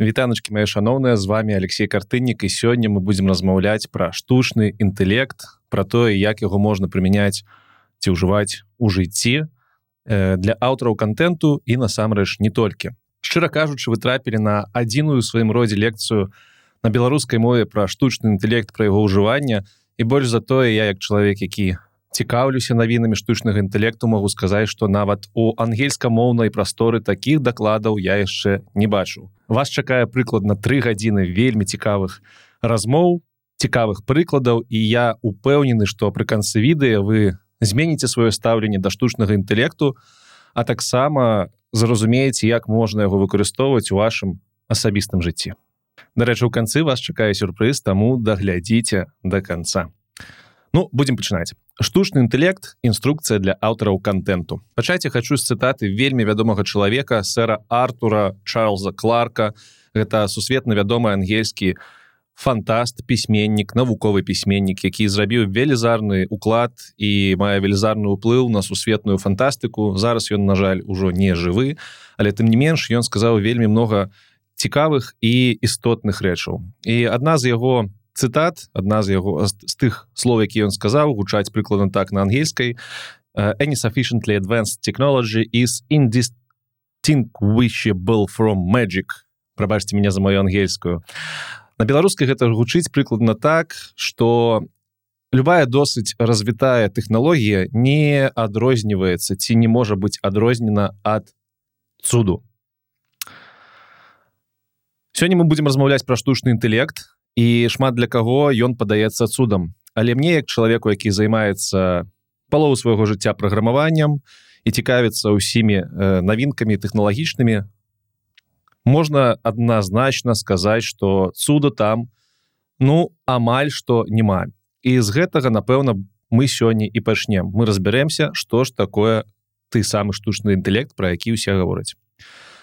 вітаначки мои шаноўныя з вами Алексей картыннік і сёння мы будзем размаўляць пра штучны інтэлект про тое як яго можна прымяняць ці ўжываць у жыцці э, для аўтараў контенту і насамрэч не толькі. Шчыра кажучы вы трапілі на адзіную сваім родзе лекцыю на беларускай мове пра штучны інтэлект пра яго ўжывання і больш за тое я як чалавек які цікаўлюся навінамі штучнага інтэлекту могу сказаць што нават у ангельскамоўнай прасторы такіх дакладаў я яшчэ не бачу вас чакае прыкладна тры гадзіны вельмі цікавых размоў цікавых прыкладаў і я упэўнены што пры канцы відэа вы зменіце сваё стаўленне да штучнага інтэлекту а таксама зразумееце як можна яго выкарыстоўваць у вашым асабістым жыцці. Дарэчы у канцы вас чакае сюрпрыз таму даглядзіце до конца Ну будем пачынаць штучны інтэлект інструкцыя для аўтараў контенту. Пачайце хочу з цытаты вельмі вядомага чалавека сэра артура чарльза кларка. Гэта сусветна вядомы ангельскі фантаст пісьменнік навуковы пісьменнік які зрабіў велізарны уклад і мае велізарны ўплыў на сусветную фантастыку. Зараз ён на жаль ужо не жывы але тым не менш ён сказаў вельмі много цікавых і істотных рэчаў. І адна з яго у цытат адна з яго з тых слов які ён сказаў гучаць прыкладна так на ангельскай any sufficiently advanced technology is indistinguishable from magic прабачьте меня за мою ангельскую. На беларускай гэта гучыць прыкладна так что любая досыць развітая тэхналогія не адрозніваецца ці не можа быць адрознена ад цуду. Сёння мы будем размаўляць пра штучны інтэлект і шмат для каго ён падаецца цудам. Але мне як чалавеку які займаецца палову свайго жыцця праграмаваннем і цікавіцца ўсімі э, навінкамі тэхналагічнымі можна адназначна сказаць что цуда там ну амаль что няма. І з гэтага напэўна мы сёння і пачнем. Мы разбярэмся что ж такое ты самы штучны інтэлект про які ўсе гавораць.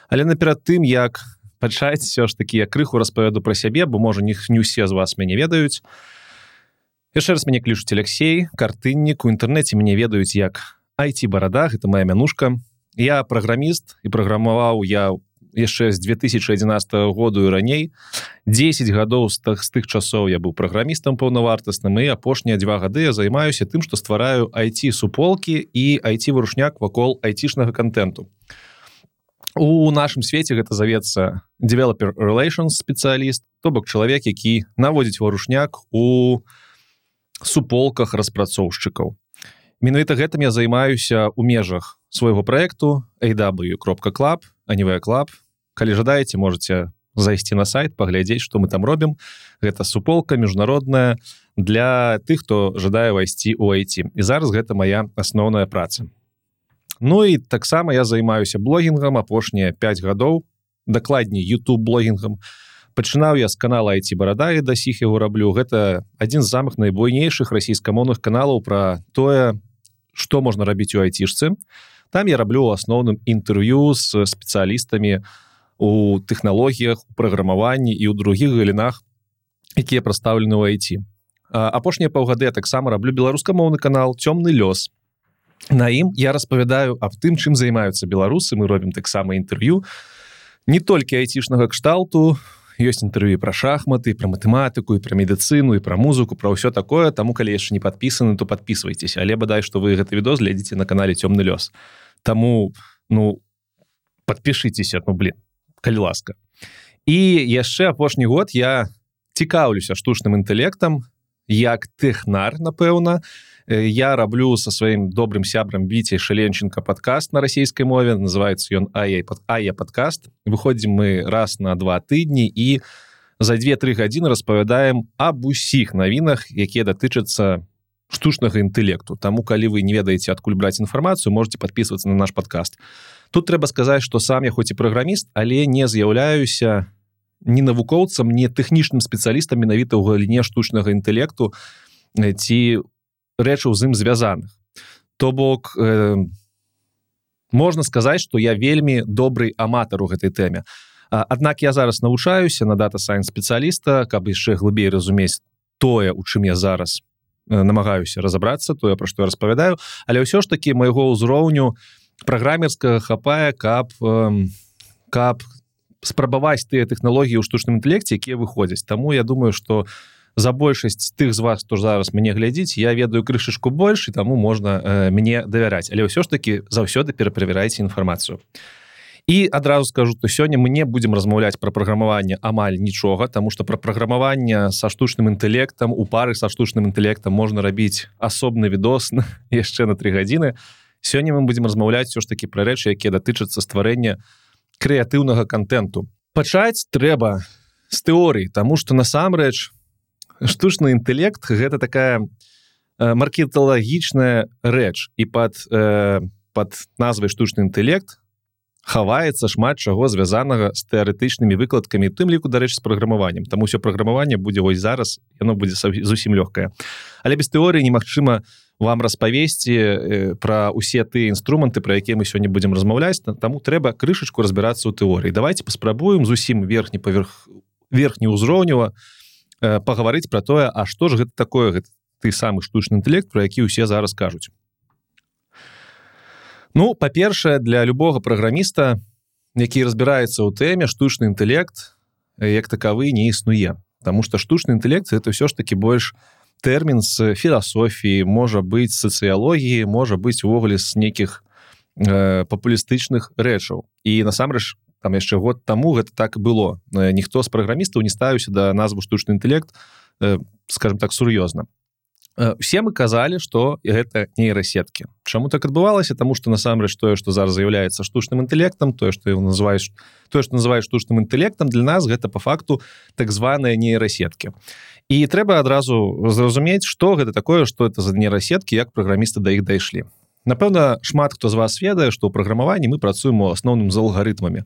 Але наперад тым як пачаць все ж таки я крыху распавяду пра сябе бо можа них не усе з вас мяне ведаюць. Яшчэ раз мяне клічуць Алексей картыннік у інтэрнэце мяне ведаюць як айти барада гэта моя мянушка. Я праграміст і праграмаваў я яшчэ з 2011 году і раней. 10 гадоў з так з тых часоў я быў праграмістам паўнавартасным і апошнія два гады я займаюся тым што ствараю айти суполкі і айти вырушняк вакол айцішнага контенту у нашым свеце гэта завецца developer relations спецыяліст то бок чалавек які наводзіць варушняк у суполках распрацоўшчыкаў. Менавіта гэтым я займаюся у межах свайго проекту aw кропка клаб анівая клаб калі жадаеце можете зайсці на сайт паглядзець что мы там робім. Гэта суполка міжнародная для тых хто жадае вайсці у айти і зараз гэта моя асноўная праца Ну і таксама я займаюся блогінгам апошнія 5 гадоў дакладней YouTube блогінгам. Пачынаў я з канала айти барада і да сіх яго раблю. Гэта адзін з самых найбуйнейшых расійскамоўных каналаў пра тое што можна рабіць у айцішцы. Там я раблю у асноўным інтэрв'ю з спецыялістамі у тэхналогіях праграмаванні і ў другіх галінах якія прадстаўлены ў айти апошнія паўгады я таксама раблю беларускамоўны канал цёмны лёс на ім я распавядаю аб тым чым займаюцца беларусы. Мы робім таксама інтэрв'ю не толькі айцішнага кшталту ёсць інтэрв'ю пра шахматы пра матэматыку і пра медыцыну і пра музыку пра ўсё такое. Таму калі яшчэ не падпісаны то подписывайтесь але бадай што вы гэты відос глядзіце на канале цёмны лёс Таму ну подпішыцеся ну блин калі ласка. І яшчэ апошні год я цікаўлюся штучным інтэлектам як тэхнар напэўна я раблю со сваім добрым сябрам біце шаленченко подкаст на расійскай мове. Называется ён ая под ая подкаст выходзім мы раз на два тыдні і за две-тры гадзіны распавядаем об усіх навінах якія датычацца штучнага інтэлекту Таму калі вы не ведаеце адкуль браць інфармацыю можете подписываться на наш подкаст. Тут трэба сказаць что сам я хоць і праграміст але не з'яўляюся не навукоўцам не тэхнічным спецыялістам менавіта ў галіне штучнага інтэлекту. Ці рэчаў з ім звязаных то бок э, можна сказаць что я вельмі добрый аматар у гэтай тэме. Аднак я зараз навучаюся на дата сайн спецыяліста каб яшчэ глыбей разумець тое у чым я зараз намагаюся разаобрацца тое пра што я распавядаю. Але ўсё ж таки майго ўзроўню праграмерскага хапае каб каб спрабаваць тыя тэхналогіі ў штучным інтэлекце якія выходзяць. Таму я думаю что за большасць тых з вас хто зараз мяне глядзіць я ведаю крышачку больш і таму можна э, мне давяраць. Але ўсё ж таки заўсёды пераправярайце інфармацыю і адразу скажу то сёння мы не будзем размаўляць пра праграмаванне амаль нічога тому что пра праграмаванне са штучным інтэлектам у пары са штучным інтэлектам можна рабіць асобны відос яшчэ на три гадзіны. Сёння мы будзем размаўляць все ж таки пра рэчы якія датычацца стварэння крэатыўнага контенту пачаць трэба з тэорый тому что насамрэч штучны інтэлект гэта такая э, маркеталагічная рэч. І под э, под назвай штучны інтэлект хаваецца шмат чаго звязанага з тэарэтычнымі выкладкамі тым ліку дарэч з праграмаваннем. Там усё праграмаванне будзе вось зараз яно будзе зусім лёгкае. Але без тэорыі немагчыма вам распавесці э, пра усе тыя інструменты пра якія мы сёння будзем размаўляць. Таму трэба крышачку разбірацца ў тэорыі. Давайте паспрабуем зусім верхні паверх верхні ўзроўнева Э, пагаварыць пра тое А што ж гэта такое гэта ты самы штучны інтэлект про які ўсе зараз кажуць. Ну па-першае для любога праграміста які разбіраецца ў тэме штучны інтэлект як такавы не існуе. Таму что штучны інтэлект это ўсё ж таки больш тэрмін з філасофіі можа быць сацыялогіі можа быць увогуле з нейкіх э, папулістычных рэчаў. І насамрэч там яшчэ год таму гэта так было. Ніхто з праграмістаў не ставіўся да назву штучны інтэлект э, скажем так сур'ёзна. Все мы казалі что гэта нейрасеткі. Чаму так адбывалася? Тому что насамрэч тое что зараз з'яўляецца штучным інтэлектам тое что его называешь тое что называешь штучным інтэлектам для нас гэта по факту так званые нейрасеткі. І трэба адразу зразумець что гэта такое что это за нейрасеткі як праграмісты да іх дайшлі напэўна шмат хто з вас ведае што ў праграмаванні мы працуем у асноўным з алгарытмамі.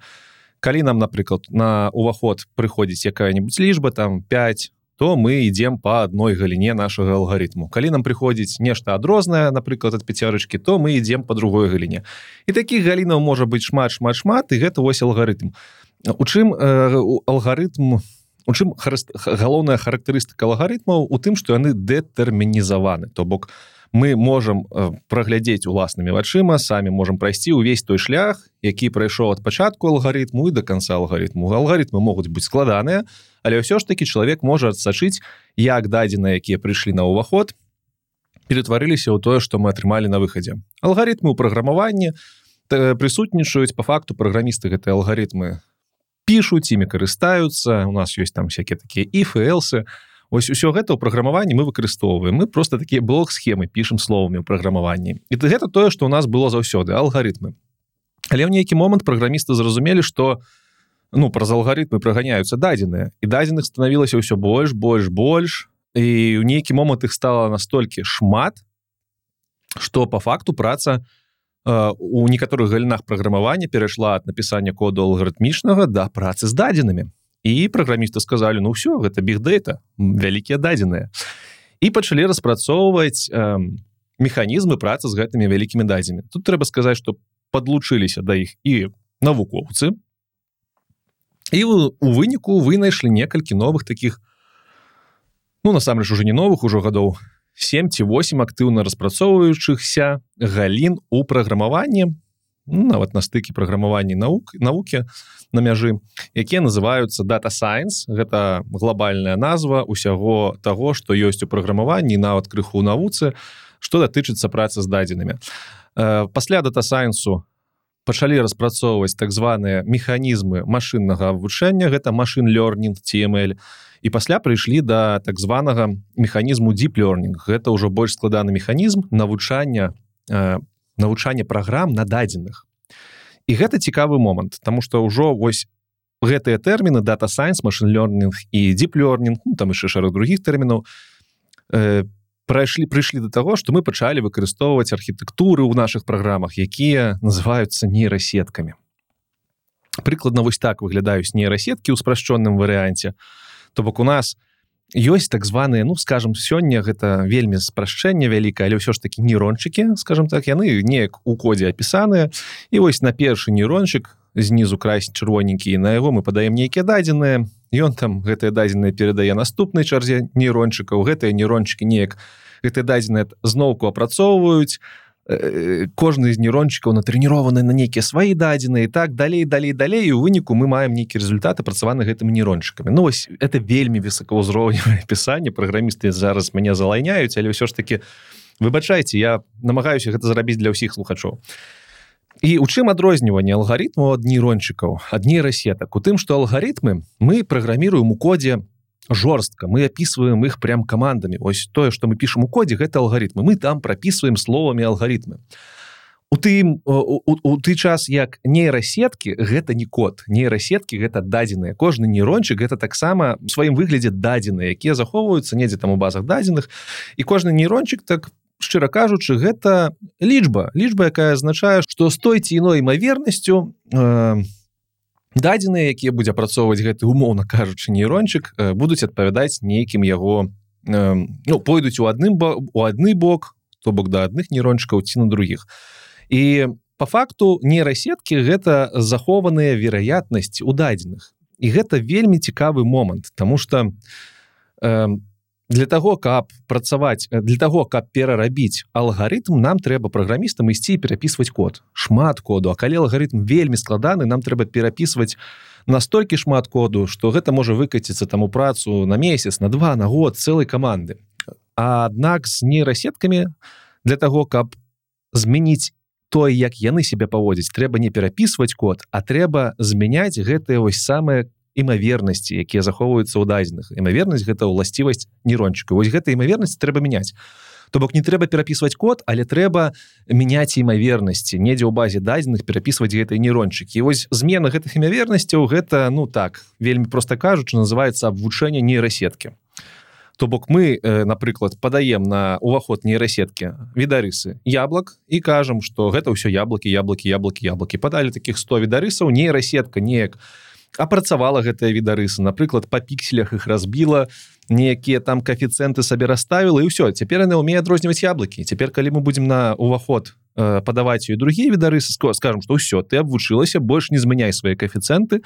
Калі нам напрыклад на уваход прыходзіць якая-нибудь лічба там 5 то мы ідзем по адной галіне нашага алгарытму. Калі нам прыходзіць нешта адрознае напрыклад ад пяцярычкі то мы ідзем по другой галіне. І таких галінаў можа быть шмат шмат шмат і гэта вось алгарытм. У чым э, алгарытм у чым галоўная характарыстыка алгарытмаў? У тым што яны дэтэрмінізаваны. То бок у мы можем э, праглядзець уласнымі вачыма самі можем прайсці ўвесь той шлях які прайшоў ад пачатку алгарытму і до конца алгарытму. Алгарытмы могуць быць складаныя але ўсё ж таки чалавек можа адсачыць як дадзена якія прыйшлі на ўваход ператварыліся ў тое што мы атрымалі на выхадзе. Алгарытмы ў праграмаванні прысутнічаюць. По факту праграмісты гэтыя алгарытмы пішуць імі карыстаюцца. У нас ёсць там всякие такія іфэлсы а ось усё гэта ў праграмаванні мы выкарыстоўваем. Мы просто такія блок схемы пішам словамі ў праграмаванні. І гэта тое што у нас было заўсёды алгарытмы. Але ў нейкі момант праграмісты зразумелі што ну праз алгарытмы праганяюцца дадзеныя. І дадзеных станавілася ўсё больш больш больш. І ў нейкі момант іх стала настолькі шмат что по факту праца у некаторых галінах праграмавання перайшла ад напісання коду алгарытмічнага да працы з дадзенымі і праграмісты сказалі ну все гэта бигдейта вялікія дадзеныя і пачалі распрацоўваць э, механізмы працы з гэтымі вялікімі дадзямі тут трэба сказаць что подлучыліся да іх і навукоўцы і у выніку вынайшлі некалькі новых таких ну насамрэч уже не новых ужо гадоў 7 ці 8 актыўна распрацоўваючыхся галін у праграмаванні нават на стыкі праграмавання наук навукі на мяжы якія называюцца дата science. Гэта глобальная назва усяго того что ёсць у праграмаванні нават крыху навуцы что датычыцца працы з дадзенымі. Э, пасля дата сайенсу пачалі распрацоўваць так званыя механізмы машыннага вывучэння. Гэта машин learning tml і пасля прыйшлі да так званага механізму deep learning. Гэта ўжо больш складаны механізм навучання по навучанне праграм на дадзеных. І гэта цікавы момант тому что ўжо вось гэтыя тэрміны дата science машин learning і learning ну, там яшчэ шэраг других тэрмінаў э, прайшлі прыйшлі до того что мы пачалі выкарыстоўваць архітэктуры ў наших праграмах якія называются нейрасеткамі. Прыкладна вось так выглядаюць нейрасеткі ў спрашчонным варыянце. То бок у нас у ёсць так званыя ну скажем сёння гэта вельмі спрашчэнне вялікае але ўсё ж таки нейрончыкі скажем так яны неяк у кодзе апісаныя. І вось на першы нейрончык знізу красць чырвоненькі на яго мы падаем нейкія дадзеныя. Ён там гэтыя дадзеныя перадае наступнай чарзе нейрончыкаў гэтыя нейрончыкі неяк гэтыя дадзеныя зноўку апрацоўваюць кожны з нейрончыкаў натрэнірованы на нейкія свае дадзеныя так далей далей далей у выніку мы маем нейкі результаты працаваны гэтымі нейрончыкамі Ну вось это вельмі высокаўзроўневае пісанне праграмісты зараз мяне залайняюць але ўсё ж таки выбачайце я намагаюся гэта зрабіць для ўсіх слухачоў. І у чым адрозніванне алгарытму ад нейрончыкаў ад нейрасетак? У тым што алгарытмы мы праграміруем у кодзе жорстка. Мы описываем их прям командами. Ось тое что мы пишем у коде гэта алгаритмы мы там прописываем словами алгаритмы у ты у ты час як нейрасетки гэта не код. Нейрасетки гэта дадзеныя. Кожны нейрончик гэта таксама сваім выглядзе дадзеныя якія захоўваюцца недзе там у базах дадзеных. І кожны нейрончик так шчыра кажучы гэта лічба. Лічба якая азначае что с той ці іной імавернасцю у э, дадзеныя якія будзе апрацоўваць гэты умоўна кажучы нейрончык будуць адпавядаць нейкім яго ну, пойдуць у адным у адны бок то бок да адных нейрончыкаў ці на других і по факту нейрасеткі гэта захованыя вераятнасць у дадзеных. І гэта вельмі цікавы момант тому что у для того каб працаваць э, для того каб перарабіць алгарытм нам трэба праграмістам ісці перапісваць код. Шмат коду. А калі алгарытм вельмі складаны нам трэба перапісваць настолькі шмат коду что гэта можа выкаціцца таму працу на месяц на два на год цэлай каманды. Аднак з нейрасеткамі для того каб змяніць той як яны себя паводзіць трэба не перапісваць код а трэба змяняць гэтыя вось самыя імавернасці якія захоўваюцца ў дадзеных. Імавернасць гэта ўласцівасць нейрончыка. Вось гэта імавернасць трэба мяняць. То бок не трэба перапісваць код але трэба мяняць імавернасці. Недзе ў базе дадзеных перапісваць гэтай нейрончыкі. Вось змена гэтых імавернасцяў гэта ну так вельмі просто кажучы называется абвучэнне нейрасеткі. То бок мы э, напрыклад падаем на уваход нейрасеткі відарысы яблак і кажам что гэта ўсё яблокі яблокі яблокі яблокі падалі таких 100 відарысаў нейрасетка неяк у апрацавала гэтыя відарысы напрыклад па пікселях их разбіла некія там каэфіцыенты сабе расставіла і ўсё. Цяпер яны ўме адрозніваць яблыкі. Цяпер калі мы будзем на уваход э, падаваць і другія відарысы скажем што ўсё ты абвучылася больш не змяняй свае каэфіцыенты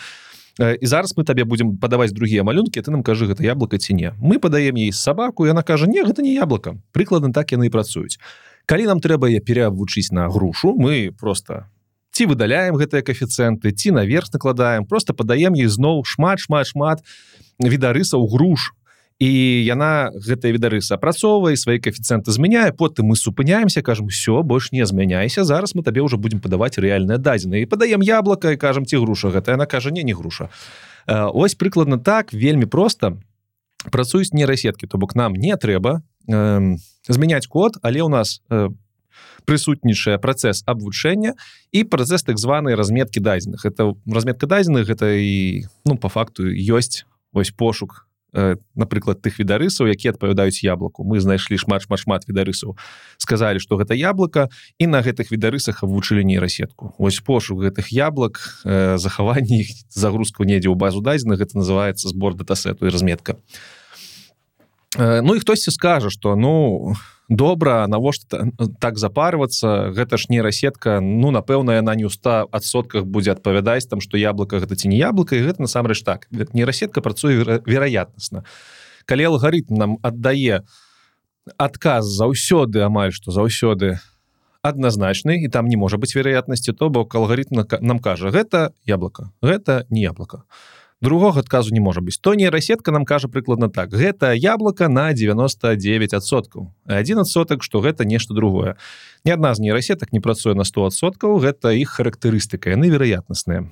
э, і зараз мы табе будзем падаваць другія малюнкі ты нам кажы гэта яблыка ці не. Мы падаем ей сабаку яна кажа не гэта не яблока прыкладна так яны і працуюць. Калі нам трэба я перавучыць на грушу мы просто ці выдаляем гэтыя каэфіцыенты ці наверх накладаем просто падаем ей зноў шмат шмат шмат відарысаў груш. І яна гэтыя відарысы апрацоўвае свае каэфіцыенты змяняе потым мы супыняемся кажам все больш не змяняйся зараз мы табе ўжо будемм падаваць рэальныя дадзеныя і падаем яблока і кажам ці груша гэта? Яна кажа не не груша ось прыкладна так вельмі просто працуюць нейрасеткі то бок нам не трэба э, змяняць код але у нас по э, прысутнічае працэс абвучэння і працэс так званай разметкі дадзеных. Это разметка дадзеных гэта і ну по факту ёсць ось пошук э, напрыклад тых відарысаў які адпавядаюць яблыку мы знайшлі шмат шмат шмат відарысаў. Сказалі что гэта яблока і на гэтых відарысах вучылі нейрасетку. Ось пошук гэтых яблак э, захаванні іх загрузку недзе ў базу дадзеных это называется сбор датасету і разметка. Э, ну і хтосьці скажа что ну у добра навошта так запарвацца гэта ж нейрасетка ну напэўна яна не ў 100 адсотках будзе адпавядаць там што яблыка гэта ці не яблыка і гэта насамрэч так. Нейрасетка працуе вероятнасна калі алгарытм нам аддае адказ заўсёды амаль што заўсёды адназначны і там не можа быць вероятнасці то бок алгарытм нам кажа гэта яблыка гэта не яблыка то другога адказу не можа быць. То нейрасетка нам кажа прыкладна так. Гэта яблока на 99соткаў один соток что гэта нешта другое. Ни адна з нейрасетак не працуе на 100соткаў гэта іх характарыстыка яны вероятнасныя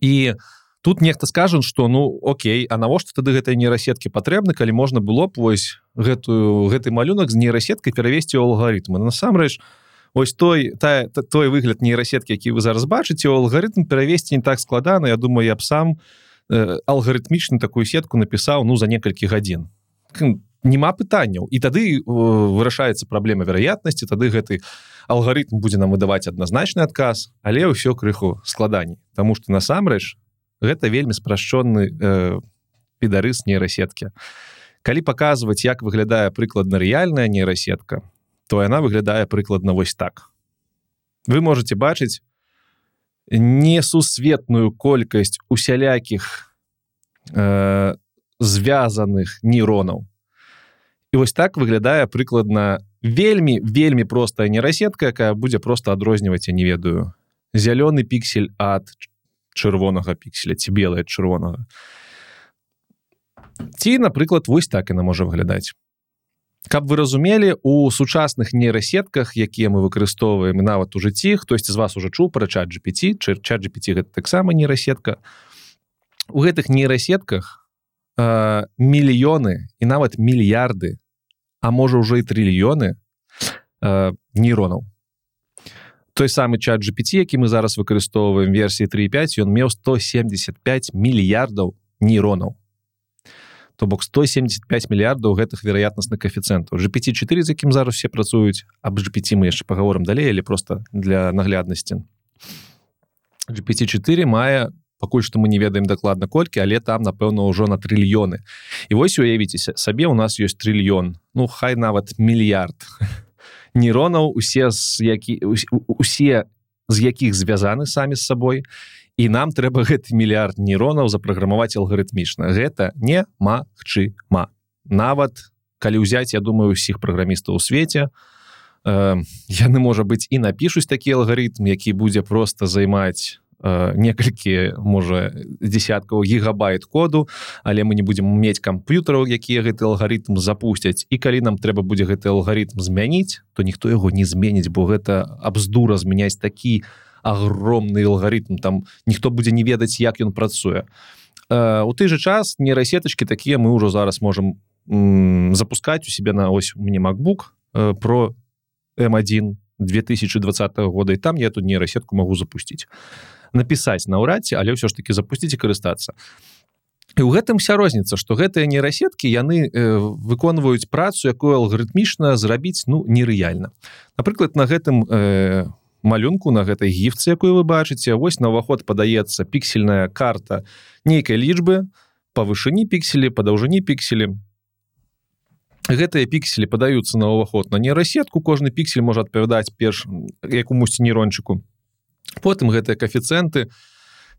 і тут нехта скажан что ну Окей а навошта тады гэтай нейрасеткі патрэбны калі можна было б вось гэтую гэты малюнак з нейрасеткай перавесці ў алгарытмы? Насамрэч у ось той та, той выгляд нейрасеткі які вы зараз бачыце алгарытм перавесці не так складана Я думаю я б сам э, алгарытмічна такую сетку напісаў ну за некалькі гадзін няма пытанняў. І тады э, вырашаецца праблема вероятнасці тады гэты алгарытм будзе нам выдаваць адназначны адказ але ўсё крыху складаней. Таму что насамрэч гэта вельмі спрашчоны э, педарыс нейрасеткі. Калі паказваць як выглядае прыкладна рэальная нейрасетка то яна выглядае прыкладна вось так. Вы можете бачыць несусветную колькасць усялякіх э, звязаных нейронаў. І вось так выглядае прыкладна вельмі вельмі простая нейрасетка якая будзе просто адрозніваць я не ведаю зялёны піксель ад чырвонага пікселя ці белая чырвонага. Ці напрыклад вось так яна можа выглядаць каб вы разумелі у сучасных нейрасетках якія мы выкарыстоўваем нават у жыцці хтосьці з вас уже чуў пра чат GPT чат GPT гэта таксама нейрасетка. У гэтых нейрасетках э, мільёны і нават мільярды а можа ўжо і трыльёны э, нейронаў. Той самы чат GPT які мы зараз выкарыстоўваем версіі 35 ён меў 175 мільярдаў нейронаў то бок 175 мільярдаў гэтых вероятнасных коэфіцыентаў GPT4 з якім зараз все працуюць аб GPT мы яшчэ паговорам далей или просто для нагляднасці. GPT4 мае пакуль што мы не ведаем дакладна колькі але там напэўна ўжо на трыльёны. І вось уявіцеся сабе у нас ёсць трыльён. Ну хай нават мільярд. Нейронаў усе з які усе з якіх звязаны самі з сабой і нам трэба гэты мільярд нейронаў запраграмаваць алгарытмічна. Гэта не магчыма нават калі ўзяць я думаю усіх праграмістаў у свеце э, яны можа быць і напішуць такі алгарытм які будзе просто займаць Э, некалькі можа десяткаў гігабайт коду але мы не будемм мець камп'ютараў якія гэты алгарытм запусцяць. І калі нам трэба будзе гэты алгарытм змяніць то ніхто яго не зменіць бо гэта абздура змяняць такі агромны алгарытм там ніхто будзе не ведаць як ён працуе. Э, у той же час нейрасетачки такія мы ўжо зараз можем запускать у себе на ось мне э, про m1 2020 года і там я тут нейрасетку могу запустить напісаць наўрадці але ўсё ж таки запусціць і карыстацца. І ў гэтым вся розніца что гэтыя нейрасеткі яны э, выконваюць працу якую алгарытмічна зрабіць ну нерэальна. Напрыклад на гэтым э, малюнку на гэтай гіфцы якую вы бачыце. Вось на ўваход падаецца піксельная карта нейкай лічбы па вышыні пікселі па даўжыні пікселі. Гэтыя пікселі падаюцца на ўваход на нейрасетку кожны піксель можа адпавядаць перш якумусьці нейрончыку. Потым гэтыя каэфіцыенты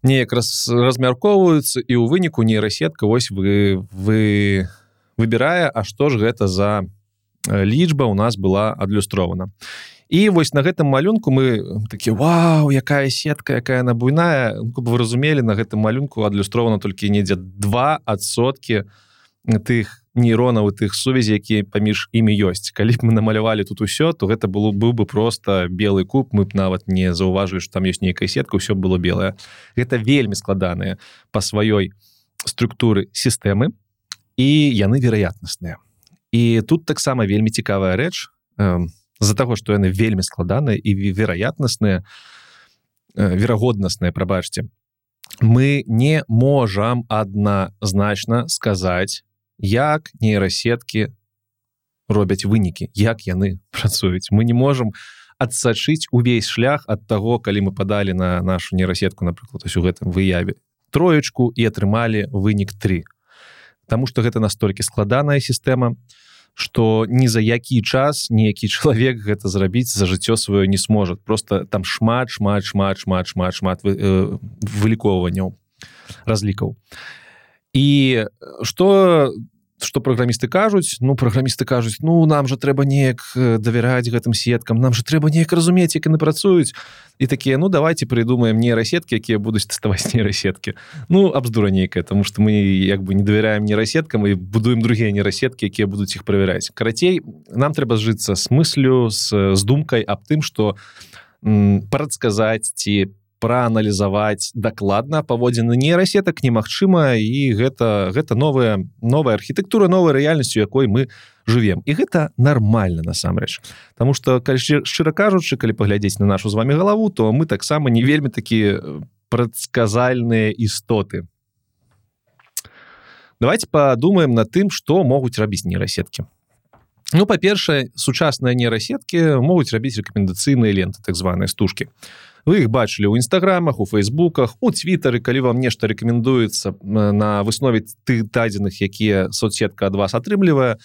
неяк раз размяркоўваюцца і ў выніку нейрасетка вось вы вы выбірае А што ж гэта за лічба у нас была адлюстрована і вось на гэтым малюнку мы такі Вау якая сетка якая она буйная ну, вы разумелі на гэтым малюнку адлюстрована толькі недзе два адсоткі тых нейронаў тых сувязі якія паміж імі ёсць. Калі б мы намалявалі тут усё то гэта было быў бы просто белы куб мы б нават не заўважылі что там ёсць нейкая сетка ўсё было белое гэта вельмі складаныя по сваёй структуры сістэмы і яны вероятнасныя і тут таксама вельмі цікавая рэч з-за таго что яны вельмі складаныя і вероятнасныя верагоднасныя прабачце мы не можам адназначна сказаць як нейрасеткі робяць вынікі як яны працуюць. Мы не можем адсачыць увесь шлях ад таго калі мы падалі на нашу нейрасетку напрыклад у гэтым выяве. Троечку і атрымалі вынік 3 Таму что гэта настолькі складаная сістэма что ні за які час ніякі чалавек гэта зрабіць за жыццё сваё не сможет. Просто там шмат шмат шмат шмат шмат шмат вы, э, вылікоўванняў разлікаў і что что праграмісты кажуць. Ну праграмісты кажуць ну нам же трэба неяк давяраць гэтым сеткам нам же трэба неяк разумець як яны працуюць і такія ну давайте придумаем нейрасеткі якія будуць тэставаць нейрасеткі ну абздура нейкая тому что мы як бы не давяряем нейрасеткам і будуем другія нейрасеткі якія будуць іх правяраць. Карацей нам трэба зжыцца с мыслю с, с думкай аб тым что прадказаць ці по прааналізаваць дакладна паводзіны нейрасетак немагчыма і гэта гэта новая новая архітэктура новой рэальнасцю якой мы живвем і гэта нормально насамрэч. Таму что шчыра кажучы калі паглядзець на нашу з вами галаву то мы таксама не вельмі такі прадказальныя істоты. Давайте подумаем на тым что могуць рабіць нейрасеткі. Ну па-першае сучасныя нейрасеткі могуць рабіць рэкамендацыйныя ленты так званыя стужкі вы их бачылі ў нстаграмах у фейсбуках у твиттары калі вам нешта рэкамендуецца на выснове ты дадзеных якія соцсетка ад вас атрымлівае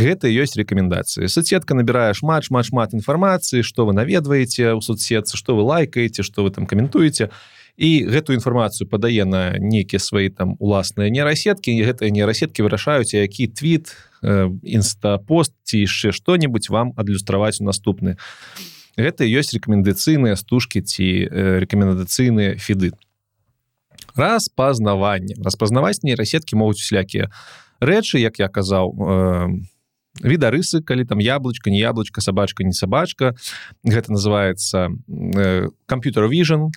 гэта ёсць рэкамендацыі соцсетка набірае шмат шмат шмат інфармацыі что вы наведваеце ў соцсетцы что вы лайкаеце что вы там каментуеце. І гэтую інфармацыю падае на нейкія свае там уласныя нейрасеткі гэтыя нейрасеткі вырашаюць які твіт інстапост ці яшчэ што-нибудь вам адлюстраваць у наступны гэта ёсць рэкамендацыйныя стужкі ці рэкамендацыйныя фіды. Распазнаванне. Распазнаваць нейрасеткі могуць усялякія рэчы як я казаў відарысы калі там яблочка не яблочка сабачка не сабачка. Гэта называется камп'ютер vision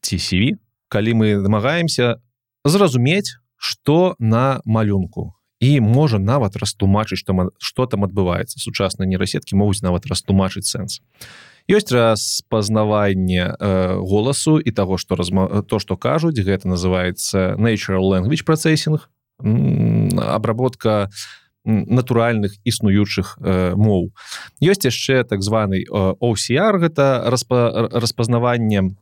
ці CV калі мы намагаемся зразумець что на малюнку і можа нават растлумачыць что что там адбываецца. Сучасныя нейрасеткі могуць нават растлумачыць сэнс. Ёсць распазнаванне э, голасу і того что разма... то что кажуць. Гэта называется natural language processing. Обработка натуральных існуючых э, моў. Ёсць яшчэ так званы OCR гэта распа... распазнаванне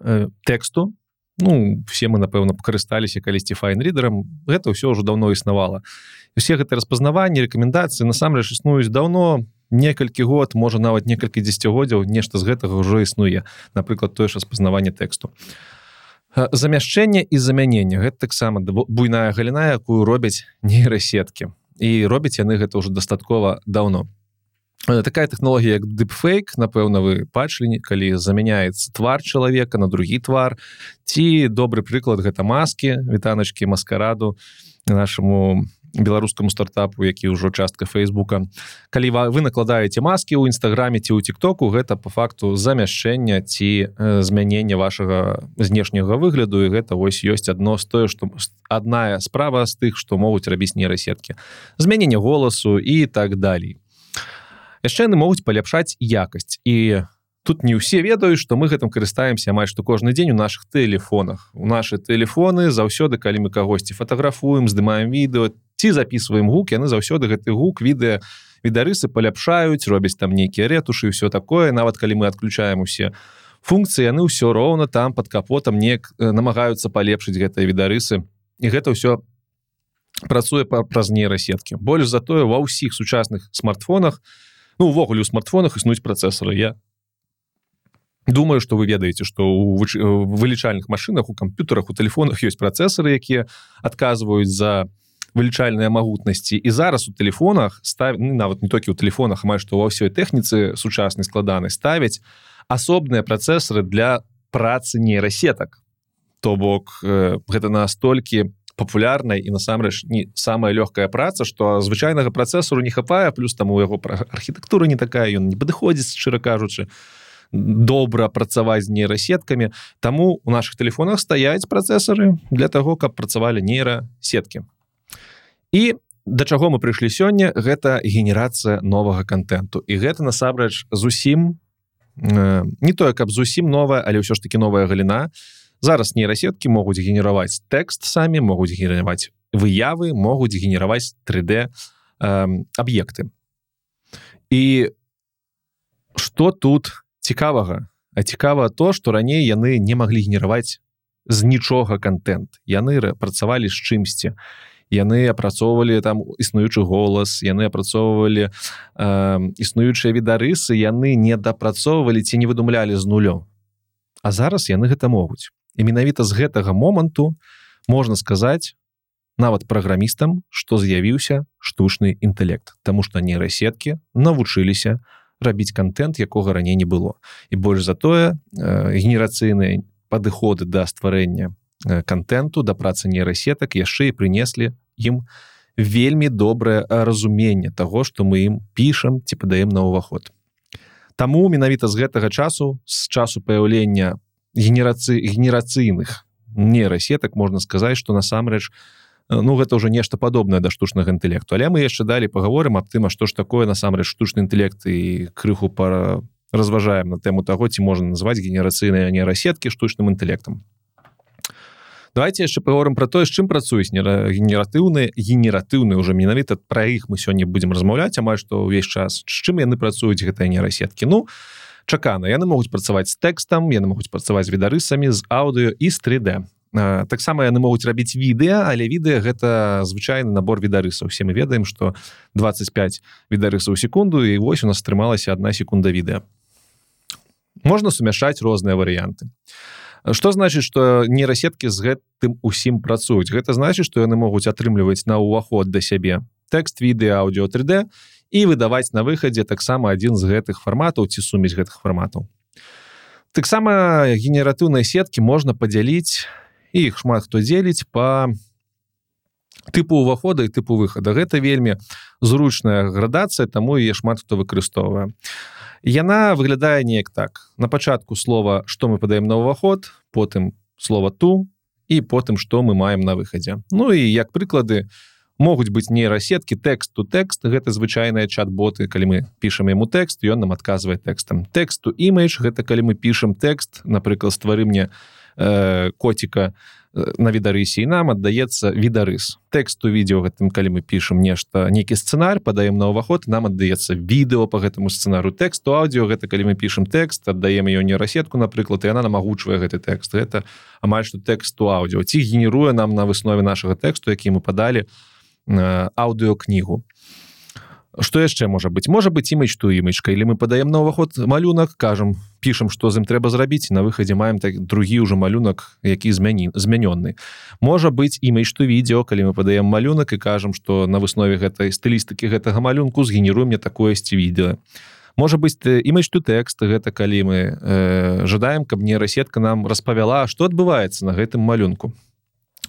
э, тэксту ну все мы напэўна карысталіся калісьці файн-рыдарам гэта ўсё ўжо давно існавала. Усе гэты распазнаванні рэкамендацыі насамрэч існуюць даўно некалькі год можа нават некалькі дзесяцігоддзяў нешта з гэтага ўжо існуе напрыклад тое ж распазнаванне тэксту. Замяшчэнне і замянення гэта таксама буйная галіна якую робяць нейрасеткі. І робяць яны гэта ўжо дастаткова даўно. Э, такая технологія як дыпфейк напэўна вы бачылі калі замяняецца твар чалавека на другі твар. Ці добры прыклад гэта маскі вітаначки маскараду нашаму беларускаму стартапу які ўжо частка фейсбука калі вы накладаеце маскі ў нстаграме ці ў тиктоку гэта по факту замяшчэння ці э, змянення вашага знешняга выгляду. І гэта вось ёсць адно з тое што адная справа з тых што могуць рабіць нейрасеткі. Змянення голасу і так далей яшчэ яны могуць паляпшаць якасць. І тут не ўсе ведаюць што мы гэтым карыстаемся амаль што кожны дзень у наших тэлефонах. У наши тэлефоны заўсёды калі мы кагосьці фатаграфуем здымаем відэо ці записываем гук яны заўсёды гэты гук відэа відарысы паляпшаюць робяць там нейкія ретушы все такое. Нават калі мы адключаем усе функцыі яны ўсё роўна там под капотам неяк намагаюцца палепшыць гэтыя відарысы і гэта ўсё працуе праз нейрасеткі. Больш затое ва ўсіх сучасных смартфонах у ну увогуле у смартфонах існуюць працэсары я думаю что вы ведаеце что у вылічальных машинах у камп'ютарах у телефонах ёсць працэсары якія адказваюць за вылічальныя магутнасці і зараз у телефонах став ну, нават не толькі ў телефонах амаль што ва ўсёй тэхніцы сучаснай складаны ставяць асобныя працэсары для працы нейрасетак то бок э, гэта настолькі по папулярнай і насамрэч не самая лёгкая праца што звычайнага працэсору не хапае плюс там у яго пра архітэктура не такая ён не падыходзіць шчыра кажучы добра працаваць з нейрасеткамі. Таму у наших телефонах стаяць працэсары для того каб працавалі нейрасеткі. І да чаго мы прыйшлі сёння гэта генерацыя новага контенту і гэта насамрэч зусім э, не тое каб зусім новая але ўсё ж таки новая галіна. і зараз нейрасеткі могуць генераваць тэкст самі могуць генераваць выявы могуць генераваць 3d аб'екты. І что тут цікавага? А цікава то что раней яны не маглі генераваць з нічога контент яны працавалі з чымсьці. Яны апрацоўвалі там існуючы голас яны апрацоўвалі э, існуючыя відарысы яны не дапрацоўвалі ці не выдумлялі з нулё А зараз яны гэта могуць і менавіта з гэтага моманту можна сказаць нават праграмістам што з'явіўся штучны інтэлект Таму што нейрасеткі навучыліся рабіць контент якога раней не было. І больш за тое э, генерацыйныя падыходы да стварэння э, контенту да працы нейрасетак яшчэ і прынеслі ім вельмі добрае разуменне того што мы ім пішам ці падаем на ўваход. Таму менавіта з гэтага часу з часу паяўлення генерацыі генерацыйных нейрасетак можна сказаць что насамрэч ну гэта ўжо нешта падобнае да штучнага інтэлекту. Але мы яшчэ далі паговорым аб тым што ж такое насамрэч штучны інтэлект і крыху пара разважаем на тэму таго ці можна назваць генерацыйныя нейрасеткі штучным інтэлектам. Давайте яшчэ паговорым про тое з чым працуюць генератыўныя генератыўны уже менавіта пра іх мы сёння будзем размаўляць амаль што ўвесь час. З чым яны працуюць гэтыя нейрасеткі? Ну а чакана. Яны могуць працаваць з тэкстам яны могуць працаваць відарысамі з аўдыо і з 3d таксама яны могуць рабіць відэа але відэа гэта звычайны набор відарысаў. Все мы ведаем что 25 відарысаў секунду і вось у нас атрымалася одна секунда відэа. Можна сумяшаць розныя варыянты. Что значит что нейрасеткі з гэтым усім працуюць? Гэта значит что яны могуць атрымліваць на ўваход да сябе тэкст відэа аўдыо 3d і выдаваць на выхадзе таксама адзін з гэтых фарматаў ці сумесь гэтых фарматаў. Таксама генератыўнай сеткі можна падзяліць іх шмат хто дзеліць по тыпу увахода і тыпу выхада. Гэта вельмі зручная градацыя таму яе шмат хто выкарыстоўвае. Яна выглядае неяк так. На пачатку слова что мы падаем на ўваход потым слова ту і потым что мы маем на выхадзе Ну і як прыклады могуць быць нейрасеткі тэксту тэкст. Гэта звычайныя чат-боты. Калі мы пішам яму тэкст ён нам адказвае тэкстам. Тэксту імейдж гэта калі мы пішам тэкст напрыклад ствары мне э, коціка на на відарысе і нам аддаецца відарыс. Тэксту відео гэтым калі мы пішам нешта нейкі сцэнар падаем на ўваход нам аддаецца відэо по гэтаму сцэнару. Тэксту аўдіо гэта калі мы пішам тэкст аддаем ее не расетку напрыклад і она нам агучвае гэты тэкст. Гэта амаль што тэксту аўдіо ці генеруе нам на выснове нашага тэксту які мы падалі аўдыокнігу что яшчэ можа быть можа быть імідж ту імічка или мы падаем на ўваход малюнак кажам пішам что з ім трэба зрабіць на выхадзе маем так другі ўжо малюнак які змяні змянённы. Можа быть імідж ту відео калі мы падаем малюнак і кажам что на выснове гэтай стылістыкі гэтага малюнку згенерую мне такоесьці відео можа быть імідж ту тэкст гэта калі мы э, жадаем каб мне расетка нам распавяла что адбываецца на гэтым малюнку.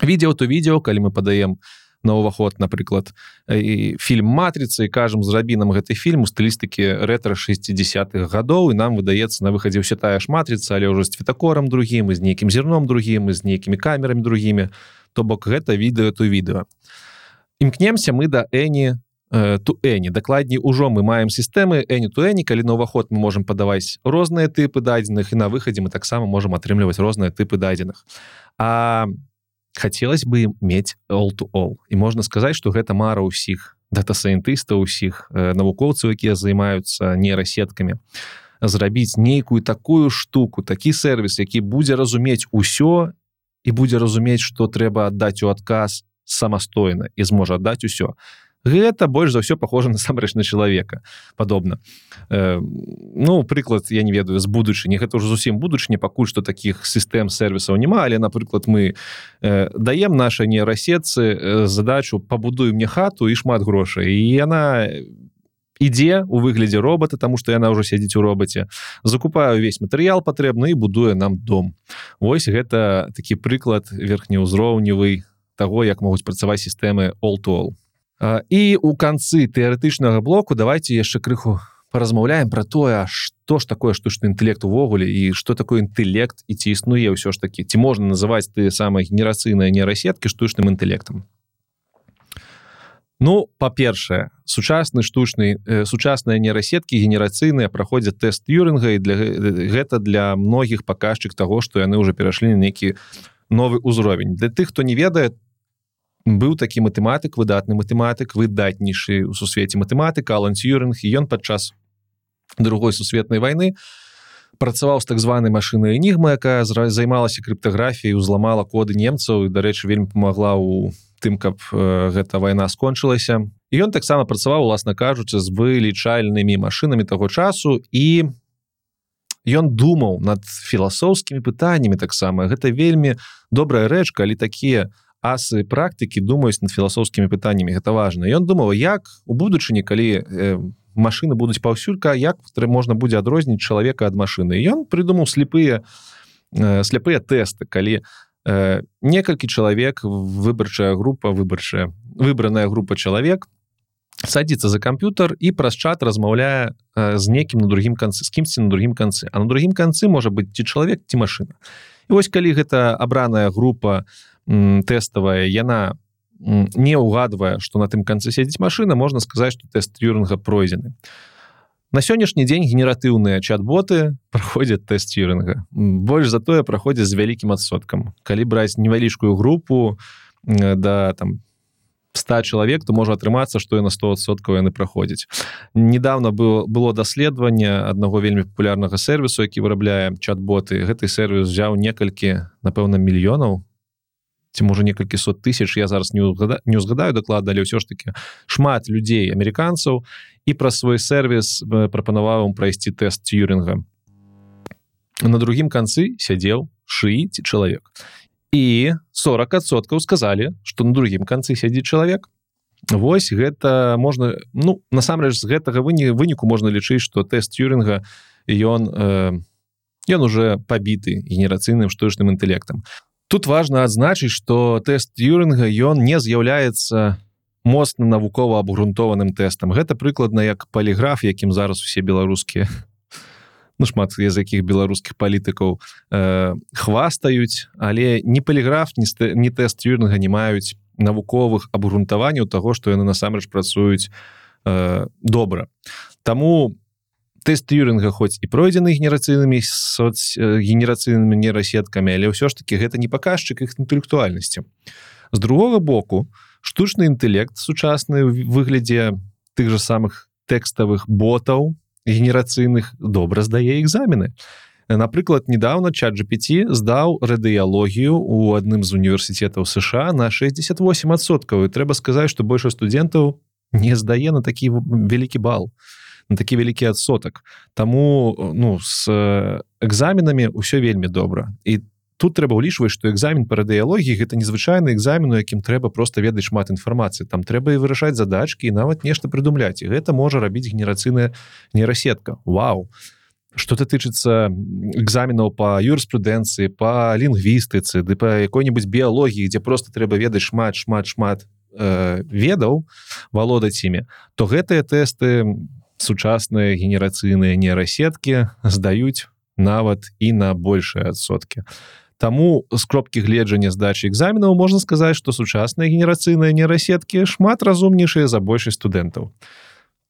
Відео то відео калі мы падаем на на ўваход напрыклад фільм матрыцы кажам зрабі нам гэты фільм у стылістыкі рэтра 60-х гадоў і нам выдаецца на выхадзе ўся тая ж матрыца але ўжо цветакорам другім з нейкім зерном другім з нейкімі камерамі другімі. То бок гэта відэо то відэо імкнемся мы да эні ту эні дакладней ужо мы маем сістэмы эні ту эні калі на ўваход мы можемм падаваць розныя тыпы дадзеных і на выхадзе мы таксама можемм атрымліваць розныя тыпы дадзеных. А на хацелось бы мець all to all. І можна сказаць что гэта мара ўсіх дата-сайентыстаў усіх э, навукоўцаў якія займаюцца нейрасеткамі. Зрабіць нейкую такую штуку такі сервіс які будзе разумець усё і будзе разумець что трэба аддаць у адказ самастойна і зможа аддаць усё гэта больш за ўсё похоже насамрэч на чалавека падобна. Э, ну прыклад я не ведаю з будучыні. Гэта ўжо зусім будучыні пакуль што таких сістэм сервісаў няма але напрыклад мы э, даем наша нейрасетцы э, задачу пабудую мне хату і шмат грошай і яна ідзе у выглядзе робота тому что яна ўжо сядзіць у роботе закупаю увесь матэрыял патрэбны і будуе нам дом. Вось гэта такі прыклад верхнеўзроўневы того як могуць працаваць сістэмы all to all і у канцы тэарэтычнага блоку давайте яшчэ крыху паразмаўляем про тое что ж такое штучны інтэлект увогуле і что такое інтэлект і ці існуе ўсё ж таки ці можна называць ты самыя генерацыйныя нейрасеткі штучным інтэлектам? Ну па-першае сучасны штучны э, сучасныя нейрасеткі генерацыйныя праходзяць тэст юрынга і для гэта для многіх паказчык того што яны уже перайшлі на нейкі новы ўзровень. Для тых хто не ведае то быў такі матэматык выдатны матэматык выдатнейшы у сусвеце матэматыка алан юринг і ён падчас другой сусветнай войны працаваў з так званай машыны энігма якая займалася крыптаграфіяй узламала коды немцаў і дарэчы вельмі памагла у тым каб э, гэта вайна скончылася. І ён таксама працаваў уласна кажучы з вылічальнымі машынамі таго часу і ён думаў над філасофскімі пытаннямі таксама. Гэта вельмі добрая рэч калі такія асы практыкі думаюць над філасофскімі пытаннямі гэта важна. Ён думаў як у будучыні калі э, машины будуць паўсюлька як можна будзе адрозніць чалавека ад машины ён прыдумаў слепыя э, сляпыя тэсты калі э, некалькі чалавек выбарчая група выбарчая выбраная група чалавек садится за камп'ютар і праз чат размаўляе э, з некім на другім канцы з кімсьці на другім канцы. А на другім канцы можа быть ці чалавек ці машина і вось калі гэта абраная група на тэставая яна не ўгадвае что на тым канцы сядзіць машина можна сказаць что тест юринга пройдзены на сённяшні дзень генератыўныя чат-боты праходзяць тест юринга больш затое праходзяць з вялікім адсоткам калі браць невялічкую групу да там 100 чалавек то можа атрымацца што і на 100соткаў яны праходзяць недавно было было даследаванне аднаго вельмі папулярнага сервісу які вырабляе чат-боты. Гэты сервіс взяў некалькі напэўна мільёнаў ці можа некалькі сот тысяч я зараз не ўгада, не ўзгадаю даклада але ўсё ж таки шмат людзей амерыканцаў і праз свой сервіс прапанаваў ім прайсці тэст юринга на другім канцы сядзеў шыіць чалавек. І 40соткаў сказалі что на другім канцы сядзіць чалавек. Вось гэта можна ну насамрэч з гэтага выні выніку можна лічыць что тест тюринга ён э, ён уже пабіты генерацыйным штучным інтэлектам тут важно адзначыць что тест тюринга ён не з'яўляецца моцна навукова абгрунтованым тэстам. Гэта прыкладна як паліграф якім зараз усе беларускія ну, шмат з якіх беларускіх палітыкаў э, хвастаюць. Але не паліграф не, не тэст тюринга не маюць навуковых абгрунтаванняў таго што яны насамрэч працуюць э, добра. Таму тест юринга хоць і пройдзены генерацыйнымі соц генерацыйнымі нейрасеткамі але ўсё ж таки гэта не паказчык іх інтэлектуальнасці. З другога боку штучны інтэлект сучасны выглядзе тых же самых тэкставых ботаў генерацыйных добра здае экзамены. Напрыклад недавно чат GPT здаў радыялогію у адным з універсітетаў сша на 68соткаў і трэба сказаць что больше студэнтаў не здае на такі вялікі бал на такі вялікі адсотак Таму ну с экзаменамі ўсё вельмі добра. І тут трэба ўлічваць што экзамен па радыялогіі гэта незвычайны экзамен у якім трэба просто ведаць шмат інфармацыі. Там трэба і вырашаць задачки і нават нешта прыдумляць. І гэта можа рабіць генерацыйная нейрасетка. Вау! Что-то тычыцца экзаменаў по юрыспрудэнцыі по лінгвістыцы ды по якой-нибудь біялогіі дзе просто трэба ведаць шмат шмат шмат э, ведаў валодаць імі то гэтыя тэсты сучасныя генерацыйныя нейрасеткі здаюць нават і на большыя адсоткі Таму з кропкі гледжання здачи экзаменаў можна сказаць что сучасныя генерацыйныя нейрасеткі шмат разумнейшыя за большасць студэнтаў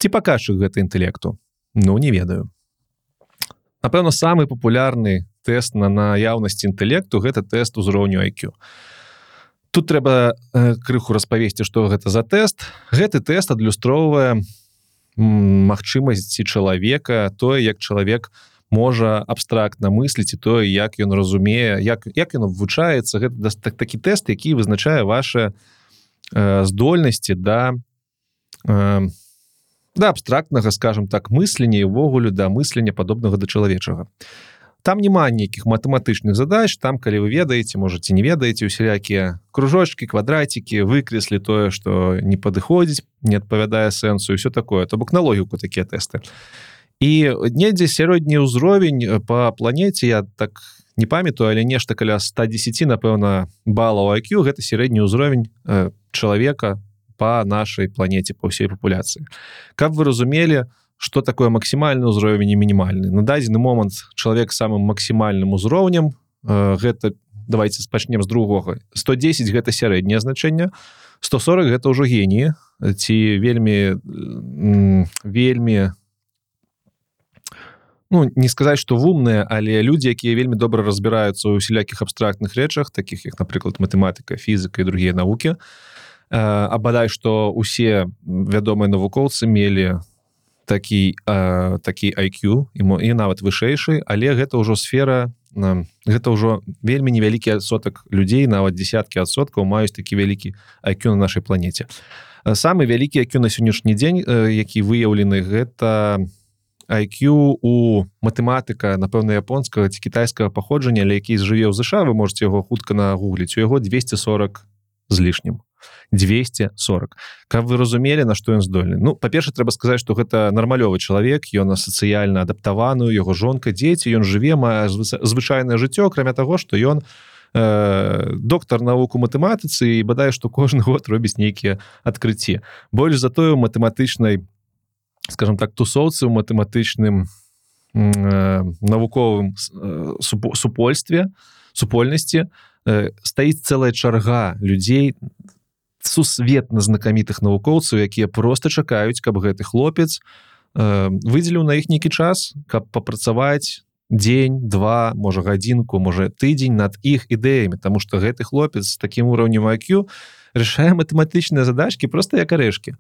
ці паказчык гэта інтэлекту Ну не ведаю. Напэўна самы папулярны тест на наяўнасць інтэлекту гэта тест узроўню IQ тут трэба э, крыху распавесці что гэта за тест гэты тест адлюстроўвае магчымасці чалавека тое як чалавек можа абстрактна мысліць і тое як ён разумее як як ён вывучаецца. Гэта так, такі тест які вызначае ваши э, здольнасці да э, да абстрактнага скажем так мыслення увогуле да мыслення падобнага да чалавечага там няма нейкіх матэматычных задач там калі вы ведаеце можете не ведаеце усялякія кружочки квадратики выкреслі тое что не падыходзіць не адпавядае сэнсу все такое. То бок на логіку такія тэсты і недзе сярэдні ўзровень по планете я так не памятаю але нешта каля 110 напэўна балаў IQ гэта сярэдні ўзровень э, чалавека по нашай планете по ўсей папуляцыі каб вы разумелі что такое максімальны ўзровень і мінімальны на дадзены момант чалавек самым максімальным узроўнем э, гэта давайте спачнем з другога. 110 гэта сярэдняе значэнне 140 гэта ўжо геніі ці вельмі вельмі ну не сказаць что вумныя але людзі якія вельмі добра разбіраюцца ў усялякіх абстрактных рэчах таких як напрыклад матэматыка фізіка і другія навукі то а бадай што усе вядомыя навукоўцы мелі такі э, такі IQ і, і нават вышэйшы але гэта ўжо сфера э, гэта ўжо вельмі невялікі адсотак людзей нават десяткі адсоткаў маюць такі вялікі IQ на нашай планете самы вялікі IQ на сённяшні дзень э, які выяўлены гэта IQ у матэматыка напэўна японскага ці кітайскага паходжання але які жыве ў ЗША вы можете яго хутка нагугліць у яго 240 з лішнім 240 каб вы разумелі на што ён здольны? Ну па-перша трэба сказаць что гэта нармалёвы чалавек ён сацыяльна адаптаваную яго жонка дзеці ён жыве мае звычайнае жыццё акрамя таго что ён э, доктар навуку матэматыцы і бадай што кожны год робіць нейкія адкрыцці. Больш затое у матэматычнай скажем так тусоўцы ў матэматычным э, навуковым э, супольстве супольнасці э, стаіць цэлая чарга людзей сусветна знакамітых навукоўцаў якія просто чакаюць каб гэты хлопец э, выдзеліў на іх нейкі час каб папрацаваць дзень два можа гадзінку можа тыдзень над іх ідэямі. Тому что гэты хлопец з таким уровнем IQ решае матэматычныя задачки просто як арэшки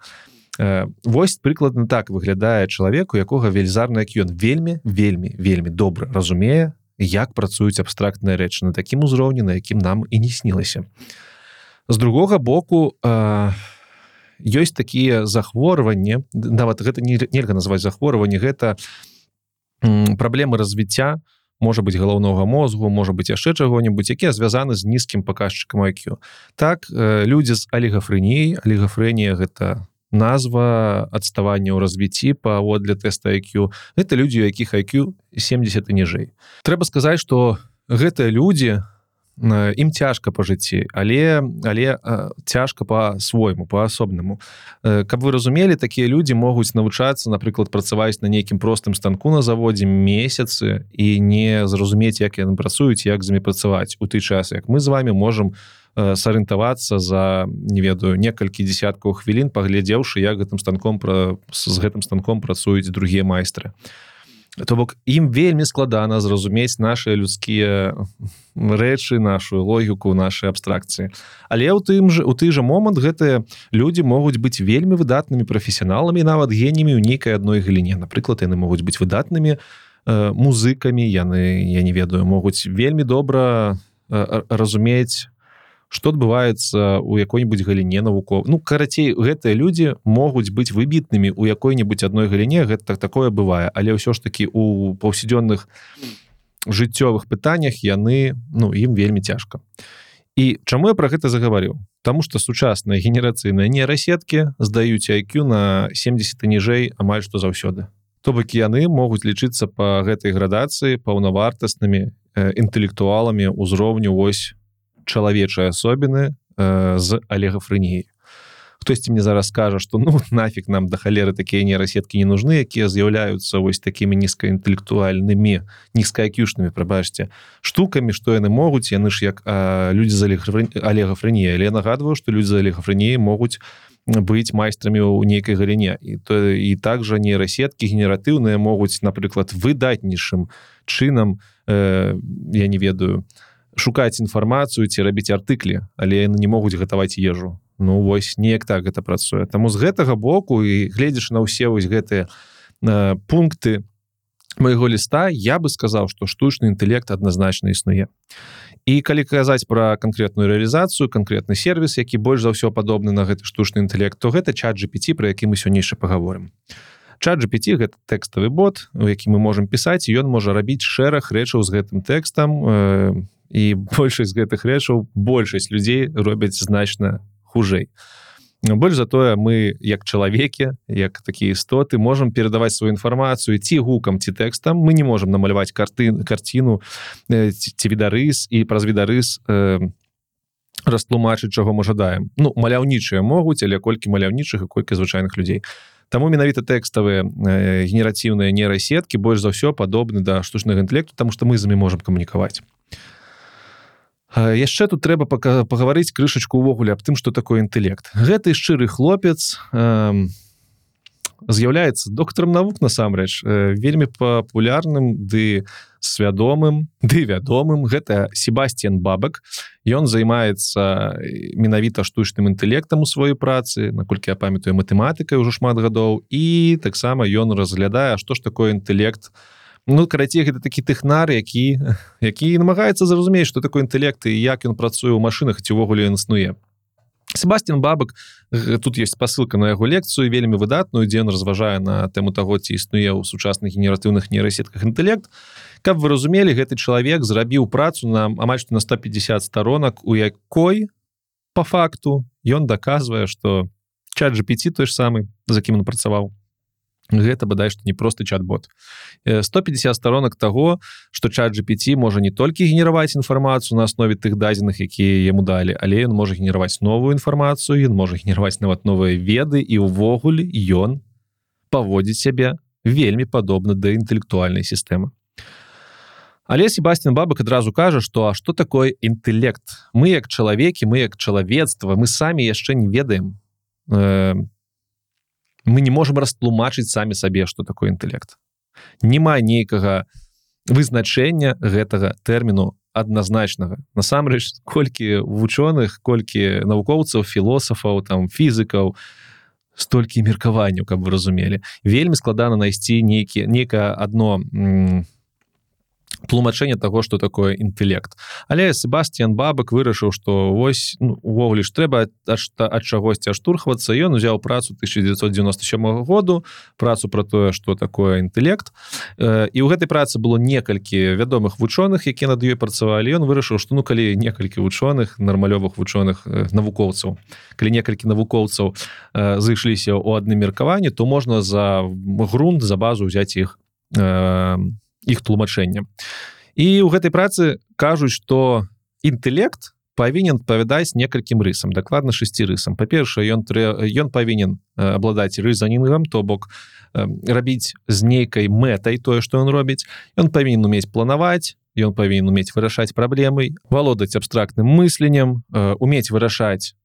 э, Вось прыкладна так выглядае чалавеку якога вельзарна як ён вельмі вельмі вельмі добра разумее як працуюць абстрактныя рэчы на такім узроўні на якім нам і не снілася. а з другога боку э, ёсць такія захворванні нават гэта не, нельга назваць захворванне гэта праблемы развіцця можа быть галаўнога мозгу можа быть яшчэ чаго-нибудь якія звязаны з нізкім паказчыкам IQ так э, людзі з алігафрэній алігафрэнія гэта назва адставання ў развіцці паводле тэста IQ это людзі у якіх IQ 70 і ніжэй. Трэба сказаць что гэтыя людзі ім цяжка па жыцці але але цяжка по-свойму по-асобнаму каб вы разумелі такія людзі могуць навучацца напрыклад працаваць на нейкім простым станку на заводзе месяцы і не зразумець як яны працуюць як з імі працаваць у той час як мы з вами можем сарыентавацца за не ведаю некалькі десяткаў хвілін паглядзеўшы як гэтым станком пра з гэтым станком працуюць другія майстры. а то бок ім вельмі складана зразумець наши людскія рэчы нашу логіку нашай абстракцыі. Але ў тым же у ты же момант гэтыя людзі могуць быць вельмі выдатнымі прафесіяналамі нават генямі ў нейкай адной галіне. Напрыклад яны могуць быць выдатнымі э, музыкамі яны я не ведаю могуць вельмі добра э, разумець что адбываецца у якой-нибудь галіне навуков ну карацей гэтыя людзі могуць быць выбітнымі у якой-нибудь адной галіне гэта так такое бывае. Але ўсё ж таки у паўсядзённых жыццёвых пытаннях яны ну ім вельмі цяжка. І чаму я про гэта загаварыў? Таму что сучасныя генерацыйныя нейрасеткі здаюць IQ на 70 ніжэй амаль што заўсёды. То бок яны могуць лічыцца по гэтай градацыі паўнавартаснымі інтэлектуаламі ўзроўню ось чалавечай асобіны э, з алегафрэніяй хтосьці мне зараз скажа что ну нафиг нам да халеры такія нейрасеткі не нужны якія з'яўляюцца вось такімі нізкаінтэлектуальнымі нізкаакюшнымі прабачце штукамі што яны могуць яны ж як людзі за алегафрэнія але нагадваю что людзі за алегафрэніяй могуць быць майстрамі ў нейкай галіне і то і также нейрасеткі генератыўныя могуць напрыклад выдатнейшым чынам э, я не ведаю у шукаць інфармацыю ці рабіць артыклі але яны не могуць гатаваць ежу. Ну вось неяк так гэта працуе. Таму з гэтага боку і гледзяш на ўсе вось гэтыя э, пункты майго ліста я бы сказаў што штучны інтэлект адназначна існуе. І калі казаць пра канкрэтную рэалізацыю канкрэтны сервіс які больш за ўсё падобны на гэты штучны інтэлект то гэта чат GPT пра які мы сённяйша паговорым. чат GPT гэта тэкставы бот у які мы можемм пісаць ён можа рабіць шэраг рэчаў з гэтым тэкстам э, і большасць гэтых рэчаў большасць людзей робяць значна хужэй больш затое мы як чалавекі як такія істоты можемм перадаваць сваю інфармацыю ці гукам ці тэкстам мы не можемм намаляваць карты карціну ці відарыс і праз відарыс э, растлумачыць чаго мы жадаем ну маляўнічыя могуць але колькі маляўнічых і колькі звычайных людзей Таму менавіта тэкставыя э, генерацыўныя нейрасеткі больш за ўсё падобны да штучнага інтэлекту тому што мы з імі можемм камунікаваць яшчэ тут трэба пагаварыць крышачку увогуле аб тым что такое інтэлект. Гэты шчыры хлопец э, з'яўляецца доктарам навук насамрэч э, вельмі папулярным ды свядомым ды вядомым. Гэта себастьян бабак. Ён займаецца менавіта штучным інтэлектам у сваёй працы наколькі я памятаю матэматыкай ужо шмат гадоў. І таксама ён разглядае што ж такое інтэлект у ну карацей гэта такі тэхнар які які намагаецца зразумець что такое інтэект і як ён працуе ў машинах ці увогуле існуе. Себастьян бабак тут есть посылка на яго лекцыю вельмі выдатную дзе ён разважае на тэму таго ці існуе ў сучасных генератыўных нейрасетках інтэлект. Каб вы разумелі гэты чалавек зрабіў працу на амаль што на 150 сторонак у якой по факту ён даказвае что чат GPT той ж самы за кім он працаваў гэта бадай што не просты чат-бот. 150 сторонок того что чат GPT можа не толькі генераваць інфармацыю на аснове тых дадзеных якія яму далі але ён можа генераваць новую інфармацыю ён можа генераваць нават новыя веды і ўвогуле ён паводзіць сябе вельмі падобна да інтэлектуальнай сістэмы. Але Себастьян бабак адразу кажа что а что такое інтэлект? Мы як чалавекі мы як чалавецтва мы самі яшчэ не ведаем э, мы не можем растлумачыць самі сабе что такое інтэлект. Няма нейкага вызначэння гэтага тэрміну адназначнага. Насамрэч колькі вучоных колькі навукоўцаў філосафаў там фізікаў столькі меркаванняў каб вы разумелі. Вельмі складана найсці нейкі некае одно тлумачэнне того что такое інтэлект. Але Себастьян бабак вырашыў что вось ну, увогуле ж трэба аж ад чагосьці аштурхвацца. Ён узяў працу 1997 году працу про тое что такое інтэлект. І ў гэтай працы было некалькі вядомых вучоных які над ёй працавалі. Ён вырашыў что ну калі некалькі вучоных нармалёвых вучоных навукоўцаў калі некалькі навукоўцаў зышліся ў адным меркаванні то можна за грунт за базу взять іх іх тлумачэння і ў гэтай працы кажуць что інтэект павінен павядаць некалькім рысам дакладна шасці рысам. Па-першае ён ён павінен абладаць рызанінгам то бок рабіць з нейкай мэтай тое што ён робіць. Ён павінен умець планаваць ён павінен умець вырашаць праблемай валодаць абстрактным мысленнем умець вырашаць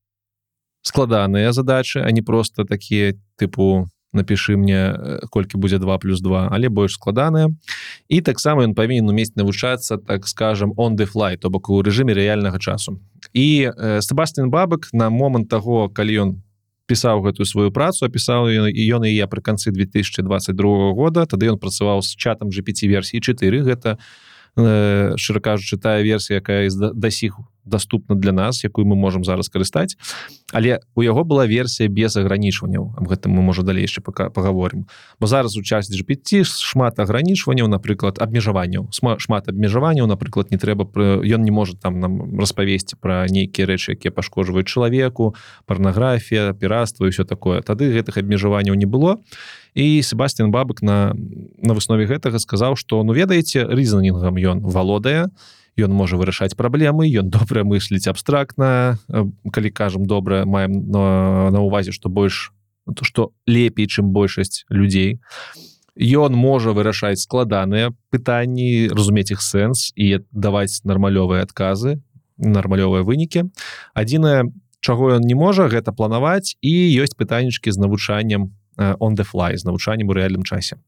складаныя задачы а не просто такія тыпу напиши мне колькі будзе 2 плюс 2 але больш складаная і таксама ён павінен умець навучацца так скажем он дефлай то бок у рэжыме рэальнага часу. І э, Себастьян бабак на момант того калі ён пісаў гэтую сваю працу апісаў і ён і я пры канцы 2022 года тады ён працаваў з чатам GPT версіі 4 гэта э, шчыра кажучы тая версія якая да сіх доступна для нас якую мы можем зараз карыстаць. Але у яго была версія без агранічванняў. Об гэтым мы можа далей яшчэ пока паговорым бо зараз у час GPT шмат агранічванняў напрыклад абмежаванняў. Шмат абмежаванняў напрыклад не трэба ён не может там нам распавесці про нейкія рэчы якія пашкоджваюць чалавеку парнаграфія піратства і все такое. Тады гэтых абмежаванняў не было. І Себастьян бабак на на выснове гэтага сказаў что ну ведаеце рызанінгам ён валодае ён можа вырашаць праблемы ён добра мысліць абстрактна калі кажам добра маем на, на увазе што больш то што лепей чым большасць людзей ён можа вырашаць складаныя пытанні разумець іх сэнс і даваць нармалёвыя адказы нармалёвыя вынікі адзінае чаго ён не можа гэта планаваць і ёсць пытаннічкі з навучаннем он дефлай з навучаннем у рэальным часе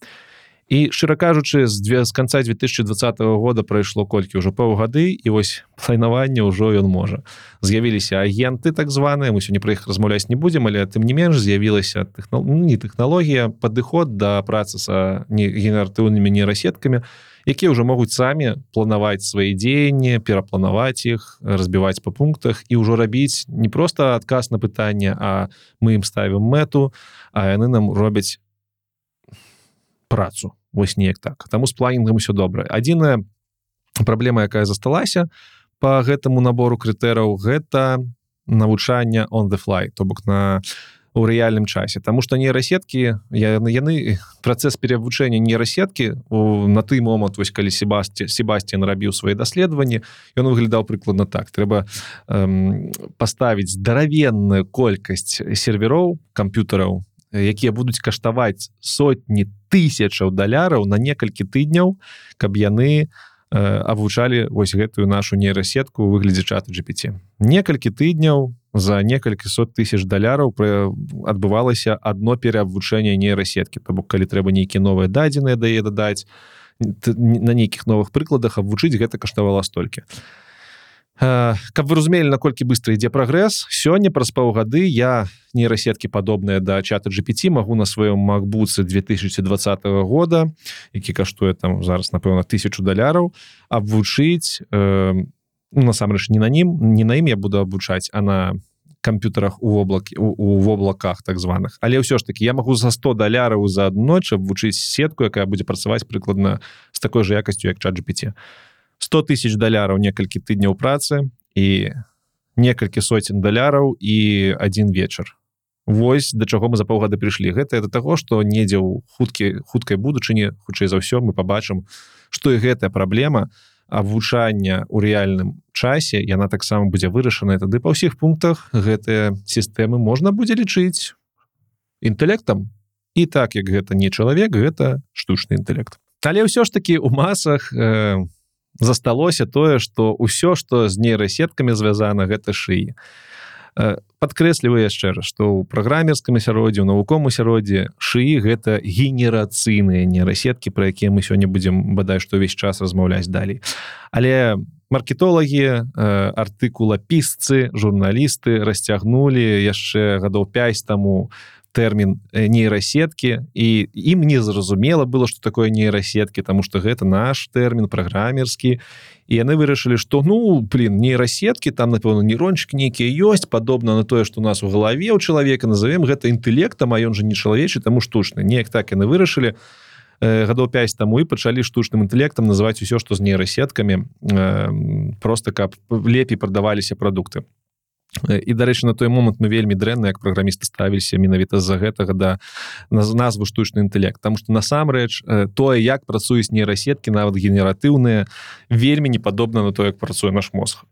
і шчыра кажучы з дзве з конца 2020 года прайшло колькі ўжо паўгады і вось файнаванне ўжо ён можа. З'явіліся агенты так званыя мы сёння пра іх размаўляць не будзем але тым не менш з'явілася тэхно... не тэхналогія падыход да працы са не генератыўнымі нейрасеткамі якія ўжо могуць самі планаваць свае дзеянні перапланаваць іх разбіваць по пунктах і ўжо рабіць не просто адказ на пытанне а мы ім ставім мэту а яны нам робяць працу вось неяк так. Таму з планінгам усё добра. Адзіная праблема якая засталася по гэтаму набору крытэраў гэта навучання on the fly то бок на у рэальным часе. Таму што нейрасеткі яны яны працэс перавучэння нейрасеткі на той момант вось калі себасці себасці нарабіў свае даследаванні ён выглядаў прыкладна так. Трэба эм, паставіць здаравенную колькасць сервероў камп'ютараў якія будуць каштаваць сотні тысячаў даляраў на некалькі тыдняў каб яны абвучалі вось гэтую нашу нейрасетку выглядзе чата GPT некалькі тыдняў за некалькі сот тысяч даляраў адбывалася адно пераабвучэнне нейрасеткі. То бок калі трэба нейкі новыя дадзеныя дае дадаць на нейкіх новых прыкладах абвучыць гэта каштавала столькі. а каб вы разумелі наколькі быстро ідзе прагрэс сёння праз паўгады я нейрасеткі падобныя да чата GPT магу на сваём макбуцы 2020 года які каштуе там зараз напэўна тысячу даляраў абвучыць э, насамрэч не на ім не на ім я буду абучаць а на камп'ютарах у воблакі у воблаках так званых. Але ўсё ж таки я магу за 100 даляраў за адноч абвучыць сетку якая будзе працаваць прыкладна з такой жа якасцю як чат GPT 100 тысяч даляраў некалькі тыдняў працы і некалькі соцень даляраў і один вечар. Вось да чаго мы за паўгады прыйшлі. Гэта да таго што недзе ў хуткі хуткай будучыні хутчэй за ўсё мы побачым што і гэтая праблема абвучання ў рэальным часе яна таксама будзе вырашаная тады па ўсіх пунктах. Гэтыя сістэмы можна будзе лічыць інтэлектам. І так як гэта не чалавек гэта штучны інтэлект. Але ўсё ж таки у масах у э, засталося тое что ўсё что з нейрасеткамі звязана гэта шыі. Подкрэсліваю яшчэ раз что ў праграмерскім асяроддзі у навуком асяроддзе шыі гэта генерацыйныя нейрасеткі про якія мы сёння будзем бадай што ўвесь час размаўляць далей. Але маркетолагі артыкула пісцы журналісты расцягнулі яшчэ гадоў 5 таму тэрмін нейрасеткі і ім не зразумела было что такое нейрасеткі тому что гэта наш тэрмін праграмерскі і яны вырашылі что ну блин нейрасеткі там напэўна нейрончик нейкія ёсць падобна на тое что у нас у галаве у чалавека назовем гэта інтэлектам а ён же не чалавечы таму штучны неяк так яны вырашылі гадоў 5 таму і пачалі штучным інтэлектам называць усё што з нейрасеткамі просто каб лепей прадаваліся прадукты і дарэчы на той момант мы вельмі дрэнна як праграмісты ставіліся менавіта з-за гэтага да назву штучны інтэлект. Там што насамрэч тое як працуюць нейрасеткі нават генератыўныя вельмі не падобна на то як працуе наш мозг.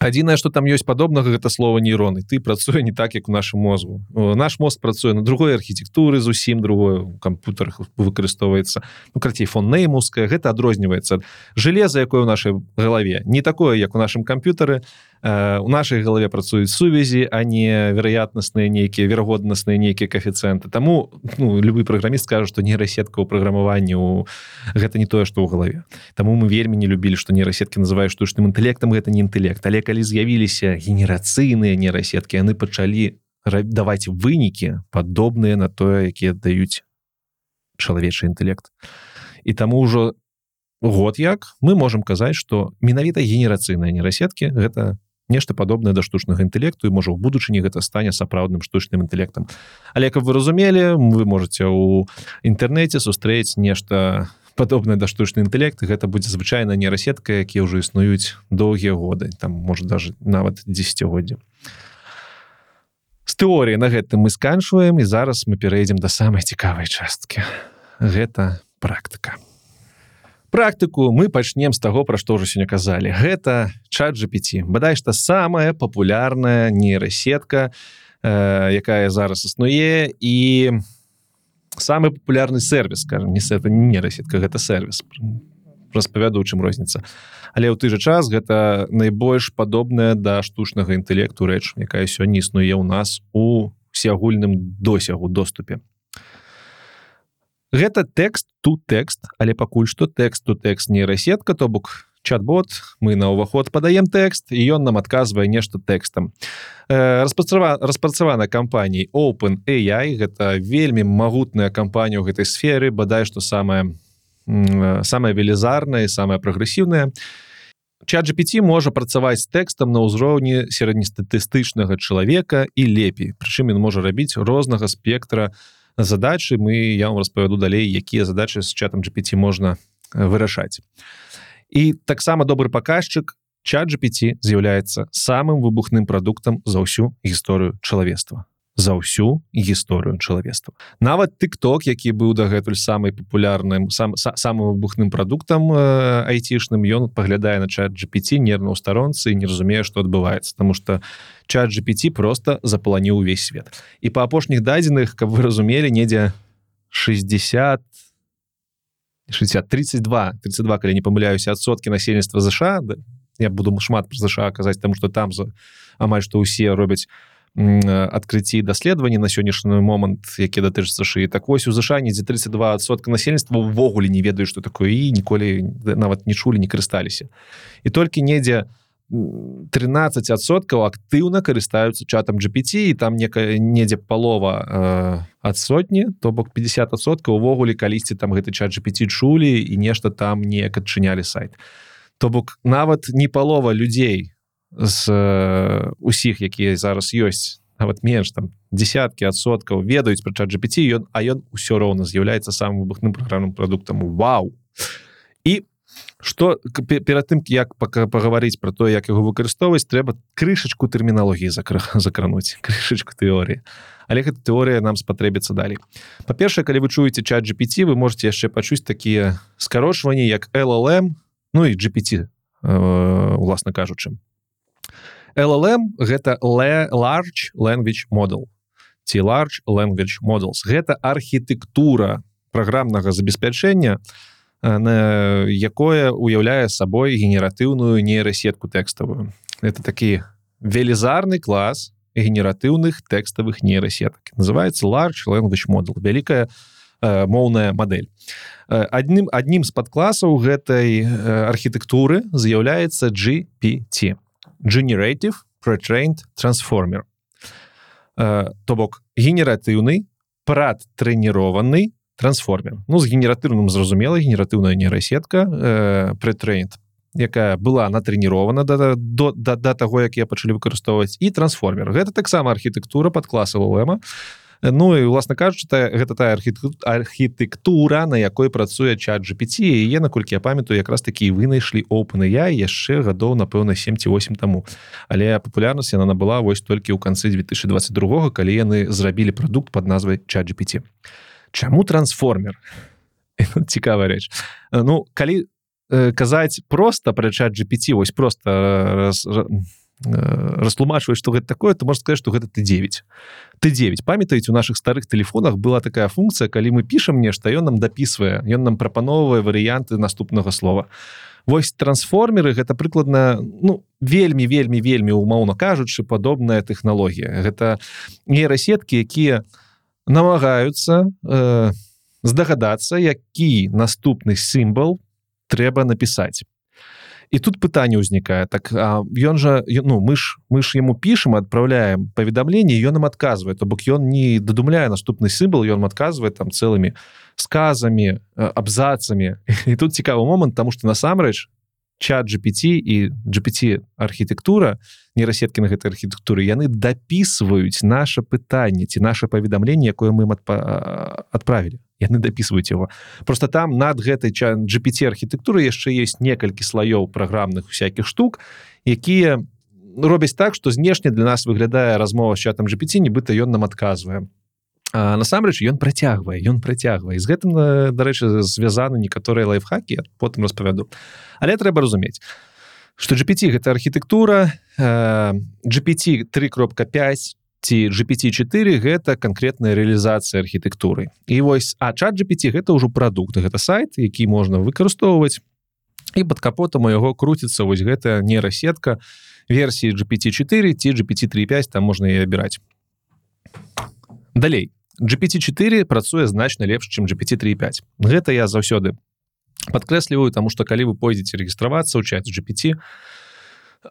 Адзінае что там ёсць падобнага гэта слова нейроны. Ты працуе не так як у нашым мозгу. Наш мозг працуе на другой архітэктуры зусім другое кампутарах выкарыстоўваецца. Ну крацей фон неймуская гэта адрозніваецца железа якое ў нашай галаве. Не такое як у нашым камп'ютары у нашай галаве працуюць сувязі а не вероятнасныя нейкія верагоднасныя нейкія каэфіцыенты Таму ну, любы праграміст скажа што нейрасетка ў праграмаванні у гэта не тое што ў галаве Таму мы вельмі не любілі што нейрасеткі называюць штучным інтэлектам гэта не інтэлект але калі з'явіліся генерацыйныя нейрасеткі яны пачалі даваць вынікі падобныя на тое якія даюць чалавечы інтэлект і таму ўжо год як мы можемм казаць што менавіта генерацыйныя нейрасеткі гэта нешта падобнае да штучнага інтэлекту і можа ў будучыні гэта стане сапраўдным штучным інтэлектам. Але каб вы разумелі вы можете у інтэрнэце сустрэць нешта падобнае да штучны інтэлект гэта будзе звычайна нейрасетка якія ўжо існуюць доўгія годы там можа даже нават десятгоддзя з тэорыі на гэтым мы сканчваем і зараз мы перейдзем да самай цікавай часткі. Гэта практыка практыку мы пачнем з таго пра што ўжо сёння казалі. Гэта чат GPT бадай што самая папулярная нейрасетка э, якая зараз існуе і самы папулярны сервис скажем не это не нейрасетка гэта сервис распавяду чым розніца. Але ў ты же час гэта найбольш падобная да штучнага інтэлекту рэч якая сёння існуе ў нас у всеагульным досягу доступе гэта тэкст тут тэкст але пакуль што тэкст тут тэкст нейрасетка то бок чат-бот мы на ўваход падаем тэкст і ён нам адказвае нешта тэкстам. Э, распрацава распрацавана кампаніяй open AI гэта вельмі магутная кампанія ў гэтай сферы бадай што самая самая велізарная самая прагрэсіўная. Чат GPT можа працаваць тэкстам на ўзроўні сярэднестатыстычнага чалавека і лепей прычым ён можа рабіць рознага спектра на задачы мы я вам распавяду далей якія задачы з чатам GPT можна вырашаць і таксама добры паказчык чат GPT з'яўляецца самым выбухным прадуктам за ўсю гісторыю чалавецтва за ўсю гісторыю чалавецтва. Нават тык-ток які быў дагэтуль самый папулярным сам самым выбухным прадуктам э, айцішным ён паглядае на чат GPT нервна ў старонцы не разумее што адбываецца тому что чат GPT просто запланіў увесь свет. І па апошніх дадзеных каб вы разумелі недзе 60 60 32 32 калі не памыляюся адсоткі насельніцтва ЗША я буду шмат про ЗША казаць тому что там за амаль што ўсе робяць адкрыцці даследаванні на сённяшні момант які датычыцца шы так вось у ЗША недзе 32сотка насельніцтва ўвогуле не ведаю што такое і ніколі нават не чулі не карысталіся. І толькі недзе 13соткаў актыўна карыстаюцца чатам GPT і там некая недзе палова э, ад сотні то бок 50соткаў увогуле калісьці там гэты чат GPT чулі і нешта там неяк адчынялі сайт. То бок нават не палова людзей з усіх якія зараз ёсць. Нават менш там десяткі адсоткаў ведаюць пра чат GPT ён а ён усё роўна з'яўляецца самым выбухным праграмным прадуктам. Вау! І что перад тым як пока пагаварыць про то як яго выкарыстоўваць трэба крышачку тэрміналогіі закрых закрануць крышачку тэорыі. Але гэта тэорыя нам спатрэбіцца далей. Па-першае калі вы чуеце чат GPT вы можете яшчэ пачуць такія скарочванні як LLM ну і GPT э, уласна кажучым LLM гэта large language model. Ці large language models. Гэта архітэктура праграмнага забеспячэння якое уяўляе сабой генератыўную нейрасетку тэкставую. Это такі велізарны клас генератыўных тэкставых нейрасетак. Называется large language model вялікая моўная модель адным аднім з падкласаў гэтай архітэктуры з'яўляецца GPT generative pretrained transformer. То бок генератыўны прадтрэнірованы трансформер ну з генератыўным зразумела генератыўная нейрасетка э, претрейнт якая была натрэнірована да, до да, да таго як я пачалі выкарыстоўваць і трансформер гэта таксама архітэктура под класаваема Ну і уласна кажучы та, гэта тая архітэктура на якой працуе чат GPT яе наколькі я памятаю якраз такі вынайшлі опыны. Я яшчэ гадоў напэўна 7ці8 таму. Але папулярнасць яна набыла вось толькі ў канцы 2022 калі яны зрабілі прадукт под назвай чат GPT Чаму трансформер? Цікавая рэч. Ну калі э, казаць просто пра чат GPT вось просто раз, растлумачваць что гэта такое то можна сказать что гэта ты 9 ты 9 памятаеце у наших старых телефонах была такая функция калі мы пишем нешта ён нам дапісвае ён нам прапановвае варыянты наступнага слова. Вось трансформеры гэта прыкладна ну вельмі вельмі вельмі умоўна кажучы падобная технологлогія гэта нейрасетки якія намагаюцца э, здагадацца які наступны сімбал трэба напісаць і тут пытанне ўзнікае так ён жа ну мы ж мы ж яму пішам адпраўляем паведамленне ён нам адказвае то бок ён не дадумляе наступны сымбал ён адказвае там цэлымі сказамі абзацамі і тут цікавы момант тому что насамрэч чат GPT і GPT архітэктура нейрасеткі на гэтай архітэктуры яны дапісваюць наше пытанне ці наше паведамленне якое мы адправілі яны дапісваюць его. Просто там над гэтай GPT архітэктуры яшчэ есть некалькі слоёў праграмных всякихх штук якія робяць так что знешне для нас выглядае размова с чатам GPT нібыта ён нам адказвае насамрэч ён працягвае ён працягвае. З гэтым дарэчы звязаны некаторыя лайфхакі потым распавяду. Але трэба разумець что GPT гэта архітэктура GPT 3.5 ці GPT4 гэта канкрэтная рэалізацыя архітэктуры. І вось а чат GPT гэта ўжо прадукт гэта сайт які можна выкарыстоўваць і под капотам у яго круціцца вось гэтая нейрасетка версіі GPT4 ці GPT35 там можна і абіраць. Далей GPT4 працуе значна лепш чым GPT35 гэта я заўсёды подкрэсліваю тому что калі вы пойдзеце рэгістравацца ў чат GPT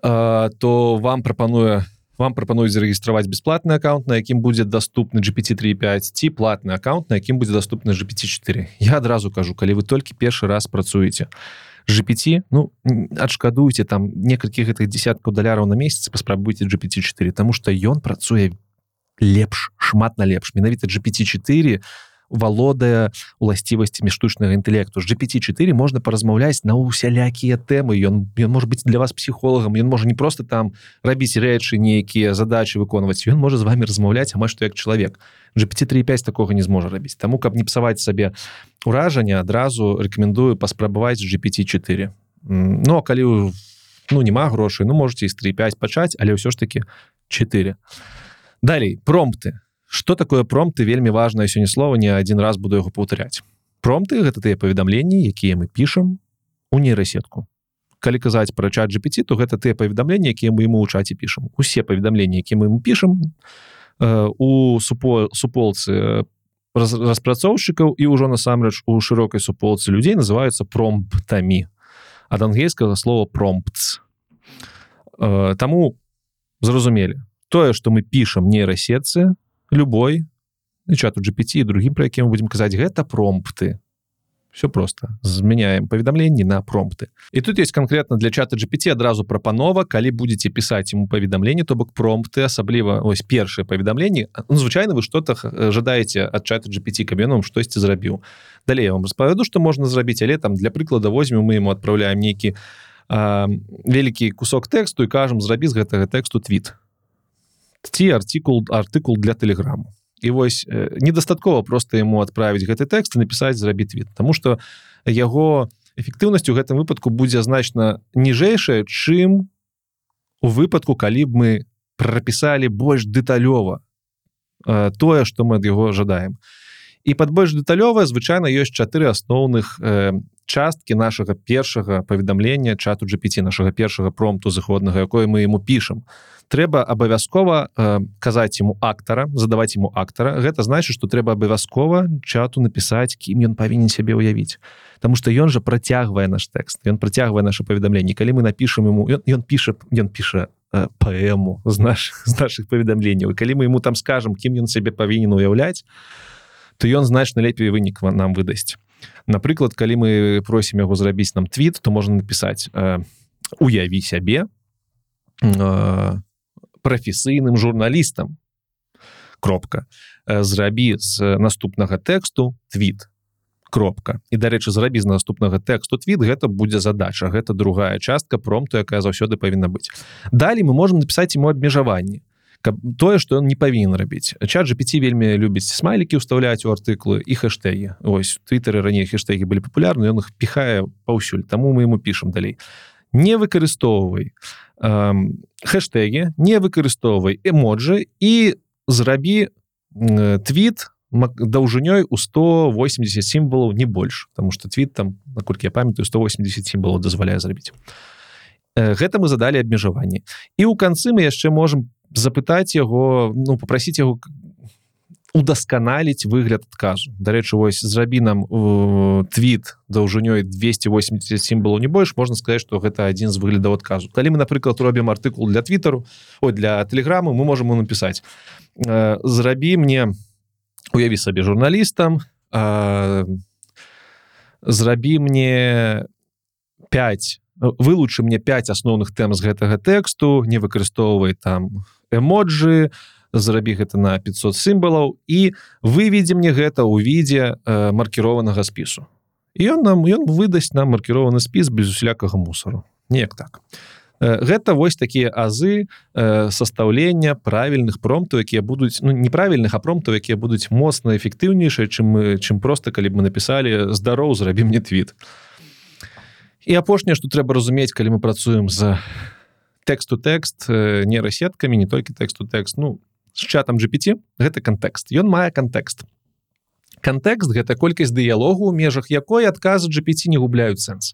то вам прапануе вам прапануюць зарэгістраваць бесплатны аккаунт на якім будзе доступны GPT35 ці платны аккаунт на якім будзе доступны GPT4 я адразу кажу калі вы толькі першы раз працуеце. GPT ну адшкадуйте там некалькі гэтых десяткаў даляраў на месяц паспрабуйте GPT4 тому что ён працуе лепш шмат на лепш. Менавіта GPT4 у валодае уласцівасцямі штучнага інтэлекту. З GPT4 можна паразмаўляць на усялякія тэмы. Ён ён может быть для вас псіхолагам ён можа не просто там рабіць рэчы нейкія задачи выконваць. Ён можа з вами размаўляць амаль што як чалавек. GPT35 такога не зможа рабіць. Таму каб не псаваць сабе уражання адразу рэкамендую паспрабаваць GPT4 но калі ну няма грошай ну можете з 35 пачаць але ўсё ж таки 4 далей промпты. Что такое промпты? Вельмі важное сёння слова не один раз буду яго паўтаряць промпты гэта тыя паведамленні якія мы пішам у нейрасетку калі казаць пра чат GPT то гэта тыя паведамленні якія мы ему ў чаце пішам. Усе паведамленні які мы ему пішам э, у супо суполцы раз, распрацоўшчыкаў і ўжо насамрэч у шырокай суполцы людзей называются промптамі. Ад ангельскага слова промптс э, таму зразумелі тое что мы пішам нейрасетцы любой чату GPT другим про якім будем казаць гэта промпты. Все просто змяняем паведамленні на промпты. І тут есть конкретно для чата GPT адразу прапанова калі будете пісаць ему паведамленне то бок промпты асабліва ось першае паведамленне. Ну, звычайно вы что-то жадаеце ад чата GPT каменом штосьці зрабіў. Далей я вам распавяду что можна зрабіць але там для прыклада возьмем мы ему адпраўляем нейкі вялікі кусок тэксту і кажам зрабі з гэтага тэксту твіт ці артикул артыкул для телеграму і вось э, недастаткова просто ему отправить гэты тэкст написать зрабіць твит тому что яго эфектыўнасць у гэтым выпадку будзе значна ніжэйшая чым у выпадку калі б мы прапісалі больш дэталёва э, тое что мы ад яго жадаем і под больш дэталёвая звычайна ёсць чатыры асноўных э, часткі нашага першага паведамлення чату GPT нашага першага промту зыходнага якое мы ему пішам трэба абавязкова э, казаць ему актара задаваць ему актара. Гэта значит что трэба абавязкова чату напісаць кім ён павінен сябе ўявіць. Таму что ён жа працягвае наш тэкст ён працягвае наше паведамленне калі мы напішам ему ён, ён піша ён піша э, паэму з наш з наших паведамленняў. Калі мы ему там скажем кім ён сябе павінен уяўляць то ён значна лепей вынік нам выдасць. Напрыклад калі мы просім яго зрабіць нам твіт то можна напісаць э, уяві сябе э, прафесійным журналістам. Кропка. Зрабі з наступнага тэксту твіт. Кропка. І дарэчы зрабі з наступнага тэксту твіт гэта будзе задача гэта другая частка промту якая заўсёды павінна быць. Далей мы можем напісаць ему абмежаванні каб тое что он не павінен рабіць. Чат 5 вельмі любіць смайлікі ўставляць у артыклы і хэштэгі. Ось твиттеры раней хэштэгі былі папулярны ён их піхае паўсюль таму мы ему пішам далей. Не выкарыстоўвай хэштэгі не выкарыстоўвай эмоджы і зрабі твіт даўжынёй у 180 сімвалаў не больш потому что твит там наколькі я памятаю 180 сімвалаў дазваляе зрабіць гэта мы задалі абмежаванні і ў канцы мы яшчэ можем запытаць яго ну попросить яго удасканаліць выгляд адказу дарэчы вось зрабі нам твит даўжынёй 280 сімвалаў не больш можна сказаць что гэта адзін з выглядаў адказу калі мы напрыклад робім артыкул для твиттеру ой для телеграммы мы можем напісаць зрабі мне уяві сабе журналістам зрабі мне 5 вылучы мне 5 асноўных тэм з гэтага тэксту не выкарыстоўвай там эмоджы зрабі гэта на 500 сімвалаў і выведзе мне гэта ў відзе маркіраванага спісу. Ён нам ён выдасць нам маркіраваны спіс без усялякага мусору неяк так. Гэта вось такія азы састаўлення правільных промтаў якія будуць ну, неправільных апромтаў якія будуць моцна эфектыўнейшыя чым мы чым просто калі б мы напісалі здароў зрабім мне твіт і апошняе што трэба разумець калі мы працуем за тэксту тэкст нейрасеткамі не толькі тэксту тэкст ну з чатам GPT гэта кантэкст. Ён мае кантэкст. Кантэкст гэта колькасць дыялогу у межах якой адказы GPT не губляюць сэнс.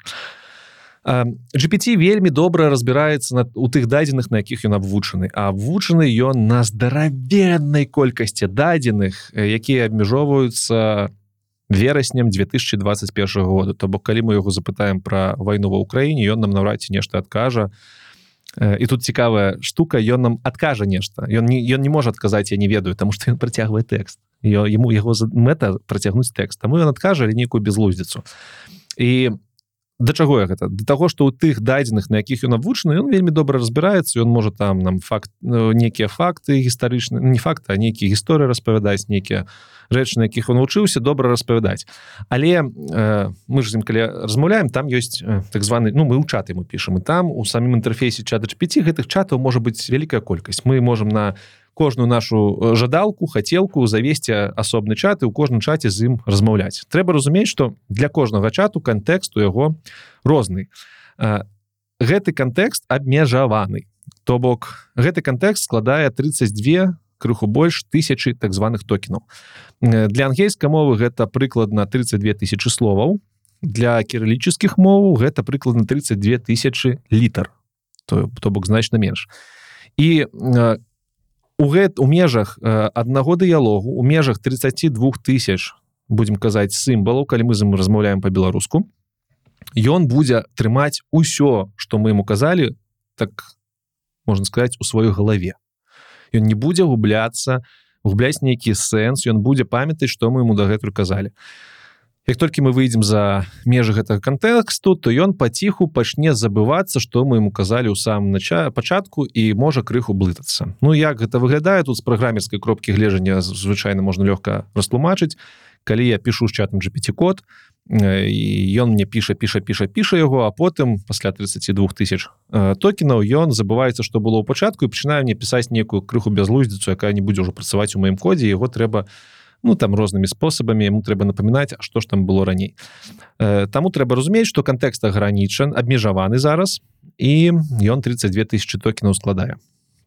GPT вельмі добра разбіраецца на у тых дадзеных на якіх ён абвучаны. А вучаны ён на здаравеннай колькасці дадзеных якія абмяжоўваюцца вераснем 2021 года. То бок калі мы яго запытаем про вайну ва ўкраіне ён нам наўрад ці нешта адкажа і тут цікавая штука ён нам адкажа нешта. Ён не ён не можа адказаць я не ведаю тому что ён працягвае тэкст. Ему яго мэта працягнуць тэкст. Таму ён адкажа нейкую безлуздзіцу і у да чаго я гэта? Да таго што ў тых дадзеных на якіх ён навучаны ён вельмі добра разбіраецца ён можа там нам факт ну, нейкія факты гістарычны не факты а нейкія гісторыі распавядаць нейкія рэчы на якіх он вучыўся добра распавядаць. Але э, мы ж з ім калі размаўляем там ёсць э, так званы ну мы ў чаты мы пішам і там у самім інтэрфейсе чата 5 гэтых чатаў можа быць вялікая колькасць. Мы можемм на кожную нашу э, жадалку хацелку завесці асобны чат і ў кожным чаце з ім размаўляць. Трэба разумець что для кожнага чату кантэксту яго розны. Гэты кантэкст абмежаваны. То бок гэты кантэкст складае 32 крыху больш тысячи так званых токенаў. Для ангельскай мовы гэта прыкладна 32 тысячи словаў. Для кірылічскіх моў гэта прыкладна 32 тысячи літр то, то бок значна менш. І у гэт у межах аднаго дыялогу у межах 32 тысяч будем казаць сімбалаў калі мы з ім размаўляем по-беларуску ён будзе трымаць усё что мы ему казалі так можна сказать у сваёй галаве ён не будзе губляцца губляць нейкі сэнс ён будзе памятаць что мы ему дагэтуль казалі як толькі мы выйдзем за межы гэтага кантэксту то ён паціху пачне забывацца што мы ему казалі ў самом нача пачатку і можа крыху блытацца. Ну як гэта выглядае тут з праграмерскай кропкі гледжання звычайна можна лёгка растлумачыць. Калі я пишу з чатам GPT код і ён мне піша піша піша піша яго а потым пасля 32 тысяч токенаў ён забываецца што было ў пачатку і пачынаю мне пісаць некую крыху бязлуздзіцу якая не будзе ўжо працаваць у маім кодзе его трэба у ну там рознымі спосабамі ему трэба напамінаць что ж там было раней. Э, Таму трэба разумець что кантэкст агранічан абмежаваны зараз і ён 32 тысячи токенаў складае.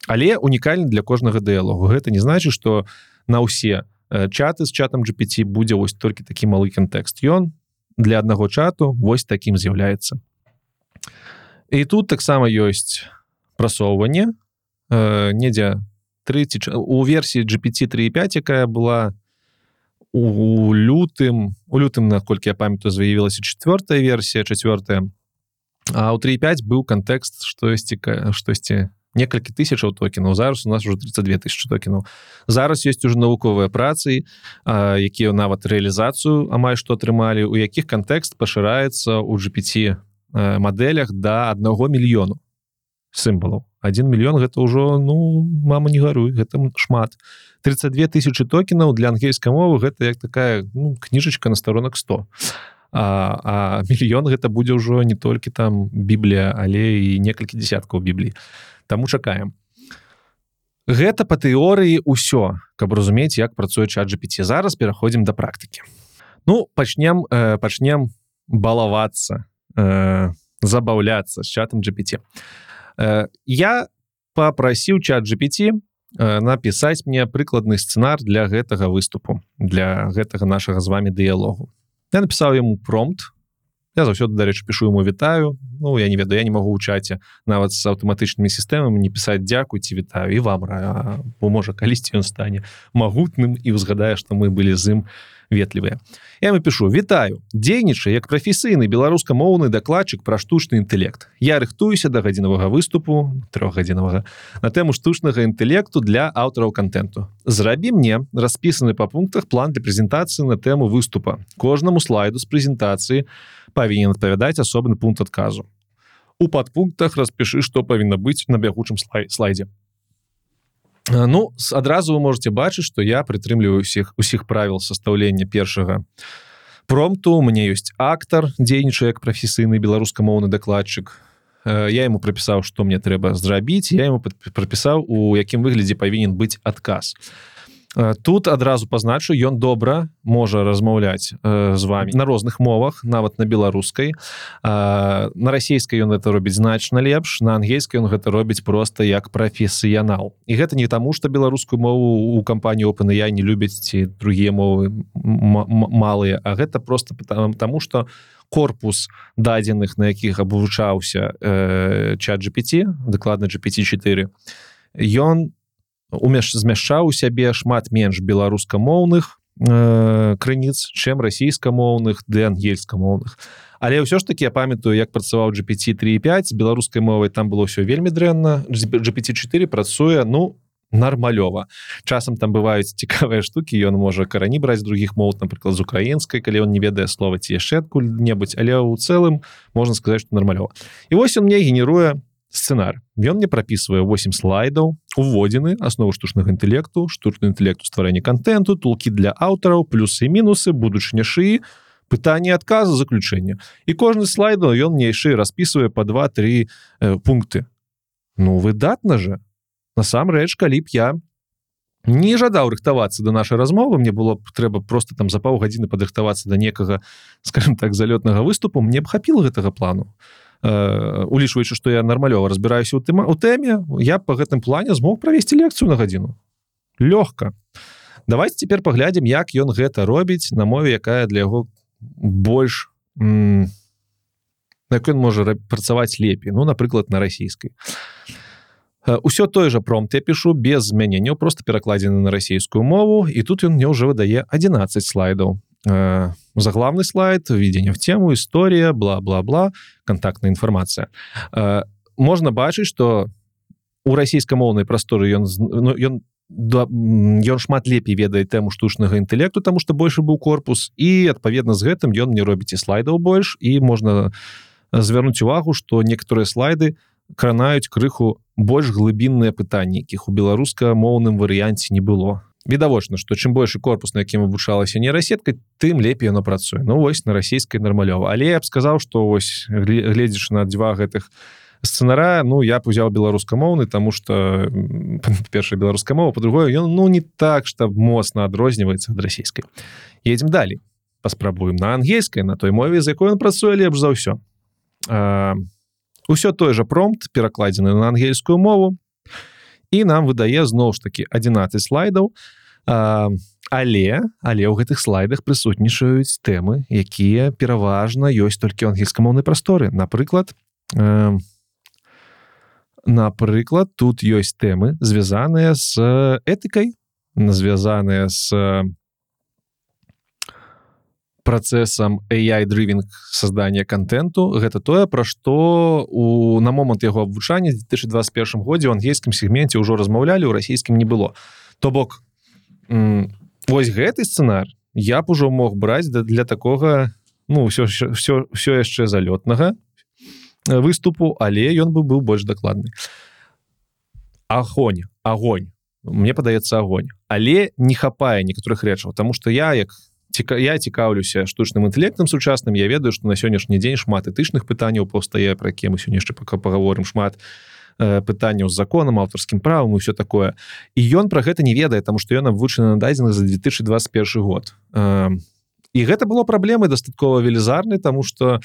Але унікальны для кожнага дыялогу. Гэта не значит что на ўсе э, чаты з чатам GPT будзе вось толькі такі малы кантэкст. Ён для аднаго чату вось таким з'яўляецца. І тут таксама ёсць прасоўванне э, недзе 30 у версіі GPT 35 якая была у лютым у лютым наколькі я памятаю заявілася четвертая версія четвертая а у 35 быў кантэкст штосьці штосьці некалькі тысячаў токенаў зараз у нас уже 32 тысячи токенаў зараз есть уже навуковыя працы якія нават рэалізацыю амаль што атрымалі у якіх кантэкст пашыраецца у GPT мадэлях да аднаго мільёну сімвалаў 1 мільён гэта ўжо ну мама не гаруй гэта шмат 32 тысячи токенаў для ангельскай мовы гэта як такая ну, кніжачка на сторонак 100 а, а мільён гэта будзе ўжо не толькі там біблія але і некалькі десяткаў біблій Таму чакаем. Гэта па тэорыі ўсё, каб разумець, як працуе чат GPT. зараз пераходзім да практыкі. Ну пачнем э, пачнем балавацца, э, забаўляцца з чатам GPT. Э, я попрасіў чат GPT напісаць мне прыкладны сцэнар для гэтага выступу для гэтага нашага з вами дыялогу. Я напісаў яму промпт я заўсёды дарэчы пішу ему вітаю Ну я не ведаю я не могу ў чаце нават з аўтаматычнымі сістэмамі не пісаць дзякуйце вітаю і вам бо можа калісьці ён стане магутным і ўзгадае што мы былі з ім ветлівыя. Я ему пишу вітаю. Дзейнічай як прафесійны беларускамоўны дакладчык пра штучны інтэлект. Я рыхтуюся да гадзінавага выступу трохгадзінавага на тэму штучнага інтэлекту для аўтараў контенту зрабі мне распісаны па пунктах план для прэзентацыі на тэму выступа. Кожнаму слайду з прэзентацыі павінен адпавядаць асобны пункт адказу. У падпунктах распішы што павінна быць на бягучым слай слайдзе. Ну адразу вы можете бачыць что я прытрымліваю усіх усіх правил составлення першага промту. Мне ёсць актор дзейнічае як прафесійны беларускамоўны дакладчык. Э, я ему прапісаў что мне трэба зрабіць я ему прапісаў у якім выглядзе павінен быць адказ тут адразу пазначу ён добра можа размаўляць э, з вами на розных мовах нават на беларускай. На расійскай ён это робіць значна лепш на ангельскай ён гэта робіць просто як прафесіянал. І гэта не таму что беларускую мову у кампаніі опыны я не любяць ці другія мовы малыя а гэта просто тому что корпус дадзеных на якіх абвучаўся э, чат GPT дакладна GPT4 ён умеш змяшчаў у сябе шмат менш беларускамоўных э, крыніц чым расійскамоўных ды ангельскамоўных. Але ўсё ж таки я памятаю як працаваў GPT 35 беларускай мовай там было ўсё вельмі дрэнна GPT4 працуе ну нармалёва. Часам там бываюць цікавыя штукі ён можа карані браць других моў напрыклад з украінскай калі он не ведае слова ці яшчэ адкуль-небудзь але ў цэлым можна сказаць что нармалёва. І вось он мне генеруе сцэнар. Ён мне прапісвае 8 слайдаў уводзены аснову штучнага інтэлекту штучны інтэлекту стварэння контенту тулкі для аўтараў плюсы мінусы будучыня шыі пытанне адказа заключэння і кожны слайду ён мне яшчэ распісвае по два-три э, пункты. Ну выдатна же насамрэч калі б я не жадаў рыхтавацца до нашай размовы мне было б трэба просто там за паўгадзіны падрыхтавацца до некага скажем так залётнага выступу мне б хапіла гэтага плану. а улічваючы што я нармалёва разбіраюся у тэма у тэме я по гэтым плане змог правесці лекцыю на гадзіну. Лёгка. Давайте цяпер паглядзім як ён гэта робіць на мове якая для яго больш як ён можа працаваць лепей ну напрыклад на расійскай. Ўсё той жа промт я пишу без змяненняў просто перакладзены на расійскую мову і тут ён мне ўжо выдае 11 слайдаў Э, заглавный слайд введение в тему история бла-бла-бла контактная информация. Э, можно бачыць что у расійскамоўнай прасторы ён ну, ён да, ён шмат лепей ведае тэму штучнага інтэлекту тому что больше быў корпус і адпаведна з гэтым ён не робіць і слайдаў больш і можна звярнуць увагу что некаторыя слайды кранаюць крыху больш глыбінныя пытанні якіх у беларуска-моўным варыянце не было відавочна что чым больше корпус на якім вывучалася нейрасетка тым лепей яно працуе Ну вось на расійскай нармалёва але я б сказаў что вось гледзяш на два гэтых сцэнара Ну я б узяў беларускамоўны тому что першая беларуская мова по-другое ён ну не так что моцна адрозніваецца ад расійскай едем далей паспрабуем на ангельскай на той мове за якой он працуе лепш за ўсё ўсё той же промпт перакладзены на ангельскую мову і нам выдае зноў ж таки 11 слайдаў. А, але але ў гэтых слайдах прысутнічаюць тэмы якія пераважна ёсць толькі ангельскамоўнай прасторы. Напрыклад э, напрыклад тут ёсць тэмы звязаныя з этыкай звязаныя з працэсам AI дрывінг создания контенту. Гэта тое пра што у на момант яго абвучання 2021 годзе у ангельскім сегменте ўжо размаўлялі у расійскім не было. То бок вось гэты сцэнар я б ужо мог браць да для такога ну все все все яшчэ залётнага выступу але ён бы быў больш дакладны. Огонь огонь мне падаецца огонь але не хапае некаторых рэчаў тому что я як ціка я цікаўлюся штучным інтэлектам сучасным я ведаю что на сённяшні дзень шмат этычных пытанняў постае про ке мы сёння яшчэ пока паговорым шмат э, пытанняў з законам аўтарскім правам і все такое. І ён про гэта не ведае тому что ён вывучаны на дадзеных за 2021 год. Э, і гэта было праблемай дастаткова велізарнай тому что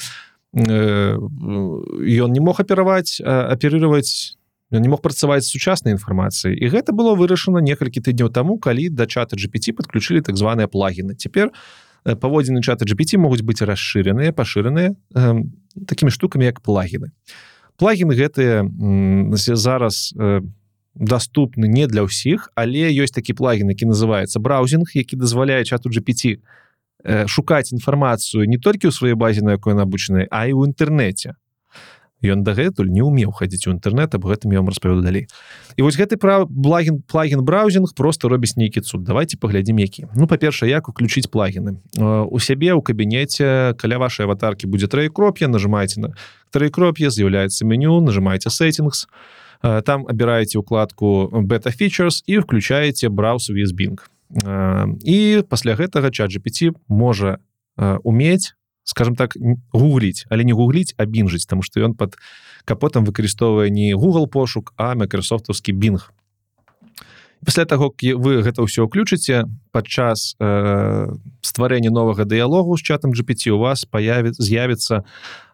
э, ён не мог апераваць аперировать Ён не мог працаваць сучаснай інфармацыі і гэта было вырашана некалькі тыдняў таму калі да чата GPT подключылі так званыя плагіны. Цяпер паводзіны чата GPT могуць быць расшыреныя пашыраныя э, такімі штукамі як плагіны. Плагіны гэтыя зараз э, доступны не для ўсіх але ёсць такі плагін які называется браузинг які дазваляе чату GPT э, шукаць інфармацыю не толькі ў сваёй базе на якой набучанай а і ў інтэрнэце ён дагэтуль не умеў хадзіць у інтэрнэт аб гэтым я вам распавяду далей і вось гэты прав плагін плагін браузинг просто робіць нейкі цуд давайте паглядзім які ну па-перша як уключыць плагіны у сябе ў кабінеце каля вашай аватаркі будзе трэй кроп'я нажимаеце на трэй кроп'я з'яўляецца меню нажимаеце сеттингс там абіраеце укладку бета features і включаеце браўс весбінг і пасля гэтага чат GPT можа умець скажем так гугліць але не гугліць а бінжыць там што ён под капотам выкарыстоўвае не Google пошук а Microsoftовскі бінг пасля таго вы гэта ўсё ўключыце падчас э, стварэння новага дыялогу з чатам GPT у вас появит з'явіцца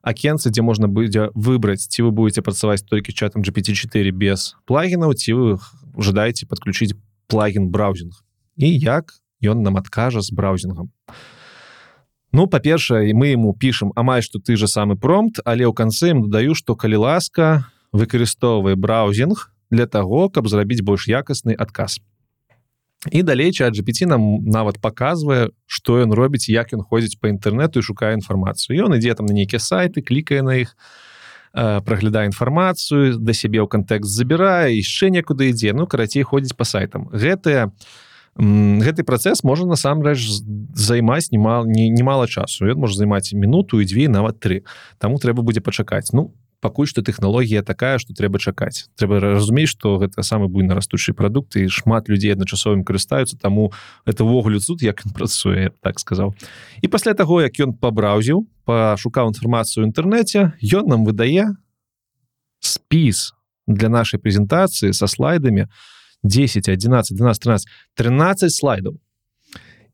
акенцы дзе можна будзе выбраць ці вы будете працаваць толькі чатам GPT4 без плагінаў ці вы жадаеце подключыць плагін браузинг і як ён нам адкажа з браузингом. то Ну па-першае мы ему пішам амаль што ты же самы промпт але ў канцы ім дадаю што калі ласка выкарыстоўвае браузинг для того каб зрабіць больш якасны адказ. І далей чат GPT нам нават показвае што ён робіць як ён ходзіць по інтэрнету і шукае інфармацыю ён ідзе там на нейкія сайты клікае на іх праглядае інфармацыю да сябе ў кантэкст забірае яшчэ некуды ідзе ну карацей ходзіць по сайтам. Гэтыя у гэты працэс можа насамрэч займаць немал немало часу. Ён можа займаць мінуту і дзве нават тры. Таму трэба будзе пачакаць. Ну пакуль што тэхналогія такая што трэба чакаць. Трэба разумець што гэта самы буйна растучы прадукт і шмат людзей адначасовым карыстаюцца таму это ўвогуле суд як ён працуе так сказаў. І пасля таго як ён пабраўзіў пашукаў інфармацыю інтэрнэце ён нам выдае спіс для нашай прэзентацыі са слайдамі у 10 11 12 13 13 слайдаў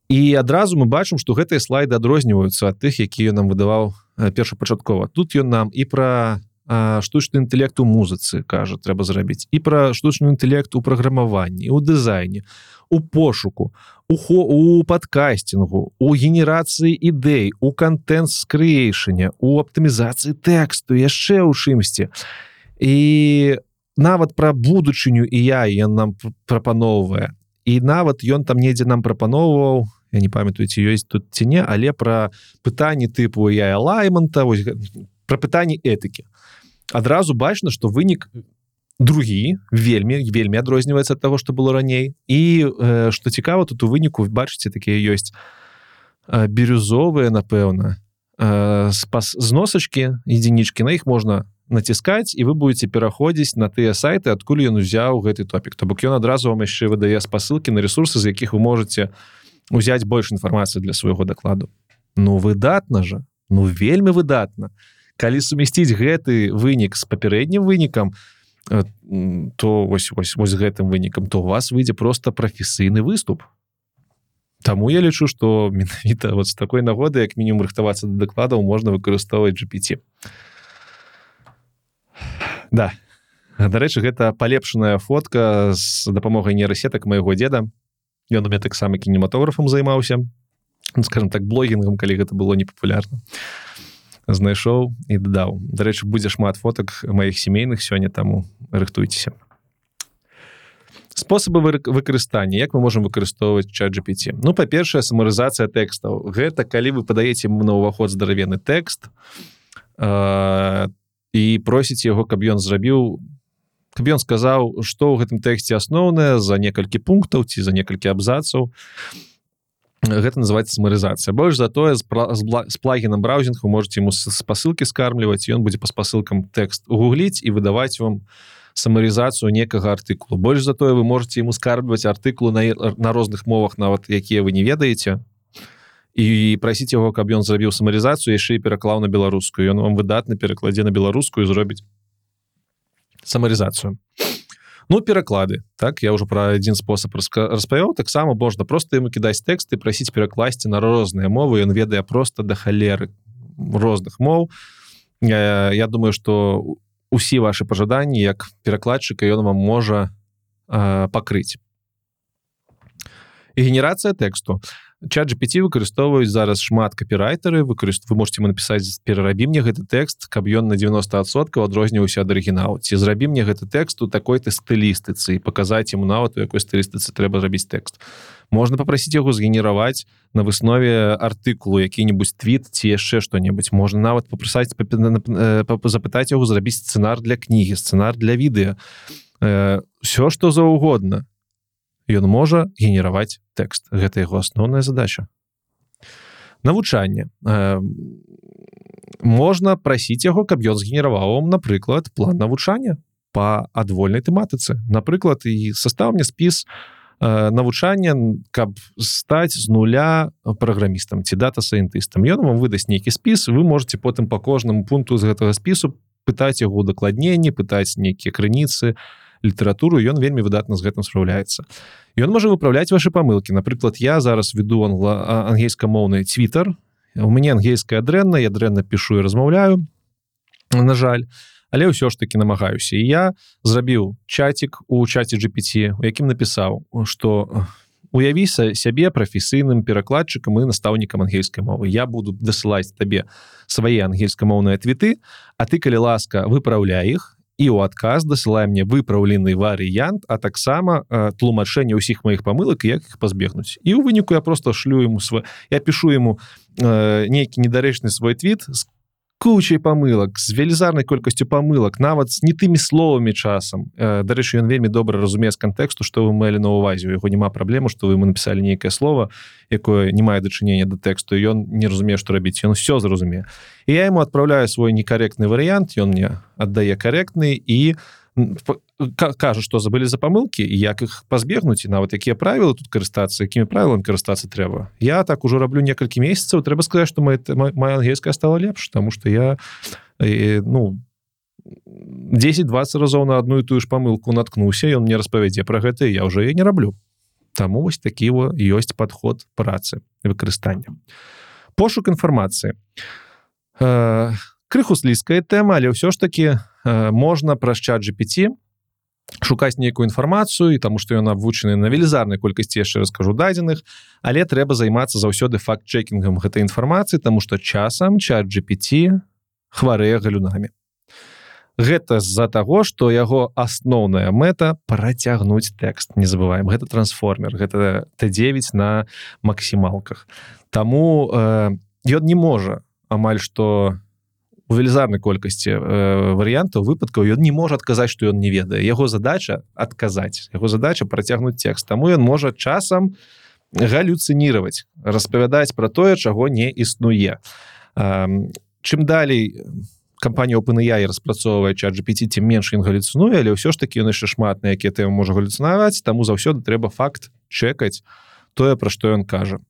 і адразу мы бачым что гэтыя слайды адрозніваюцца ад тых якія нам выдаваў першапачаткова. Тут ён нам і пра штучны інтэлект у музыцы кажа трэба зрабіць і пра штучны інтэлект у праграмаванні у дызайне у пошуку ухо у падкасцінгу у генерацыі ідэй у контент скрыейшане у аптымізацыі тэксту яшчэ ў чымсьці. І нават пра будучыню і я ён нам прапаноўвае. І нават ён там недзе нам прапаноўваў я не памятаюце ёсць тут ці не але пра пытанні тыпу я лайманта вось пра пытанні этыкі. Адразу бачна што вынік другі вельмі вельмі адрозніваецца ад таго што было раней. І э, што цікава тут у выніку бачыце такія ёсць э, бірюзовыя напэўна э, спас зносачки единички на іх можна націскаць і вы будете пераходзіць на тыя сайты адкуль ён узяў гэты топік. То бок ён адразу вам яшчэ выдае спасылкі на ресурсы з якіх вы можете узяць больш інфармацыі для свайго дакладу. Ну выдатна жа ну вельмі выдатна. Калі сумясціць гэты вынік з папярэднім вынікам то вось вось вось гэтым вынікам то у вас выйдзе просто прафесійны выступ. Таму я лічу што менавіта вот з такой нагоды як мінімум рыхтавацца да дакладаў можна выкарыстоўваць GPT а да. Дарэчы гэта палепшаная фотка з дапамогай нейрасетак майго деда ён у меня таксама кінематографам займаўся. Ну, скажем так блогінгам калі гэта было непапулярна. Знайшоў і дадаў. Дарэчы будзе шмат фотак маіх сямейных сёння таму рыхтуйцеся. Спосабы выкарыстання. Як мы можемм выкарыстоўваць чат GPT ну па-першае самарызацыя тэкстаў. Гэта калі вы падаеце на ўваход здаравены тэкст э, і просіць яго каб ён зрабіў каб ён сказаў што ў гэтым тэксце асноўнае за некалькі пунктаў ці за некалькі абзацаў. Гэта называется самарызацыя. Больш за тое з, плагінам браузінг вы можете ему спасылкі скармліваць ён будзе па спасылкам тэкст угугліць і выдаваць вам самарызацыю некага артыкулу. Больш за тое вы можете ему скарбваць артыкулу на, на розных мовах нават якія вы не ведаеце і прасіць яго каб ён зрабіў самарызацыю яшчэ і пераклаў на беларускую ён вам выдатна перакладзе на беларускую зробіць самарызацыю ну пераклады так я ўжо пра адзін спосаб распавёў таксама можна просто ему кідаць тэксты прасіць перакласці на розныя мовы ён ведае просто да халеры розных моў я, я думаю что усі ваши пажаданні як перакладчыка ён вам можа э, пакрыць генерацыя тэксту чат GPT выкарыстоўваюць зараз шмат капірайтары выкарыст вы можете напісаць перарабі мне гэты тэкст каб ён на 90соткаў адрозніваўся ад арыгінал ці зрабі мне гэты тэкст у такой-то стылістыцы і паказаць ему нават у якой стылістыцы трэба зрабіць тэкст можна попросіць яго згенераваць на выснове артыкулу які-небудзь твіт ці яшчэ что-небудзь можна нават попрасаць запытаць яго зрабіць сцэнар для кнігі сцэнар для відэа все что заўгодна ён можа генераваць тэкст. Гэта яго асноўная задача. Навучанне. Э, можна прасіць яго каб ён згенераваў напрыклад план навучання по адвольнай тэматыцы. Напрыклад і состав мне спіс э, навучання каб стаць з нуля праграмістам ці дата сайентыстам ён вам выдасць нейкі спіс вы можете потым по кожнаму пункту з гэтага спісу пытаць яго удакладненні пытаць нейкія крыніцы на літаратуру ён вельмі выдатна з гэтым спраўляецца ён можа выправляць ваши памылки напрыклад я зараз веду англа ангельскамоўны твиттер у мяне ангельская дрэнна я дрэнна пишу і размаўляю на жаль але ўсё ж таки намагаюся. І я зрабіў чатик у чаце GPT у якім напісаў что уявіся сябе прафесійным перакладчыкам і настаўнікам ангельскай мовы. Я буду дасылаць табе свае ангельскамоўныя твіты а ты калі ласка выпраўляй іх і у адказ дасылае мне выпраўлены варыянт а таксама тлумачэнне ўсіх маіх памылак як іх пазбегнуць. І ў выніку я просто шлю ему свой я пишу ему э, нейкі недарэчны свой твіт з кучай памылак з велізарнай колькасцю памылак нават з не тымі словамі часам э, дарэчы ён вельмі добра разумее з кантэксту што вы мэлі на увазе. У яго няма праблему што вы ему напісалі нейкае слово якое не мае дачынення да тэксту ён не разумее што рабіць ён все зразумее і я ему адпраўляю свой некаректны варыянт ён мне аддае каректны і кажа што забылі за памылкі і як іх пазбегнуць і нават якія правілы тут карыстацца якімі правіламі карыстацца трэба я так ужо раблю некалькі месяцаў трэба сказаць што моя ангельская стала лепш тому что я э, ну 10-20 разоў на одну і тую ж памылку наткнуўся ён мне распавядзе пра гэта я уже я не раблю Таму вось такі ёсць падход працы выкарыстання пошук інфармацыі э, крыху слізкая тэма але ўсё ж таки Э, можна праз чат GPT шукаць нейкую інфармацыю і таму што ён абвучаны на велізарнай колькасці яшчэ раскажу дадзеных але трэба займацца заўсёды факт-чекінгам гэтай інфармацыі тому што часам чат GPT хварэе галюнамі. Гэта з-за таго што яго асноўная мэта працягнуць тэкст. Не забываем гэта трансформер гэта Т9 на максімалках. Таму э, ён не можа амаль што у велізарнай колькасці э, варыянтаў выпадкаў ён не можа адказаць што ён не ведае. Яго задача адказаць. Яго задача працягнуць текст таму ён можа часам галюцыніраваць распавядаць пра тое чаго не існуе. Э, чым далей кампанія OpenAI распрацоўвае чат GPT ці менш ён галюцынуе але ўсё ж такі ён яшчэ шмат на якія тэмы можа галюцынаваць таму заўсёды трэба факт чекаць тое пра што ён кажа.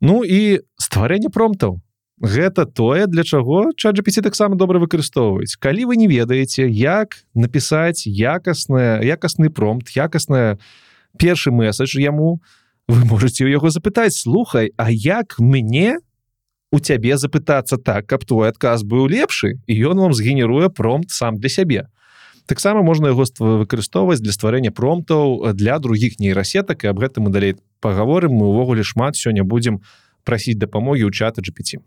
Ну і стварэнне промптаў гэта тое для чаго чатGPT таксама добра выкарыстоўваюць. Калі вы не ведаеце як напісаць якасная якасны промпт якасная першы месседж яму вы можете у яго запытаць слухай А як мне у цябе запытацца так каб твой адказ быў лепшы? І ён вам згенеруе промпт сам для сябе. Таксама можна яго выкарыстоўваць для стварэння промптаў для других нейрасетак і аб гэтым мы далей паговорым. Мы увогуле шмат сёння будзем прасіць дапамогі ў чата GPT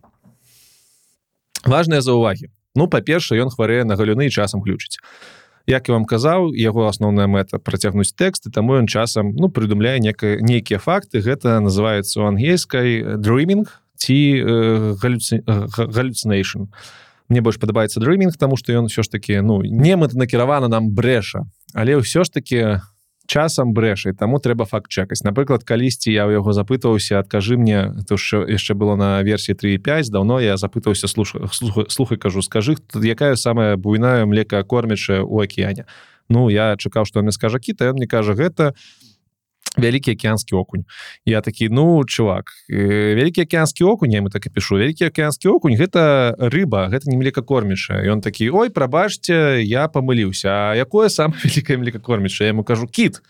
важныя заўвагі. Ну па-першае ён хварэе на галюны часам ключыць як я вам казаў яго асноўная мэта працягнуць тэксты таму ён часам ну прыдумляе некая нейкія факты. Гэта называется у ангельскай dreaming ці галлюцинation мне больш падабаецца dreaming тому что ён все ж таки ну не мэта накіравана нам брэша. Але ўсё ж таки часам брэшай таму трэба факт чакаць напрыклад калісьці я ў яго запытваўся адкажы мне то що яшчэ было на версіі 35 даўно я запытаўся слуха слухай кажу скажы тут якая самая буйная млека кормячая у акеяне Ну я чакаў што мне скажа кіта ён мне кажа гэта у вялікі акеанскі окунь я такі ну чувак вялікі акеанскі окунь я мы так і пишу вялікі акеанскі окунь гэта рыба гэта не млекакормішая ён такі ой прабачце я памыліўся якое сам вялікае млекакормішае яму кажу кіт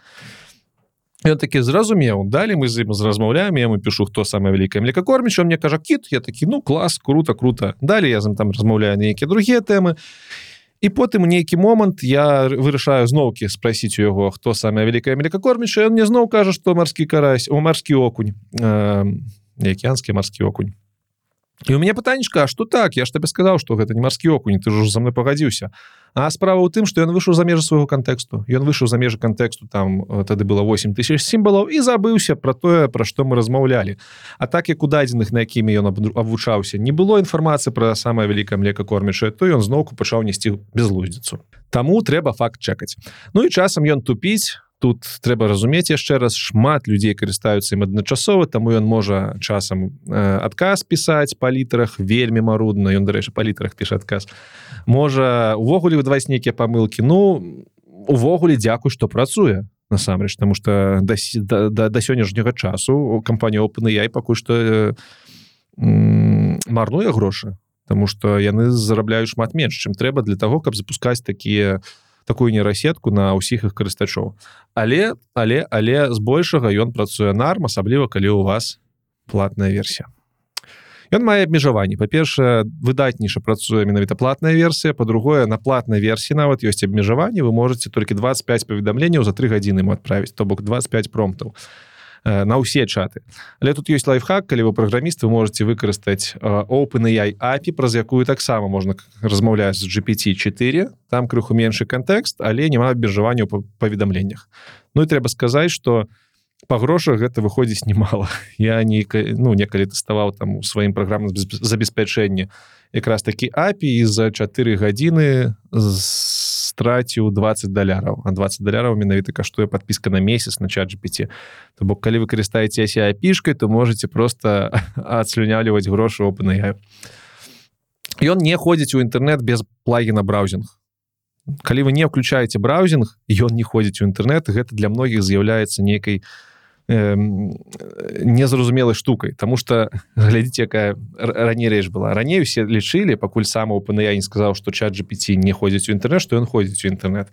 ён такі зразумеў далі мы з ім размаўляем я ему пишу хто самая вялікая млекакормішая мне кажа кіт? Я такі ну клас круто круто далі я з ім там размаўляю нейкія другія тэмы. і і потым нейкі момант я вырашаю зноўкі спросіць у яго хто самая вялікая млекакормішая мне зноў кажа што марскі карась у марскі окунь э, акеанскі марскі окунь і у мяне пытанечка что так? Я ж табе сказаў что гэта не марскі окунь ты ж за мной пагадзіўся а справа ў тым что ён выйшаў за межы свайго кантэксту ён выйшаў за межы кантэксту там э, тады было 8 тысяч сімбалаў і забыўся про тое про што мы размаўлялі а так як у дадзеных на якімі ён абвучаўся не было інфармацыі про самае вялікае млека кормячае то ён зноўку пачаў несці безлуздзіцу Таму трэба факт чакаць Ну і часам ён тупіць тут трэба разумець яшчэ раз шмат людзей карыстаюцца ім адначасова таму ён можа часам э, адказ пісаць па літарах вельмі марудна ён дарэчы па літарах піша адказ. Можа увогуле выдаваць нейкія памылкі. Ну увогуле дзякуй што працуе насамрэч тому что да, да, да, сённяшняга часу кампанія опыны я пакуль што э, марнуе грошы Таму что яны зарабляюць шмат менш чым трэба для того каб запускаць такія у такую нейрасетку на ўсіх іх карыстачоў. Але але але збольшага ён працуе нарм асабліва калі у вас платная версія. Ён мае абмежаванні. Па-першае выдатніша працуе менавіта платная версія. По-другое на платнай версіі нават ёсць абмежаванні. Вы можете толькі 25 паведамленняў за три гадзіны ему адправіць то бок 25 промптаў. а на ўсе чаты. Але тут ёсць лайфхак калі вы праграміст вы можете выкарыстаць э, openai API праз якую таксама можна размаўляць з GPT 4 там крыху меншы кантэкст але няма абмежавання ў паведамленнях. Ну і трэба сказаць что по грошах гэта выходзіць немало я не ну некалі тэставаў там у сваім праграмным забеспячэнні якраз такі API за 4 гадзіны з страціў 20 даляраў а 20 даляраў менавіта каштуе подпіска на месяц на чат GPT то бок калі вы карыстаеце ся пішкай то можете просто адслюняліваць грошы опыны ён не ходзіць у інтэрнет без плагіна браузинг калі вы не включаете браузинг ён не ходзіць у інтэрнет гэта для многіх з'яўляецца нейкай у незразумелай штукай Таму что глядзіце якая раней рэч была. Раней усе лічылі пакуль сам опыны я не сказаў что чат GPT не ходзіць у інтэрнет что ён ходзіць у інтэрнет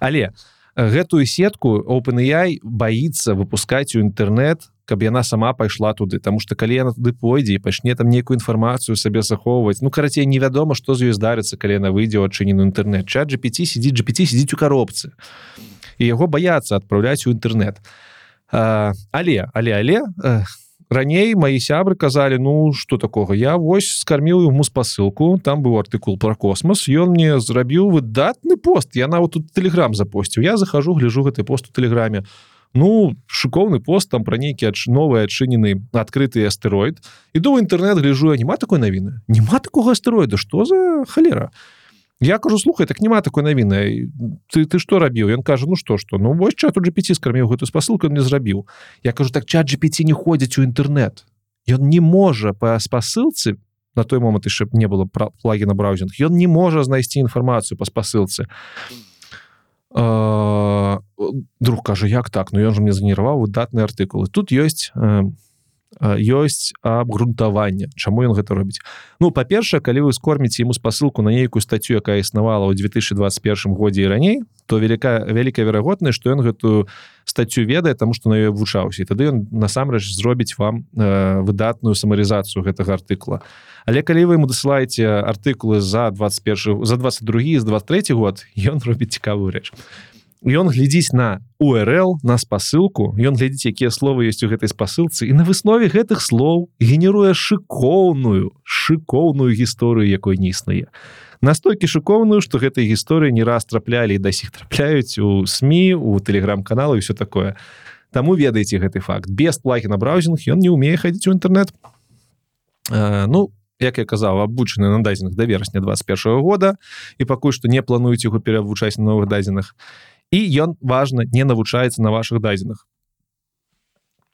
але гэтую сетку OpenAI боится выпускаць у інтэрнет каб яна сама пайшла туды Таму что калі яна туды пойдзе і пачне там нейкую інфармацыю сабе захоўваць Ну карацей невядома што з ёй здарыцца калі яна выйдзе ў адчынены інтэрнет чат GPT сидзіць GPT сидзіць у коробцы. І яго баяцца адпраўляць у інтэрнет а але але але раней мои сябры казалі ну что такого я вось скарміў ему спасылку там быў артыкул про космос ён мне зрабіў выдатны пост я нават тут телеграм запосціў я захожу гляжу гэты пост у телеграме ну шыкоўны пост там про нейкі адч новый адчынены адкрыты астэроид іду в інтэрнет гляжу я няма такой навіны? Няма такого астэроіда? Что за халера? я Я кажу слухай так няма такой навіны ты ты что рабіў ён кажа ну что что? Ну вось чат GPT скарміў гэтую спасылку не зрабіў Я кажу так чат GPT не ходзіць у інтэрнет Ён не можа по спасылцы на той момант яшчэ не было пра плагіна браузинг ён не можа знайсці інфармацыю по спасылцы друг кажа як так? Ну ён же мне заніраваў выдатны артыкулы тут ёсць ёсць абгрунтаванне чаму ён гэта робіць. Ну па-першае калі вы скорміце ему спасылку на нейкую статью якая існавала ў 2021 годзе і раней то велика вялікая верагоднасць што ён гэтую статью ведае тому что на ёй вучаўся тады ён насамрэч зробіць вам э, выдатную самарызацыю гэтага артыкула але калі вы ему дасылаеце артыкулы за 21 за 22 з 23 год ён робіць цікавую рэч ён глядзіць на урл на спасылку ён глядзіць якія словы ёсць у гэтай спасылцы і на выснове гэтых слоў генеруе шыкоўную шыкоўную гісторыю якой не існуе настолькі шыкоўную што гэтай гісторыі не раз траплялі да сіх трапляюць у сМ у телеграм-каналы все такое. Таму ведаеце гэты факт. Без плагі на браузінг ён не умее хадзіць у інтэрнет Ну як я казаў абучаны на дадзеных да верасня 21 года і пакуль што не плануюць яго перавучаць на новых дадзеных і ён важно не навучаецца на ваших дадзеных.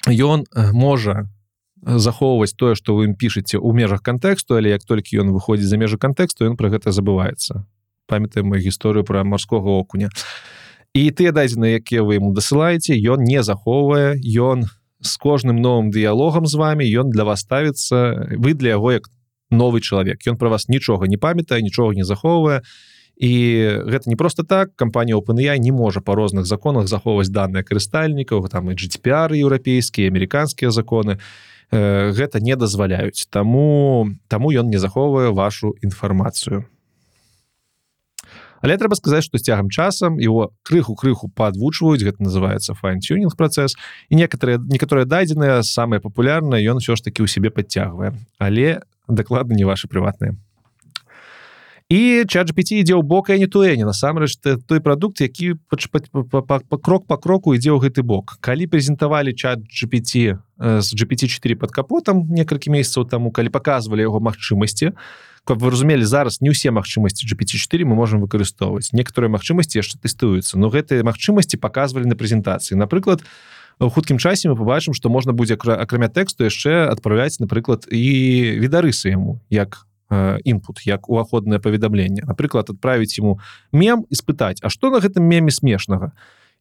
Ён э, можа захоўваць тое что вы ім пішаце у межах кантэксту але як толькі ён выходзіць за межы кантэксту ён про гэта забываецца. Памятаем мою гісторыю про морского окуня. І тыя дадзены якія вы ему дасылаеце ён не захоўвае ён з кожным новым дыялогам з вами ён для вас ставіцца вы для яго як новый чалавек. Ён про вас нічога не памятае нічога не захоўвае. і і гэта не просто так. Кампанія OpenAI не можа па розных законах захоўваць даныя карыстальнікаў там і GDPR еўрапейскія амерыканскія законы. Э, гэта не дазваляюць. Таму таму ён не захоўвае вашу інфармацыю. Але трэба сказаць што з цягам часам его крыху крыху падвучваюць гэта называется файн-тюнинг працэс. І некаторыя некаторыя дадзеныя самыя папулярныя ён все ж таки ў сябе подцягвае але дакладна не ваши прыватныя і чатGPT ідзе ў бока не тое не насамрэч той прадукт які крок по кроку ідзе ў гэты бок. Калі прэзентавалі чат GPT з GPT4 под капотам некалькі месяцаў таму калі показывалі яго магчымасці каб вы разумелі зараз не ўсе магчымасці GPT4 мы можемм выкарыстоўваць. Некаторыя магчымасці яшчэ тэстуюцца но гэтыя магчымасці показывалі на прэзентацыі. Напрыклад у хуткім часе мы побачым што можна будзе акрамя тэксту яшчэ адпраўляць напрыклад і відарысы яму як інпут як уваходнае паведамленне. Напрыклад адправіць ему мем і спытаць А что на гэтым меме смешнага?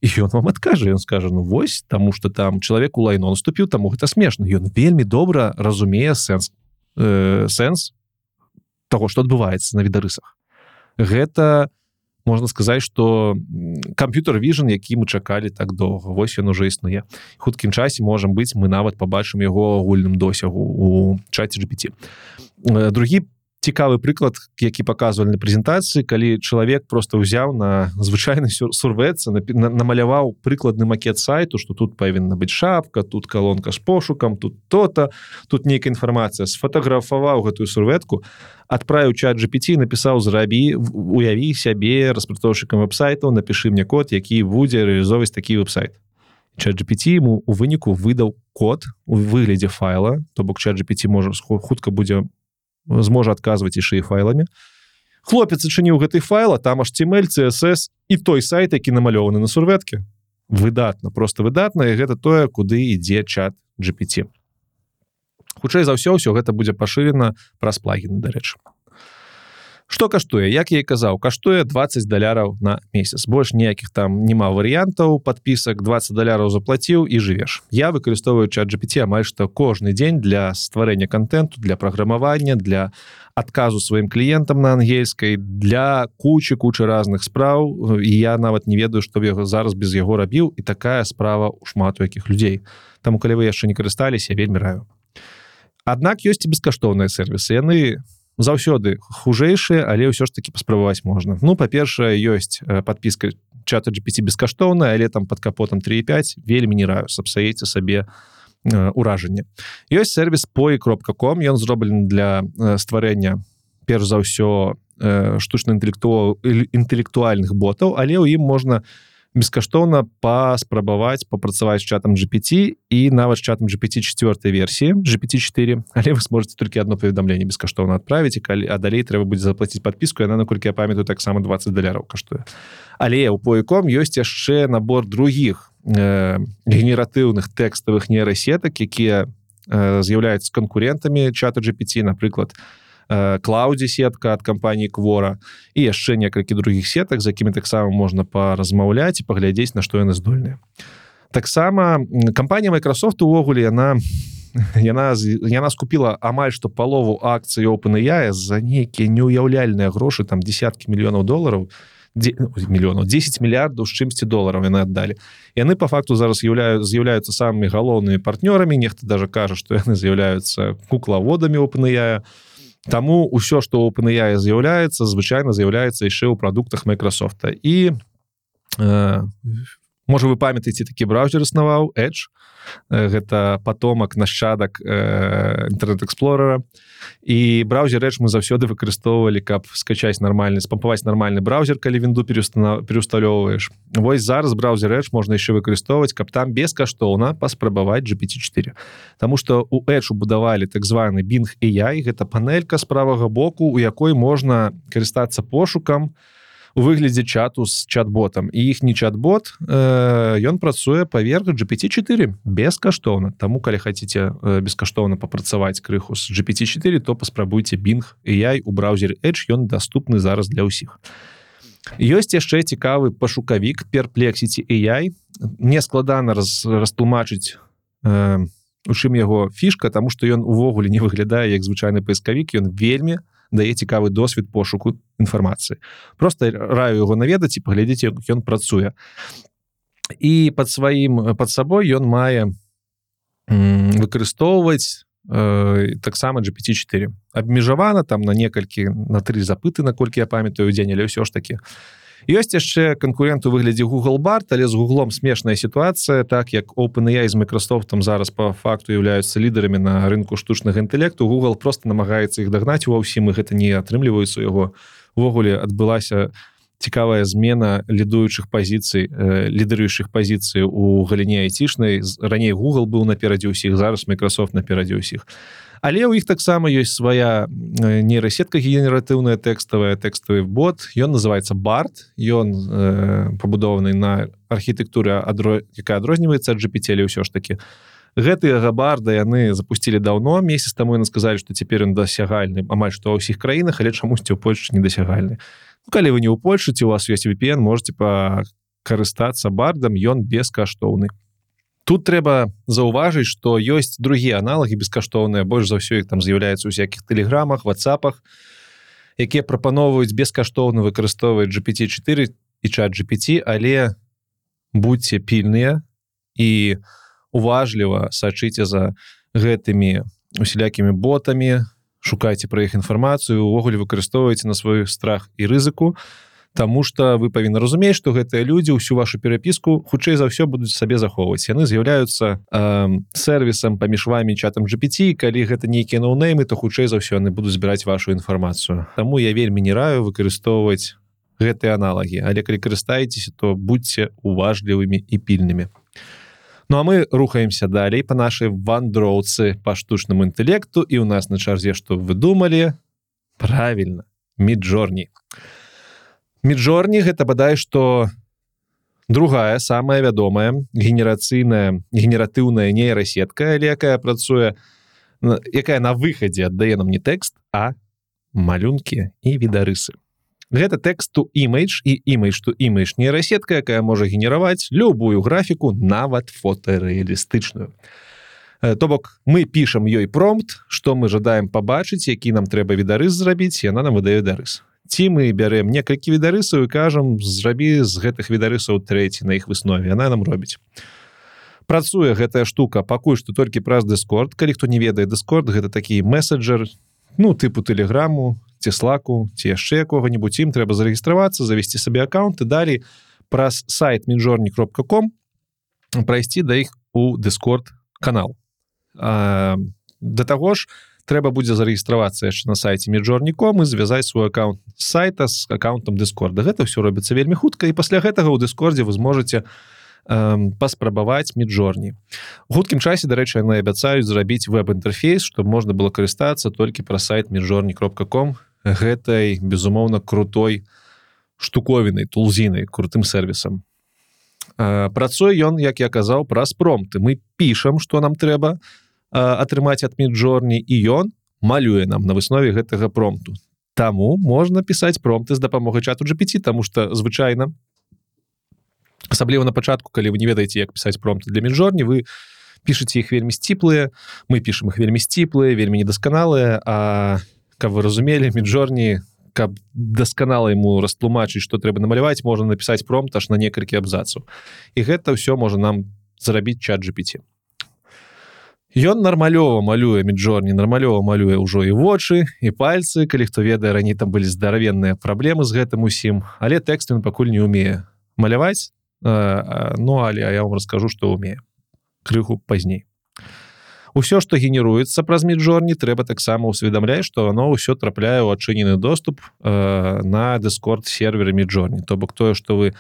І ён вам адкажа ён скажа ну вось таму что там чалавек у лайно наступіў таму гэта смешна ён вельмі добра разумее сэнс э, сэнс того что адбываецца на відарысах. Гэта можна сказаць что камп'ютер віжн які мы чакалі так доўга. Вось ён уже існуе. Хуткім часе можам быць мы нават побачым яго агульным досягу у чаце GPT другі по цікавы прыклад які показывалі на прэзентацыі калі чалавек просто ўзяў на звычайны сурвецца намаляваў прыкладны макет сайту что тут павінна быць шапка тут колонка з пошукам тут то-то тут нейкая інфармацыя сфотаграфаваў гэтую сурветку адправіў чат GPT напісаў зрабі уяві сябе распрацоўшчыкам веб-сайтаў напішы мне код які будзе реалізовваць такі веб-сайт чат GPT ему у выніку выдаў код у выглядзе файла то бок чат GPT можа хутка будзе зможа адказваць яшчэ і файламі. Хлопец адчыніў гэты файла там HTML CSS і той сайт які намалёваны на сурветке выдатна просто выдатна і гэта тое куды ідзе чат GPT хутчэй за ўсё ўсё гэта будзе пашырена праз плагіны дарэчы что каштуе як я і казаў каштуе 20 даляраў на месяц. Больш ніякіх там няма варыянтаў подпісак 20 даляраў заплаціў і жывеш. Я выкарыстоўваю чат GPT амаль што кожны дзень для стварэння контенту для праграмавання для адказу сваім кліентам на ангельскай для кучы кучы разных спраў. І я нават не ведаю што яго зараз без яго рабіў і такая справа у шмату якіх людзей. Таму калі вы яшчэ не карысталіся вельмі раю. Аднак ёсць і бескаштоўныя сервісы яны у заўсёды хужэйшыя але ўсё ж таки паспрабаваць можна. Ну па-першае ёсць э, подпіска чата GPT бескаштоўная але там под капотом 35 вельмі не раю сапсаеце сабе уражанне ёсць сервис пой кропка ком ён зроблены для э, стварэння перш за ўсё э, штучна інтэлекту інтэлектуальных ботаў але ў ім можна не бескаштоўна паспрабаваць папрацаваць чатам GPT і нават чатам GPT 4 версіі GPT4 але вы сможете толькі одно паведамленне бескаштоўна адправіць калі а далей трэба будзе заплаціць подпіску яна наколькі я памятаю таксама 20 даляраў каштуе але у поеком ёсць яшчэ набор других э, генератыўных тэкставых нейрасетак якія э, з'яўляюцца канкурентамі чата GPT напрыклад у клаудзе сетка ад кампаніі квора і яшчэ некалькі других сетак за якімі таксама можна паразмаўляць і паглядзець на што яны здольныя таксама кампанія Microsoft увогуле яна яна яна скупіла амаль што палову акцыі OpenAI за нейкія неуяўляльныя грошы там десяткі мільёнаў долараў мільёнаў 10 мільярдаў з чымсьці долараў яны аддалі яны по факту зараз з'яўляюць з'яўляюцца самымі галоўнымі партнёрамі нехта даже кажа што яны з'яўляюцца куклаводамі OpenAI. а Таму ўсё што OpenAI з'яўляецца звычайна з'яўляецца яшчэ ў прадуктах Microsoft. І э, можа вы памятаеце такі браузер існаваў Edge гэта потомак нашчадак інтэрнэт-эксплорера і браузер рэч мы заўсёды выкарыстоўвалі каб скачаць нармальны спампаваць нармальны браузер калі вінду перестана переусталёўваеш. Вось зараз браузер рэч можна яшчэ выкарыстоўваць каб там бескаштоўна паспрабаваць GPT4 Таму что у Эчу будавалі так званы бінг і я і гэта панелька з правага боку у якой можна карыстацца пошукам у выглядзе чату з чат-ботам і іхні чат-бот ён э, працуе паверх GPT4 бескаштоўна Таму калі хаце э, бескаштоўна папрацаваць крыху з GPT4 то паспрабуйце і яй у браузере Edge ён доступны зараз для ўсіх ёсць яшчэ цікавы пашукавік перплексіці і яй не складана раз растлумачыць э, у чым яго фішка тому что ён увогуле не выглядае як звычайны паискавік ён вельмі у дае цікавы досвед пошуку інфармацыі. Просто раю его наведаць і паглядзець як ён працуе. І под сваім под сабой ён мае выкарыстоўваць э, таксама GPT4 абмежавана там на некалькі на тры запыты наколькі я памятаю дзень але ўсё ж таки ёсць яшчэ канкурент у выглядзе google барт але з гуглом смешная сітуацыя так як openя з Microsoftом зараз по факту являются лідарамі на рынку штучнага інтэлекту. Google просто намагаецца іх дагнаць ва ўсім і гэта не атрымліваюцца яго увогуле адбылася цікавая змена лідуючых пазіцый э, лідарыючых пазіцый у галіне айцішнай. Раней google быў наперадзе ўсіх зараз Microsoft наперадзе ўсіх. а але ў іх таксама ёсць свая э, нейрасетка генератыўная тэкставая тэкставы бот. Ён называется барт ён э, пабудованы на архітэктуры адро якая адрозніваецца ад жпцелі ўсё ж таки гэтыя габарда яны запусцілі даўно. Месяц таму яны сказалі што цяпер ён дасягальны. Амаль што ва ўсіх краінах але чамусьці ў Польшы недасягальны ну, калі вы не ў Польшы ці у вас ёсць VPN можете па карыстацца бардам. Ён бескаштоўны тут трэба заўважыць что ёсць другія аналагі бескаштоўныя. Больш за ўсё іх там з'яўляецца у всякихх тэлеграмах ватсапах якія прапаноўваюць бескаштоўна выкарыстоўваць gpt4 і чат gpt але будьте пільныя і уважліва сачыце за гэтымі усялякімі ботамі шукайце пра іх інфармацыю увогуле выкарыстоўваеце на свой страх і рызыку. а Таму что вы павінны разумець что гэтыя людзі ўсю вашу перапіску хутчэй за ўсё будуць сабе захоўваць. Яны з'яўляюцца э, сервісам паміж вами чатам GPT калі гэта нейкія ноунеймы то хутчэй за ўсё яны будуць збіраць вашу інфармацыю. Таму я вельмі не раю выкарыстоўваць гэтыя аналагі. Але калі карыстаецеся то будьце уважлівымі і пільнымі. Ну а мы рухаемся далей по нашай вандроўцы па штучнаму інтэлекту. І у нас на чарзе што вы думалі правильно міджорні. а міджорні гэта бадай што другая самая вядомая генерацыйная генератыўная нейрасетка але якая працуе якая на выхадзе аддае нам не тэкст а малюнкі і відарысы. Гэта тэксту імейдж і імейдж што імейдж нейрасетка якая можа генераваць любую графіку нават фотарэалістычную. То бок мы пішам ёй промпт што мы жадаем пабачыць які нам трэба відарыс зрабіць яна нам выдае дарыс ці мы бярэм некалькі відарысаў і кажам зрабі з гэтых відарысаў трэці на іх выснове. Она нам робіць. Працуе гэтая штука пакуль што толькі праз дыскорд калі хто не ведае дыскорд гэта такі месседжер ну тыпу тэлеграму ці слаку ці яшчэ якога-нибудь ім трэба зарэгістравацца завесці сабе аккаунты далі праз сайт мінжорні кропка ком прайсці да іх у дыскорд канал. А, да таго ж у трэба будзе зарэгістравацца яшчэ на сайце міжорніком і звязаць свой аккаунт сайта з аккаунтам дыскорда. Гэта все робіцца вельмі хутка і пасля гэтага ў дыскордзе вы зможаце паспрабаваць міжорні хуткім часе дарэчы яны абяцаюць зрабіць веб-інтэрфейс чтобы можна было карыстацца толькі пра сайт міжорні кропка ком гэтай безумоўна крутой штуковінай тулзінай крутым сервісам працуе ён як я казаў праз промты мы пішам что нам трэба на атрымаць ад міджорні і ён малюе нам на выснове гэтага промту. Таму можна пісаць промты з дапамогай чату GPT тому что звычайна асабліва на пачатку калі вы не ведаеце як пісаць промты для міжорні вы пішаце іх вельмі сціплыя мы пішам их вельмі сціплыя вельмі недасканалыя А каб вы разумелі міжорні каб дасканала ему растлумачыць что трэба намаляваць можна напісаць промт аж на некалькі абзацаў. І гэта ўсё можа нам зарабіць чат GPT Ён нармалёва малюе міджорні нармалёва малюе ўжо і вочы і пальцы калі хто ведае раней там былі здаравенныя праблемы з гэтым усім але тэкст ён пакуль не умее маляваць ну але я вам раскажу что умею крыху пазней. Усё што генеруецца праз міжорні трэба таксама усведамляць што оно ўсё трапляе ў адчынены доступ э, на дыскорд сервере міжорні то бок тое што вы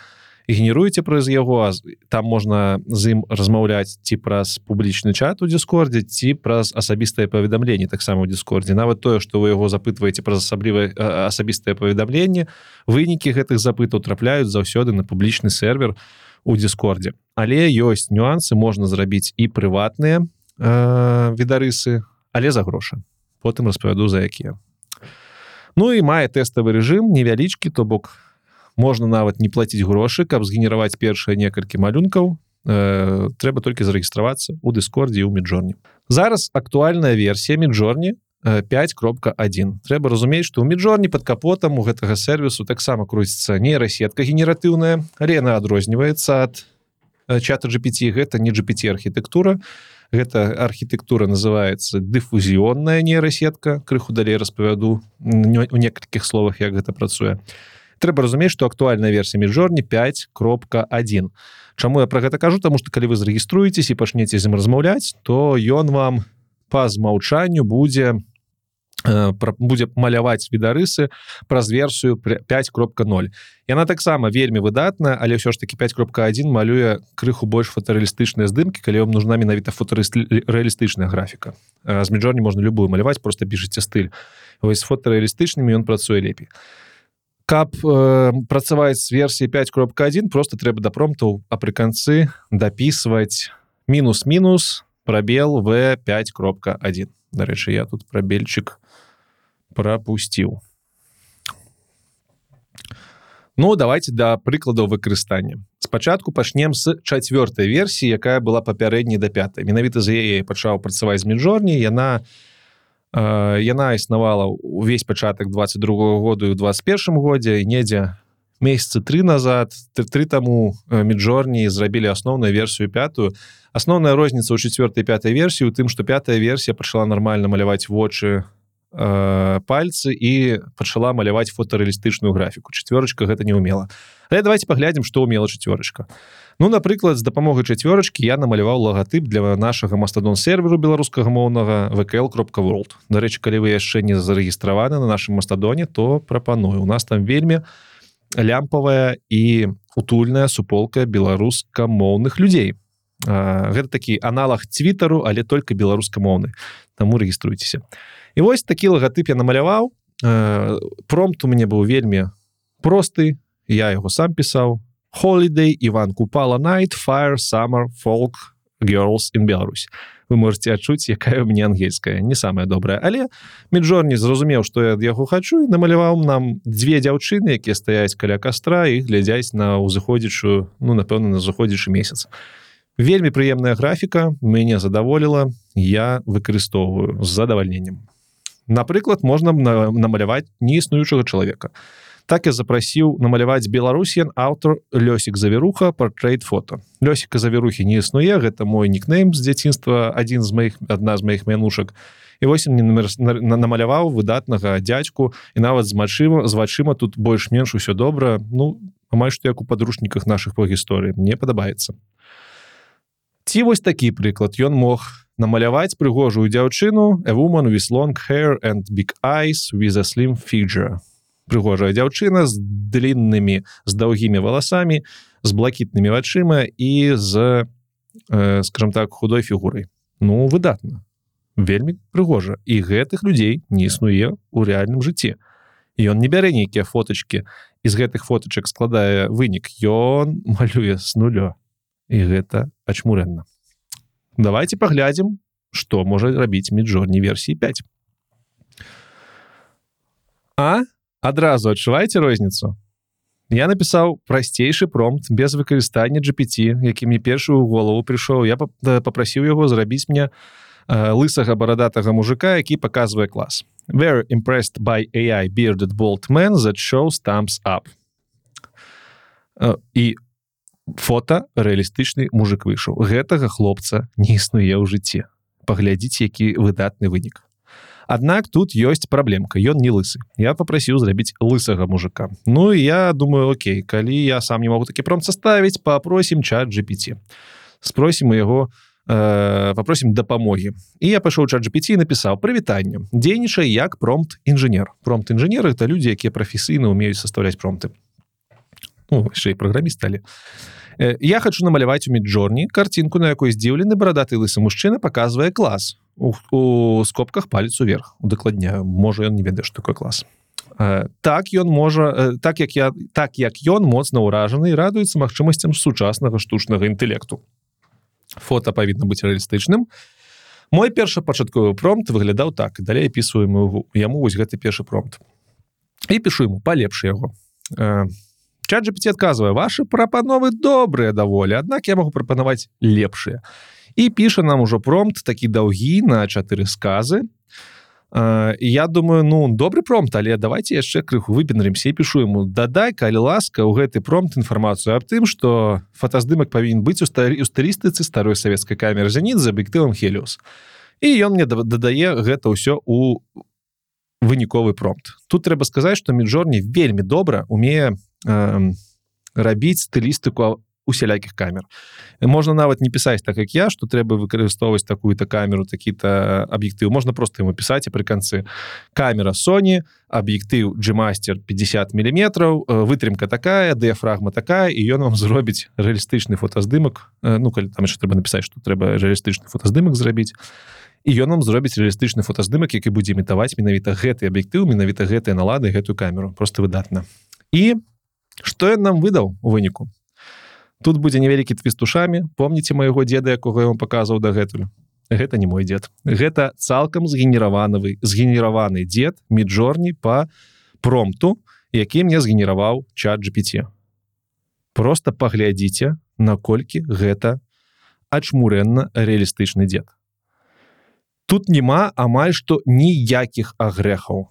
генеруеце праз яго там можна з ім размаўляць ці праз публічны чат у дыскордзе ці праз асабістае паведамленне таксама ў дыскордзе. Нават тое што вы яго запытваеце праз асаблівае асабістае паведамленне вынікі гэтых запытаў трапляюць заўсёды на публічны сервер у дыскордзе. Але ёсць нюансы можна зрабіць і прыватныя э, відарысы але за грошы. Потым распавяду за якія. Ну і мае тэставы рэжым невялічкі то бок можна нават не плаціць грошы каб згенераваць першыя некалькі малюнкаў э, трэба толькі зарэгістравацца у дыскордзе ў міжорні зараз актуальная версія міжорні 5.1 трэба разумець што ў міжорні под капотам у гэтага сервісу таксама круціцца нейрасетка генератыўная але яна адрозніваецца ад чата GPT гэта не GPT архітэктура. Гэта архітэктура называется дыфузіонная нейрасетка. Крыху далей распавяду у некалькіх словах як гэта працуе трэба разумець што актуальная версія міжорні 5 кропка 1 Чаму я про гэта кажу? Тому что калі вы зарэгіструецесь і пачнеце з ім размаўляць то ён вам па змаўчанню будзе Э, будзе маляваць відарысы праз версію 5.0 яна таксама вельмі выдатная але ўсё ж таки 5.1 малюе крыху больш фотарэалістычныя здымкі калі вам нужна менавіта фотарэалістычная графіка. З міжорні можна любую маляваць просто пішыце стыль. Вось фотарэалістычнымі ён працуе лепей каб э, працаваць з версіі 5.1 просто трэба да промптаў а пры канцы дапісваць мінус-мінус пробел в 5.1 Дарэчы я тут прабельчик пропусціў Ну давайте да прыкладаў выкарыстання спачатку пачнем з чацвёртай версіі якая была папярэдняй да пятай менавіта за яе пачаў працаваць з міжорні яна э, яна існавала увесь пачатак 22 году і ў 21 годзе і недзе месяцы три назад три таму міжорні зрабілі асноўную версію пятую. Асноўная розніца ў чацвёртай пятай версіі у тым што пятая версія пачала нармальна маляваць вочы э, пальцы і пачала маляваць фотарэалістычную графіку. Чацвёрачка гэта не умела давайте паглядзім што умела чацвёрачка Ну напрыклад з дапамогай чацвёрачкі я намаляваў лагатып для нашага мастадон серверу беларускага моўнага вКл кропка world Дарэчы калі вы яшчэ не зарэгістраваны на нашым мастадоне то прапаную. У нас там вельмі лямпавая і утульная суполка беларускамоўных людзей. Гэта такі аналаг цвітару але только беларускамоўны. Таму рэгіструйцеся. І вось такі лагатып я намаляваў. Промт у мяне быў вельмі просты. Я яго сам пісаў holiday Іван купала night fire summer folk girls in Беларусь. Вы можете адчуць якая мне ангельская не самая добрая. Але міжорні зразумеў што я ад яго хачу і намаляваў нам дзве дзяўчыны якія стаяць каля кастра і глядзяць на ўзыходзічую ну напэўна на заходзячы месяц. Вельмі прыемная графіка мяне задаволіла я выкарыстоўваю з задавальненнем. Напрыклад можна намаляваць неіснуючага чалавека так я запрасіў намаляваць беларусен аўтор лёсік завіруха портрейт фото лёсіка завірухі не існуе гэта мой нікнейм з дзяцінства адзін з моих адна з моих мянушак. І вось мне намаляваў выдатнага дядзьку і нават з мачыма з вачыма тут больш-менш усё добра. Ну амаль што як у падручніках наших по гісторыі мне падабаецца. Ці вось такі прыклад. Ён мог на намаляваць прыгожую дзяўчыну a woman with long hair and big eyes with a slim figure прыгожая дзяўчына з длинными з даўгімі валасамі з блакітнымі вачыма і з э, скажем так худой фігурай. Ну выдатна. Вельмі прыгожа. І гэтых людзей не існуе у рэальным жыцці. Ён не бярэ нейкія фотачки з гэтых фотачак складае вынік. Ён малюе с нулё. І гэта ачмурэнна. Давайте паглядзім что можа рабіць міжорні версіі 5 а адразу адчуваеце розніцу? Я напісаў прасцейшы промпт без выкарыстання GPT які мне першую голову прыйшоў. Я попрасіў яго зрабіць мне лысага барадатага мужика які показвае клас. Very impressed by AI bearded bold man that shows thumbs up. І у фото рэалістычны мужик выйшаў. Гэтага хлопца не існуе ў жыцці. Паглядзіць які выдатны вынік Аднак тут ёсць праблемка ён не лысы я попросіў зрабіць лысага мужика. Ну я думаю Окей калі я сам не могу такі пром составіць попросім чат GPT спросім у яго э, попросім дапамогі і я пайшоў чат GPT напісаў прывітанне дзейнічай як промпт інжынер промпт інжынеры это людзі якія прафесійна умеюць составляць промты. Ну, яшчэ і праграмі сталі я хочу намаляваць у міджорні картинку на якой здзіўлены барадаты лысы мужчына показвае клас. У, скобках палец уверх. Удакладняю можа ён не ведае что такое клас. Так ён можа так як я так як ён моцна ўражаны радуецца магчымасцям сучаснага штучнага інтэлекту. Фото павінна быць рэалістычным. Мой першапачатковы промт выглядаў так. Далей пісуем яму вось гэты першы промт. І пішу ему палепш яго чат GPT адказвае ваши прапановы добрыя даволі аднак я могу прапанаваць лепшыя і піша нам ужо промпт такі даўгі на чатыры сказы. Я думаю ну добрый промпт але давайте яшчэ крыху выпенрымся і пішу ему. Дадай калі ласка ў гэты промпт інфармацыю аб тым что фотаздымак павінен быць у старі у старыстыцы старой савецкай камеры заніт за аб'ектывам хелиус і ён мне дадае гэта ўсё у выніковы промпт. Тут трэба сказаць что міжорні вельмі добра умее э, рабіць стылістыку усялякіх камер. Можна нават не пісаць так як я что трэба выкарыстоўваць такую-то камеру такі-то аб'ектыў можна просто ему пісаць і пры канцы камера Sony аб'ектыў Gмастер 50 миллиметров вытрымка такая дыяфрагма такая і ён вам зробіць рэалістычны фотаздымак Ну калі там яшчэ трэба напісаць что трэба рэалістычны фотаздымак зрабіць і ён нам зробіць рэалістычны фотаздымак які будзе імітаваць менавіта гэты аб'ектыў менавіта гэтыя налады гэтую камеру. Просто выдатна і что ён нам выдаў у выніку? Тут будзе невялікі твістушамі помніце майго деда якога ён паказваў дагэтуль? Гэта не мой дзед. Гэта цалкам згенераванавы згенераваны дзед міджорні по промпту які мне згенераваў чат GPT просто паглядзіце наколькі гэта ачмурэнна рэалістычны дзед. Тут няма амаль што ніякіх агрэхаў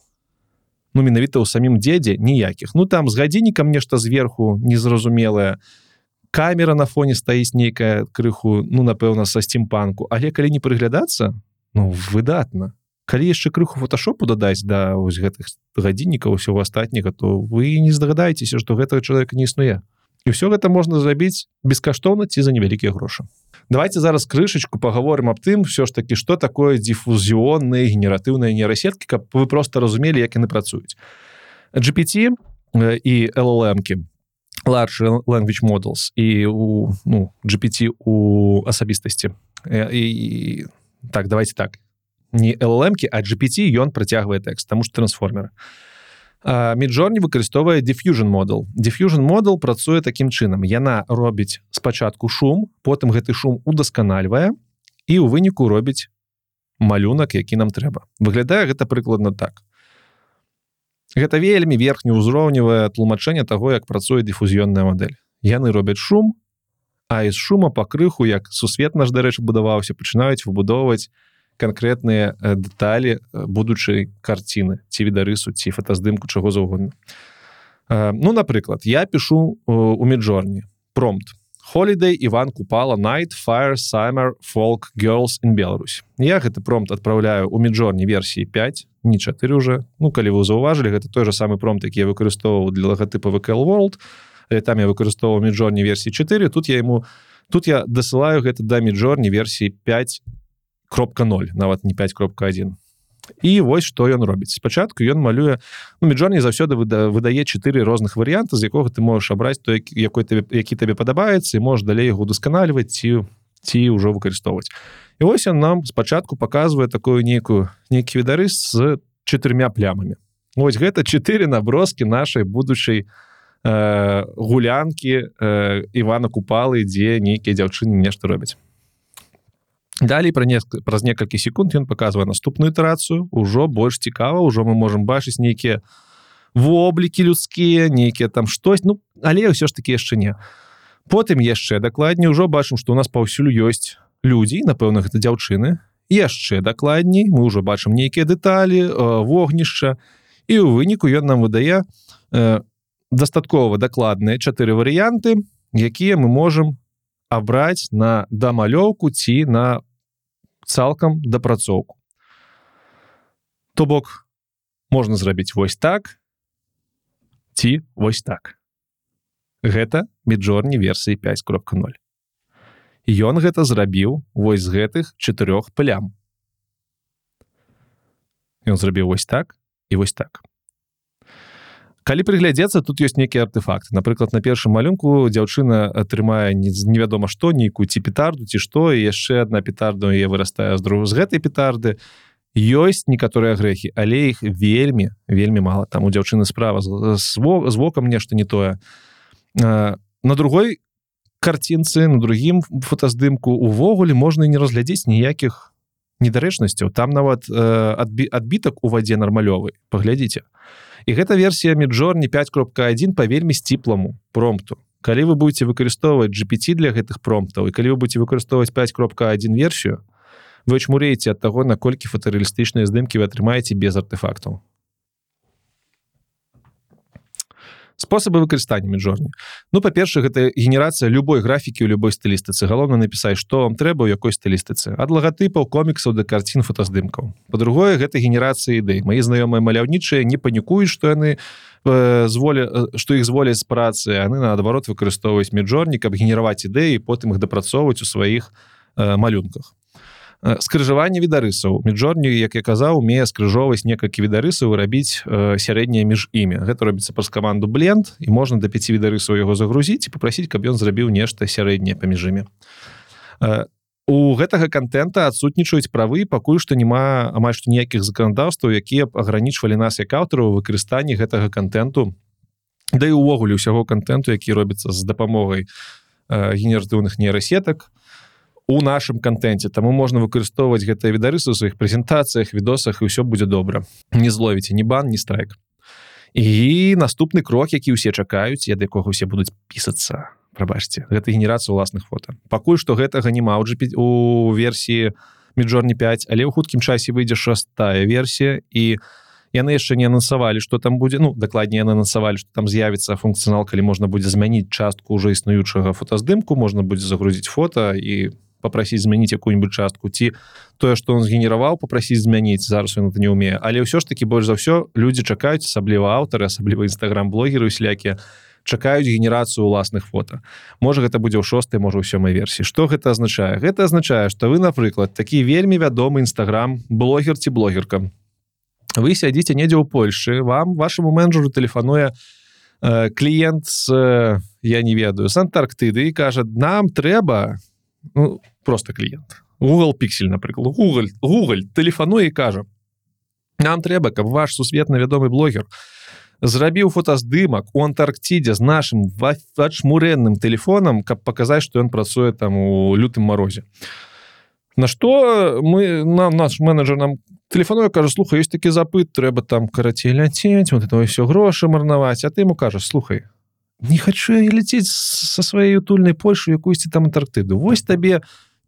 ну менавіта ў самім дзедзе ніякіх ну там з гадзіннікам нешта зверху незразумелае то камера на фоне стаіць нейкая крыху ну напэўна са сцімпанку але калі не прыглядацца ну выдатна калі яшчэ крыху фотошопу дадаць да вось гэтых гадзіннікаў усього астатняга то вы не здагадаецеся што гэтага чалавека не існуе і все гэта можна зрабіць бескаштоўна ці за невялікія грошы. Давайте зараз крышачку паговорым аб тым все ж таки что такое дифузіонныя генератыўныя нейрасеткі каб вы просто разумелі як яны працуюць. GPT і LLМкі large language models і у ну, GPT у асабістасці. І так давайте так. Не LLMкі а GPT ён працягвае тэкст тому что трансформеры міджорні выкарыстоўвае diffusion модул diffusion модул працуе такім чынам яна робіць спачатку шум потым гэты шум удасканальвае і ў выніку робіць малюнак які нам трэба выглядае гэта прыкладна так. Гэта вельмі верхнеўзроўневае тлумачэнне таго, як працуе дыфузіённая мадэль. Яны робяць шум, а з шума па крыху, як сусвет наш дарэчы будаваўся, пачынаюць выбудоўваць канкрэтныя дэталі будучай карціны ці відарысу ці фотаздымку чаго заўгодна. Ну напрыклад, я пишу у міджорні. Промпт. Holiday Іван купала night fire summer folk girls in Беларусь я гэты промпт адпраўляю у міджорні версіі 5 не 4 уже ну калі вы заўважылі гэта той же самы промпт які я выкарыстоўваў для лагатыпа вКл world там я выкарыстоўваў міджорні версіі 4 тут я ему тут я дасылаю гэта да міджорні версіі 5 кропка 0 нават не 5 кропка 1 і вось што ён робіць спачатку ён малюе ну, міджорні заўсёды выда, выдае чатыры розных варыянта з якога ты можаш абраць той якой табе які табе падабаецца і можаш далей яго удасканальваць ці ці ўжо выкарыстоўваць і вось ён нам спачатку показвае такую нейкую нейкі відары з чатырмя плямамі ось гэта чатыры наброскі нашай будучай э, гулянкі э, Івана купалы дзе нейкія дзяўчыны нешта робяць далей пра не праз некалькі секунд ён показывае наступную ітэрацыю ўжо больш цікава ўжо мы можемм бачыць нейкія воблікі людскія нейкія там штось ну але ўсё ж таки яшчэ не. Потым яшчэ дакладней ужо бачым што у нас паўсюль ёсць людзі напэўна гэта дзяўчыны. Яшчэ дакладней мы ўжо бачым нейкія дэталі вогнішча і ў выніку ён нам выдае э, дастаткова дакладныя чатыры варыянты якія мы можемм абраць на дамалёўку ці на цалкам дапрацоўку. То бок можна зрабіць вось так ці вось так. Гэта міджорні версіі 5.0 ён гэта зрабіў вось з гэтых чатырох плям. Ён зрабіў вось так і вось так калі прыглядзецца тут ёсць нейкі артефакт напрыклад на першым малюнку дзяўчына атрымае невядома што нейкую ці петарду ці што і яшчэ одна петарда е вырастае з друг з гэтай петарды. Ёсць некаторыя грэхі але іх вельмі вельмі мала. Там у дзяўчыны справа з вокам нешта не тое. На другой карцінцы на другім фотаздымку увогуле можна не разглядзець ніякіх недарэчнасцяў там нават адбі адбітак у вадзе нармалёвы паглядзіце. І гэта версія міджорні 5.1 па вельмі сціпламу промпту. Калі вы будете выкарыстоўваць GPT для гэтых промптаў і калі вы будете выкарыстоўваць 5.1 версію вы чмурееце ад таго наколькі фотарэалістычныя здымкі вы атрымаеце без артефактаў спосабы выкарыстання міжорні ну па-першае гэта генерацыя любой графікі ў любой стылістыцы. Галоўна напісаць што вам трэба ў якой стылістыцы. Ад лагатыпаў коміксаў да карцін фотаздымкаў. По-другое гэта генерацыя ідэй. Мои знаёмыя маляўнічыя не панікуюць што яны зволі што іх зволяць з працы яны наадварот выкарыстоўваюць міжорні каб генераваць ідэі потым іх дапрацоўваць у сваіх малюнках скрыжаванне відарысаў. Міжорні як я казаў умее скрыжоўваць некалькі відарысаў рабіць э, сярэдняе між імі. Гэта робіцца праз каманду бленд і можна да 5 відарысаў яго загрузіць попрасіць каб ён зрабіў нешта сярэдняе паміж імі. Э, у гэтага контента адсутнічаюць правы пакуль што няма амаль што ніякіх заканадаўстваў якія б агранічвалі нас як аўтару выкарыстанні гэтага контенту да і увогуле ўсяго контенту які робіцца з дапамогай э, генератыўных нейрасетак. то у нашым контенце. Таму можна выкарыстоўваць гэтыя відарысы у сваіх прэзентацыях відосах і ўсё будзе добра. Не зловіце ні бан ні страйк. І наступны крок які ўсе чакаюць я да якога усе будуць пісацца прабачце гэта генерацыя уласных фото пакуль што гэтага не маўджа у версіі міжорні 5 але ў хуткім часе выйдзе шастая версія і яны яшчэ не анансавалі что там будзе. Ну дакладней анансавалі что там з'явіцца функцыянал калі можна будзе змяніць частку уже існуючага фотаздымку можна будзе загрузіць фото і по попросіць змяніць якую-нибудь частку ці тое что он згенераваў попросіць змяніць зараз это не умее але ўсё ж таки больш за ўсё люди чакаюць асабліва аўтары асабліва нстаграм блогеры слякі чакаюць генерацыю уласных фото. Можа гэта будзе ў шостой можа ў сёмай версіі что гэта азначае гэта азначае что вы напрыклад такі вельмі вядомы нстаграм блогер ці блогерка. Вы сядзіце недзе ў Польшы вам вашаму менеджеру тэлефануе э, кліент з э, я не ведаю з антарктыды кажа нам трэба ну, просто кліент Google піксель напрыклад Google Google тэлефануе і кажа нам трэба каб ваш сусветна вядомы блогер зрабіў фотаздымак у антарктидзе з нашим вачмурэнным телефоном каб паказаць что ён працуе там у лютым морозе на что мы нам наш менеджер нам телефонуе кажа слухай есть такі запыт трэба там карацей ляцець вот это все грошы марнаваць а ты ему кажаш слухай не хочу лететь со сваёй утульнай Польшу якуйсьці там антарктыду Вось табе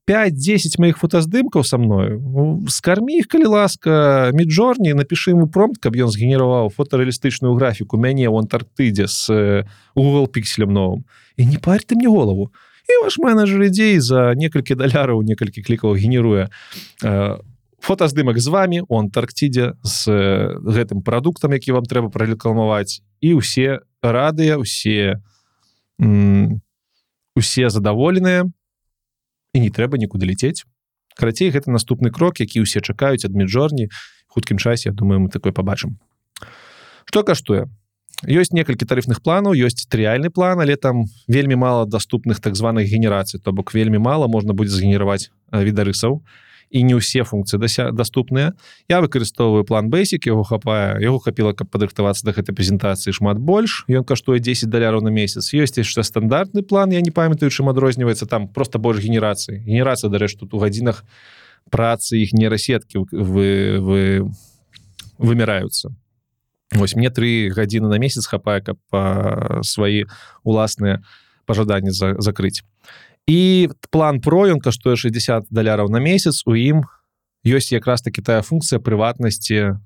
5-10 моих фотаздымкаў со мною скармі их калі ласка міджорні напиши ему промт каб ён згенераваў фотарэалістычную графіку мяне ў антарктыдзе с Google пікселем новым. І не парь ты мне голову. І ваш менеджер ідзей за некалькі даляраў некалькі клікаў генеруе фотаздымак з вами у антарктидзе з гэтым прадуктам які вам трэба пралекламаваць і ўсе радыя усе усе задаволеныя і не трэба нікуды лететь. Карацей гэта наступны крок які ўсе чакаюць ад міжорні хуткім часе я думаю мы такой побачым что каштуе ёсць некалькі тарыфных планаў ёсць трыяльны план але там вельмі мала доступных так званых генерацый то бок вельмі мала можна будзе згенераваць відарысаў і і не ўсе функцыі дася доступныя. Я выкарыстоўваю план basic яго хапае яго хапіла каб падрыхтавацца да гэтай прэзентацыі шмат больш. Ён каштуе 10 даляраў на месяц. Ёсць яшчэ стандартны план я не памятаю чым адрозніваецца там просто больш генерацыі. Генерацыя дарэч тут у гадзінах працы іх нейрасеткі вы вы выміраюцца. Вось мне тры гадзіны на месяц хапае каб свае уласныя пажаданні за закрыць і план про ён каштуе 60 даляраў на месяц у ім ёсць якраз таки тая функцыя прыватнасці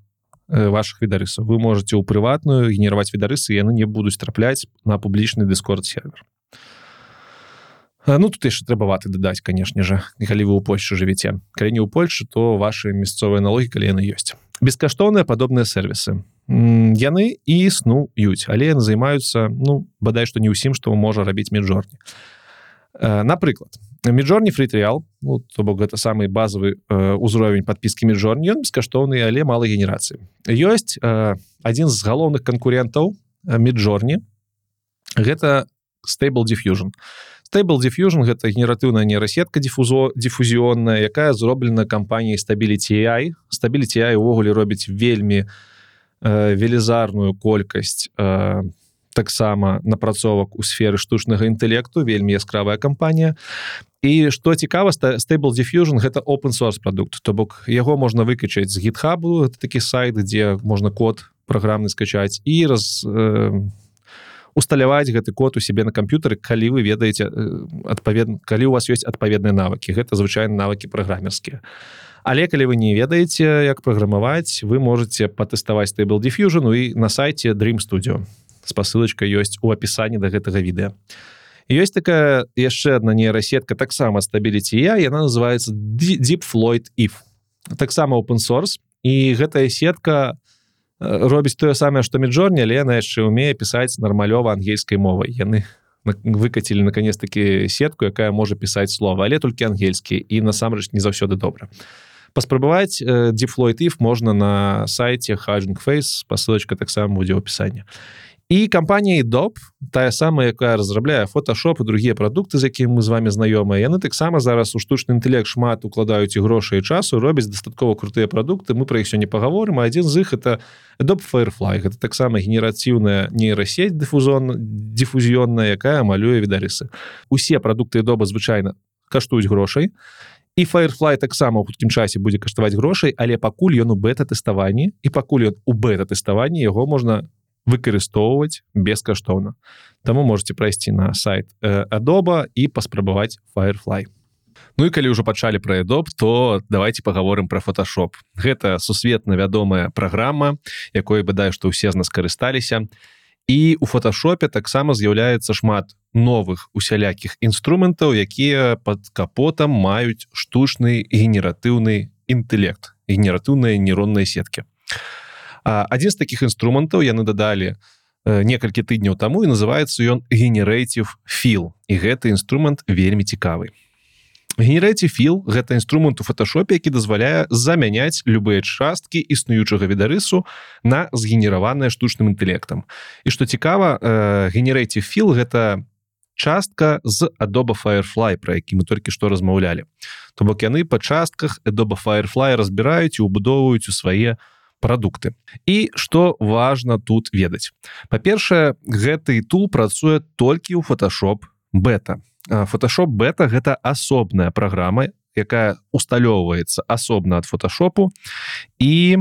ваших відарысаў вы можете ў прыватную генерировать відарысы яны не будуць трапляць на публічны дыскорд сервер. Ну тут яшчэ трэбаваты дадаць канешне же. Калі вы ў Польшы жывеце калі не ў Польшы то ваши мясцовыя налогі калі яны ёсць бескаштоўныя падобныя сервісы яны і існуюць але яны займаюцца ну бадай што не ўсім што можа рабіць міжжорні напрыклад міжжорні фритриал ну, то бок гэта самый базовый ўзровень подпіски міжжорні ён бескаштоўны але малай генерацыі. Ёсць адзін з галоўных канкурентаў міжжорні гэта stable diffusion. Stable diffusion гэта генератыўная нейрасетка дифузо дифузіонная якая зроблена кампаніяй стабіліці стабіліці увогуле робіць вельмі велізарную колькасць по таксама напрацовак у сферы штучнага інтэлекту вельмі яскравая кампанія. І што цікава stable diffusion гэта open source продукт то бок яго можна выкачаць з гитхабу такі сайт дзе можна код праграмны скачаць і раз э, усталяваць гэты код у сябе на камп'ютары калі вы ведаеце адпаведна калі у вас ёсць адпаведныя навыкі. Гэта звычайна навыкі праграмерскія. Але калі вы не ведаеце як праграмаваць вы можете патэставаць stable diffusion і на сайте dream studio спасылочка ёсць у апісанні да гэтага відэа ёсць такая яшчэ одна нейрасетка таксама стабіліці я яна называется deep Floyd if. Таксама open source. І гэтая сетка робіць тое самае што міжорні але яна яшчэ умее пісаць нармалёва ангельскай мовай яны выкацілі наконец таки сетку якая можа пісаць слова але толькі ангельскі і насамрэч не заўсёды добра паспрабаваць дефлойт if можна на сайте хажинг фейс пасылочка таксама будзе ў опісанні і кампанія доп тая самая якая разрабляе фотошоп і другія прадукты з якім мы з вами знаёмыя яны таксама зараз у штучны інтэлект шмат укладаюць і грошай часу робяць дастаткова крутыя прадукты мы пра іх сёння паговорым адзін з іх это доп firefly. Гэта таксама генерацыўная нейрасеть дыфузон дифузіённая якая малюе відарысы усе прадукты доба звычайна каштуюць грошай. І firefly таксама у хуткім часе будзе каштаваць грошай але пакуль ён у бета-тэставанні і пакуль ён у бета-тэставанні яго можна выкарыстоўваць бескаштоўна Таму можете прайсці на сайт Adobe і паспрабаваць firefly. Ну і калі ўжо пачалі пра Adobe то давайте паговорым про фотошоп гэта сусветна вядомая праграма якой бадай што ўсе з нас карысталіся. І у фотошопе таксама з'яўляецца шмат новых усялякіх інструментаў якія под капотам маюць штучны генератыўны інтэлект генератыўныя нейронныя сеткі. а адзін з таких інструментаў яны дадалі некалькі тыдняў таму і называется ён генерэйців філ і гэты інструмент вельмі цікавы. Генерэці філ гэта інструмент у фотошопе які дазваляе замяняць любыя часткі існуючага відарысу на згенераванае штучным інтэлектам. І што цікава генерэйці філ гэта частка з Adobe firefly про які мы толькі што размаўлялі. То бок яны па частках Adobe firefly разбіраюць і убудоўваюць у свае у прадукты. І что важно тут ведаць. Па-першае гэты тул працуе толькі ў фотошоп бета фотошоп бета гэта асобная праграма якая усталёўваецца асобна ад фотошопу і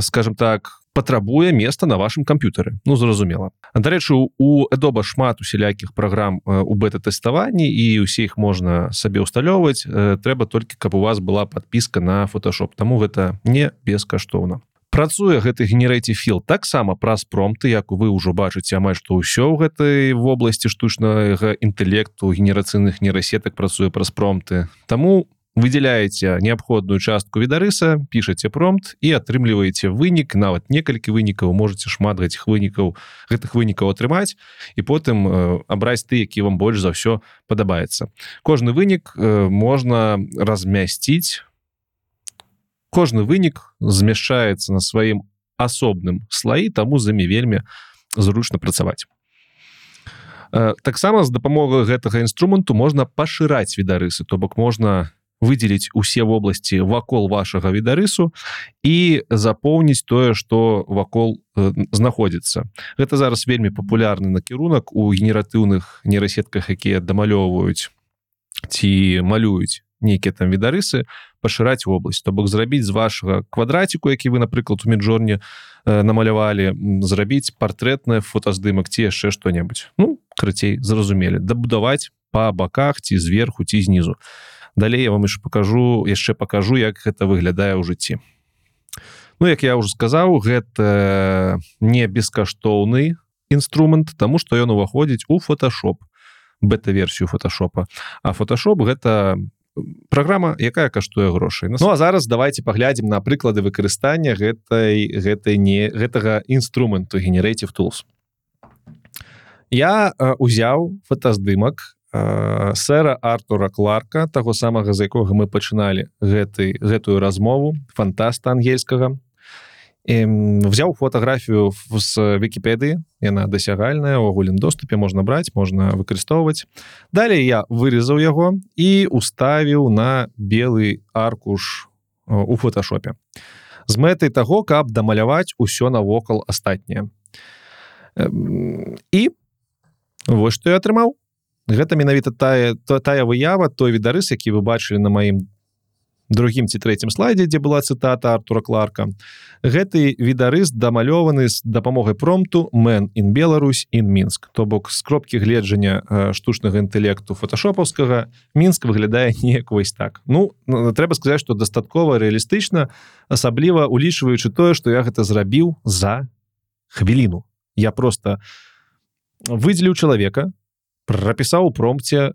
скажем так патрабуе места на вашем камп'ютары. Ну зразумела. Дарэчы у Adobe шмат усялякіх праграм у бета-тэставанні і усе іх можна сабе усталёўваць трэба толькі каб у вас была подпіска на фотошоп таму гэта не бескаштоўна працуе гэты генерэйці філ таксама праз промты як вы ўжо бачыце амаль што ўсё ў гэтай вобласці штучнага інтэлекту генерацыйных нейрасетак працуе праз промты Таму выдзяляеце неабходную частку відарыса пішаце промт і атрымліваеце вынік нават некалькі вынікаў можете шмат гэтых вынікаў гэтых вынікаў атрымаць і потым абраць ты які вам больш за ўсё падабаецца. Кожны вынік можна размясціць кожны вынік змяшчаецца на сваім асобным слаі таму замі вельмі зручна працаваць. Таксама з дапамогай гэтага інструменту можна пашыраць відарысы то бок можна выдзеліць усе вобласці вакол вашага відарысу і запоўніць тое што вакол знаходзіцца. Гэта зараз вельмі папулярны накірунак у генератыўных нейрасетках якія дамалёўваюць ці малююць нейкія там відарысы пашыраць вобласць то бок зрабіць з вашага квадраціку які вы напрыклад у міжорні э, намалявалі зрабіць партрэтнае фотаздымак ці яшчэ што-небудзь ну крыцей зразумелі дабудаваць по баках ці зверху ці знізу далей я вам яшчэ покажу яшчэ покажу як гэта выглядае ў жыцці Ну як я уже сказаў гэта не бескаштоўны інструмент тому что ён уваходзіць у фотошоп бета-версію фотошопа а фотошоп гэта праграма якая каштуе грошай. Ну а зараз давайте паглядзім на прыклады выкарыстання гэтай гэтай не гэтага інструменту генератив tools. Я узяў фотаздымак сэра артура кларка таго самага за якога мы пачыналі гэты гэтую размову фантаста ангельскага взяў фотаграфію з вкіпедыі яна дасягальная у агульным доступе можна браць можна выкарыстоўваць далей я вырезаў яго і уставіў на белы аркуш у фотошопе. З мэтай таго каб дамаляваць усё навокал астатняе і вось што я атрымаў гэта менавіта тая то тая выява той відарыс які вы бачылі на маім другім ці трэцім слайдзе дзе была цытата артура кларка. Гэты відарыс дамалёваны з дапамогай промту мэн ін Беларусь ін мінск то бок з кропкі гледжання штучнага інтэлекту фотошопаўскага мінск выглядае неяк вось так. Ну трэба сказаць што дастаткова рэалістычна асабліва улічваючы тое што я гэта зрабіў за хвіліну. Я просто выдзеліў чалавека прапісаў у промпце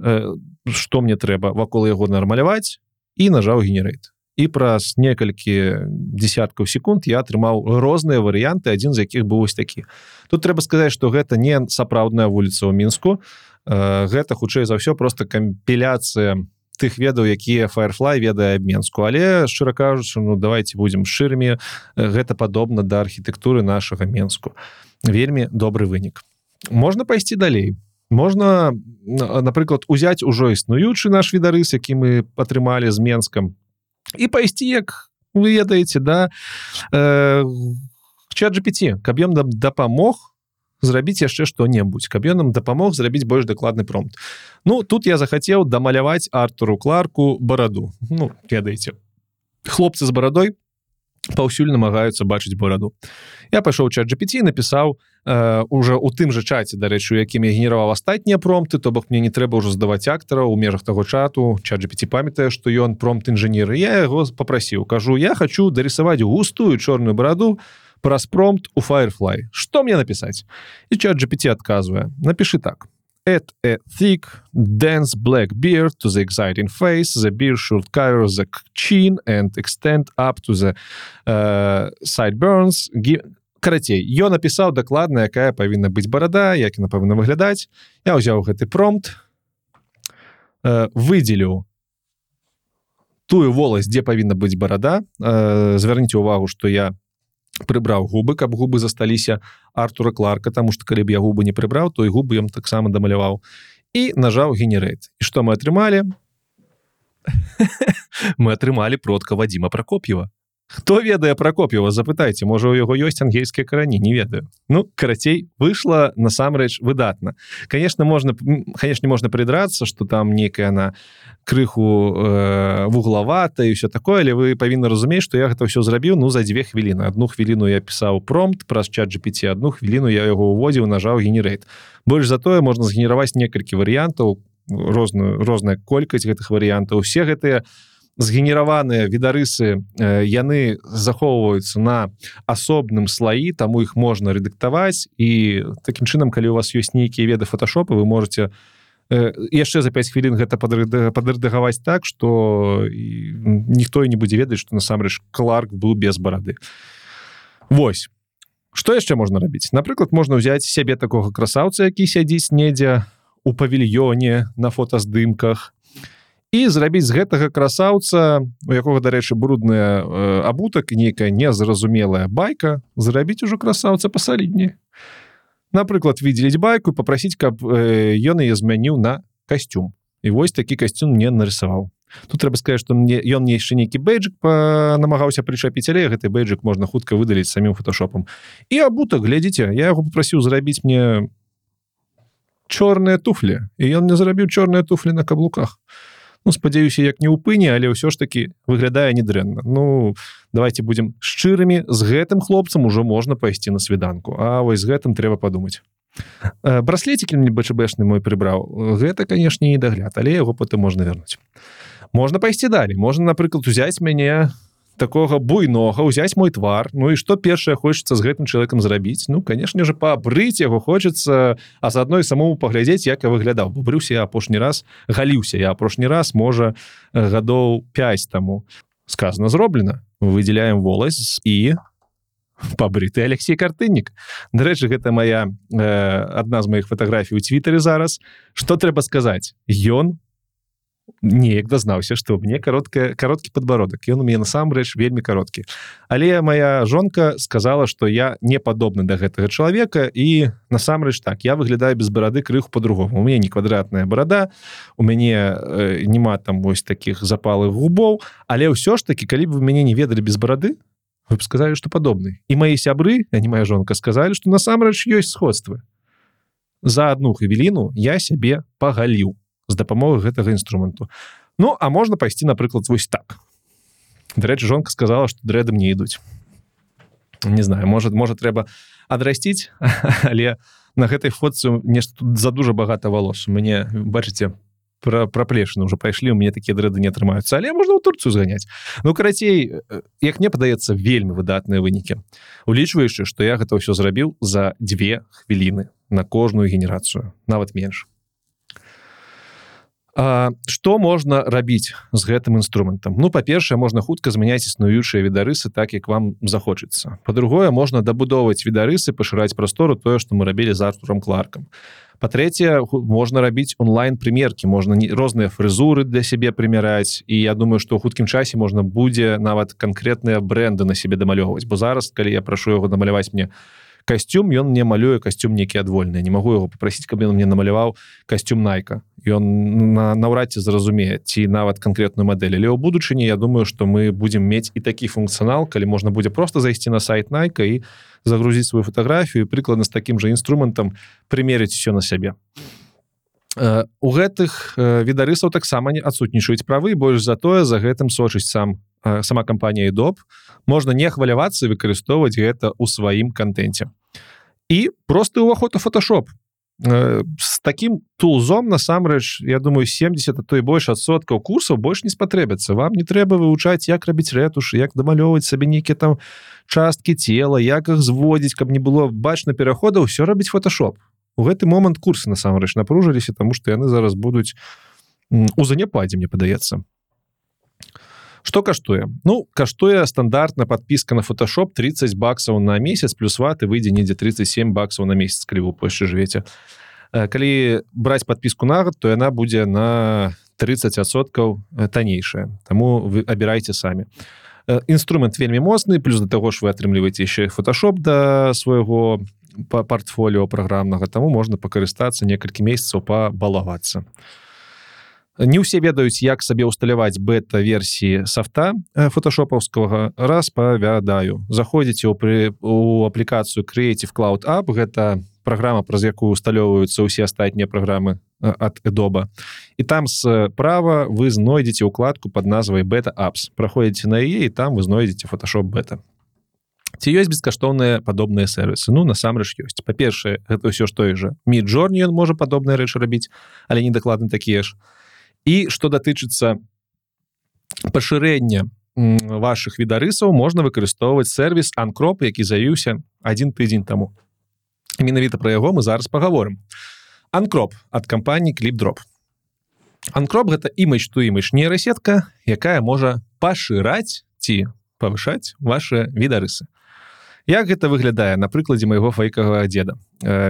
што мне трэба вакол яго нармаляваць і нажаў генерейт і праз некалькі десяткаў секунд я атрымаў розныя варыянты адзін з якіх быў ось такі. Тут трэба сказаць что гэта не сапраўдная вуліца ў мінску. Гэта хутчэй за ўсё просто кампіляцыя тых ведаў якія firefly ведае абменску але шчыра кажучы ну давайте будзем шчырымі гэта падобна да архітэктуры нашага менску вельмі добры вынік. Можна пайсці далей можна напрыклад узяць ужо існуючы наш відарыс які мы атрымалі з менскам і пайсці як вы ведаеце да э, чат GPT каб ён нам дапамог зрабіць яшчэ што-небудзь каб ён нам дапамог зрабіць больш дакладны промпт. Ну тут я захацеў дамаляваць артуру кларку бараду Ну ведаеце хлопцы з барадой паўсюль намагаюцца бачыць бораду я пайшоў чат GPT напісаў э, уже у тым жа чаце дарэчы якім я генераваў астатнія промпты то бок мне не трэба ўжо здаваць актара у межах таго чату чат GPT памятае што ён промпт інжынеры я яго попрасіў кажу я хочу дарысаваць густую чорную бараду праз промпт у firefly. Что мне напісаць? І чат GPT адказвае напішы так add a thick, dense black beard to the exciting face. The beard should cover the chin and extend up to the uh, sideburns. Give... Карацей, ён напісаў дакладна, якая павінна быць барада, як яна павінна выглядаць. Я ўзяў гэты промпт, э, выдзелю тую воласць, дзе павінна быць барада. Э, звярніце ўвагу, што я прыбраў губы каб губы засталіся артура кларка тому что калі б я губы не прыбраў той губы ён таксама дамаляваў. І нажаў генерейт і что мы атрымалі? Мы атрымалі продка вадзіма прокоп'ева хто ведае прокоп'ева запытайце можа у яго ёсць ангельскія карані не ведаю. Ну карацей выйшла насамрэч выдатна. Конечно можна конечно можна придрацца что там некая она крыху э, вуглавата і все такое але вы павінны разумець что я гэта все зрабіў ну за дзве хвіліны. Одну хвіліну я пісаў промпт праз чат GPT одну хвіліну я яго уводзіў нажаў генерейт. Больш затое можна згенераваць некалькі варыянтаў розную розная колькасць гэтых варыянтаў. Усе гэтыя у згенераваныя відарысы э, яны захоўваюцца на асобным слаі таму іх можна рэдактаваць і такім чынам калі у вас ёсць нейкія веды фотошопы вы можете яшчэ за 5 хвілін гэта падрэдагаваць так что ніхто і не будзе ведаць что насамрэч кларк быў без барады Вось. Что яшчэ можна рабіць напрыклад можна ўзяць сябе такога красаўца які сядзіць недзе у павільёне на фотаздымках і зрабіць з гэтага красаўца у якога дарэчы брудная э, абутак нейкая незразумелая байка зрабіць ужо красаўца пасалідні напрыклад виделіць байку попросіць каб э, ён яе змяніў на касцюм. І вось такі касцюм не нарысаваў. Тут трэба сказать что мне ён мне яшчэ нейкі бэйджик намагаўся прычапіць але гэты бэйджик можна хутка выдаліць самім фотошопам і абутак глядзіце я яго попросіў зрабіць мне чорныя туфлі. І ён не зрабіў чорныя туфлі на каблуках Ну спадзяюся як не ўпыне але ўсё ж таки выглядае недрэнна Ну давайте будем шчырымі. З гэтым хлопцам ужо можна пайсці на свіданку. А вось з гэтым трэба падумаць. Э, браслетики мне бчбэшны мой прыбраў. Гэта канешне не дагляд але яго потым можна вернуць можна пайсці далей можна напрыклад узяць мяне такога буйнога ўзяць мой твар Ну і што першае хочется з гэтым чалавекам зрабіць? Ну конечно же пабрыць яго хочется а заодно і самому паглядзець як я выглядаў. Брюся я апошні раз галіўся я апошні раз можа гадоў 5 таму. Сказано зроблена. Выделяем волость і пабрыты Алексей картыннік. Дарэчы гэта моя э, адна з моих фотографій у твиттары зараз. Что трэба сказаць? Ён неяк дазнаўся что мне кароткая кароткі подбородак ён у мяне насамрэч вельмі кароткі але моя жонка сказала что я не падобны до гэтага чалавека і насамрэч так я выглядаю без барады крыху по-другому. У меня не квадратная барада у мяне э, няма там вось таких запалых губоў але ўсё ж таки калі бы вы мяне не ведалі без барады вы б сказали что падобны і мои сябры а не моя жонка сказали что насамрэч ёсць сходствы за одну хвіліну я сябе пагаліў з дапамогай гэтага інструменту. Ну а можна пайсці напрыклад вось так. Дарэчы жонка сказала что дрэды мне ідуць. Не знаю может можа трэба адрасціць але на гэтай фотцы нешта тут за дужа багата волос мне бачыце про праплешаны уже пайшлі у мне такія дрэды не атрымаюцца. Але можна ў турцию зганяць. Ну карацей як мне падаецца вельмі выдатныя вынікі. Улічваючы что я гэта ўсё зрабіў за две хвіліны на кожную генерацыю нават менш что можна рабіць з гэтым інструментам? Ну па-першае можна хутка змяняць існуючыя відарысы так як вам захочацца. По-другое можна дабудоўваць відарысы пашыраць прастору тое што мы рабілі з артуром кларкам. Па-трэцяе можна рабіць онлайн прымеркі можна не розныя фрызуры для сябе прымяраць і я думаю што ў хуткім часе можна будзе нават канкрэтныя бренды на сябе дамалёўваць бо зараз калі я прашу яго дамаляваць мне касцюм ён мне малюе касцюм некі адвольны. Не магу яго попросіць каб ён мне намаляваў касцюм найка. Ён на наўрад ці зразумее ці нават канкрэтную мадэль. Але ў будучыні Я думаю што мы будзем мець і такі функцыянал калі можна будзе просто зайсці на сайт найка і загрузіць сваю фатаграфію прыкладна з такім жа інструментам прымерыць все на сябе. У гэтых відарысаў таксама не адсутнічаюць правы больш за тое за гэтым сочыць сам сама кампанія доп можна не хвалявацца выкарыстоўваць гэта ў сваім кантэнце і просты уваход у фотошоп з таким тулзом насамрэч я думаю 70 а то і больш адсоткаў курсаў больш не спатрэбяцца вам не трэба вывучаць як рабіць рэтуш як дамалёўваць сабе нейкі там часткі цела як іх зводзіць каб не было бачна перахода ўсё рабіць фотошоп у гэты момант курсы насамрэч напружыліся тому что яны зараз будуць у заняпадзе мне падаецца что каштуе ну каштуе стандартна подпіска на фотошоп 30 баксаў на месяц плюс ваты выйдзе недзе 37 баксаў на месяц калі вы польше жывеце калі браць подпіску на год то яна будзе на 30соткаў таннейшая Таму вы абірайце самі інструмент вельмі моцны плюс до таго ж вы атрымліваеце яшчэ фотошоп да свайго по портфоліо праграмнага таму можна пакарыстацца некалькі месяцаў пабалавацца а не ўсе ведаюць як сабе усталяваць бета-версіі софта фотошопаўскага распавядаю заходзіце ў пры у аплікацыю creative cloud app. Гэта праграма праз якую усталёўваюцца ўсе астатнія праграмы ад эдоба і там справа вы знойдзеце укладку под назвай бета апс праходзіце на яе і там вы знойдзеце фотошоп бета ці ёсць бескаштоўныя падобныя сервисы ну насамрэч ёсць. Па-першае гэта ўсё ж той же міджорні ён можа падобныя рэчы рабіць але не дакладны такія ж і что датычыцца пашырэння ваших відарысаў можна выкарыстоўваць сервис анкроп які заявіўся один тыдзень тому менавіта про яго мы зараз поговорим анкроп от кампании клип дроп анкроп гэта імач ту імач нейрасетка якая можа пашыраць ці павышаць ваши відарысы Як гэта выглядае на прыкладзе майго файкага деда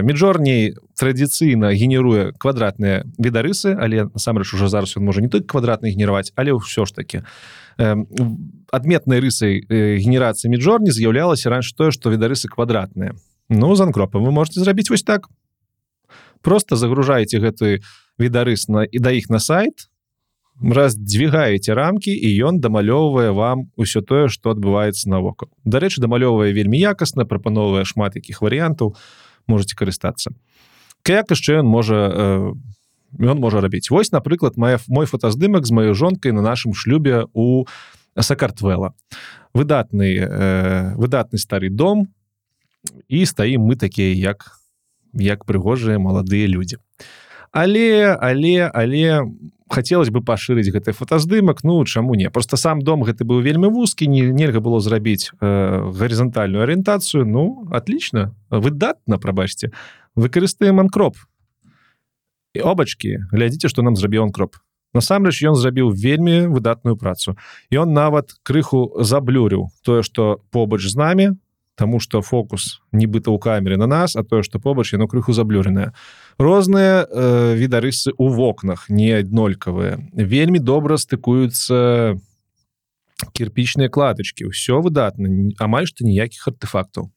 міжорней традыцыйна генеруе квадратныя відарысы але насамрэч уже зараз ён можа не той квадратны генераваць але ўсё ж таки адметнай рысай генерацыі міжорні з'яўлялася раньше тое што відарысы квадратныя. Ну з анкропа вы можете зрабіць вось так. Просто загружаеце гэты відарысна і да іх на сайт раздвигаеце рамки і ён дамалёўвае вам усё тое что адбываецца навокал дарэчы дамалёўвае вельмі якасна прапановвае шмат якіх варыянтаў можете карыстацца як яшчэ ён можа ён можа рабіць вось напрыклад моя мой фотаздымак з маёй жонкай на нашым шлюбе у сакартвела выдатны э, выдатны стары дом і стаім мы такія як як прыгожыя маладыя людзі але але але хотелось бы пашырыць гэты фотаздымак Ну чаму не просто сам дом гэты быў вельмі вузкі не нельга было зрабіць э, гарызантальную арыентацыю. Ну отлично выдатна прабачце. Выкарыстаем анкроп. І обачки глядзіце что нам зрабіў анкроп. Насамрэч ён зрабіў вельмі выдатную працу. Ён нават крыху заблюрыў тое что побач з намі тому что фокус нібыта ў камеры на нас а тое что побач яно крыху заблюренае розныя э, відарысы у вокнах не аднолькавыя вельмі добра стыкуюцца кірпічныя кладачки ўсё выдатна амаль што ніякіх артефактаў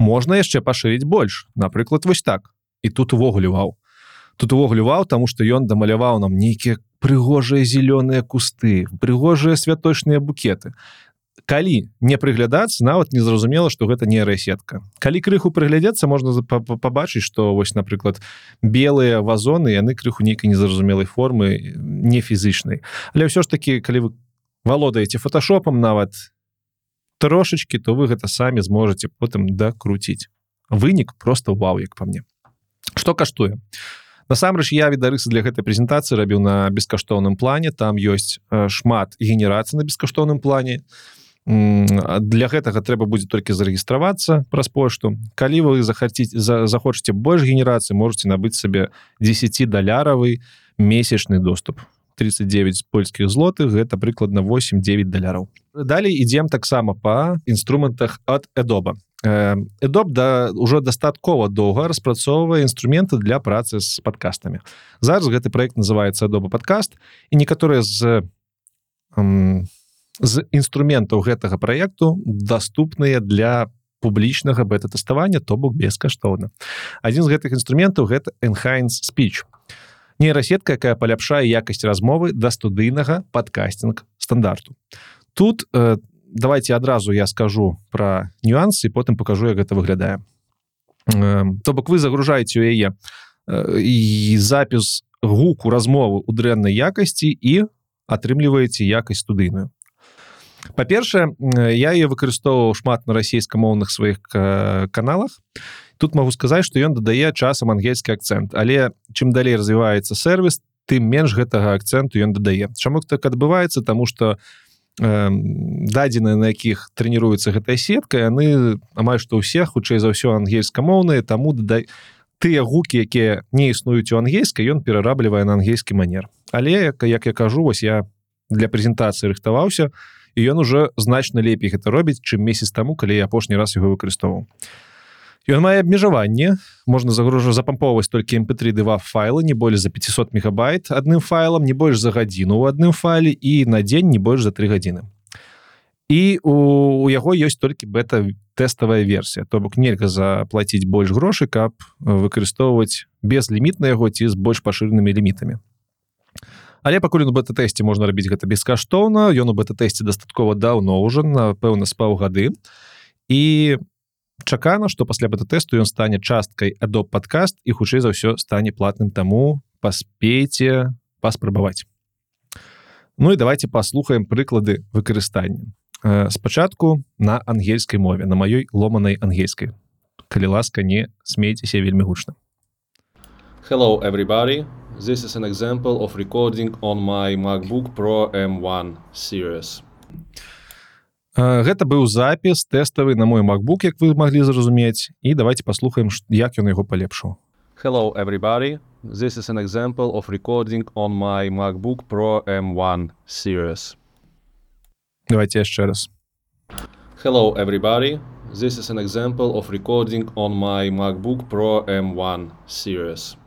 можна яшчэ пашырыць больш напрыклад вось так. І тут увогуле вау. Тут увогуле вау тому что ён дамаляваў нам нейкія прыгожыя зялёныя кусты прыгожыя святочныя букеты калі не прыглядацца нават незразумела что гэта не рэсетка. Калі крыху прыглядзецца можна пабачыць что вось напрыклад белыя вазоны яны крыху нейкай незразумелай формы не фізычнай. Але ўсё ж таки калі вы валодаеце фотошопам нават трошачки то вы гэта самі зможаце потым дакруціць. Вынік просто вау як по мне. Что каштуе? Насамрэч я відарысы для гэтай прэзентацыі рабіў на бескаштоўным плане. Там ёсць шмат генерацыі на бескаштоўным плане для гэтага трэба будзе толькі зарэгістравацца праз пошту. Калі вы захаціць за захочаце больш генерацыі можете набыць сабе 10 даляравы месячны доступ. 39 польскіх злотых гэта прыкладна 89 даляраў. Далей ідзем таксама па інструментах ад эдоба Эдоп да ўжо дастаткова доўга распрацоўвае інструменты для працы з падкастамі. Зараз гэты проект называется доба падкаст і некаторыя з з інструментаў гэтага праекту даступныя для публічнага бета-тэставання то бок бескаштоўна. Адзін з гэтых інструментаў гэта Enhance speech. Нейрасетка, якая паляпшае якасць размовы да студыйнага падкастинг стандарту. Тут давайте адразу я скажу про нюансы потым покажу як гэта выглядае то бок вы загружаеце у яе і запіс гуку размовы у дрэннай якасці і атрымліваеце якасць студыйную па-першае я ее выкарыстоўваў шмат на расійскамоўных сваіх каналах. Тут могу сказаць что ён дадае часам ангельскі акцент. Але чым далей развіваецца сервис тым менш гэтага акценту ён дадае. Чаму так адбываецца? Тому что у дадзеныя на якіх трэніруецца гэтая сетка яны амаль што ўсе хутчэй за ўсё ангельскамоўныя таму дай тыя гукі якія не існуюць у ангельскай ён перараблівае на ангельскі манер. Але як я кажу вось я для прэзентацыі рыхтаваўся і ён уже значна лепей гэта робіць чым месяц таму калі я апошні раз яго выкарыстоўваў. Ён мае абмежаванне можна загружа запамповаць толькі mp3 дыва файлы не больш за 500 мегабайт адным файлам не больш за гадзіну у адным файле і на дзень не больш за три гадзіны. І у, у яго ёсць толькі бета тэставая версія. То бок нельга заплаціць больш грошы каб выкарыстоўваць безліміт на яго ці з больш пашыранымі лімітамі але пакуль у бета-тэсце можна рабіць гэта бескаштоўна ён у бета-тэсце дастаткова даўно ўжо напэўна з паўгады. І чакана што пасля бета-тэсту ён стане часткай адоб падкаст і хутчэй за ўсё стане платным таму паспейце паспрабаваць. Ну і давайте паслухаем прыклады выкарыстання. Спачатку на ангельскай мове на маёй ломанай ангельскай. Калі ласка не смейцеся вельмі гучна. Hello everybody this is an example of recording on my MacBook Pro M1 series. Гэта быў запіс тэставы на мой MacBook як вы маглі зразумець і давайте паслухаем як ён яго палепшыў. Hello everybody. This is an example of recording on my MacBook Pro M1 series. Давайте яшчэ раз. Hello everybody. This is an example of recording on my MacBook Pro M1 series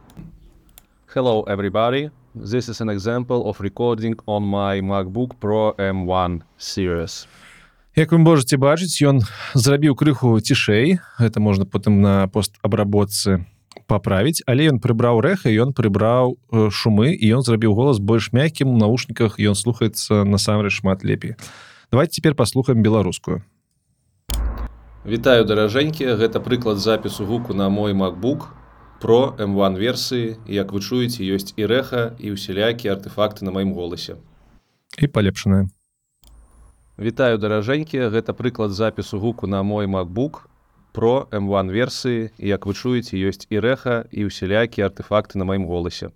Hello everybody. This is an example of recording on my MacBook Pro M1 series. Як вы можете бачыць ён зрабіў крыху цішэй. Это можна потым на постабработцы паправіць. Але ён прыбраў рэха ён прыбраў шумы і ён зрабіў голас больш мяккім. У наушніках ён слухаецца насамрэч шмат лепей. Давайте цяпер паслухаем беларускую. Вітаю даражэнькі. Гэта прыклад запісу гуку на мой MacBook про m1 версыі як вы чуеце ёсць і рэха і ўсялякія артефакты на маім голасе. І палепшаная Вітаю даражэнькі. Гэта прыклад запісу гуку на мой MacBook Pro M1 версіі і як вы чуеце ёсць і рэха і ўсялякія артефакты на маім голасе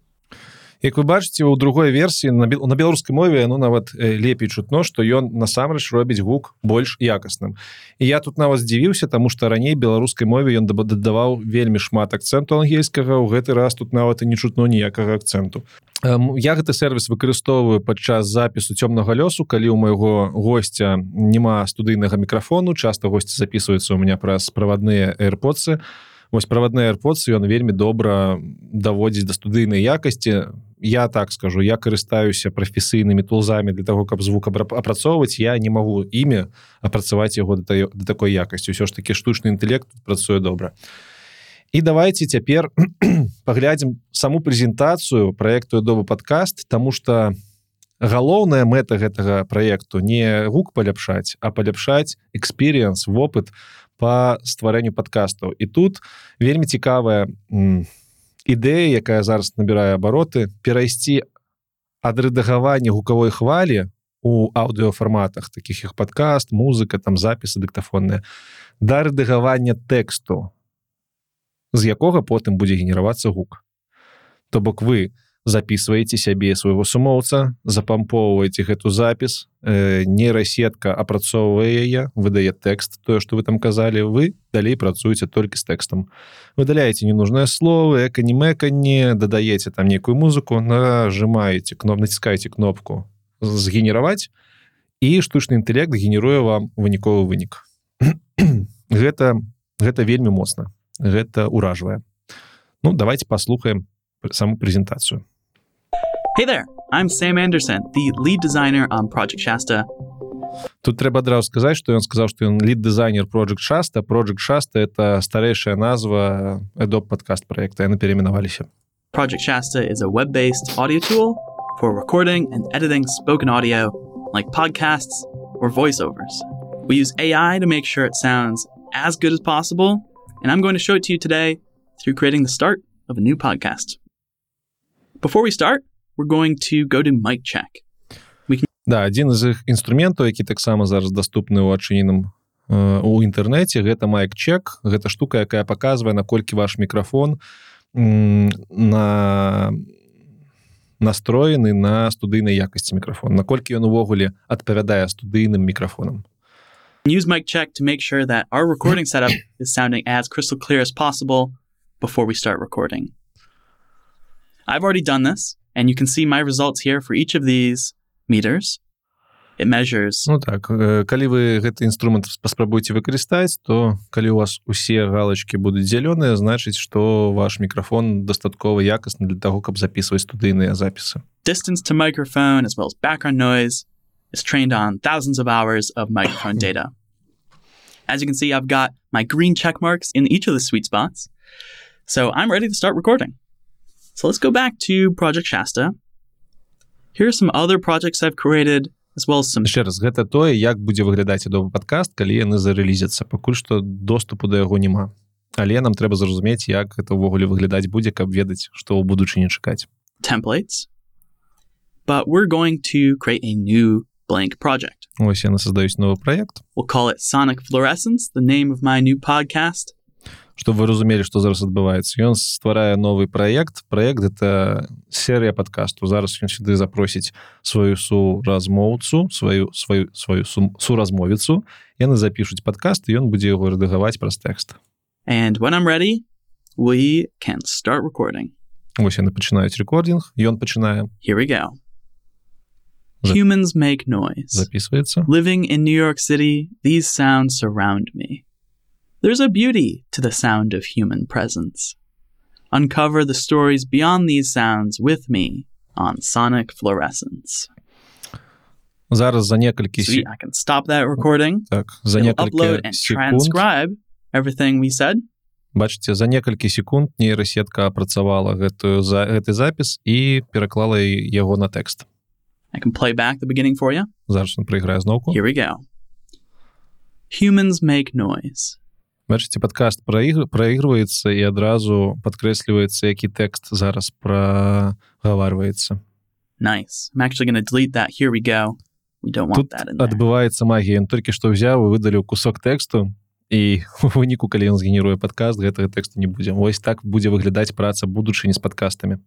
Як вы бачыце у другой версіі на, бел... на беларускай мове ну нават э, лепей чутно што ён насамрэч робіць гук больш якасным. І я тут нават здзівіўся тому что раней беларускай мове ён дадаваў вельмі шмат акцэнту ангельскага ў гэты раз тут нават і не чутно ніякага акцэнту. Я гэты сервис выкарыстоўваю падчас запісу цёмнага лёсу калі у майго гостця няма студыйнага мікрафону часто госці записываются у меня праз правадныя airпоцы вось правадныя airпоцы ён вельмі добра даводзіць да студыйнай якасці я так скажу я карыстаюся прафесійнымі тулзамі для того каб звук апрацоўваць я не магу імі апрацаваць яго да, такой якасці ўсё ж таки штучны інтэлект працуе добра і давайте цяпер паглядзім саму прэзентацыю проекту доба подкаст тому что галоўная мэта гэтага проекту не гук паляпшаць а паляпшаць эксперыенс вопыт по стварэнню подкастаў і тут вельмі цікавая у ідэя якая зараз набірае абароты перайсці ад рэдагавання гукавой хвалі у аўдыофарматах таких як падкаст музыка там запісы дыктафонная да рэдагавання тэксту з якога потым будзе генеравацца гук. То бок вы записываете сябе свайго сумоўца запампоўваеце гэту запіс э, нейрасетка апрацоўвае яе выдае тэкст тое что вы там казалі вы далей працуеце толькі з тэкстам выдаляеце ненужныя словы эканімеканне дадаеце там нейкую музыку нажимаеце кноп націскаеце кнопку згенераваць і штучны інтэлект генеруе вам выніковы вынік гэта гэта вельмі моцна гэта ўражвае Ну давайте паслухаем саму прэзентацыю Hey there, I'm Sam Anderson, the lead designer on Project Shasta. Тут трэба адразу сказаць, што ён сказаў, што ён лід-дызайнер Project Shasta. Project Shasta — это старэйшая назва Adobe подкаст проекта, яны переименаваліся. Project Shasta is a web-based audio tool for recording and editing spoken audio like podcasts or voiceovers. We use AI to make sure it sounds as good as possible, and I'm going to show it to you today through creating the start of a new podcast. Before we start, we're going to go to mic check. Can... Да, адзін з іх інструментаў, які таксама зараз даступны ў адчыненым э, у інтэрнэце гэта майк чек гэта штука якая паказвае наколькі ваш мікрафон на настроены на студыйнай якасці мікрафон наколькі ён увогуле адпавядае студыйным мікрафонам. Use mic check to make sure that our recording setup is sounding as crystal clear as possible before we start recording. I've already done this and you can see my results here for each of these meters. It measures. Ну так, калі вы гэты інструмент паспрабуеце выкарыстаць, то калі у вас усе галочки будуць зялёныя, значыць, што ваш мікрафон дастаткова якасны для таго, каб записываць студыйныя запісы. Distance to microphone as well as background noise is trained on thousands of hours of microphone data. As you can see, I've got my green check marks in each of the sweet spots. So I'm ready to start recording. So let's go back to Project Shasta. Here are some other projects I've created, as well as some... Ще раз, гэта тое, як будзе выглядаць Adobe падкаст, калі яны зарэлізяцца. Пакуль што доступу да яго няма. Але нам трэба зразумець, як гэта ўвогуле выглядаць будзе, каб ведаць, што ў будучыні чакаць. Templates. But we're going to create a new blank project. Ось яны создаюць новы праект. We'll call it Sonic Fluorescence, the name of my new podcast. Чтобы вы разумелі что зараз адбываецца. Ён стварае новый проект проект это серыя подкасту зараз ён сюды запросіць сваю суразмоўцу сваю сваю сваю суразмовіцу. Яны запишуць подкаст ён будзе яго рэдагаваць праз тэкст. And when I'm ready we can start recording. Вось яны пачынаюць рекординг ён пачынае. Here we go. Humans make noise. Записывается. Living in New York City, these sounds surround me. There's a beauty to the sound of human presence. Uncover the stories beyond these sounds with me on Sonic Fluorescence. Зараз за некалькі See, I can stop that recording. Так, за upload and transcribe everything we said. Бачыце, за некалькі секунд нейрасетка апрацавала гэтую за гэты запіс і пераклала яго на тэкст. I can play back the beginning for you. Зараз он прайграе зноўку. Here we go. Humans make noise. Бачыце падкаст праігрываецца і адразу падкрэсліваецца які тэкст зараз прагаварваецца nice. адбываецца магія ён толькі што ўзяў выдаліў кусок тэксту і у выніку калі ён згенеруе падкаст гэтага тэксту не будзе Вось так будзе выглядаць праца будучыні з падкастамі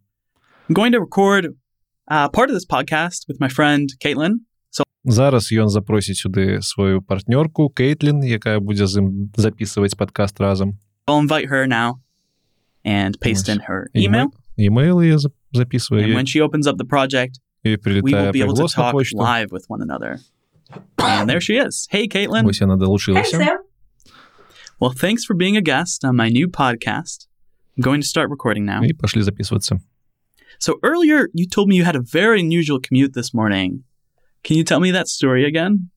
I'm going to record uh, part of this podcast with my friend Caitlin. зараз ён запросіць сюды сваю партнёрку Кейтлін якая будзе з ім записываць падкаст разам I'll invite her now and paste in her email. email я записываю And when she opens up the project, і we will прилетае be able to приглас на talk почту live with one another. And there she is. Hey, Caitlin. ось яна Hey, далучылася Sam. Well, thanks for being a guest on my new podcast. I'm going to start recording now. і пашлі записывацца So earlier, you told me you had a very unusual commute this morning. Can you tell me that story again?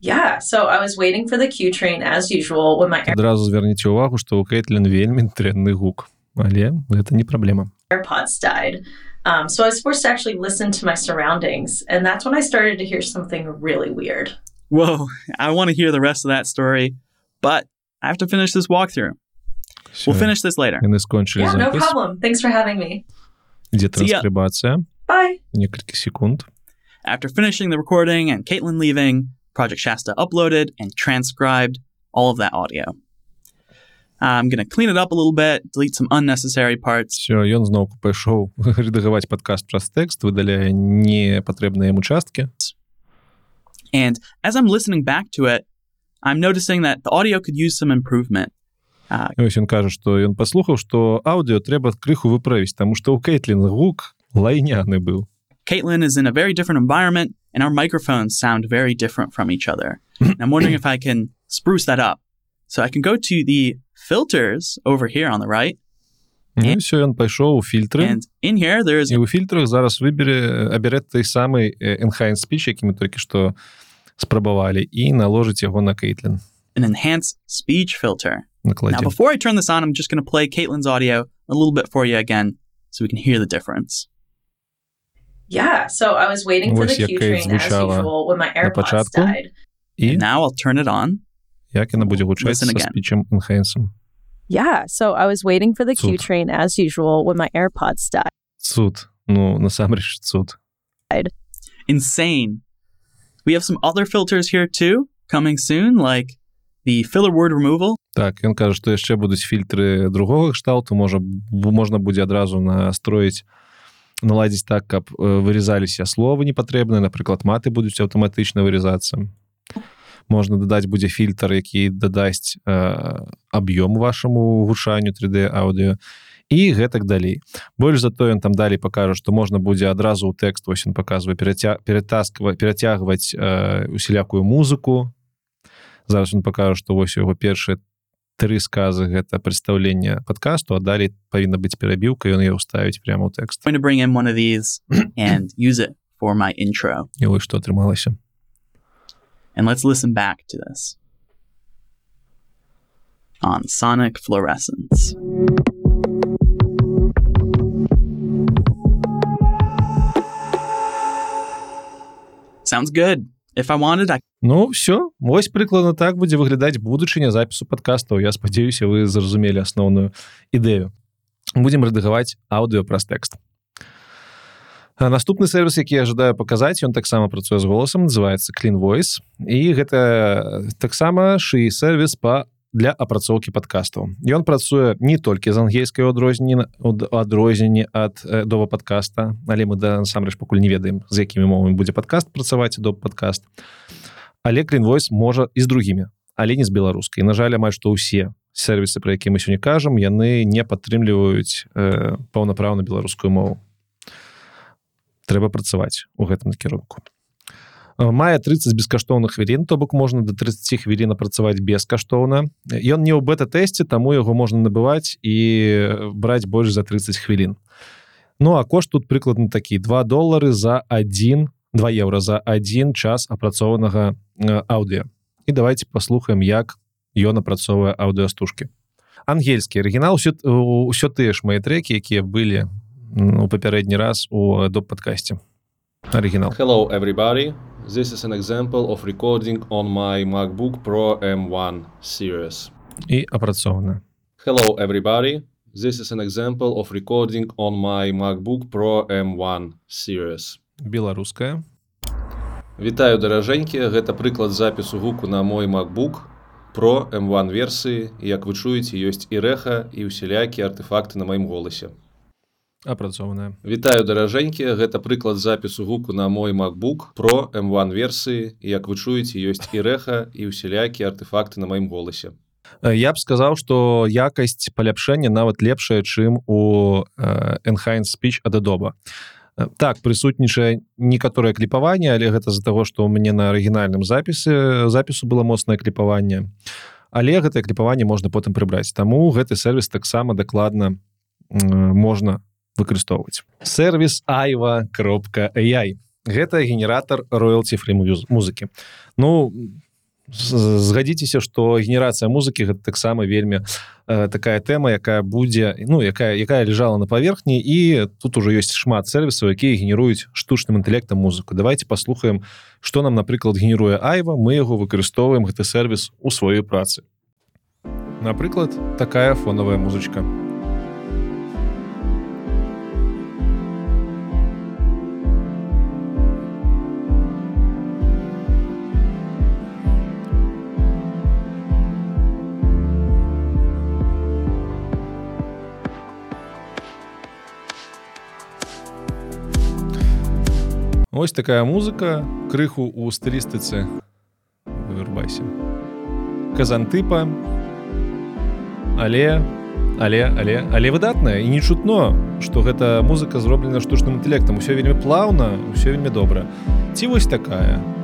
Yeah, so I was waiting for the Q train as usual when my адразу звярніце ўвагу што ў Кейтлін вельмі дрэнны гук але гэта не праблема AirPods died. Um, so I was forced to actually listen to my surroundings, and that's when I started to hear something really weird. Whoa, I want to hear the rest of that story, but I have to finish this walkthrough. We'll Всё. finish this later. яны скончылі Yeah, no запіс problem. Thanks for having me. ідзе See ya. транскрыбацыя Bye. некалькі секунд After finishing the recording and Caitlin leaving, Project Shasta uploaded and transcribed all of that audio. I'm going to clean it up a little bit, delete some unnecessary parts, все ён зноўку пайшоў рэдагаваць падкаст праз тэкст выдаляе непатрэбныя яму часткі and as I'm listening back to it, I'm noticing that the audio could use some improvement. Uh, І ось ён кажа што ён паслухаў што аўдыо трэба крыху выправіць таму што ў Кейтлін гук лайняны быў Caitlin is in a very different environment, and our microphones sound very different from each other. And I'm wondering if I can spruce that up. So I can go to the filters over here on the right, Ну, і все ён пайшоў у фільтры and in here there is і ў фільтрах зараз выбере абярэ той самы enhance speech які мы толькі што спрабавалі і наложыць яго на Кейтлін an enhanced speech filter. Now, накладзе before I turn this on, I'm just going to play Caitlin's audio a little bit for you again so we can hear the difference. Yeah, so I was waiting for Ось the як Q Кейт train as звучала usual when my AirPods початку. died. і And now I'll turn it on. як яна будзе гучаць Listen са again. спічем enhance Yeah, so I was waiting for the Q Цуд. train as usual when my AirPods died. цуд ну насамрэч цуд Insane. We have some other filters here too coming soon, like the filler word removal. так ён кажа што яшчэ будуць фільтры другога кшталту можа бу- можна будзе адразу настроіць наладзіць так каб э, вырезаліся словы непатрэбныя напрыклад маты будуць аўтаматычна вырезацца можна дадаць будзе фільтр які дадасць э, аб'ём вашаму гучанню 3d аўдыо і гэтак далей. Больш за то ён там далей пакажа што можна будзе адразу ў тэкст вось ён паказвае пераця ператасква перацягваць э, усялякую музыку. Зараз ён пакажа што вось яго першыя тры сказы гэта прадстаўленне падкасту а далей павінна быць перабіўка ён яе ўставіць прямо ў тэкст for my intro. і вось што атрымалася And let's listen back to this on sonic fluorescence. Sounds good. If I wanted, I Ну все вось прыкладна так будзе выглядаць будучыня запісу падкастаў Я спадзяюся вы зразумелі асноўную ідэю будзем рэдагаваць аўдыо праз тэкст наступны сервис які я ожидаю паказаць ён таксама працуе з голасам называется clean voice. І гэта таксама шый сервис по для апрацоўкі падкастаў ён працуе не толькі з ангельскай адрозненне адрозненне ад дова подкаста але мы да насамрэч пакуль не ведаем з якімі мовамі будзе падкаст працаваць до подкаст але клинвойс можа і з другімі але не з беларускай на жаль амаль што ўсе сервісы про які мы сёння кажам яны не падтрымліваюць э, паўнапраўна беларускую мову. Трэба працаваць у гэтым накірунку мае 30 бескаштоўных хвілін то бок можна до 30 хвілін працаваць бескаштоўна. Ён не ў бета-тэсце таму яго можна набываць і браць больш за 30 хвілін. Ну а кошт тут прыкладна такі. 2 долары за один 2 евро за один час апрацованага аўдыо і давайте паслухаем як ён апрацоўвае аўдыастужкі ангельскі арыгінал. Ўсё, ўсё тыя ж мае трекі якія былі у папярэдні раз у доп падкасці арыгінал Hello, everybody. This is an example of recording on my MacBook Pro M1 series. і апрацоўна Hello, everybody. This is an example of recording on my MacBook Pro M1 series. беларуская Вітаю, даражэнькія, гэта прыклад запісу гуку на мой MacBook про M1 версіі як вы чуеце ёсць і рэха і ўсялякія артефакты на маім голасе апрацоўная Вітаю даражэнькі. Гэта прыклад запісу гуку на мой MacBook про M1 версіі. Як вы чуеце ёсць і рэха і ўсялякія артефакты на маім голасе. Я б сказаў что якасць паляпшэння нават лепшая чым у enhance speech ад адоба так прысутнічае некаторае кліпаванне але гэта з-за таго што ў мяне на арыгінальным запісе запісу было моцнае кліпаванне. Але гэтае кліпаванне можна потым прыбраць. Таму гэты сервіс таксама дакладна можна выкарыстоўваць. Сервис айва кропка ai гэта генератор роялці фрі музыкі. Ну згадзіцеся что генерацыя музыкі гэта таксама вельмі э, такая тэма якая будзе ну якая якая лежала на паверхні і тут уже ёсць шмат сервісаў якія генеруюць штучным інтэлектам музыку. Давайте паслухаем что нам напрыклад генеруе айва мы яго выкарыстоўваем гэты сервіс у сваёй працы. Напрыклад такая фоновая музычка. у Ось такая музыка крыху у стылістыцы. Вырубайся. Казантыпа. Але але але але выдатная і не чутно что гэта музыка зроблена штучным інтэлектам. Усё вельмі плаўна ўсё вельмі добра. Ці вось такая? у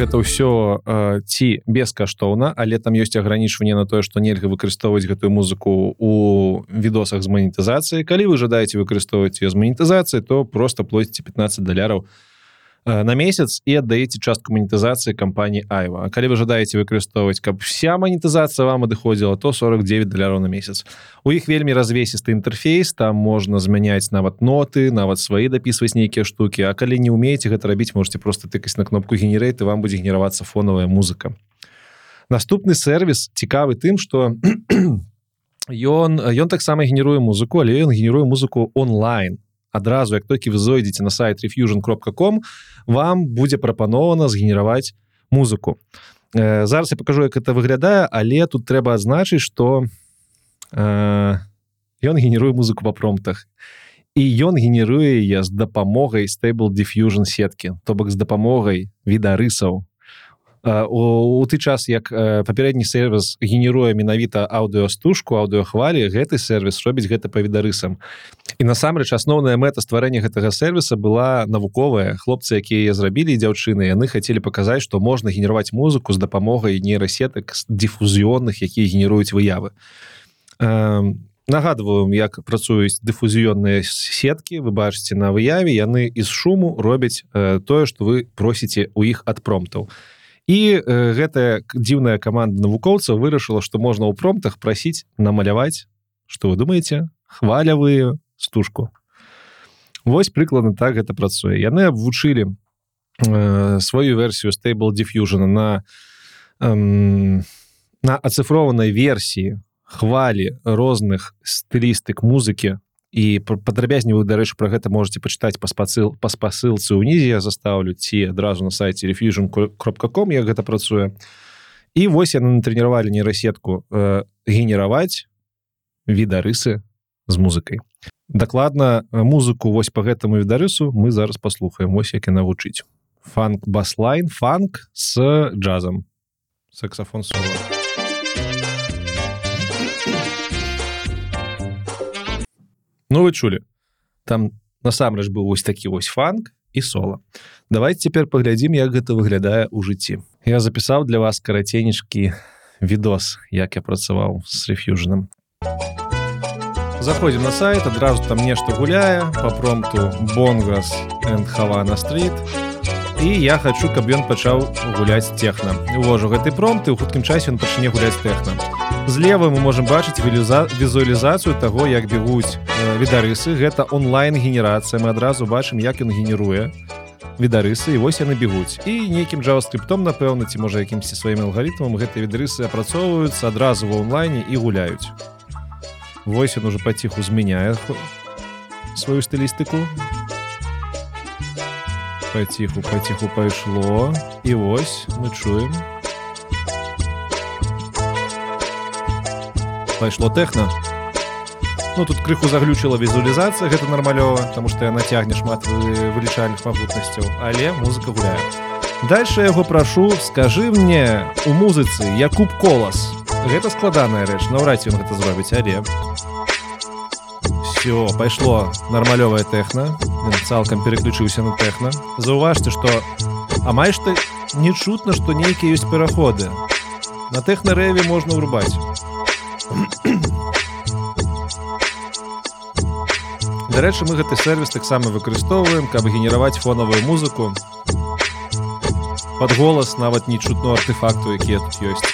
гэта ўсё э, ці бескаштоўна але там ёсць агранічванне на тое што нельга выкарыстоўваць гэтую музыку у відосах з манетызацыі калі вы жадаеце выкарыстоўваць ее з манетызацыі то просто плоціце 15 даляраў Э, на месяц і аддаеце частку манетызацыі кампаніі айва. Калі вы жадаеце выкарыстоўваць каб вся манетызацыя вам адыходзіла то 49 даляраў на месяц. У іх вельмі развесісты інтэрфейс там можна змяняць нават ноты нават свае дапісваць нейкія штукі А калі не умееце гэта рабіць можете просто тыкаць на кнопку генерейты вам будзе генеравацца фоновая музыка. Наступны сервис цікавы тым что ён ён таксама генеруе музыку але ён генеруе музыку онлайн адразу як толькі вы зойдзеце на сайт refusion.com вам будзе прапанована згенераваць музыку. Э, зараз я покажу як это выглядае але тут трэба адзначыць что э, ён генеруе музыку по промптах. І ён генеруе я з дапамогай stable diffusion сеткі то бок з дапамогай відарысаў у, ты час як папярэдні сервис генеруе менавіта аўдыостужку аўдыохвалі гэты сервис робіць гэта па відарысам. І насамрэч асноўная мэта стварэння гэтага сервиса была навуковая. Хлопцы якія зрабілі дзяўчыны яны хацелі паказаць што можна генерировать музыку з дапамогай нейрасетак дифузіённых якія генеруюць выявы. Нагадываем як працуюць дыфузіённыя сеткі вы бачыце на выяве яны з шуму робяць тое што вы просіце у іх ад промптаў і і э, гэтая дзіўная каманда навукоўцаў вырашыла што можна ў промптах прасіць намаляваць что вы думаете хвалявую стужку. Вось прыкладна так гэта працуе. Яны абвучылі э, сваю версію stable diffusion на э, на ацыфрованай версіі хвалі розных стылістык музыкі і падрабязнівую дарэчы про гэта можете пачытаць па спасыл па спасылцы унізе заставлю ці адразу на сайте refusion кропка.com як гэта працуе і вось яны натрэніравалі нейрасетку э, генераваць відарысы з музыкай дакладна музыку вось по гэтаму відарысу мы зараз паслухаем ось як і навучыць фанк баслайн фанк с джазам саксафон соло Ну вы чулі там насамрэч быў вось такі вось фанк і сола давайте цяпер паглядзім як гэта выглядае ў жыцці Я запісаў для вас караценечкі відос, як я працаваў з рэфьюжаном. Заходзім на сайт, адразу там нешта гуляе па промту Бонгас and Havana Street. І я хачу, каб ён пачаў гуляць техна. Увожу гэты промт і ў хуткім часе ён пачне гуляць техна. Злева мы можам бачыць вілюза... візуалізацыю таго, як бегуць э, відарысы. Гэта онлайн-генерацыя. Мы адразу бачым, як ён генеруе відарысы і вось яны бегуць. І нейкім джаваскрыптом, напэўна, ці можа якімсьці сваім алгарытмам гэтыя відарысы апрацоўваюцца адразу ва онлайне і гуляюць. Вось ён уже паціху змяняе сваю стылістыку. Паціху, паціху пайшло. І вось мы чуем. Пайшло тэхна. Ну тут крыху заглючыла візуалізацыя, гэта нармалёва, таму што яна цягне шмат вы- вылічальных магутнасцяў, але музыка гуляе. Дальше яго прашу, скажы мне у музыцы Якуб колас. Гэта складаная рэч, наўрад ён гэта зробіць, але все пайшло нармалёвая тэхна цалкам переключыўся на тэхна заўважце што амаль што не чутна што нейкія ёсць пераходы на тэхнарэве можна ўрубаць Дарэчы мы гэты сервіс таксама выкарыстоўваем каб генераваць фонавую музыку. Под голас нават не чутно артефакту якія тут ёсць.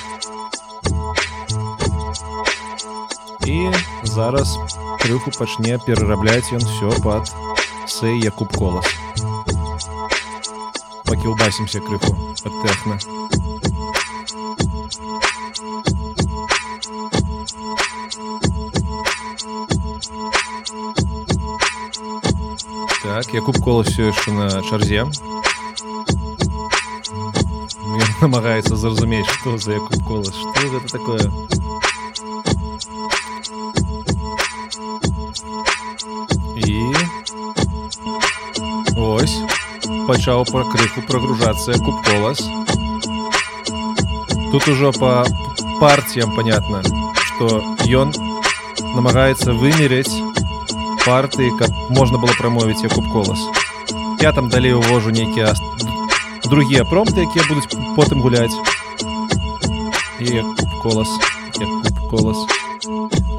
І зараз крыху пачне перарабляць ён все пад сэй якуб колас. Пакілбасімся крыху ад тэхна так якуб колас все яшчэ на чарзе Ён намагаецца зразумець што за якуб колас што гэта такое і ось пачаў пра крыху прагружацца куб колас тут ужо по партіям понятно что ён намагаецца вымераць партыі каб можна было прамовіць якуб колас я там далей увожу нейкія другія промты якія будуць потым гуляць і куб колас куб колас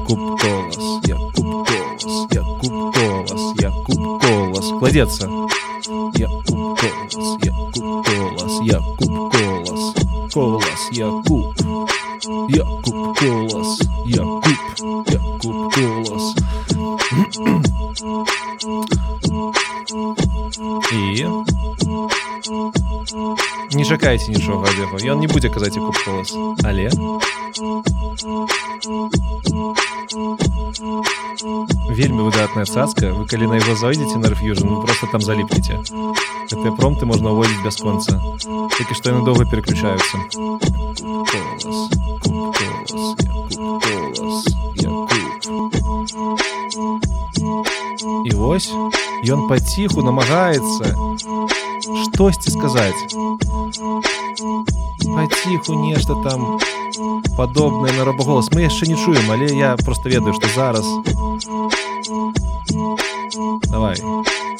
куб колас я куб колас я куб колас я куб колас кладецца я куб колас я куб колас я не чакайце нічога ад яго ён не будзе казаць куб колас але вельмі выдатная цацка вы калі на яго зайдзеце на рэфьюжн вы просто там заліпнеце гэтыя промты можна ўводзіць бясконца толькі што яны доўга переключаюцца Колас, куб колас, я куб колас, я куб. і вось ён паціху намагаецца штосьці сказаць паціху нешта там падобнае на рабаголас мы яшчэ не чуем але я просто ведаю што зараз. Давай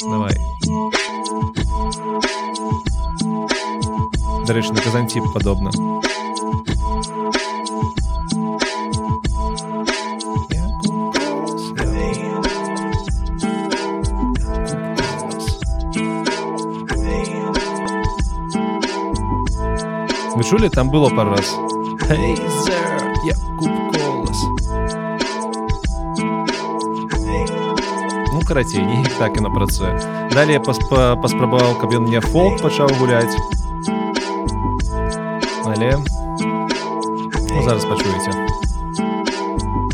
давай. Дарэчы на казанціп падобна Вы чулі там было пару раз hey, sir, я куб колас Ну карацей не так і на працуе далее паспа паспрабаваў каб ён мне фолк пачаў гуляць але ну, зараз пачуеце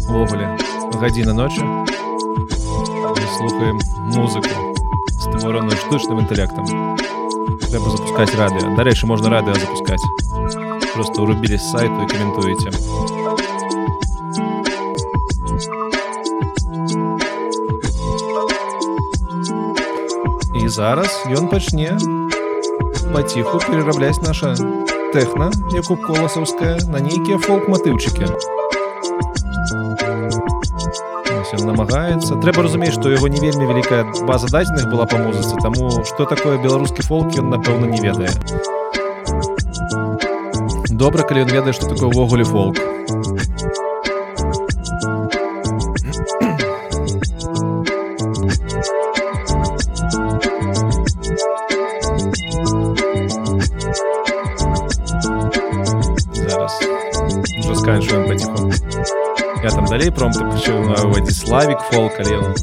увогуле гадзіна ночы мы слухаем музыку створаную штучным інтэлектам трэба запускаць радыё дарэчы можна радыё запускаць Просто урубілі з сайту і каментуеце і зараз ён пачне паціху перарабляць наша тэхна якуб коласаўская на нейкія фолк-матыўчыкі. Намагаецца. Трэба разумець што яго не вельмі вялікая база дадзеных была па музыцы таму што такое беларускі фолк ён напэўна не ведае добра калі ён ведае што такое ўвогуле фолк зараз уже сканчваем паціху я там далей промты пачынаю славік фолк але ён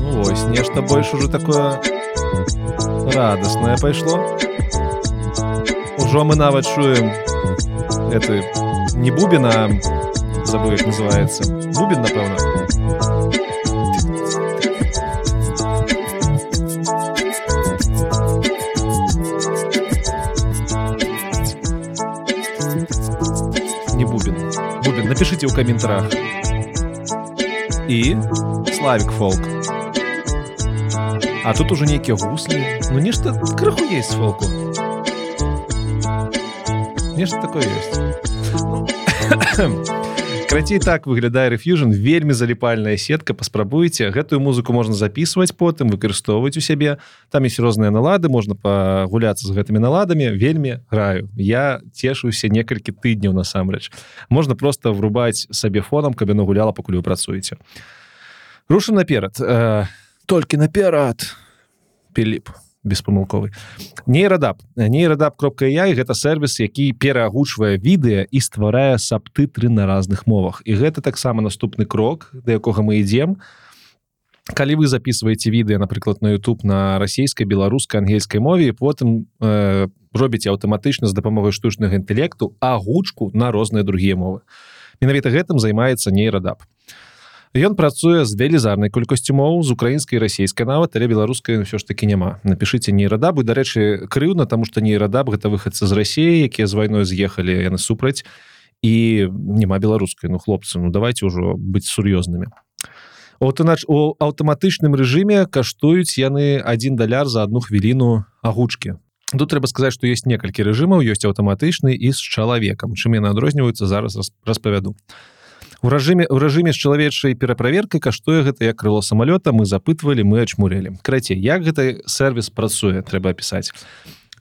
ну, ось нешта больш уже такое радостное пайшло ужо мы нават чуем это не бубена забыл як называется бубен напэўна не бубен бубен напишите ў каментарах і славик фолк а тут уже нейкія гуслі ну нешта крыху есть фолку Нешта такое есть. Крацей так выглядае рэфьюжн вельмі заліпальная сетка паспрабуйце гэтую музыку можна записывать потым выкарыстоўваць у сябе там есть розныя налады можна пагуляцца з гэтымі наладамі. Вельмі граю я цешуся некалькі тыдняў насамрэч. Можна просто врубаць сабе фонам каб яно гуляла пакуль вы працуеце. Рушым наперад. Э, толькі наперад. Піліп беспамылковы. Нейрадап нейрадап кропка я гэта сервіс які пераагучвае відэа і стварае сабтытры на разных мовах. І гэта таксама наступны крок да якога мы ідзем. Калі вы записываете відэа напрыклад на YouTube на расійскай беларускай ангельскай мове потым э, робіце аўтаматычна з дапамогай штучнага інтэлекту агучку на розныя другія мовы. Менавіта гэтым займаецца нейрадап Ён працуе з велізарнай колькасцю моў з украінскай расійскай нават але беларускай ўсё ж таки няма. Напишите нейрадабы дарэчы крыўна тому что нейрадаб гэта выхадцы з рассіі якія з вайной з'ехалі яны супраць. І няма беларускай. Ну хлопцы ну давайте ўжо быць сур'ёзнымі. Аўтанач у аўтаматычным рэжыме каштуюць яны один даляр за одну хвіліну агучки тут трэба сказаць што ёсць некалькі рэжымаў. Ёсць аўтаматычны і з чалавекам. Чым яны адрозніваюцца зараз распавяду. а у рэжыме у рэжыме з чалавечай пераправеркай каштуе гэта як крыло самалёта мы запытвалі мы ачмурелі крацей як гэты сервис працуе трэба опісаць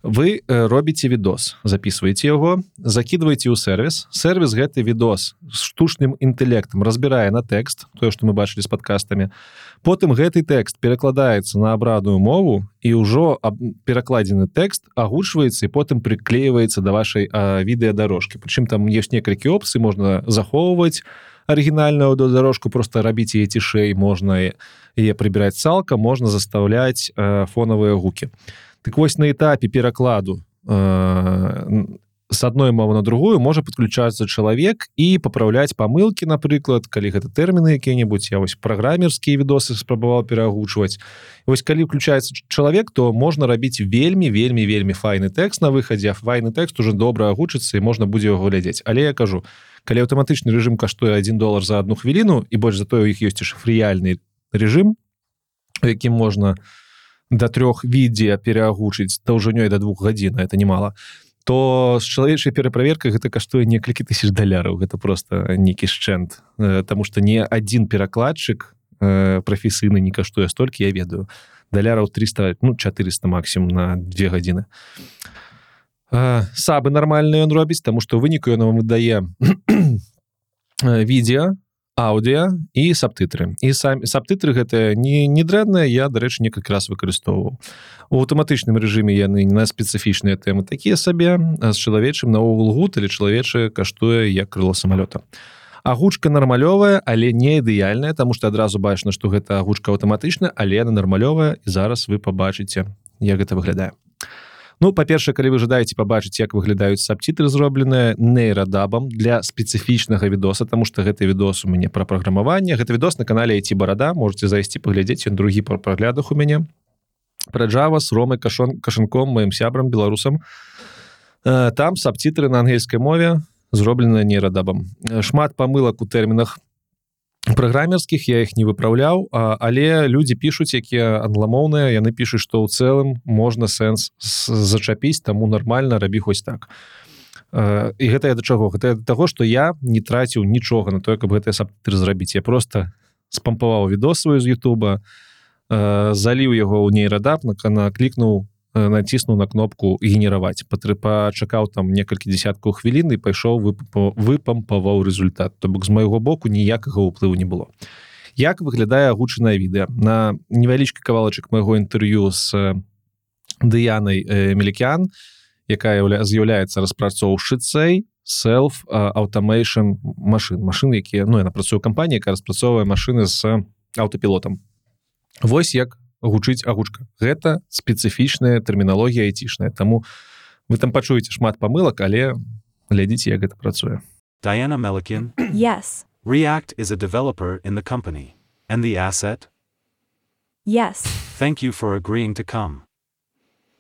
вы робіце відос записываете яго закидываете ў сервис сервис гэты відос з штучным інтэлектам разбірае на тэкст тое что мы бачылі з подкастамі потым гэты тэкст перакладаецца на абрадную мову і ўжо перакладзены тэкст агучваецца і потым приклеиваецца да вашай відэадарожкі. Прычым там ёсць некалькі опцый можна захоўваць арыгінальную аўдыодорожку просто рабіць яе цішэй можна яе прыбіраць цалкам можна заставляць э, фонавыя гукі так вось на этапе перакладу э, с одной мовы на другую можа подключацца чалавек і папраўляць памылки напрыклад калі гэта тэрміны якія-небудзь я вось праграмерскія відосы спрабаваў перагучваць вось калі включается чалавек то можна рабіць вельмі вельмі вельмі файны тэкст на выхадзе файны тэкст уже добра агучыцца і можна будзе яго глядзець але я кажу калі аўтаматычны режим каштуе один доллар за одну хвіліну і больш за тое у іх ёсць шафрыяльны режим якім можна до трох відзе переагучыць даўжынёй до двух гадзін это немало то з чалавечай пераправеркай гэта каштуе некалькі тысяч даляраў. Гэта просто нейкі шчэнт Таму что не один перакладчык прафесійны не каштуе столькі я ведаю. Даляраў 300 ну 400 максимум на две гадзіны. Сабы нармальна ён робіць тому что выніку ён вам выдае відео аўдыа і сабтытры і самі сабтытры гэта не недрэнная я дарэчы некалькі раз выкарыстоўваў. У аўтаматычным рэжыме яны на спецыфічныя тэмы такія сабе з чалавечым наогул гуд или чалавечы каштуе як крыло самалёта. Агучка нармалёвая але не ідэальная тому что адразу бачна что гэта агучка аўтаматычна але она нармалёвая і зараз вы побачыце як гэта выглядае Ну па-перша калі вы жадаеце пабачыць як выглядаюць сабцітры зробленыя нейрадабам для спецыфічнага відоса тому что гэты відос у мяне пра праграмаванне. Гэта відос на канале ці барада можете зайсці паглядзець ён другі па праглядах у мяне. Пра Java с ромай кашон кашанком маім сябрам беларусам. Там сабцітры на ангельскай мове зробленыя нейрадабам. Шмат памылак у тэрмінах праграмерскіх я их не выпраўляў але люди пишутць якія англамоўныя яны пішуць что ў цэлым можна сэнс зачапіць таму нормально рабі хоць так. І гэта я да чаго? Гэта того что я не траціў нічога на тое каб гэтыя сабтры зрабіць. Я просто спампаваў відос сваю з Ютуба заліў яго ў нейрадап на кана клікнуў націснуў на кнопку генераваць патры пачакаў там некалькі десяткаў хвілін і пайшоў выпампаваў результат. То бок з майго боку ніякага ўплыву не было як выглядае агучанае відэа на невялічкі кавалачак майго інтэрв'ю з дыянай мелікян якая з'яўляецца распрацоўшчыцай self automation машин. Машин якія ну я напрацую кампанія распрацоўвае машины з аўтапілотам Вось як гучыць агучка гэта спецыфічная тэрміналогія айцішная таму вы там пачуеце шмат памылак але глядзіце як гэта працуе Diana Melikian Yes. React is a developer in the company and the asset Yes. Thank you for agreeing to come.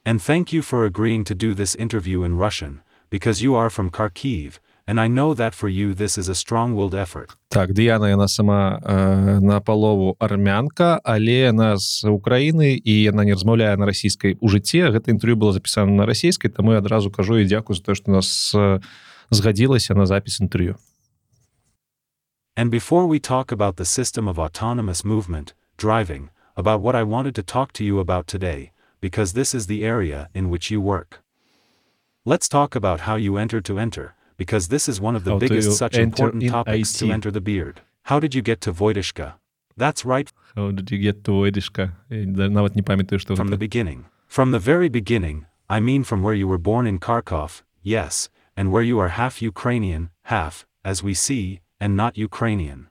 And thank you for agreeing to do this interview in Russian, because you are from Kharkiv, and I know that for you this is a strong willed effort. так Дыяна яна сама э, на палову армянка але яна з Украіны і яна не размаўляе на расійскай у жыцці гэта інтэрв'ю было запісана на расійскай таму я адразу кажу і дзякую за то што нас э, згадзілася на запіс інтэрв'ю And before we talk about the system of autonomous movement, driving, about what I wanted to talk to you about today, because this is the area in which you work. Let's talk about how you enter to enter, because this is one of the How to biggest such enter important in topics to IT. enter the beard. How did you get to Voidishka? That's right, ведышка нават не памятаю што from the beginning. From the very beginning, I mean from where you were born in Kharkov, yes, and where you are half Ukrainian, half, as we see, and not Ukrainian.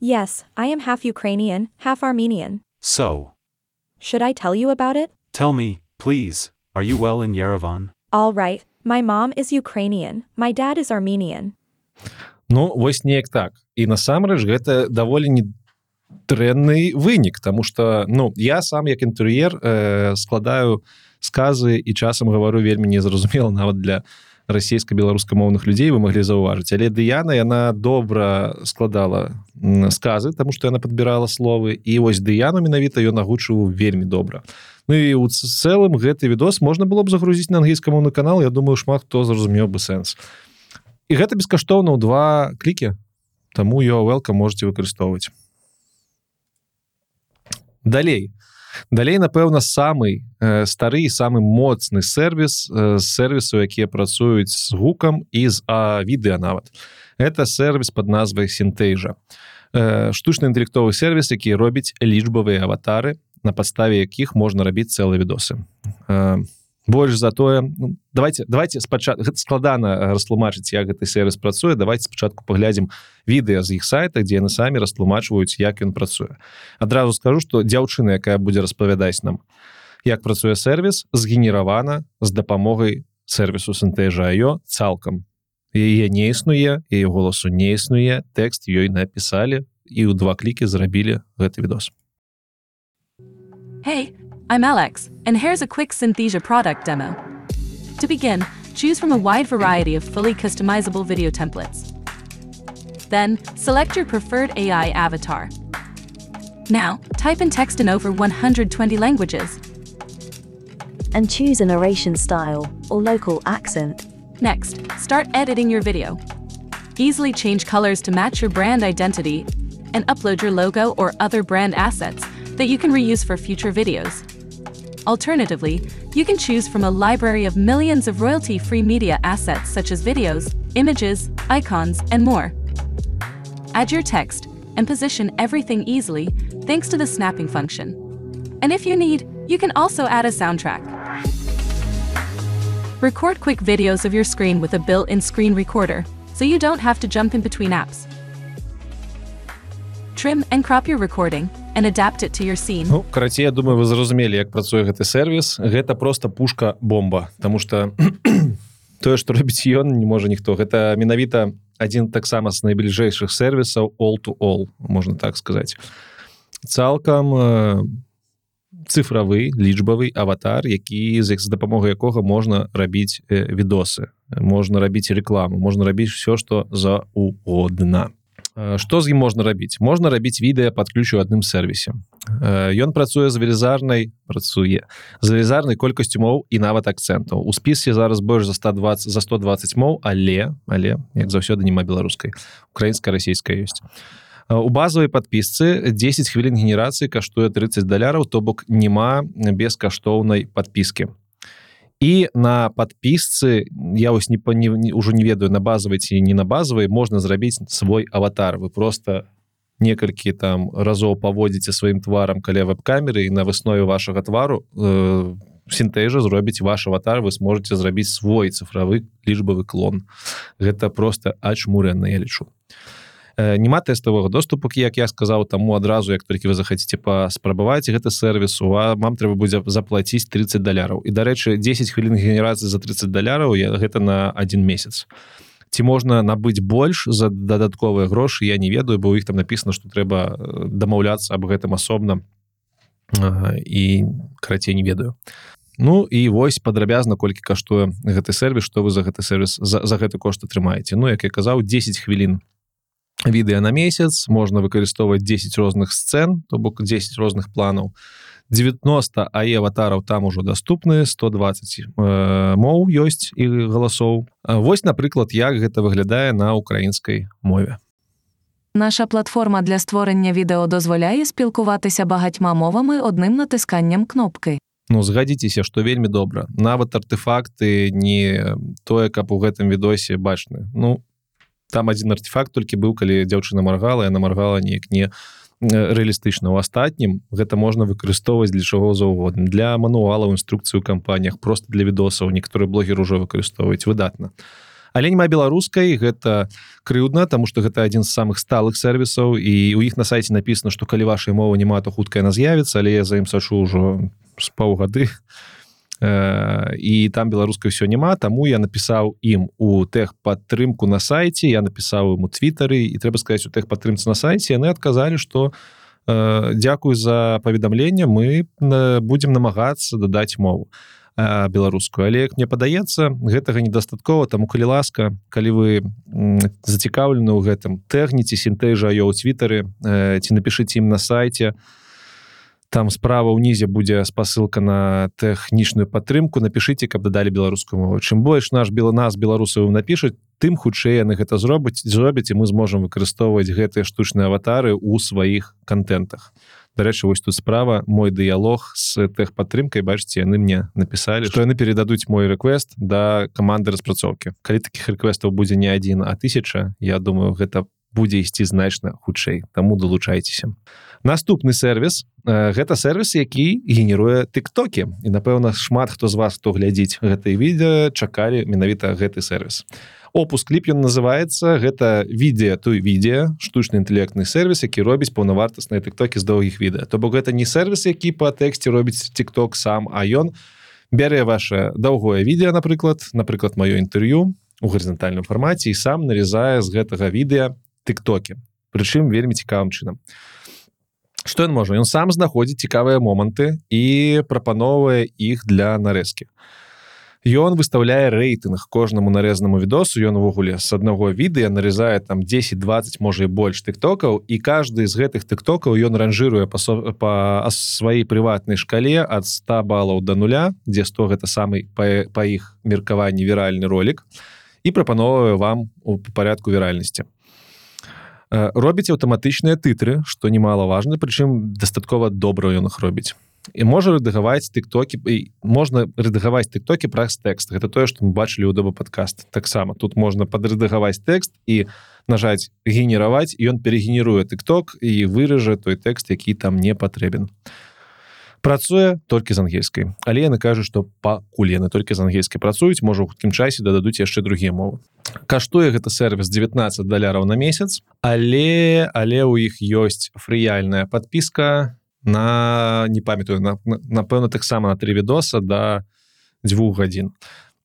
Yes, I am half Ukrainian, half Armenian. So, Should I tell you about it? tell me, please, are you well in Yerevan? All right. My mom is Ukrainian, my dad is Armenian. Ну вось неяк так. І насамрэч гэта даволі не дрэнны вынік тому что ну я сам як інтэр'ер э, складаю сказы і часам гавару вельмі незразумела нават для расійска-беларускамоўных людзей вы маглі заўважыць. Але Дыяна яна добра складала сказы тому что яна подбірала словы. І вось Дыяну менавіта ён агучыў вельмі добра Ну і у цэлым гэты відос можна было б загрузіць на англійскамоўны канал Я думаю шмат хто зразумеў бы сэнс і гэта бескаштоўна ў два клікі таму welcome можете выкарыстоўваць. Далей. Далей напэўна самый э, стары самы моцны сервіс э, сервісу якія працуюць з гукам і з відэа нават. Это сервіс под назвай сінтэйжа э, штучны інтэлектовы сервіс які робіць лічбавыя аватары на падставе якіх можна рабіць цэлыя відосы. Э, больш за тое ну, давайте давайте спачатку складана растлумачыць як гэты сервис працуе. Давайте спачатку паглядзім відэа з іх сайта дзе яны самі растлумачваюць як ён працуе. Адразу скажу что дзяўчына якая будзе распавядаць нам як працуе сервис згенеравана з дапамогай сервису сэнтэжаё цалкам. Яе не існуе яе голасу не існуе тэкст ёй напісалі і ў два клікі зрабілі гэты відос Hey, I'm Alex, and here's a quick Synthesia product demo. To begin, choose from a wide variety of fully customizable video templates. Then, select your preferred AI avatar. Now, type in text in over 120 languages. And choose a narration style or local accent. Next, start editing your video. Easily change colors to match your brand identity and upload your logo or other brand assets that you can reuse for future videos. Alternatively, you can choose from a library of millions of royalty free media assets such as videos, images, icons, and more. Add your text and position everything easily thanks to the snapping function. And if you need, you can also add a soundtrack. Record quick videos of your screen with a built-in screen recorder, so you don't have to jump in between apps. Trim and crop your recording and adapt it to your scene. Ну карацей я думаю вы зразумелі як працуе гэты сервис гэта просто пушка бомба тому что тое что робіць ён не можа ніхто. Гэта менавіта адзін таксама з найбліжэйшых сервисаў all to all можна так сказаць. Цалкам цифравы лічбавы аватар які з іх з дапамогай якога можна рабіць відосы. Можна рабіць рекламу можна рабіць все что за угодна что з ім можна рабіць можна рабіць відэа под ключ у адным сервісе ён працуе з велізарнай працуе з велізарнай колькасцю моў і нават акцэнтаў у спісе зараз больш за 120 за 120 моў але але як заўсёды няма беларускай. Украінская расійская ёсць. У базовай подпісцы 10 хвілін генерацыі каштуе 30 даляраў то бок няма бескаштоўнай подпіски і на подпісцы я вось не не, не ўжо не ведаю на базавай ці не на базавай можна зрабіць свой аватар. Вы просто некалькі там разоў паводзіце сваім тварам каля веб-камеры і на выснове вашага твару э, сінтэжа зробіць ваш аватар вы сможете зрабіць свой цифравы лічбавы клон. Гэта просто ачмурэнна я лічу няма тэставага доступу як я сказаў таму адразу як толькі вы захаце паспрабаваць гэты сервіс у вам трэба будзе заплаціць 30 даляраў і дарэчы 10 хвілін генерацыі за 30 даляраў я гэта на один месяц. Ці можна набыць больш за дадатковыя грошы я не ведаю бо у іх там написано что трэба дамаўляцца об гэтым асобна і карацей не ведаю. Ну і вось падрабязна колькі каштуе гэты сервіс што вы за гэты сервіс за, за гэты кошт атрымаеце Ну як я казаў 10 хвілін відэа на месяц можна выкарыстоўваць 10 розных сцэн то бок 10 розных планаў 90 ае аватараў там ужо доступны 120 э, моў ёсць і галасоў Вось напрыклад як гэта выглядае на украінскай мове. Наша платформа для створення відео дозволяє спілкуватися багатьма мовами одним натисканням кнопки. Ну згадзіцеся што вельмі добра. Нават артефакты не тое каб у гэтым відосе бачны. Ну там один артефакт толькі быў калі дзяўчына маргала я намаргала неяк не рэалістычна. У астатнім гэта можна выкарыстоўваць для чаго заўгодна. Для мануалаў інструкцыю кампаніях просто для відосаў некаторы блогер ужо выкарыстоўваюць выдатна. Але няма беларускай гэта крыўдна тому что гэта адзін з самых сталых сервісаў і у іх на сайте написано что калі вашай мовы няма то хутка яна з'явіцца але я за ім сачу ўжо з паўгады. то і там беларускай все няма таму я напісаў ім у тех падтрымку на сайте я напісаў ему твиттары і трэба сказать у тех падтрымцы на сайте яны адказалі что дзякуй за паведамленне мы будемм намагацца дадаць мову беларускую але як мне падаецца гэтага недастаткова таму калі ласка калі вы зацікаўлены ў гэтым тэгніце сінтэжа ў твиттары ці напішыце ім на сайте то там справа ўнізе будзе спасылка на тэхнічную падтрымку напішыце каб дадалі беларускую мову чым больш наш бела нас беларусаў напішуць тым хутчэй яны гэта зробяць зробяць і мы зможам выкарыстоўваць гэтыя штучныя аватары у сваіх контентах. Дарэчы вось тут справа мой дыялог с тэхпадтрымкай бачце яны мне напісалі што яны передадуць мой рэквест да каманды распрацоўкі калі таких рэквестаў будзе не адзін а тысяча я думаю гэта будзе ісці значна хутчэй. Таму далучайцеся. Наступны сервис э, гэта сервис які генеруе тыктокі. І напэўна шмат хто з вас хто глядзіць гэтай відэа чакалі менавіта гэты сервис опус кліп ён называется гэта відео той відео штучны інтэлектны сервис які робіць паўнавартасныя тыктокі з доўгіх відэа. То бок гэта не сервис які по тэксце робіць тикток сам а ён бярэ ваше даўгое відео напрыклад напрыклад маё інтэрв'ю у гарызантальным фармаце і сам нарезае з гэтага відэа тыктокі прычым вельмі цікавым чынам что ён можа ён сам знаходзіць цікавыя моманты і прапановвае іх для нарэзкі ён выставляе рэйтынг кожнаму нарэзнаму відосу ён увогуле с аднаго відэа нарезае там 10-20 можа і больш тыктокаў і каждый з гэтых тыктокаў ён ранжируе па, па сваёй прыватнай шкале ад 100 балаў до нуля дзе 100 гэта самый па, па іх меркаванні віральны ролик і прапановвае вам у парядку віральнасці робіць аўтаматычныя тытры што немалаважна прычым дастаткова добра ён их робіць і можа рэдагаваць тыктокі можна рэдагаваць тыктокі праз тэкст гэта тое што мы бачылі ў доба подкаст таксама тут можна падрэдагаваць тэкст і нажаць генераваць ён перегенеруе тыкток і выража той тэкст які там не патрэбен працуе толькі з ангельскай. Але яны кажуць што пакуль яны толькі з ангельскай працуюць можа у хуткім часе дададуць яшчэ другія мовы. Каштуе гэта сервис 19 даляраў на месяц але але у іх ёсць фрыяльная подпіска на не памятаю напэўна таксама на три відоса до двух гадзін.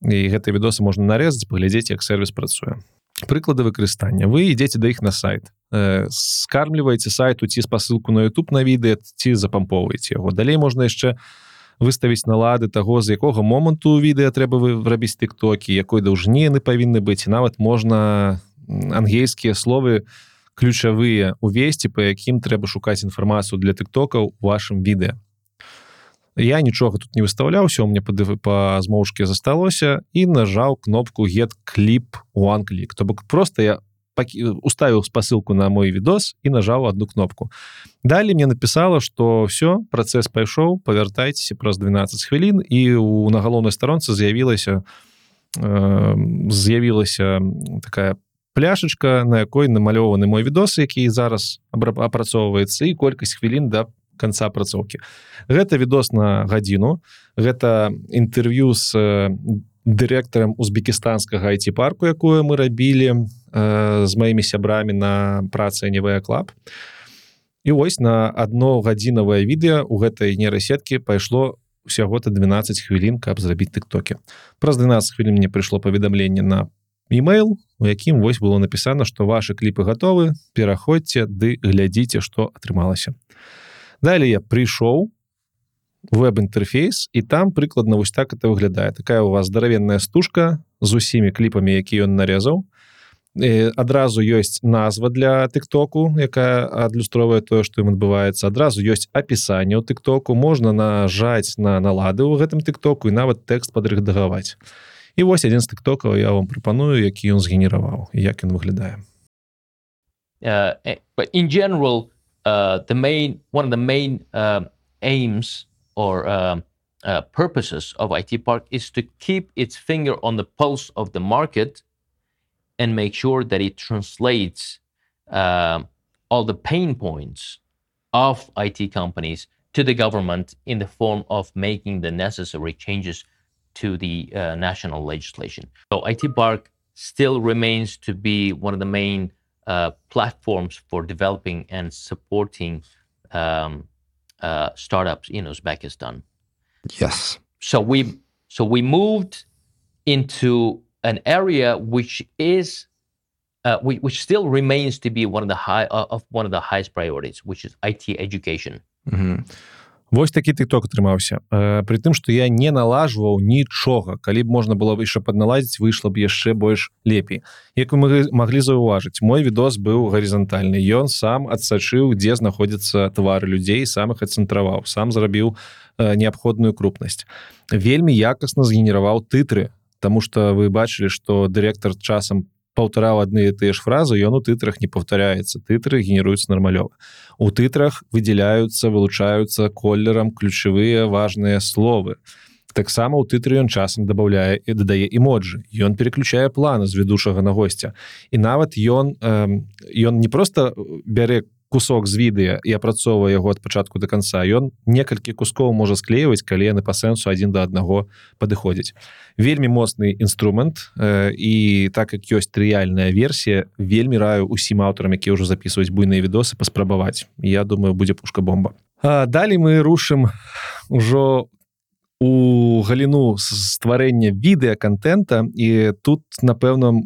І гэты відосы можна нарезаць паглядзець як сервис працуе. Прыклады выкарыстання. Вы ідзеце да іх на сайт скармліваеце сайту ці спасылку на YouTube на відэа ці запампоўваеце яго далей можна яшчэ выставіць налады таго з якога моманту відэа трэба вы рабіць тыктокі якой даўжні яны павінны быць нават можна ангельскія словы ключавыя увесці по якім трэба шукаць інфармацыю для тыктокаў вашым відэа я нічога тут не выставляўся у мне падывы па змоўшкі засталося і нажаў кнопку get кліп one клік то бок просто я уставіў спасылку на мой відос і нажаў одну кнопку. Далі мне написала что все працэс пайшоў павяртайцеся праз 12 хвілін і у на галоўнай старонцы з'явілася э, з'явілася такая пляшачка на якой намалёваны мой відос які зараз апрацоўваецца і колькасць хвілін да конца апрацоўкі. Гэта відос на гадзіну. Гэта інтэрв'ю з э, дырэктарам узбекістанскага айти-парку якую мы рабілі э, з маімі сябрамі на працы невая клаб. І вось на одно гадзінавае відэа у гэтай нейрасеткі пайшло усяго-то 12 хвілін каб зрабіць тыктоке праз 12 хвілін мне прыйшло паведамленне на email у якім вось было напісана что ваши кліпы готовы пераходзьце ды глядзіце что атрымалася. Далее я прыйшоў веб-інтэрфейс і там прыкладна вось так это выглядае. Такая у вас здаравенная стужка з усімі кліпамі які ён нарезаў адразу ёсць назва для тыктоку якая адлюстроўвае тое што ім адбываецца адразу ёсць апісанне ў тыктоку можна нажаць на налады ў гэтым тыктоку і нават тэкст падрыхдагаваць і вось адзін з тыктокаў я вам прапаную які ён згенераваў і як ён выглядае uh, in general, uh, the main one of the main um aims or um, uh, purposes of IT Park is to keep its finger on the pulse of the market and make sure that it translates um, all the pain points of IT companies to the government in the form of making the necessary changes to the uh, national legislation. So IT Park still remains to be one of the main uh, platforms for developing and supporting um, uh, startups in Uzbekistan. Yes. So we so we moved into an area which is uh, which, which still remains to be one of the high uh, of one of the highest priorities, which is IT education. Мгм. Вось такі тыкток атрымаўся. Э, при тым што я не налажваў нічога. Калі б можна было яшчэ падналадзіць выйшла б яшчэ больш лепей. Як вы маглі- заўважыць мой відос быў гарызантальны. Ён сам адсачыў дзе знаходзяцца твары людзей сам их ацэнтраваў сам зрабіў э, неабходную крупнасць. Вельмі якасна згенераваў тытры Таму что вы бачылі што дырэктар часам паўтараў адны і тыя ж фразы ён у тытрах не паўтаряецца тытры генеруюцца нармалёва. У тытрах выдзяляюцца вылучаюцца колерам ключавыя важныя словы. Таксама ў тытры ён часам дабаўляе і дадае эмоджы. Ён переключае планы з ведушага на госця. І нават ён эм, ён не просто бярэ кусок з відэа і апрацоўвае яго ад пачатку до конца ён некалькі кускоў можа склеиваць калі яны па сэнсу адзін да аднаго падыходзяць. Вельмі моцны інструмент э, і так як ёсць трыяльная версія вельмі раю усім аўтарам які ўжо записываюць буйныя відосы паспрабаваць. Я думаю будзе пушка бомба а, далей мы рушым ужо у галіну стварэння відэаконтента і тут напэўна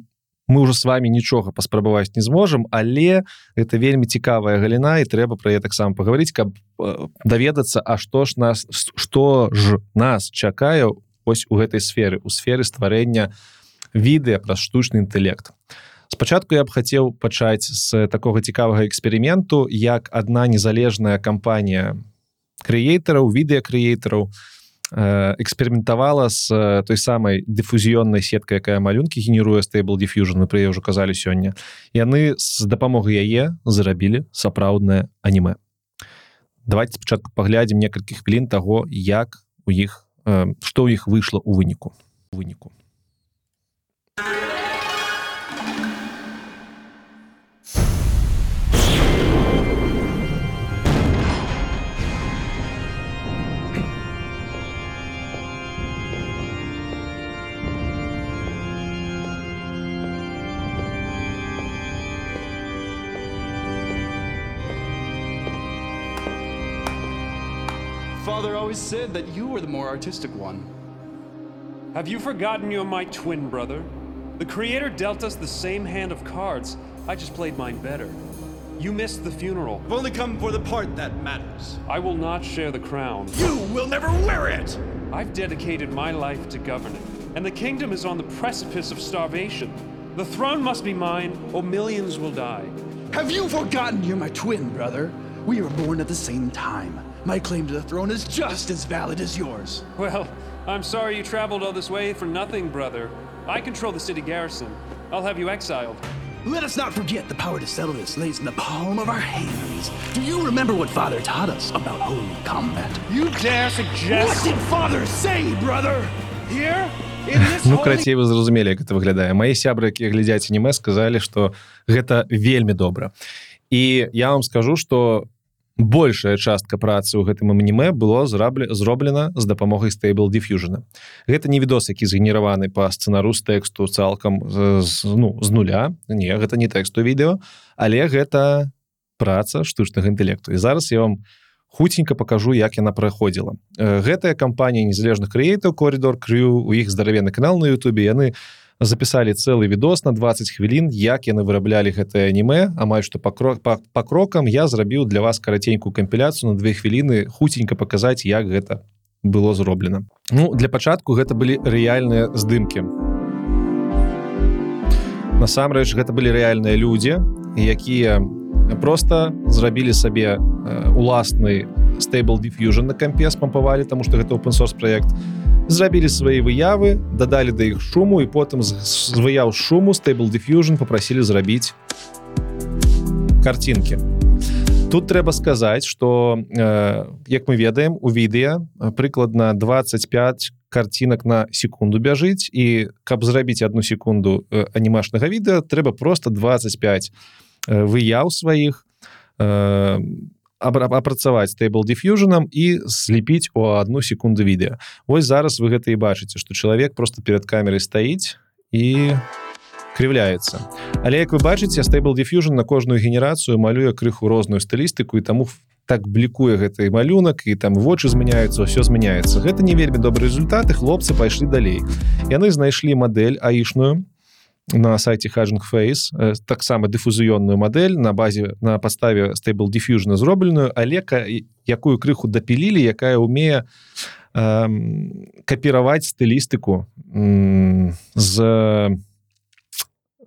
мы ўжо с вами нічога паспрабаваць не зможам але это вельмі цікавая галіна і трэба пра яе таксама пагаварыць каб э, даведацца А што ж нас што ж нас чакае ось у гэтай сферы у сферы стварэння відэа праз штучны інтэлект. Спачатку я б хацеў пачаць з такога цікавага эксперыменту як адна незалежная кампанія крыейтараў відэакрыейтараў э, эксперыментавала з э, той самай дыфузіённай сеткай якая малюнкі генеруе стейбл дифьюжн мы яе ўжо казалі сёння яны з дапамогай яе зарабілі сапраўднае анімэ давайте спачатку паглядзім некалькі хвілін таго як у іх э, што ў іх выйшла у выніку выніку Father always said that you were the more artistic one. Have you forgotten you're my twin brother? The Creator dealt us the same hand of cards. I just played mine better. You missed the funeral. I've only come for the part that matters. I will not share the crown. You will never wear it! I've dedicated my life to governing, and the kingdom is on the precipice of starvation. The throne must be mine, or millions will die. Have you forgotten you're my twin brother? We were born at the same time. My claim to the throne is just as valid as yours. Well, I'm sorry you traveled all this way for nothing, brother. I control the city garrison. I'll have you exiled. Let us not forget the power to settle this lays in the palm of our hands. Do you remember what Father taught us about holy combat? You dare suggest. What did Father say, brother? Here? In this Ну holy- крацей вы зразумелі як это выглядае мае сябры якія глядзяць аніме сказалі што гэта вельмі добра і я вам скажу что большая частка працы ў гэтым аніме было зрабле зроблена з дапамогай стейбл дифьюжна гэта не відос які згенераваны па сцэнару з тэксту цалкам з, ну з нуля. Не гэта не тэксту відэо але гэта праца штучнага інтэлекту. І зараз я вам хуценька покажу як яна праходзіла. Э, гэтая кампанія незалежных крэейтаў коридор крю у іх здаравенны канал на Ютубе яны запісалі цэлы відос на 20 хвілін як яны выраблялі гэтае аніме амаль што па крок па, па крокам я зрабіў для вас караценькую кампіляцыю на две хвіліны хуценька паказаць як гэта было зроблена. Ну для пачатку гэта былі рэальныя здымкі. Насамрэч гэта былі рэальныя людзі якія просто зрабілі сабе э, уласны стейбл дифьюжн на кампе спампавалі тому что гэта open source проект зрабілі свае выявы дадалі да іх шуму і потым з, выяў шуму стейбл дифьюжн попрасілі зрабіць картинки. Тут трэба сказаць что э, як мы ведаем у відэа э, прыкладна 25 картинок на секунду бяжыць і каб зрабіць одну секунду э, анімашнага відэа трэба просто 25 э, выяў сваіх э, апрацаваць стейбл дифьюжнам і слепіць у одну секунду відэа Вось зараз вы гэта і бачыце что чалавек просто перед камерой стаіць і крыўляецца але як вы бачыце стейбл дифьюжн на кожную генерацыю малюе крыху розную стылістыку і таму так блікуе гэты малюнак і там вочы змяняюцца ўсё змяняецца гэта не вельмі добры результаты хлопцы пайшлі далей. Яны знайшлі модель аішную на сайте хаджинг фейс таксама дыфузыённую модель на базе на падставе стейбл дифьюжна зробленую алека якую крыху дапілілі якая умее капіраваць стылістыку м, з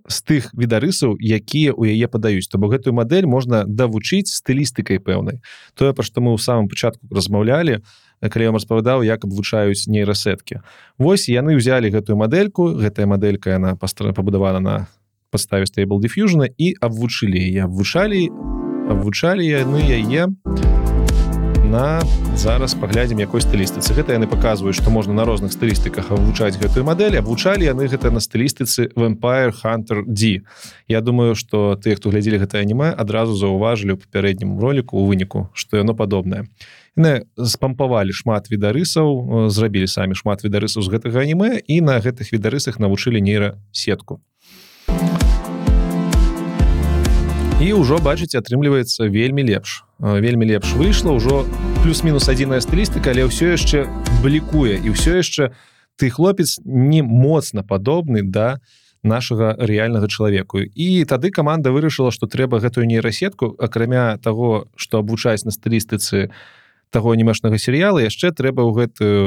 з тых відарысаў якія ў яе падаюць. То бок гэтую мадэль можна давучыць стылістыкай пэўнай. Тое пра што мы ў самым пачатку размаўлялі калі я вам распавядаў як абвучаюць нейрасеткі. Вось яны ўзялі гэтую мадэльку гэтая мадэлька яна пастра пабудавана на падставе стейбл дифьюжна і абвучылі яе. Абвучалі абвучалі яны яе на зараз паглядзім якой стылістыцы. Гэта яны паказваюць што можна на розных стылістыках вывучаць гэтую мадэль. Абвучалі яны гэта на стылістыцы vampire hunter D. Я думаю что тыя хто глядзелі гэта аніме адразу заўважылі ў папярэднім роліку у выніку што яно падобнае яны спампавалі шмат відарысаў зрабілі самі шмат відарысаў з гэтага аніме і на гэтых відарысах навучылі нейрасетку. І ўжо бачыць атрымліваецца вельмі лепш. Э, вельмі лепш выйшла ўжо плюс-мінус адзіная стылістыка але ўсё яшчэ блікуе. І ўсё яшчэ ты хлопец не моцна падобны да нашага рэальнага чалавеку. І тады каманда вырашыла што трэба гэтую нейрасетку акрамя таго што абвучаць на стылістыцы таго анімашнага серыяла яшчэ трэба ў гэтую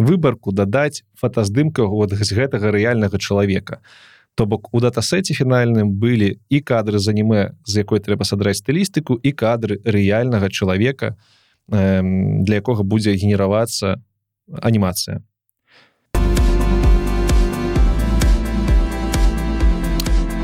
выбарку дадаць фотаздымка вот з гэтага рэальнага чалавека. То бок у датасеце фінальным былі і кадры з анімэ з якой трэба садраць стылістыку і кадры рэальнага чалавека для якога будзе генеравацца анімацыя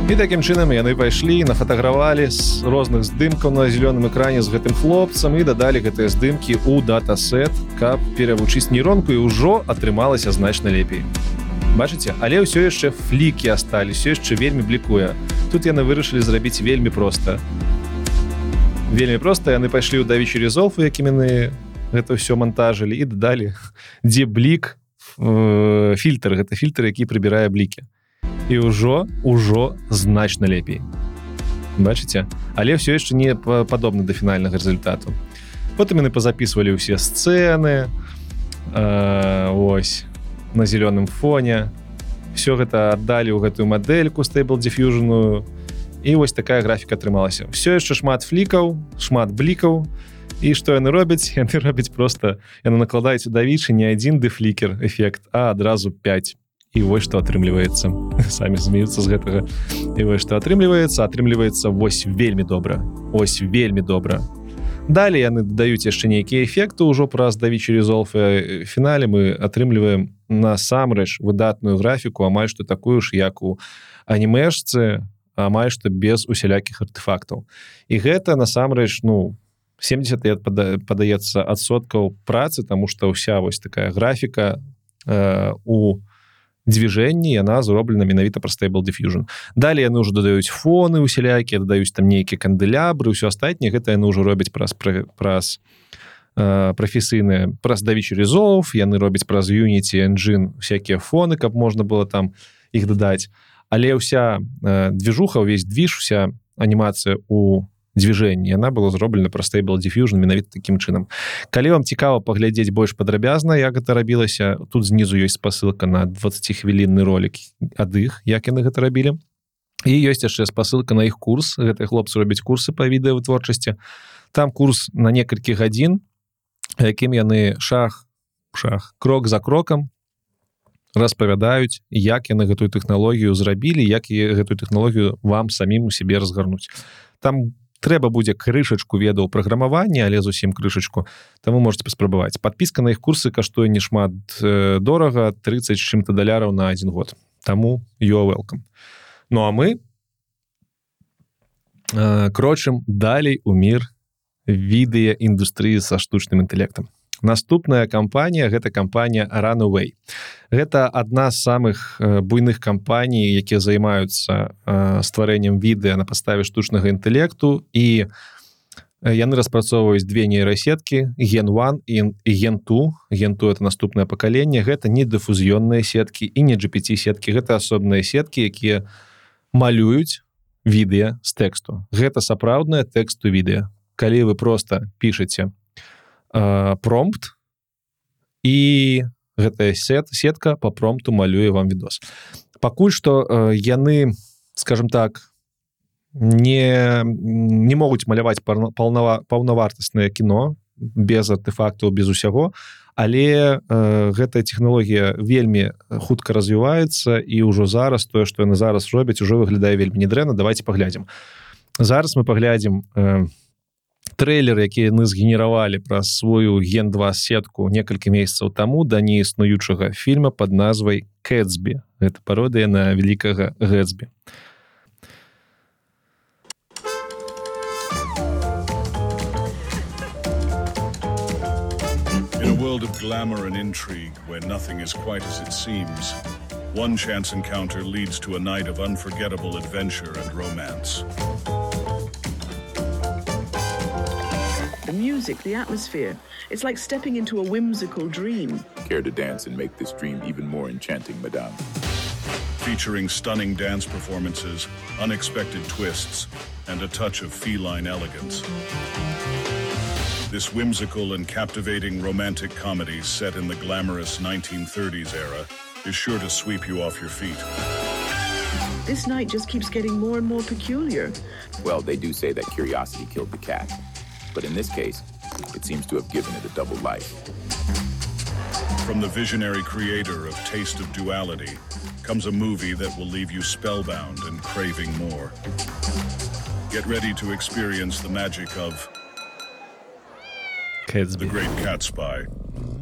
І такім чынам яны пайшлі нафатагравалі з розных здымкаў на зялёным экране з гэтым хлопцам і дадалі гэтыя здымкі ў датасет каб перавучыць нейронку і ўжо атрымалася значна лепей. Бачыце але ўсё яшчэ флікі астались яшчэ вельмі блікуе. Тут яны вырашылі зрабіць вельмі проста. Вельмі проста яны пайшлі ў давічы резолфу якім яны гэта ўсё монтажылі і дадалі дзе блік э, фільтр гэта фільтр які прыбірае блікі і ўжо ўжо значна лепей. Бачыце? Але ўсё яшчэ не падобны да фінальнага результату потым яны пазапісвалі ўсе сцэны э, ось на зялёным фоне. Все гэта аддалі ў гэтую мадэльку стейбл дифьюжную і вось такая графіка атрымалася. Все яшчэ шмат флікаў шмат блікаў. І што яны робяць? Яны робяць просто яны накладаюць у давічы не адзін дэфлікер эфект а адразу 5 і вось што атрымліваецца самі змеюцца з гэтага і вось што атрымліваецца атрымліваецца вось вельмі добра. Ось вельмі добра. Далей яны даюць яшчэ нейкія эфекты ўжо праз давічы резолфы фінале мы атрымліваем насамрэч выдатную графіку амаль што такую ж як у анімешцы амаль што без усялякіх артефактаў і гэта насамрэч ну 70 лет падаецца адсоткаў працы тому что ўся вось такая графіка э, у движенні яна зроблена менавіта про стейбл diffusion. Далее яны уже дадаюць фоны усялякія дадаюць там нейкія канделябры ўсё астатніе гэта яны ўжо робяць праз праз э, прафесійныя праз давічы резов яны робяць праз юніці энджин всякие фоны каб можна было там іх дадаць але ўся э, движуха ўвесь движ вся анімацыя у движэнні яна была зроблена про стейбл diffusion менавіта таким чынам калі вам цікава паглядзець больш падрабязна як гэта рабілася тут знізу ёсць спасылка на 20 хвілінны ролик ад іх як яны гэта рабілі. І ёсць яшчэ спасылка на іх курс. Гэты хлопцы робяць курсы по відэа вытворчасці там курс на некалькі гадзін якім яны шах шах крок за крокам распавядаюць як яны гэтую тэхналогію зрабілі як і гэтую тэхналогію вам самім у сябе разгарнуць. Там трэба будзе крышачку ведаў праграмавання але зусім крышачку там вы можете паспрабаваць. Подпіска на іх курсы каштуе не шмат э, дорага 30 чым-то даляраў на один год. Таму welcome. Ну а мы э, крочым далей у мир відэа індустрыі са штучным інтэлектам наступная кампанія гэта кампанія runway гэта адна з самых э, буйных кампаній якія займаюцца э, стварэннем відэа на паставе штучнага інтэлекту. І яны распрацоўваюць две нейрасеткі ген one і генту генту это наступнае пакаленне. Гэта не дыфузіённыя сеткі і не gpt сеткі. Гэта асобныя сеткі якія малююць відэа з тэксту. Гэта сапраўднае тэксту відэа. Калі вы просто пішаце промпт. І гэтая сет сетка по промпту малюе вам відос. Пакуль что яны скажем так не не могуць маляваць паўнава паўнавартаснае кіно без артефактаў без усяго але э, гэтая технологлогія вельмі хутка развіваецца і ўжо зараз тое что яны зараз робяць уже выглядае вельмі недрэнна давайте паглядзім. Зараз мы паглядзім на э, трейлер які яны згенеравалі праз сваю ген2 сетку некалькі месяцаў таму да неіснуючага фільма под назвай кэтсбі это пародыя на вялікага гэтсбі of glamour and intrigue where nothing is quite as it seems one chance encounter leads to a night of unforgettable adventure and romance The music, the atmosphere. It's like stepping into a whimsical dream. Care to dance and make this dream even more enchanting, madame. Featuring stunning dance performances, unexpected twists, and a touch of feline elegance. This whimsical and captivating romantic comedy set in the glamorous 1930s era is sure to sweep you off your feet. This night just keeps getting more and more peculiar. Well, they do say that curiosity killed the cat. But in this case, it seems to have given it a double life. From the visionary creator of Taste of Duality comes a movie that will leave you spellbound and craving more. Get ready to experience the magic of Kids the Great Cat Spy.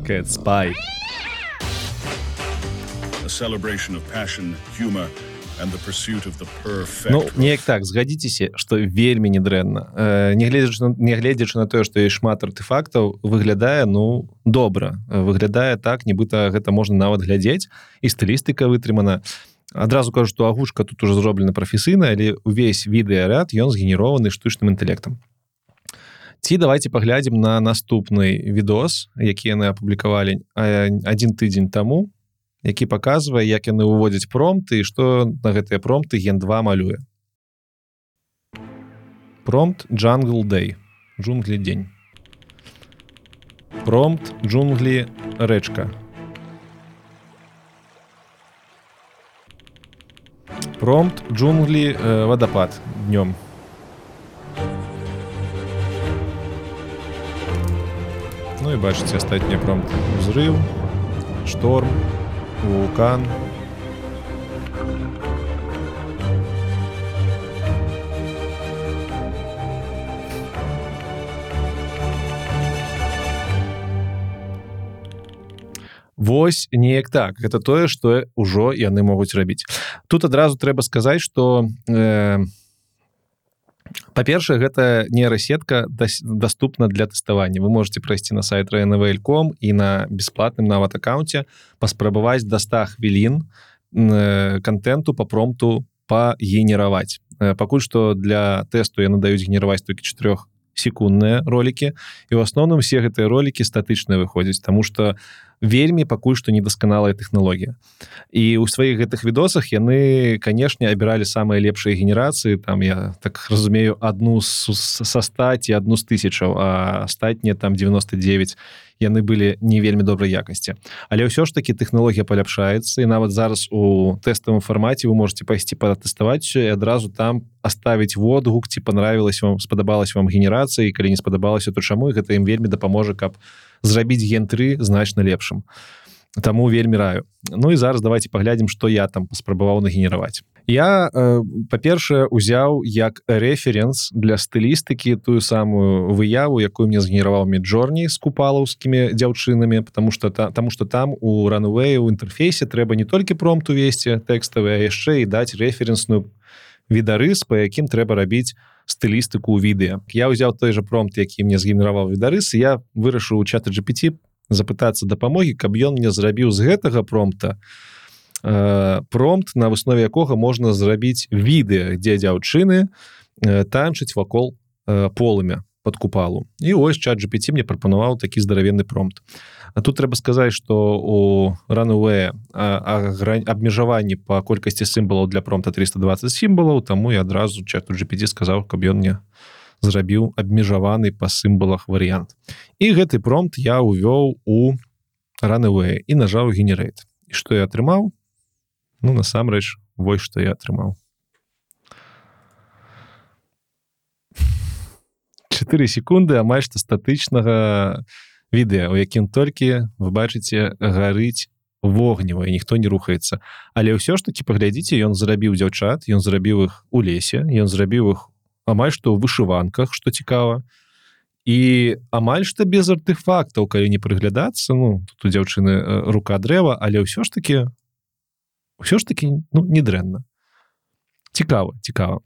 Cat Spy. A celebration of passion, humor, Ну неяк так згадзіцеся что вельмі недрэнна э, нягледзячы нягледзячы на тое што ёсць шмат артефактаў выглядае ну добра выглядае так нібыта гэта можна нават глядзець і стылістыка вытрымана адразу кажу што агушка тут уже зроблена прафесійна але увесь відэаряд ён згенерованы штучным інтэлектам ці давайте паглядзім на наступны відос які яны апублікавалі адзін тыдзень таму які паказвае як яны ўводзяць промты і што на гэтыя промты ген2 малюе. Промпт джангл дэй джунглі дзень промпт джунглі рэчка промпт джунглі э, вадапад днём Ну і бачыце астатнія промпты. Узрыв шторм вулкан. Вось неяк так гэта тое што ўжо яны могуць рабіць тут адразу трэба сказаць что э, па-першае гэта нейрасетка доступна для тэставання. Вы можете прайсці на сайт rnвлком і на бесплатным нават аккаунте паспрабаваць да 100 хвілін э, контенту по промту пагенераваць. Э, пакуль што для тэсту я надаюць генераваць толькі чатырох секундныя ролики і у асноўным все гэтыя ролики статычныя выходзяць тому что вельмі пакуль што недасканалая тэхналогія. І у сваіх гэтых відосах яны канешне абіралі самыя лепшыя генерацыі. Там я так разумею одну са стаці одну з тысячаў астатнія там 99 яны былі не вельмі добрай якасці. Але ўсё ж таки тэхналогія паляпшаецца і нават зараз у тэставым фармаце вы можете пайсці пратэставаць і адразу там оставить водгук ці понравилась вам спадабалась вам генерацыі калі не спадабалася то чаму гэта ім вельмі дапаможа каб зрабіць ген3 значна лепшым Таму вельмі раю. Ну і зараз давайте паглядзім што я там паспрабаваў нагенераваць. Я э, па-першае узяў як рэференс для стылістыкі тую самую выяву якую мне згенераваў меджорні з купалаўскімі дзяўчынамі потому что та, таму что там у ранвэй у інтэрфейсе трэба не толькі промт увесці тэкставыя яшчэ і даць рэференсную відарыс по якім трэба рабіць стылістыку ў відэа я ўзяў той же промт які мне згенераваў відарыс я вырашыў у чаты GPT запытацца дапамогі каб ён мне зрабіў з гэтага промта э, промт на выснове якога можна зрабіць відэа дзе дзяўчыны э, танчыць вакол э, полымя под купалу. І ось чат GPT мне прапанаваў такі здаравенны промт А тут трэба сказаць что у рануэ абмежаванні по колькасці сімбалаў для промта 320 сімбалаў таму я адразу чату GPT сказаў каб ён мне зрабіў абмежаваны па сімбалах варыянт і гэты промт я увёў у рануэ і нажаў генерейт і што я атрымаў ну насамрэч вось што я атрымаў 4 секунды амаль што статычнага відэа у якім толькі вы бачыце гарыць вогнева і ніхто не рухаецца. Але ўсё ж таки паглядзіце ён зрабіў дзяўчат ён зрабіў іх у лесе ён зрабіў іх амаль што ў вышыванках што цікава. І амаль што без артефактаў калі не прыглядацца ну тут у дзяўчыны рука дрэва але ўсё ж таки ўсё ж таки ну не дрэнна. Цікава цікава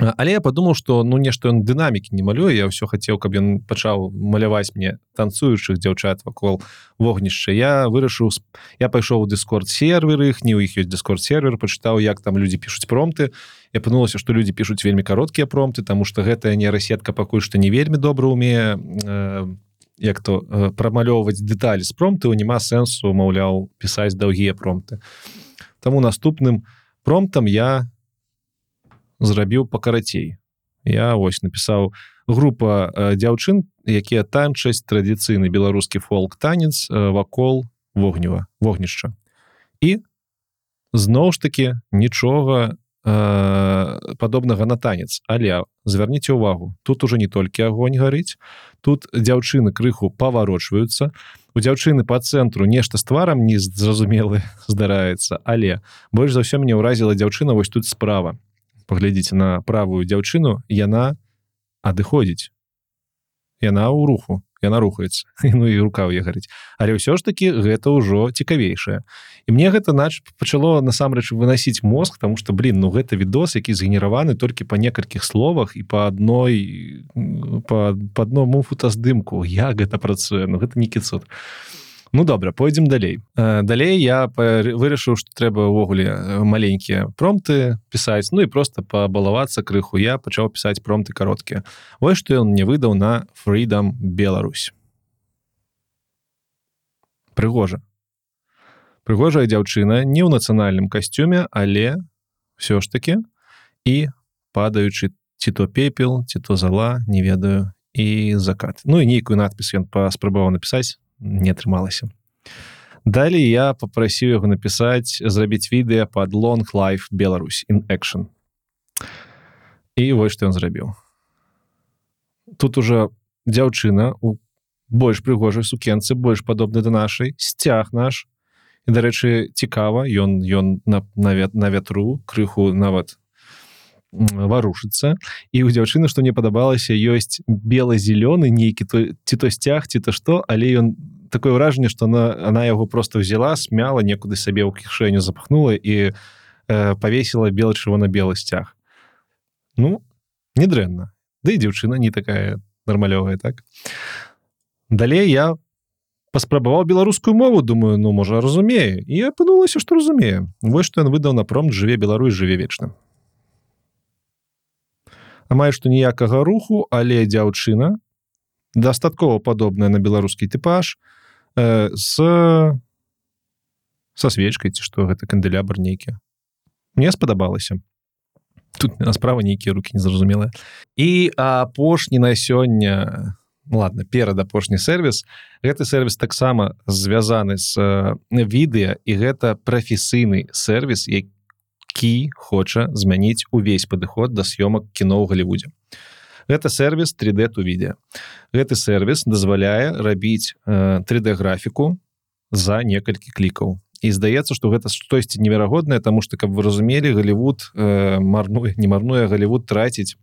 але я подумал что ну нешта ён дынамікі не малюе я ўсё хацеў каб ён пачаў маляваць мне танцуючых дзяўчат вакол вогнішча. Я вырашыў я пайшоў у дыскорд сервер іх не ў іх ёсць дыскорд сервер пачытаў як там людзі пішуць промты. Я панулася што людзі пішуць вельмі кароткія промты тому что гэтая нейрасетка пакуль што не вельмі добра умее э, як то э, прамалёўваць дэталі з промты няма сэнсу маўляў пісаць даўгія промты. Таму наступным промтам я зрабіў пакарацей я ось напісаў група э, дзяўчын якія танчаць традыцыйны беларускі фолк танец э, вакол вогнева вогнішча. І зноў ж таки нічога э, падобнага на танец. Але звярніце ўвагу тут уже не толькі агонь гарыць тут дзяўчыны крыху паварочваюцца. У дзяўчыны по цэнтру нешта з тварам не зразумелы здараецца але больш за ўсё мне ўразіла дзяўчына вось тут справа паглядзіце на правую дзяўчыну яна адыходзіць яна ў руху яна рухаецца ну і рука ў гарыць але ўсё ж таки гэта ўжо цікавейшае. І мне гэта нач пачало насамрэч выносіць мозг тому что блин ну гэта відос які згенераваны толькі по некалькіх словах і по адной по по адному фотаздымку. Як гэта працуе? Ну гэта не кіцот. а Ну добра пойдзем далей. Далей я вырашыў што трэба ўвогуле маленькія промты пісаць Ну і просто пабалавацца крыху. Я пачаў пісаць промты кароткія. Вось што ён мне выдаў на freedom Беларусь. Прыгожа. Прыгожая дзяўчына не ў нацыянальным касцюме але все ж таки і падаючы ці то пепел ці то зала не ведаю і закат. Ну і нейкую надпіс ён паспрабаваў напісаць не атрымалася. Далей я попрасіў яго напісаць зрабіць відэа под long life Беларусь in action. І вось што ён зрабіў. Тут уже дзяўчына у больш прыгожай сукенцы больш падобны да нашай сцяг наш. І дарэчы цікава ён ён на навет на вятру крыху нават варушыцца. І у дзяўчыны што мне падабалася ёсць бела-зялёны нейкі то ці то сцяг ці то што але ён такое ўражанне што она она яго просто взяла смяла некуды сабе ў кішэню запахнула і э, павесіла бел чырвона-белы сцяг ну недрэнна Да і дзяўчына не такая нармалёвая так? Далей я паспрабаваў беларускую мову думаю ну можа разумею і апынулася што разумею. Вось што ён выдаў на промт жыве Беларусь жыве вечна амаль што ніякага руху але дзяўчына дастаткова падобная на беларускі тыпаж э, с со свечкай ці што гэта кандэлябр нейкі мне спадабалася тут на справа нейкія руки незразумелыя і апошні на сёння ну, ладно перад апошні сервіс гэты сервіс таксама звязаны з відэа і гэта прафесійны сервіс які хоча змяніць увесь падыход да съёмак кіно ў галівудзе гэта сервіс 3d ту відео гэты сервіс дазваляе рабіць 3d графіку за некалькі клікаў. І здаецца што гэта штосьці неверагоднае тому что каб вы разумелі Голливуд э, марнуе не марнуе Голливуд траціць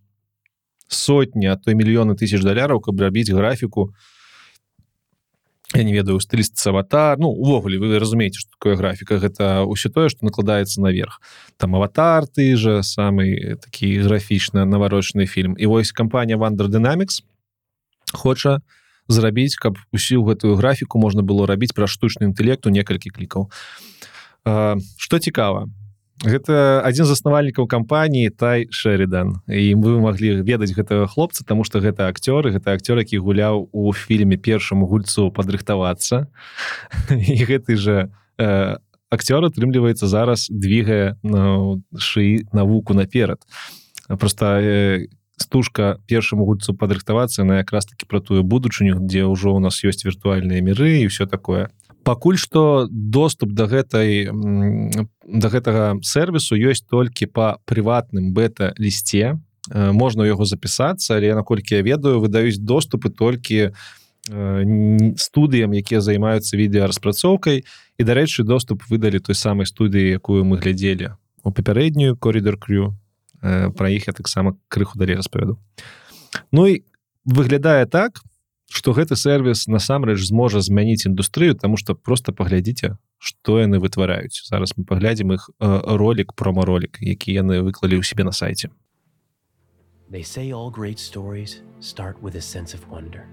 сотні а то мільёны тысяч даляраў каб рабіць графіку я не ведаю стыліст аватар ну увогуле вы разумееце что такое графіка гэта ўсё тое что накладаецца наверх. Там аватар ты же самый такі графічна наварочны фільм і вось кампанія вандер динамикс хоча зрабіць каб усю гэтую графіку можна было рабіць пра штучны інтэлекту некалькі клікаў что цікава гэта адзін з заснавальнікаў кампаніі тай шэридан і вы маглі ведаць гэтага хлопца тому что гэта акцёры гэта акцёр які гуляў у фільме першаму гульцу падрыхтавацца. І гэты же э, акцёр атрымліваецца зараз двигае на шыі навуку наперад. Просто э, стужка першаму гульцу падрыхтавацца на якраз таки про тую будучыню дзе ўжо у нас ёсць віртуальныя міры і все такое пакуль что доступ до гэтай до гэтага сервису ёсць толькі по прыватным бета-лісце. Можна яго запісацца але наколькі я ведаю выдаюць доступы толькі студыям якія займаюцца відэараспрацоўкай і дарэчы доступ выдалі той самай студыі якую мы глядзелі у папярэднюю коридор крю про іх я таксама крыху далей распавяду. Ну і выглядае так то что гэты сервис насамрэч зможа змяніць індустрыю тому что просто паглядзіце что яны вытвараюць зараз мы паглядзім іх ролик промаролик які яны выклалі ў себе на сайте They say all great stories start with a sense of wonder.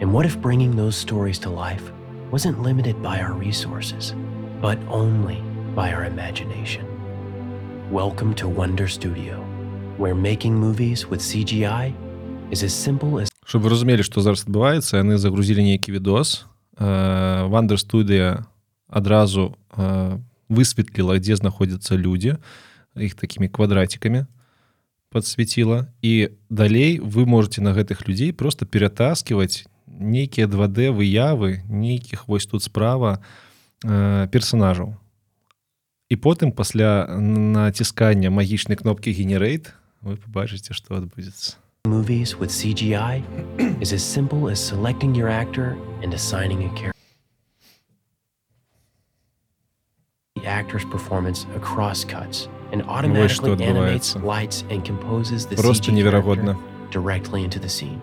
And what if bringing those stories to life wasn't limited by our resources, but only by our imagination? Welcome to Wonder Studio, where making movies with CGI is as simple as чтобы вы разумелі что зараз адбываецца яны загрузілі нейкі відос вандер студыя адразу высветліла дзе знаходзяцца людзі. Іх такімі квадратикамі подсветіла і далей вы можете на гэтых людзей просто ператаскивать нейкія 2d выявы нейкіх вось тут справа персонажаў і потым пасля націскання магічнай кнопки генерейт вы побачыце что адбудзецца movies with CGI is as simple as selecting your actor and assigning a character. The actor's performance across cuts and automatically animates lights and composes the Просто невероятно. directly into the scene.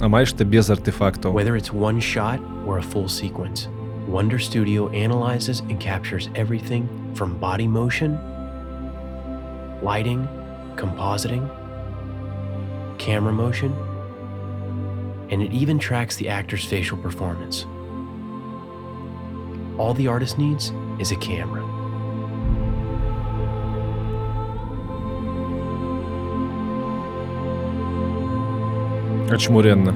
Амаль што без артефактаў. Whether it's one shot or a full sequence, Wonder Studio analyzes and captures everything from body motion, lighting, compositing, camera motion, and it even tracks the actor's facial performance. All the artist needs is a camera. Ачмуренно.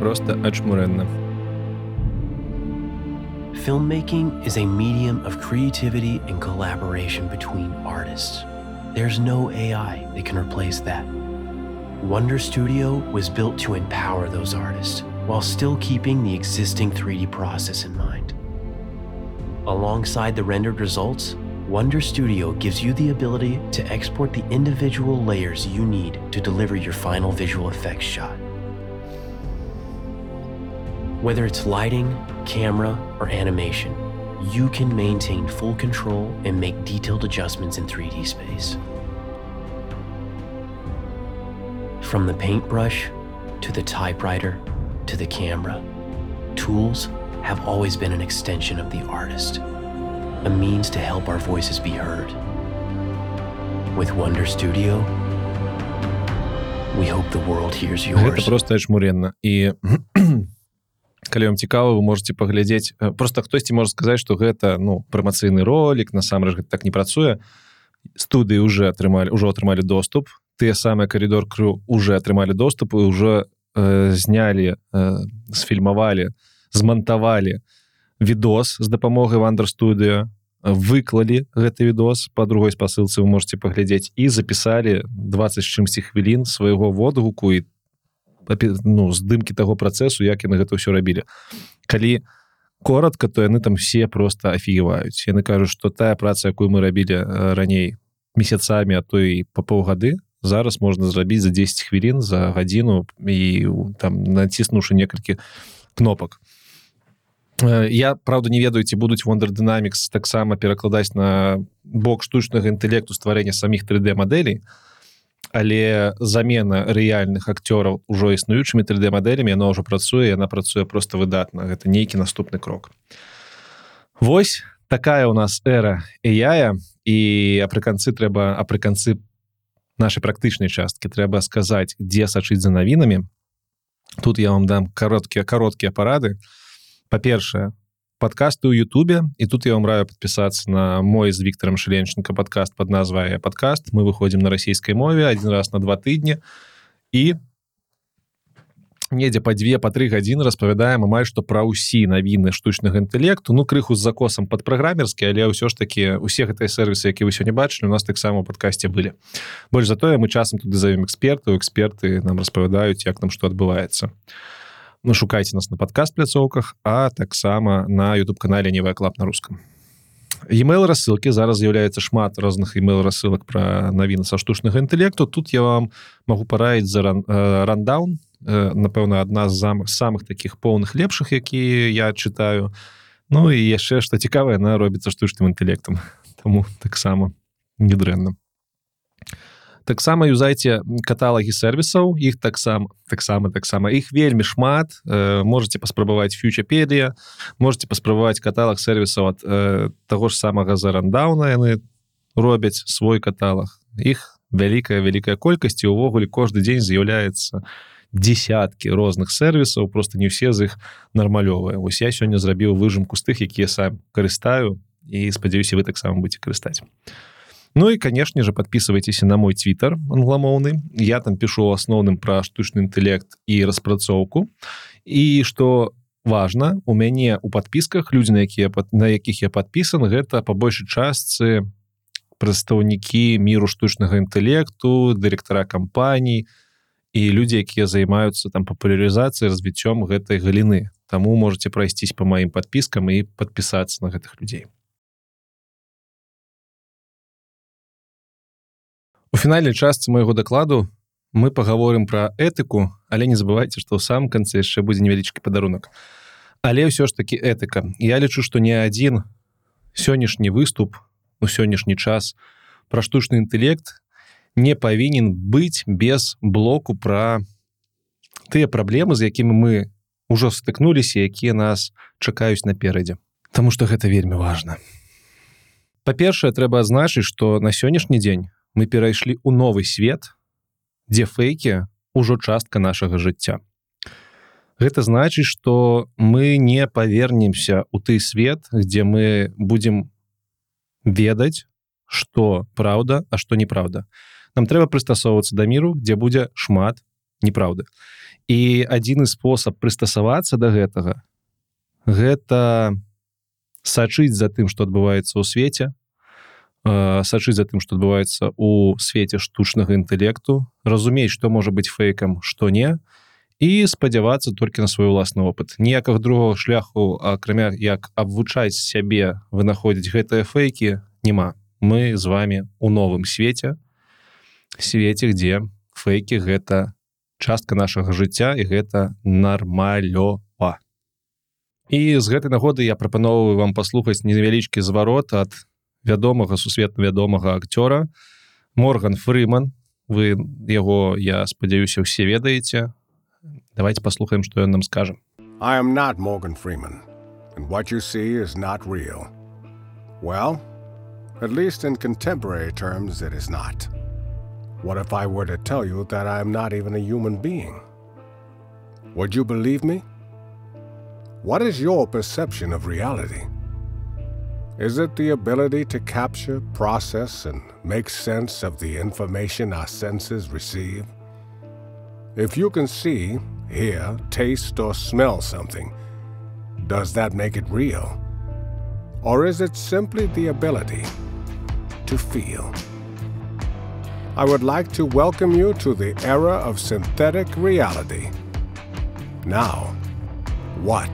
Просто ачмуренно. Filmmaking is a medium of creativity and collaboration between artists. There's no AI that can replace that. Wonder Studio was built to empower those artists while still keeping the existing 3D process in mind. Alongside the rendered results, Wonder Studio gives you the ability to export the individual layers you need to deliver your final visual effects shot. Whether it's lighting, camera, or animation, you can maintain full control and make detailed adjustments in 3D space. From the paintbrush to the typewriter to the camera, tools have always been an extension of the artist, a means to help our voices be heard. With Wonder Studio, we hope the world hears Гэта yours. просто ачмуренна і калі вам цікава вы можете паглядзець э, просто хтосьці можа сказаць что гэта ну прамацыйны ролик насамрэч гэта так не працуе студыі уже атрымалі ўжо атрымалі доступ тыя самыя коридор крю уже атрымалі доступ і уже э, знялі э, сфільмавалі змантавалі відос з дапамогай вандер студыо выклалі гэты відос по другой спасылцы вы можете паглядзець і запісалі 20 з чымсьці хвілін свайго водгуку і ну здымкі таго працэсу як яны гэта ўсё рабілі калі коротко то яны там все просто афігеваюць яны кажуць что тая праца якую мы рабілі э, раней месяцамі а то і по паўгады зараз можна зрабіць за 10 хвілін за гадзіну і там націснуўшы некалькі кнопак Э, я правда не ведаю ці будуць Wonder Dynamics таксама перакладаць на бок штучнага інтэлекту стварэння саміх 3D мадэлей але замена рэальных акцёраў ужо існуючымі 3D мадэлямі яно ўжо працуе яна працуе просто выдатна гэта нейкі наступны крок. Вось такая у нас эра яя і апрыканцы трэба апрыканцы нашай практычнай часткі трэба сказаць дзе сачыць за навінамі тут я вам дам кароткія кароткія парады. Па-першае подкасты ў Ютубе. І тут я вам раю подпісацца на мой з Віктором Шленченко подкаст под назвай подкаст мы выходзім на расійскай мове один раз на два тыдні і недзе па дзве па тры гадзіны распавядаем амаль што пра ўсі навіны штучнага інтэлекту. Ну крыху з закосам под праграмерскі але ўсё ж таки усе гэтыя сервісы які вы сёння бачылі у нас таксама у падкасці былі. Больш затое мы часам туды завем экспертаў эксперты нам распавядаюць як там што адбываецца. Ну шукайце нас на падкаст пляцоўках а таксама на youtube канале невая клап на рускам. E-mail рассылкі зараз з'яўляецца шмат розных email рассылак пра навіны са штучнага інтэлекту. Тут я вам могу параіць за ран, рандаун э, напэўна адна з самых самых таких поўных лепшых якія я чытаю. Ну і яшчэ што цікавае на робіцца штучным інтэлектам. Таму таксама недрэнна таксама юзайце каталагі сервісаў іх таксама таксама таксама. Іх вельмі шмат. Э, можете паспрабаваць фьючапедыя можете паспрабаваць каталаг сервісаў ад э, таго ж самага зарандауна яны робяць свой каталаг. Іх вялікая вялікая колькасць і увогуле кожны дзень з'яўляецца десяткі розных сервісаў просто не ўсе з іх нармалёвыя ось я сёння зрабіў выжымку з тых якія сам карыстаю і спадзяюся вы таксама будете карыстаць Ну і канешне же подписывайтесь на мой твиттер англамоўны я там пишу асноўным пра штучны інтэлект і распрацоўку і что важно у мяне у подпісках людзі на якія на якіх я подпісан гэта по большай частцы прадстаўнікі міру штучнага інтэлекту дырэктара кампаній і людзі якія займаюцца там папулярызацыяй развіццём гэтай галіны Таму можете прайсціць по маім подпіскам і подпісацца на гэтых людзей У фінальнай частцы майго дакладу мы паговорым пра этыку, але не забывайце, што ў самым канцы яшчэ будзе невялічкі падарунак. Але ўсё ж такі этыка. Я лічу, што не адзін сённяшні выступ у сённяшні час пра штучны інтэлект не павінен быць без блоку пра тыя праблемы, з якімі мы ўжо стыкнуліся, якія нас чакаюць наперадзе. Таму што гэта вельмі важна. Па-першае, трэба адзначыць, што на сённяшні дзень мы перайшлі ў новы свет, дзе фэйкі ўжо частка нашага жыцця. Гэта значыць, што мы не павернемся ў той свет, дзе мы будзем ведаць, што праўда, а што неправда. Нам трэба прыстасоўвацца да міру, дзе будзе шмат неправды. І адзіны спосаб прыстасавацца да гэтага гэта сачыць за тым, што адбываецца ў свеце, сачыць за тым што адбываецца у свеце штучнага інтэлекту разумець што можа быць фэйкам што не і спадзявацца толькі на свой уласны опыт ніякага другого шляху акрамя як абвучаць сябе вынаходзіць гэтыя фэйкі няма мы з вами у новым свеце свеце где фэйкі гэта частка нашага жыцця і гэта нармалёва і з гэтай нагоды я прапаноўваю вам паслухаць невялічкі зварот ад вядомага сусветна вядомага акцёра морган фрыман вы яго я спадзяюся ўсе ведаеце давайте паслухаем што ён нам скажа I am not Morgan Freeman and what you see is not real. Well, at least in contemporary terms, it is not. What if I were to tell you that I am not even a human being? Would you believe me? What is your perception of reality? Is it the ability to capture, process, and make sense of the information our senses receive? If you can see, hear, taste, or smell something, does that make it real? Or is it simply the ability to feel? I would like to welcome you to the era of synthetic reality. Now, what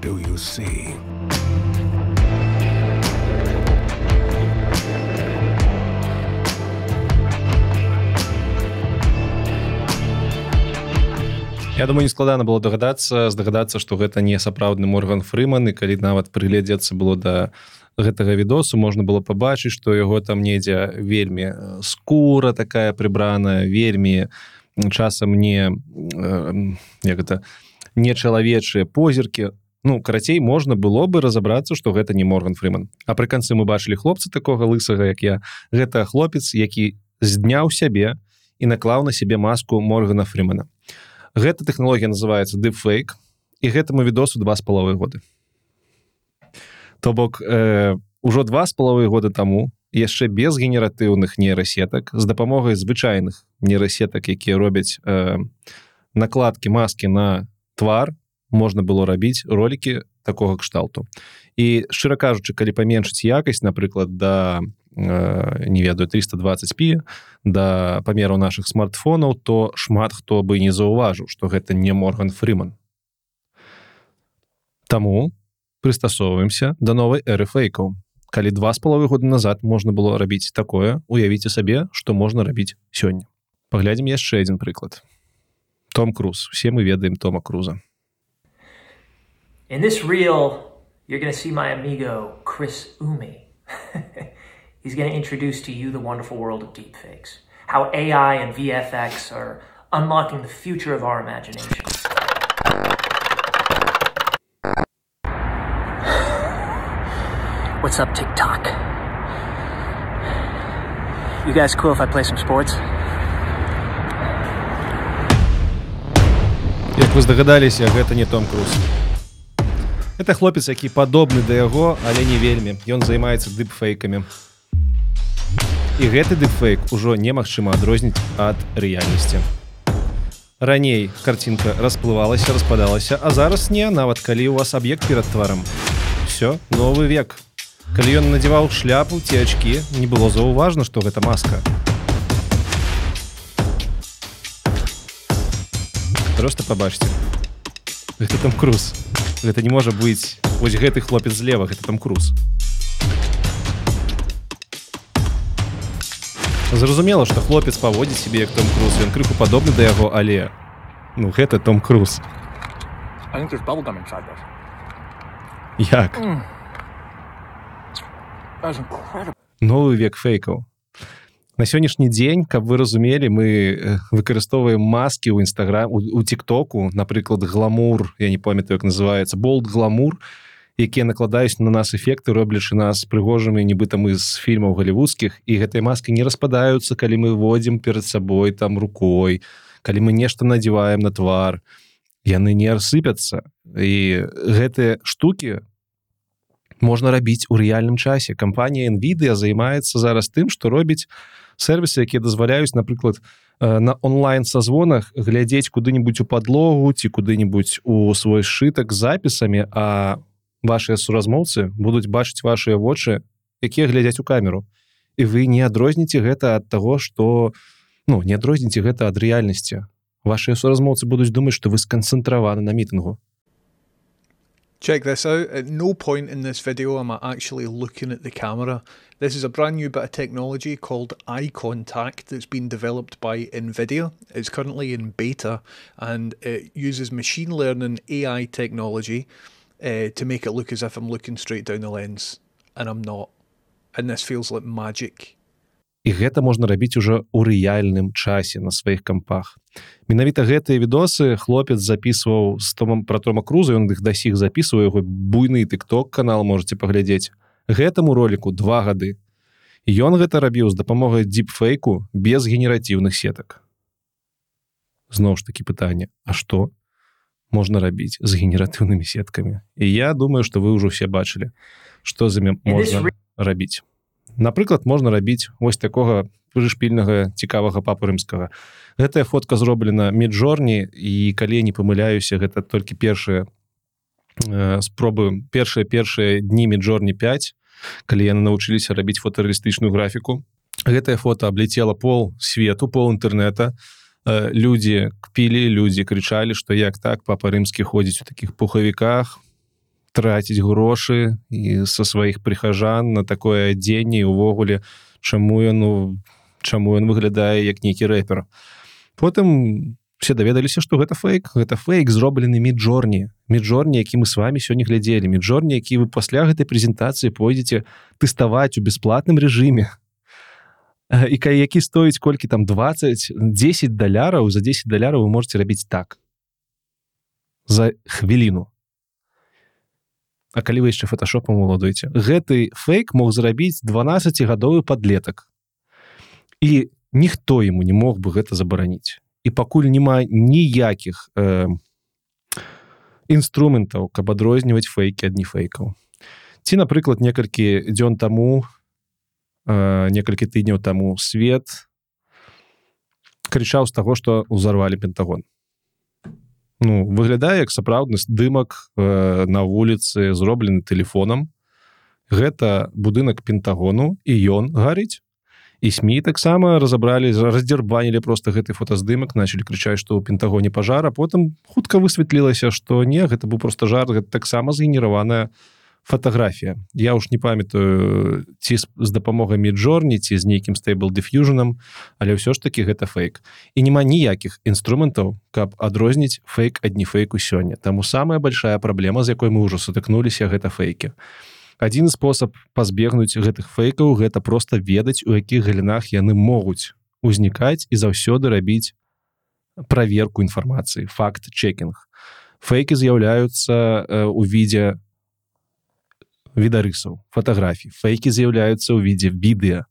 do you see? Я думаю нескладана было догадацца здагадацца што гэта не сапраўдны морган фрыман і калі нават прыгледзецца было да гэтага відосу можна было пабачыць што яго там недзе вельмі скура такая прыбраная вельмі часам не як гэта нечалавечыя позіркі. Ну карацей можна было бы разабрацца што гэта не морган фрыман. А пры канцы мы бачылі хлопца такога лысага як я. Гэта хлопец які зняў сябе і наклаў на сябе маску моргана фрымана. Гэта тэхналогія называется дыфейк і гэтаму відосу два з паловы годы то бок э, ужо два з паловы года таму яшчэ без генератыўных нейрасетак з дапамогай звычайных нейрасетак якія робяць э, накладкі маскі на твар можна было рабіць ролики такога кшталту. І шчыра кажучы калі паменшыць якасць напрыклад да Э, не ведаю 320p да памеру наших смартфонаў то шмат хто бы не заўважыў что гэта не морган фрыман. Таму прыстасоўваемся да новой эры фейкаў калі два з паловы года назад можна было рабіць такое уявіце сабе что можна рабіць сёння. Паглядзім яшчэ один прыклад. Том Круз. Все мы ведаем Тома Круза. In this reel, you're to see my amigo Chris Umi. He's to introduce to you the wonderful world of deepfakes, how AI and VFX are unlocking the future of our imagination. What's up, TikTok? You guys cool if I play some sports? Як вы здагадаліся, гэта не Том Круз. Это хлопец, які падобны да яго, але не вельмі. Ён займаецца дыпфейкамі. і гэты дэфейк ужо немагчыма адрозніць ад рэальнасці раней карцінка расплывалася распадалася а зараз не нават калі у вас аб'ект перад тварам все новы век калі ён надзяваў шляпу ці ачкі не было заўважна што гэта маска. Просто пабачце гэта там круз. Гэта не можа быць вось гэты хлопец злева гэта там круз. Зразумела что хлопец паводзіць себе як том круз. Ён крыху падобны да яго але ну гэта том круз. Як новы век фейкаў на сённяшні дзень каб вы разумелі мы выкарыстоўваем маскі ў нстаграм у тиктоку напрыклад гламур я не памятаю як называется болт гламур якія накладаюць на нас эфекты роблячы нас прыгожымі нібыта мы з фільмаў галівудскіх і гэтыя маскі не распадаюцца калі мы водзім перад сабой там рукой калі мы нешта надзяваем на твар. Яны не рассыпяцца. І гэтыя штуки можна рабіць у рэальным часе. Кампанія NVIDIA займаецца зараз тым што робіць сервісы якія дазваляюць напрыклад на онлайн созвонах глядзець куды-нибудь у подлогу ці куды-нибудь у свой сшытак запісамі а вашыя суразмоўцы будуць бачыць вашыя вочы якія глядзяць у камеру. І вы не адрозніце гэта ад таго что ну не адрозніце гэта ад рэальнасці. Вашыя суразмоўцы будуць думаць што вы сканцэнтраваны на мітынгу Check this out. At no point in this video am I actually looking at the camera. This is a brand new bit of technology called eye contact that's been developed by NVIDIA. It's currently in beta and it uses machine learning AI technology uh, to make it look as if I'm looking straight down the lens, and I'm not. And this feels like magic. І гэта можна рабіць уже ў рэальным часе на сваіх кампах. Менавіта гэтыя відосы хлопец записываў з томам про тома круза ён іх дасіх записываю яго буйны тыкток канал можете паглядзець. Гэтаму ролику два гады. Ён гэта рабіў з дапамогай дипфейку без генератыўных сетак. Зноў ж таки пытанне А что можна рабіць з генератыўнымі сеткамі? І я думаю что вы ўжо все бачылі что за можна рабіць напрыклад можна рабіць вось такога прышпільнага цікавага папу рымскага. Гэтая фотка зроблена меджорні і калі не памыляюся гэта толькі першыя э, спробы першыя першыя дні меджорні 5 калі яны навучыліся рабіць фотарэалістычную графіку. Гэтае фото абліцела пол свету пол інтэрнета э, людзі кпілі людзі крычалі што як так папа рымскі ходзіць у такіх пухавіках траціць грошы і са сваіх прыхажан на такое адзенне увогуле чаму ён ну чаму ён выглядае як нейкі рэпер. Потым все даведаліся што гэта фейк гэта фейк зроблены міджорні. Міджорні які мы с вами сёння глядзелі. Міджорні які вы пасля гэтай прэзентацыі пойдзеце тэставаць у бясплатным рэжыме. І які стоіць колькі там 20 10 даляраў за 10 даляраў вы можете рабіць так. За хвіліну А калі вы яшчэ фотошопам уладуеце гэты фейк мог зрабіць 12гадовы подлетак і ніхто ему не мог бы гэта забараніць. І пакуль няма ніякіх э, інструментаў каб адрозніваць фейкі ад не фейкаў ці напрыклад некалькі дзён таму э, некалькі тыдняў таму свет крычаў з таго што ўзарвалі пентагон ну выглядае як сапраўдны здымак э, на вуліцы зроблены телефонам гэта будынак пентагону і ён гарыць. І сМ таксама разабралі раздзірбанілі просто гэты фотаздымак начали крычаць што ў пентагоне пажара потым хутка высветлілася што не гэта быў просто жар гэта таксама згенераваная фотаграфія я уж не памятаю ці з дапамогай міджорні ці з нейкім стейбл дефьюжанам але ўсё ж таки гэта фейк. І няма ніякіх інструментаў каб адрозніць фейк адні фейку сёння. Таму самая большая праблема з якой мы ўжо сутыкнуліся гэта фейкі. Адзін спосаб пазбегнуць гэтых фейкаў гэта просто ведаць у якіх галінах яны могуць узнікаць і заўсёды рабіць проверку інфармацыі факт чекінг фейкі з'яўляюцца у відзе відарысаў фотографій фейкі з'яўляюцца ў відзе відэа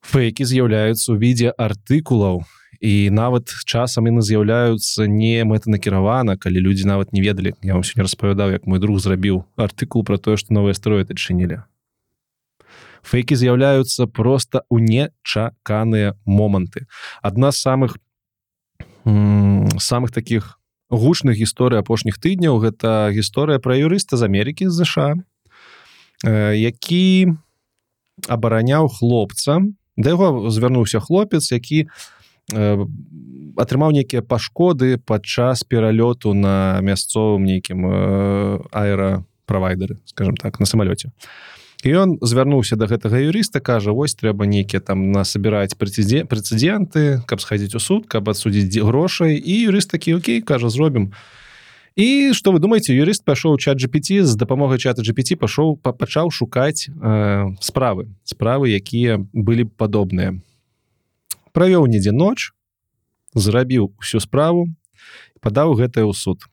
фейкі з'яўляюцца ў відзе артыкулаў і нават часам яны з'яўляюцца не мэтанакіравана калі людзі нават не ведалі я вам сёння распавядаў як мой друг зрабіў артыкул про тое што новыя строят адчынілі фейкі з'яўляюцца просто у нечаканыя моманты. Адна з самых самых таких гучных гісторый апошніх тыдняў гэта гісторыя пра юрыста з Амерыкі з ЗША які абараняў хлопца да яго звярнуўся хлопец які атрымаў нейкія пашкоды падчас пералёту на мясцовым нейкім аэраправайдеры скажем так на самалёце. Ён звярнуўся до гэтага юрыста кажа вось трэба нейкія там насабіраць прэцэдзе прэцэдзенты каб схадзіць у суд каб адсудзіць грошай і юрыст такі Окей кажа зробім а і что вы думаете юрыст пайшоў чат GPT з дапамогай чата GPT пашоў пачаў шукаць э, справы справы якія былі падобныя. Правёў недзе ноч зрабіў всю справу падаў гэтае ў суд.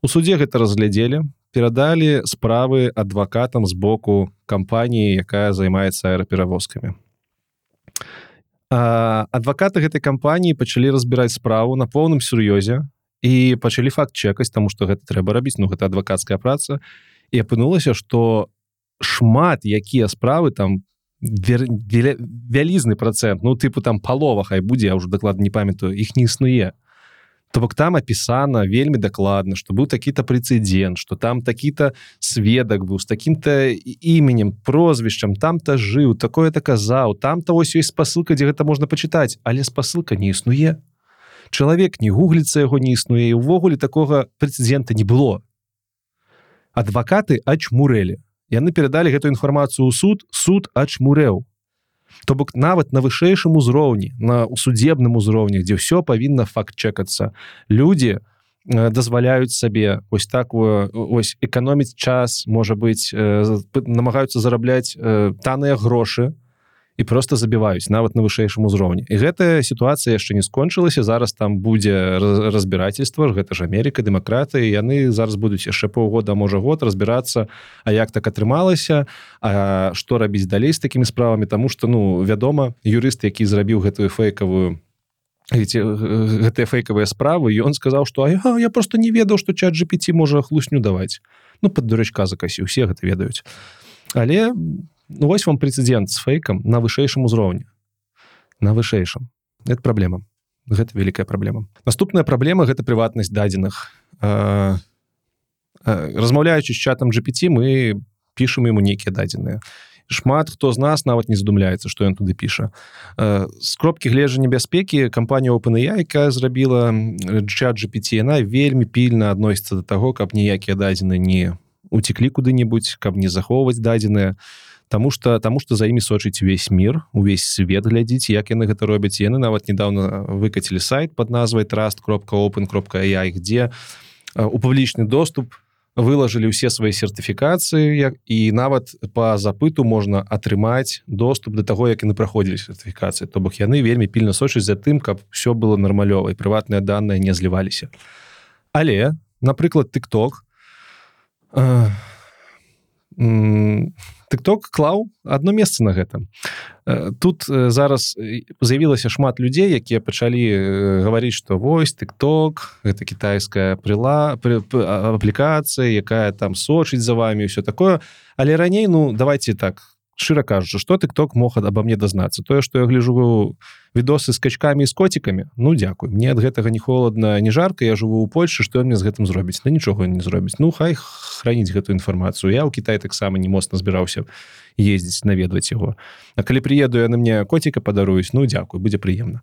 У суде гэта разглядзелі перадалі справы адвакатам з боку кампаніі якая займаецца аэраперавозкамі. Адвакаты гэтай кампаніі пачалі разбіраць справу на поўным сур'ёзе і пачалі факт чекаць тому что гэта трэба рабіць ну гэта адвакацкая праца. І апынулася что шмат якія справы там вер... вялізны процент ну тыпу там палова хай будзе я уже даклад не памятаю іх не існуе. То бок там апісана вельмі дакладна что быў такі-то прэцэдзент что там такі-то сведак быў з таким-то іменем прозвішчам там-то жыў такое-то казаў там-то ось ёсць спасылка дзе гэта можна пачытаць але спасылка не існуе чалавек не гугліцца яго не існуе і увогуле такога прэцэдзента не было. Адвакаты ачмурэлі. Яны перадалі гэту інфармацыю ў суд суд ачмурэў. То бок нават на вышэйшым узроўні на судебным узроўні дзе ўсё павінна факт чекацца людзі дазваляюць сабе ось так ось эканоміць час можа быть намагаюцца зарабляць таныя грошы і просто забіваюць нават на вышэйшым узроўні і гэтая сітуацыя яшчэ не скончылася зараз там будзе разбірательства гэта ж Америка дэмакраты яны зараз будуць яшчэ паўгода можа год разбірацца А як так атрымалася А што рабіць далей з такімі справамі тому что ну вядома юрыст які зрабіў гэтую фейкавую гэтыя фейкавыя справы ён сказаў что я, я просто не ведаў что чат GPT можа хлусню даваць ну под дурачка закасі усе гэта ведаюць. Але ну, вось вам прэцэдент з фейкам на вышэйшым узроўні на вышэйшым это праблема гэта вялікая праблема наступная праблема гэта прыватнасць дадзеных размаўляючы з чатам GPT мы пішам ему нейкія дадзеныя. Шмат хто з нас нават не задумляецца што ён туды піша. З кропкі гледжання бяспекі кампанія OpenAI, якая зрабіла чат GPT яна вельмі пільна адносіцца до таго каб ніякія дадзены не уцеклі куды-небудзь каб не захоўваць дадзеныя Таму что таму что за імі сочыць увесь мир увесь свет глядзіць як яны гэта робяць. Яны нават недавно выкацілі сайт под назвай trust кропка open кропка я где у публічны доступ вылажылі ўсе свае сертыфікацыі і нават по запыту можна атрымаць доступ до таго як яны праходзілі сертыфікацыі. То бок яны вельмі пільна сочыць за тым каб все было нармалёва і прыватныя данные не зліваліся. Але напрыклад тыкток а тыкток клаў одно месца на гэта тут зараз з'явілася шмат людзей якія пачалі гаварыць что вось тыкток гэта кітайская прыла аплікацыя якая там сочыць за вами все такое. Але раней ну давайте так шчыра кажучы что тыкток мог аба мне дазнацца? Тое что я гляжу відосы з качкамі з коцікамі Ну дзякуй. Мне ад гэтага не холодна не жарка. Я жыву у Польшы что мне з гэтым зробіць? На нічога не зробіць. Ну хай храніць гэтую інфармацыю. Я ў Кітай таксама не моцна збіраўся ездзіць наведваць яго. А калі прыеду яны мне коціка падаруюсь Ну дзякуй будзе прыемна.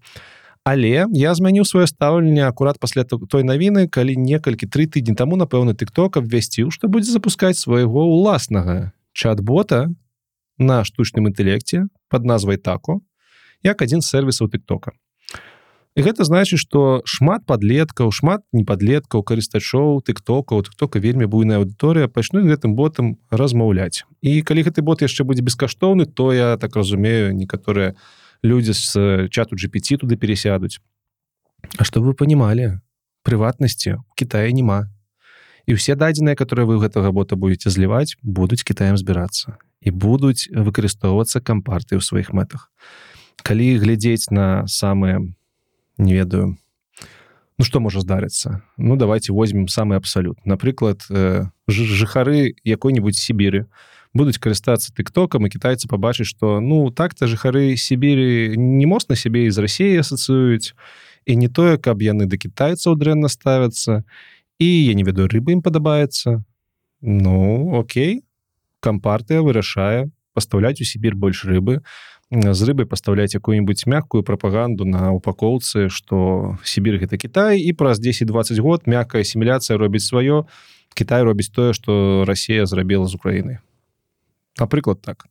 Але я змяніў сваё стаўленне акурат пасля той навіны калі некалькі тры тыдні таму напэўна тыкток абвясціў што будзе запускаць свайго ўласнага чат-бота на штучным інтэлекце под назвай тако як адзін з сервісаў тыктока і гэта значыць что шмат подлеткаў шмат неподлеткаў карыстачоў тыктока тыктока вельмі буйная аўдыторыя пачну гэтым ботам размаўляць. І калі гэты бот яшчэ будзе бескаштоўны то я так разумею некаторыя людзі з чату GPT туды пересядуць. А что вы понимали прыватнасці у Китае няма. І ўсе дадзеныя которые вы гэтага бота будете зліваць будуць Китаем збірацца і будуць выкарыстоўвацца кампарты ў сваіх мэтах. Калі глядзець на самыя не ведаю Ну что можа здарыцца? Ну давайте возьмем самый абсалют. Напрыклад э, жыхары якой-нибудь сібіры будуць карыстацца тыктокам і кітайцы побачыць что ну так-то жыхары сібіры не моцна сябе з Росіі асацыююць і не тое каб яны да кітайцаў дрэнна ставяцца і я не ведаю рыбы ім падабаецца. Ну Окей кампартыя вырашае пастаўляць у Сібір больш рыбы з рыбай пастаўляць якую-нибудь мягкую прапаганду на упакоўцы что Сібір гэта Кітай і праз 10-20 год мяккая асіміляцыя робіць сваё Кітай робіць тое что Росія зрабіла з Украіны напрыклад так.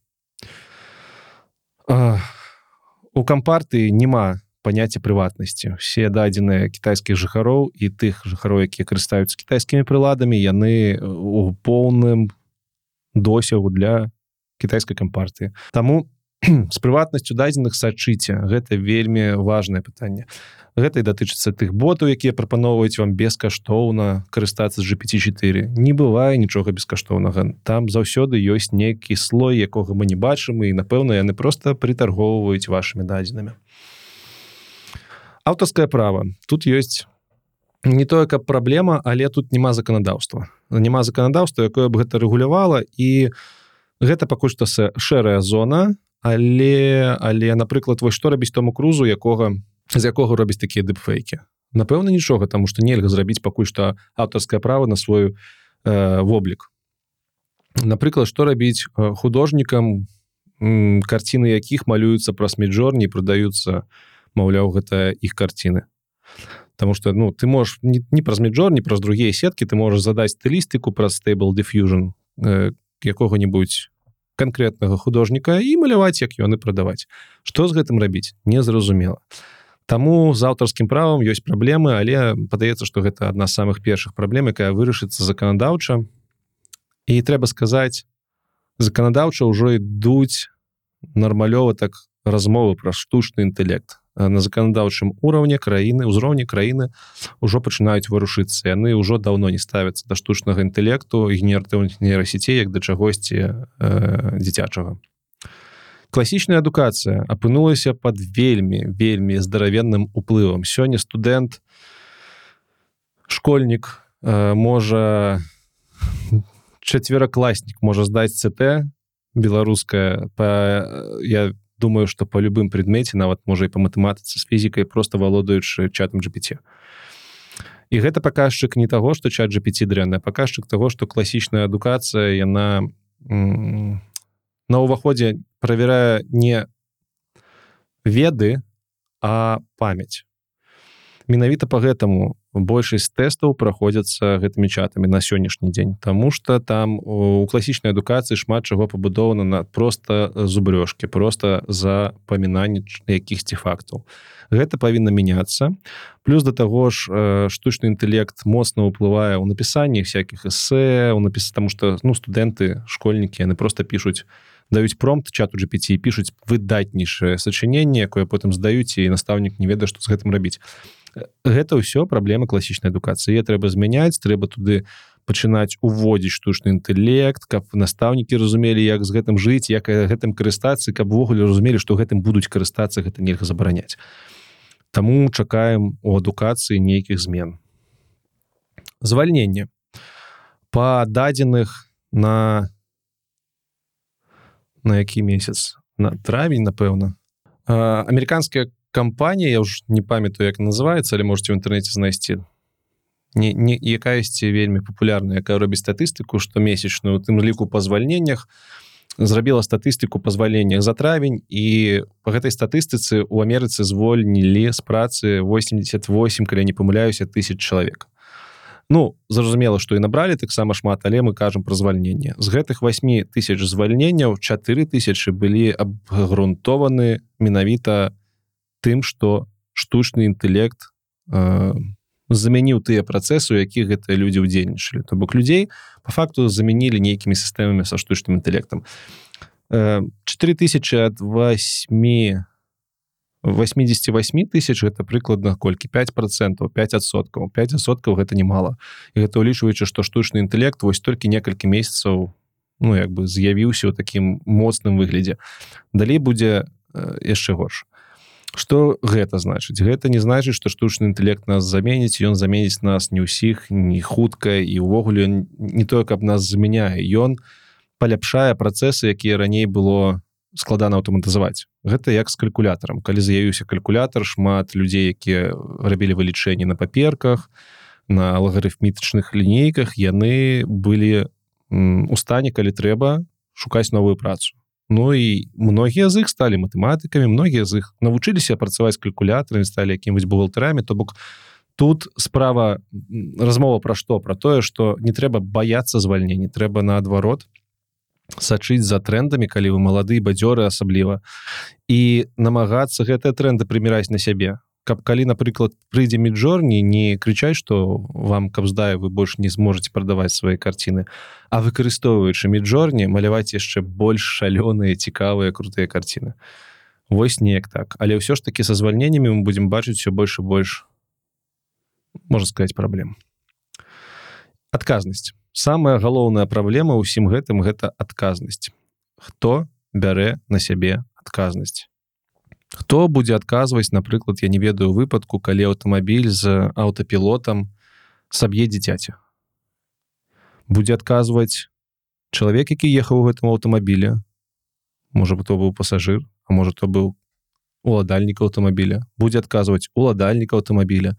У кампарты няма паняцця прыватнасці все дадзеныя кітайскіх жыхароў і тых жыхароў якія карыстаюцца кітайскімі прыладамі яны у поўным досягу для кітайскай кампартыі Таму з прыватнасцю дадзеных сачыце гэта вельмі важное пытанне. Гэта і датычыцца тых ботаў якія прапаноўваюць вам бескаштоўна карыстацца з GPT4 не бывае нічога бескаштоўнага. Там заўсёды ёсць нейкі слой якога мы не бачым і напэўна яны просто прытаргоўваюць вашими дадзенымі. Аўтарскае права. Тут ёсць не тое каб праблема але тут няма заканадаўства. Няма заканадаўства якое б гэта рэгулявала і гэта пакуль што шэрая зона але але напрыклад вось што рабіць тому крузу якога з якога робіць такія дыпфейкі напэўна нічога таму што нельга зрабіць пакуль што аўтарскае права на свой э, воблік. Напрыклад што рабіць художнікам карціны якіх малююцца праз міджорні прадаюцца маўляў гэта іх карціны Таму что ну ты можешь не, не праз міджор не праз другія сеткі ты можаш задаць стылістыку праз stable diffusion э, якога-нибудь конкретнага художніка і маляваць як ён і прадаваць что з гэтым рабіць? Незразумела. Таму з аўтарскім правам ёсць праблемы але падаецца что гэта адна з самых першых праблем якая вырашыцца заканадаўча. І трэба сказаць заканадаўча ўжо ідуць нармалёва так размовы пра штучны інтэлект на заканадаўчым уровне краіны ўзроўні краіны ўжо пачынаюць варушыцца. Яны ўжо даўно не ставяцца да штучнага інтэлекту генератыўных нейрасетей як да чагосьці э, дзіцячага. Класічная адукацыя апынулася под вельмі вельмі здаравенным уплывам. Сёння студэнт школьнік э, можа чацверакласнік можа здаць ЦТ беларуская па я думаю что по любым предмете нават можа і по матэматыцы з фізікай просто валодаючы чатам GPT і гэта паказчык не таго что чат GPT дрэнная паказчык того что класічная адукацыя яна на ўваходзе правярае не веды а памяць. Менавіта по гэтаму большасць тэстаў праходзяцца гэтымі чатамі на сённяшні дзень Таму что там у класічнай адукацыі шмат чаго пабудована на просто зубрёжкі просто за памінанне якіхсьці фактаў. Гэта павінна мяняцца. Плюс до таго ж штучны інтэлект моцна ўплывае ў напісанні всякихх эсэ у напіс тому что ну студэнты школьнікі яны просто пишутць даюць промпт чату GPT пишутць выдатнейшае сачыненне якое потым здаюць і настаўнік не ведае што з гэтым рабіць гэта ўсё праблема класічнай адукацыі трэба змяняць трэба туды пачынаць уводзіць штучны інтэлект каб настаўнікі разумелі як з гэтым жыць як гэтым карыстацца каб увогуле разумелі што гэтым будуць карыстацца гэта нельга забараняць. Таму чакаем у адукацыі нейкіх змен. Звальненне па дадзеных на на які месяц? На травень напэўна. Амерыканская кампанія я ўж не памятаю як называется але можете в інтэрнэце знайсці не, не якаясьці вельмі папулярная якая робіць статыстыку штомесячную тым ліку па звальненнях зрабіла статыстыку пазваленнях за травень і по гэтай статыстыцы у Амерыцы звольнілі з працы 88 калі не памыляюся тысяч чалавек. Ну зразумела што і набралі таксама шмат але мы кажам пра звальненне з гэтых 8 тысяч звальненняў 4 тысячи былі абгрунтованы менавіта на тым что штучны інтэект э, замяніў тыя працэсы у якіх гэтыя людзі ўдзельнічалі. То бок людзей по факту замянілі нейкімі сістэмамі са штучным інтэлектам. Э, 4000 ад 8 88 тысяч гэта прыкладна колькі? 5 процентов 5соткаў 5соткаў гэта немало і гэта улічваючы што штучны інтэлект вось толькі некалькі месяцаў ну як бы з'явіўся ў такім моцным выглядзе. Далей будзе э, яшчэ горш что гэта значыць? Гэта не значыць что штучны інтэлект нас заменіць ён заменіць нас не ўсіх не хутка і увогуле не тое каб нас замяняе ён паляпшае працэсы якія раней было складана аўтаматызаваць. Гэта як з калькулятарам. Калі з'явіўся калькулятар шмат людзей якія рабілі вылічэнні на паперках на лагарыфмітычных лінейках яны былі у стане калі трэба шукаць новую працу Ну і многія з іх сталі матэматыкамі многія з іх навучыліся працаваць калькулятарамі сталі якім-вось бухгалтерамі то бок тут справа размова пра што? Пра тое што не трэба баяцца звальнення трэба наадварот сачыць за трендамі калі вы малады бадзёры асабліва і намагацца гэтыя тренды прыміраць на сябе каб калі напрыклад прыйдзе міджорні не крычаць что вам каб здае вы больш не зможаце прадаваць свае карціны а выкарыстоўваючы міджорні маляваць яшчэ больш шалёныя цікавыя крутыя карціны. Восьось неяк так. Але ўсё ж таки са звальненнямі мы будемм бачыць все больш і больш можна сказать праблем. Адказнасць. Самая галоўная праблема ўсім гэтым гэта адказнасць. Хто бярэ на сябе адказнасць хто будзе адказваць напрыклад я не ведаю выпадку калі аўтамабіль з аўтапілотам саб'е дзіцяці. Будзе адказваць чалавек які ехаў у гэтым аўтамабіле можа бы то быў пасажыр а можа то быў уладальнік аўтамабіля. Будзе адказваць уладальнік аўтамабіля.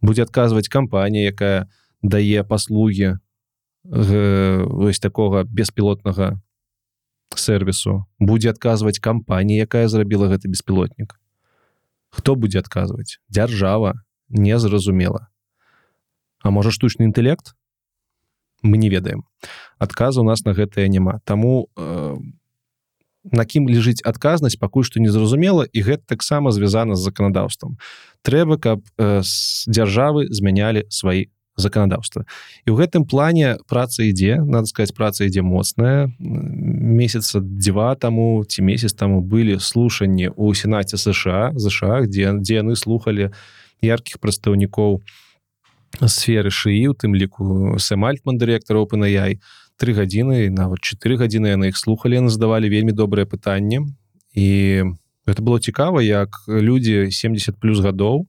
Будзе адказваць кампанія якая дае паслугі вось такога беспілотнага сервісу будзе адказваць кампанія якая зрабіла гэты беспілотнік. Хто будзе адказваць? Дзяржава. Незразумела. А можа штучны інтэлект? Мы не ведаем. Адказу у нас на гэтае няма. Таму э, на кім лежыць адказнасць пакуль што незразумела і гэта таксама звязана з заканадаўствам. Трэба каб э, з дзяржавы змянялі свае заканадаўства і ў гэтым плане праца ідзе надо сказать праца ідзе моцная месяца два таму ці месяц таму былі слушанні у сенаце ЗША ЗША дзе дзе яны слухали яркіх прадстаўнікоў сферы шыі у тым ліку сэмальтман дырэктара OpenAI. Три гадзіны нават 4 гадзіны яны іх слухали яны задавалі вельмі добрае пытанне і это было цікава як людзі 70 плюс гадоў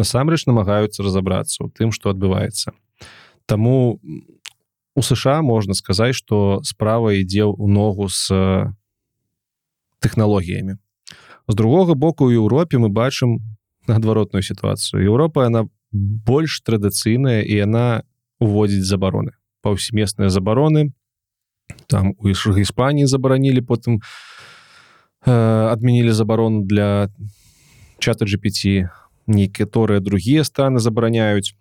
насамрэч намагаюцца разабрацца ў тым што адбываецца. Таму у сша можна сказаць што справа ідзе ў ногу з тэхналогіямі. З другога боку у Еўропе мы бачым наадваротную сітуацыю. Еўропа яна больш традыцыйная і яна уводзіць забароны. Паўсемесныя забароны. Там у Іспаніі забаранілі потым э, адмянілі забарону для чата GPT некаторыя другія страны забараняюць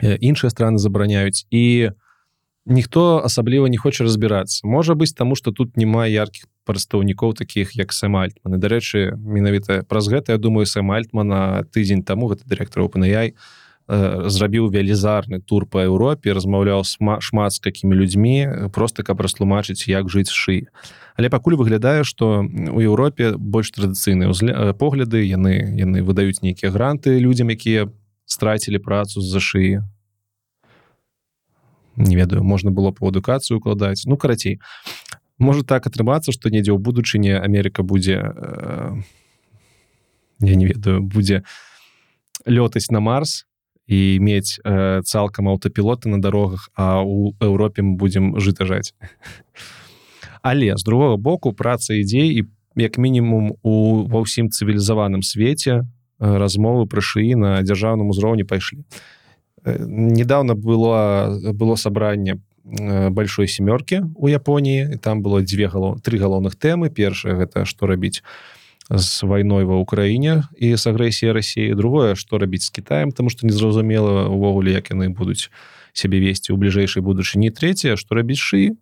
іншыя страны забараняюць. І ніхто асабліва не хоча разбірацца. Можа быць таму што тут няма яркіх прадстаўнікоў таких як сэмальтманы дарэчы менавіта праз гэта я думаю сэмальтмана тыдзень таму гэта дырэктар OpenAI зрабіў велізарны тур по Еўропе размаўляў шмат з какімі людзьмі просто каб растлумачыць як жыць шы але пакуль выглядае что у Еўропе больш традыцыйныя погляды яны яны выдаюць нейкія гранты людзям якія страцілі працу з-за шыі. Не ведаю можна было по адукацыю укладаць ну карацей может так атрымацца что недзе ў будучыні Америка будзе э, я не ведаю будзе лётаць на марс і мець э, цалкам аўтапілоты на дарогах а у Еўропе мы будзем жытажаць але з другого боку праца ідзей і як мінімум у ва ўсім цывілізаваным свеце размовы пра шыі на дзяржаўным узроўні пайшлі недавно было было сабранне большой семёркі у Японіі там было дзве галов три галоўных тэмы першае гэта што рабіць з вайной ва ўкраіне і з агрэсіяй рассіі. Другое што рабіць з Китаем тому что незразумела увогуле як яны будуць сябе весці ў бліжэйшай будучыні. Трэцяе што рабіць шы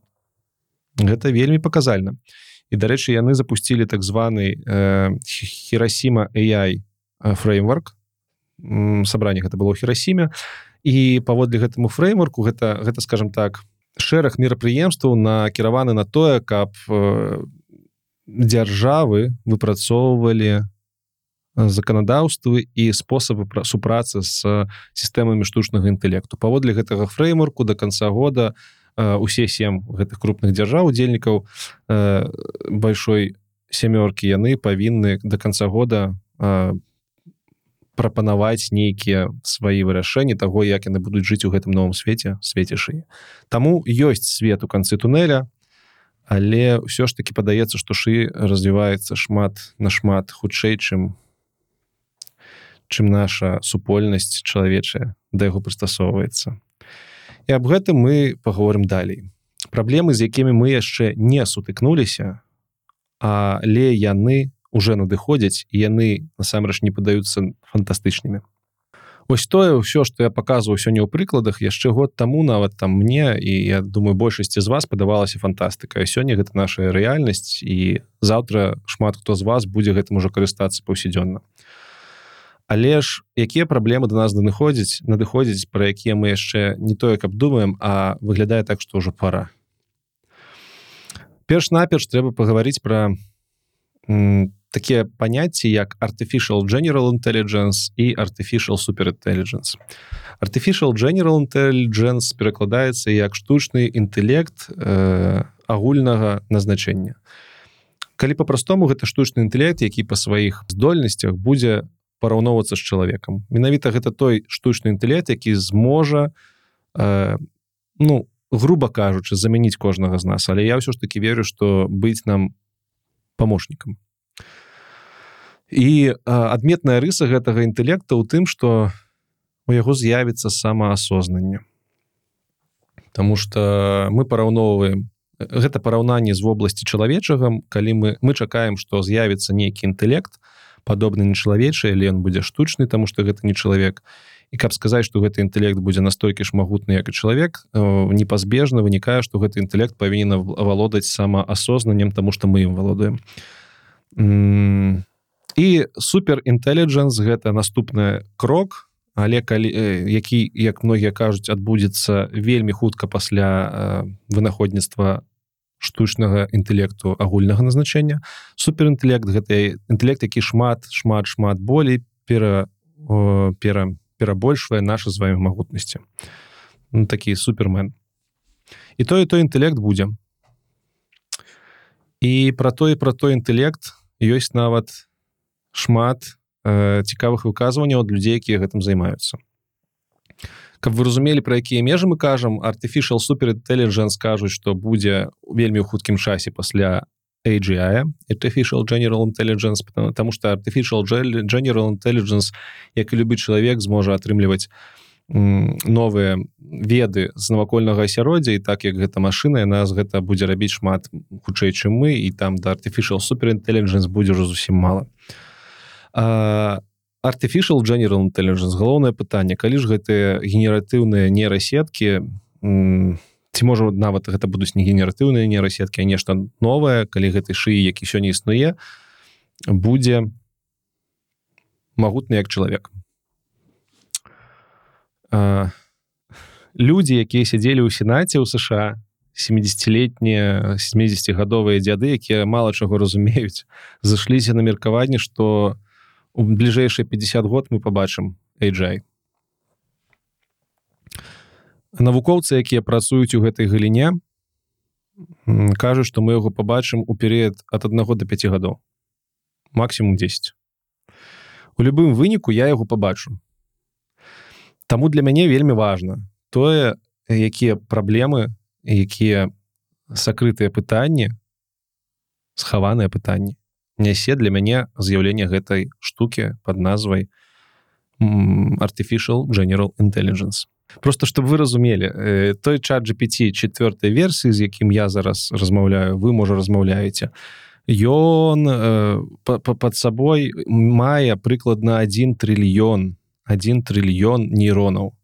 гэта вельмі паказальна. І дарэчы яны запусцілі так званы э, хірасіма AI фреймворк. Сабранне гэта было хірасіме. І паводле гэтаму фреймворку гэта гэта скажем так шэраг мерапрыемстваў накіраваны на тое каб э, дзяржавы выпрацоўвалі заканадаўствы і спосабы пра супрацы з сістэмамі штучнага інтэлекту. Паводле гэтага фреймурку до конца года усе сем гэтых крупных дзяржаў удзельнікаў большой сямёркі яны павінны до конца года прапанаваць нейкія свае вырашэнні таго як яны будуць жыць у гэтым новым свеце свеце шыі. Таму ёсць свет у канцы туннеля але ўсё ж таки падаецца што шы развіваецца шмат нашмат хутчэй чым чым наша супольнасць чалавечая да яго прыстасоўваецца. І аб гэтым мы паговорым далей. Праблемы з якімі мы яшчэ не сутыкнуліся але яны уже надыходзяць і яны насамрэч не падаюцца фантастычнымі Вось тое ўсё што я паказваў сёння ў прыкладах яшчэ год таму нават там мне і я думаю большасці з вас падавалася фантастыка. Сёння гэта наша рэальнасць і заўтра шмат хто з вас будзе гэтым ужо карыстацца паўсядзённа. Але ж якія праблемы до нас надыходзяць надыходзяць пра якія мы яшчэ не тое каб думаем а выглядае так што ўжо пора перш-наперш трэба пагаварыць пра такія паняцці як artificial general intelligence і artificial superintelligence. Artificial general intelligence перакладаецца як штучны інтэлект э, агульнага назначэння калі по-простому гэта штучны інтэлект які па сваіх здольнасцях будзе параўноўвацца з чалавекам менавіта гэта той штучны інтэлект які зможа э, ну грубо кажучы замяніць кожнага з нас. Але я ўсё ж таки верю что быць нам помощнікам і адметная рыса гэтага інтэлекта ў тым что у яго з'явіцца самаасознанне. Таму что мы параўноўваем гэта параўнанне з вобласці чалавечага калі мы мы чакаем что з'явіцца нейкі інтэлект падобны нечалавечы але ён будзе штучны тому что гэта не чалавек. І каб сказаць что гэты інтэлект будзе настолькі ж магутны як і чалавек непазбежна вынікае что гэты інтэлект павінен авалодаць самаасознаннем тому что мы ім валодаем і супер інтэліджэнс гэта наступны крок але калі які як многія кажуць адбудзецца вельмі хутка пасля вынаходніцтва штучнага інтэлекту агульнага назначэння. Суперінтэлект гэта інтэлект які шмат шмат шмат болей пера пера перабольшвае наша з вами магутнасці. Ну, такі супермен. І той той інтэлект будзе. І пра той пра той інтэлект ёсць нават шмат э, цікавых выказванняў ад людзей якія гэтым займаюцца. Каб вы разумелі пра якія межы мы кажам artificial суперintelligence кажуць што будзе вельмі ў хуткім часе пасля AGI artificial general intelligence потому что artificial general intelligence як і любы чалавек зможа атрымліваць новыя веды з навакольнага асяроддзя і так як гэта машына яна з гэта будзе рабіць шмат хутчэй чым мы і там да artificial суперintelligence будзе ўжо зусім мала artificial general intelligence галоўнае пытанне калі ж гэтыя генератыўныя нейрасеткі ці можа нават гэта будуць не генератыўныя нейрасеткі а нешта новае калі гэтай шыі які сёння існуе будзе магутны як чалавек. Людзі якія сядзелі ў сенаце ў сша 70летнія 70гадовыя дзяды якія мала чаго разумеюць зашліся на меркаванне што у бліжэйшыя 50 год мы побачым AJ навукоўцы якія працуюць у гэтай галіне кажуць што мы яго побачым у перыяд ад аднаго до 5 гадоў. Максимум 10 у любым выніку я яго побачу Таму для мяне вельмі важна тое якія праблемы якія сакрытыя пытанні схаваныя пытанні нясе для мяне з'яўлення гэтай штукі под назвай artificial general intelligence. Просто чтобы вы разумелі той чат GPT четвертой версіі з якім я зараз размаўляю вы можа размаўляеце ён под сабой мае прыкладна 1 трыльён 1 трыльён нейронаў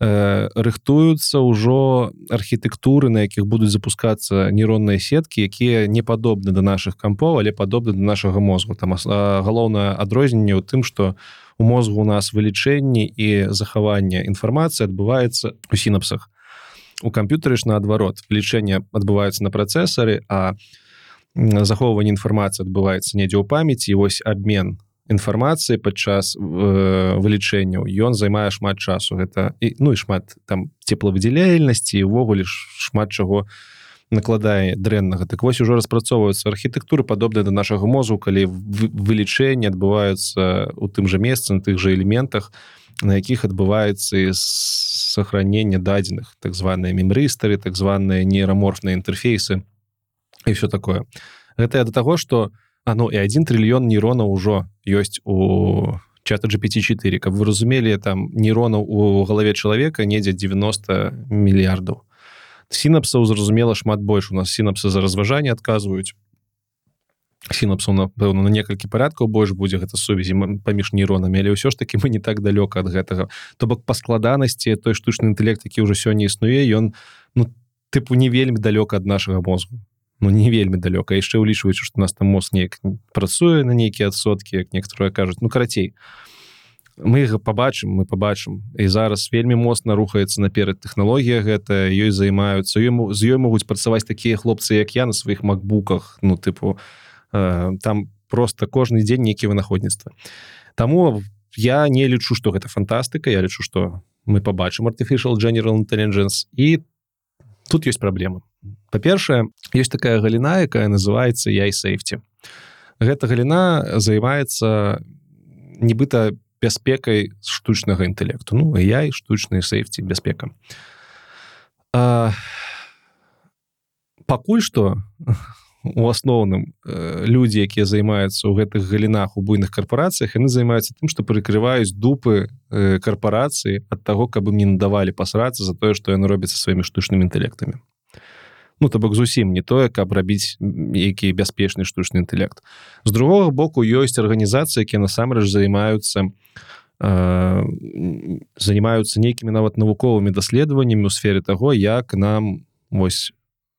э, рыхтуюцца ўжо архітэктуры на якіх будуць запускацца нейронныя сеткі якія не падобны да наших кампоў але падобны да нашага мозгу. Там галоўнае адрозненне ў тым что у мозгу у нас вылічэнні і захаванне інфармацыі адбываецца у сінапсах. У камп'ютары ж наадварот лічэнне адбываецца на працэсары а захоўванне інфармацыі адбываецца недзе ў памяці вось обмен інфармацыі падчас э, вылічэнняў. Ён займае шмат часу. Гэта і ну і шмат там цеплавыдзяляльнасці увогуле шмат чаго накладае дрэннага. Так вось ужо распрацоўваюцца архітэктуры падобныя да нашага мозгу калі вылічэнні адбываюцца у тым жа месцы на тых жа элементах на якіх адбываецца сохранение дадзеных так званыя мемрыстары так званыя нейраморфныя інтэрфейсы і все такое. Гэта да таго что у А ну і один трыльён нейронаў ўжо ёсць у чата GPT4 каб вы разумелі там нейронаў у галаве чалавека недзе 90 мільярдаў сінапсаў зразумела шмат больш у нас сінапсы за разважанне адказваюць сінапсу напэўна на некалькі парадкаў больш будзе гэта сувязі паміж нейронамі але ўсё ж таки мы не так далёка ад гэтага то бок па складанасці той штучны інтэлект які ўжо сёння існуе ён ну тыпу не вельмі далёка ад нашага мозгу ну не вельмі далёка. Яшчэ ўлічваючы што нас там мост неяк працуе на нейкія адсоткі як некаторыя кажуць. Ну карацей мы побачым мы побачым і зараз вельмі моцна рухаецца наперад тэхналогія гэта ёй займаюцца. Яму з ёй могуць працаваць такія хлопцы як я на сваіх макбуках. Ну тыпу э, там просто кожны дзень нейкі вынаходніцтва Таму я не лічу што гэта фантастыка я лічу што мы побачым artificial general intelligence і тут ёсць праблема па-першае есть такая галіна якая называется яй сейфти гэта галіна займаецца нібыта бяспекай штучнага інтэлекту. Ну я і штучныя сейфти бяспека пакуль что у асноўным э, людзі якія займаюцца ў гэтых галінах у буйных карпорацыях яны займаюцца тым што прыкрываюць дупы э, карпорацыі ад таго каб ім не надавалі пасрацца за тое што яны робяцца сваімі штучнымі інтэлектамі ну то бок зусім не тое каб рабіць які бяспечны штучны інтэлект. З другого боку ёсць арганізацыі якія насамрэч займаюцца э, занимаются нейкімі нават навуковымі даследаваннямі у сфере того як нам вось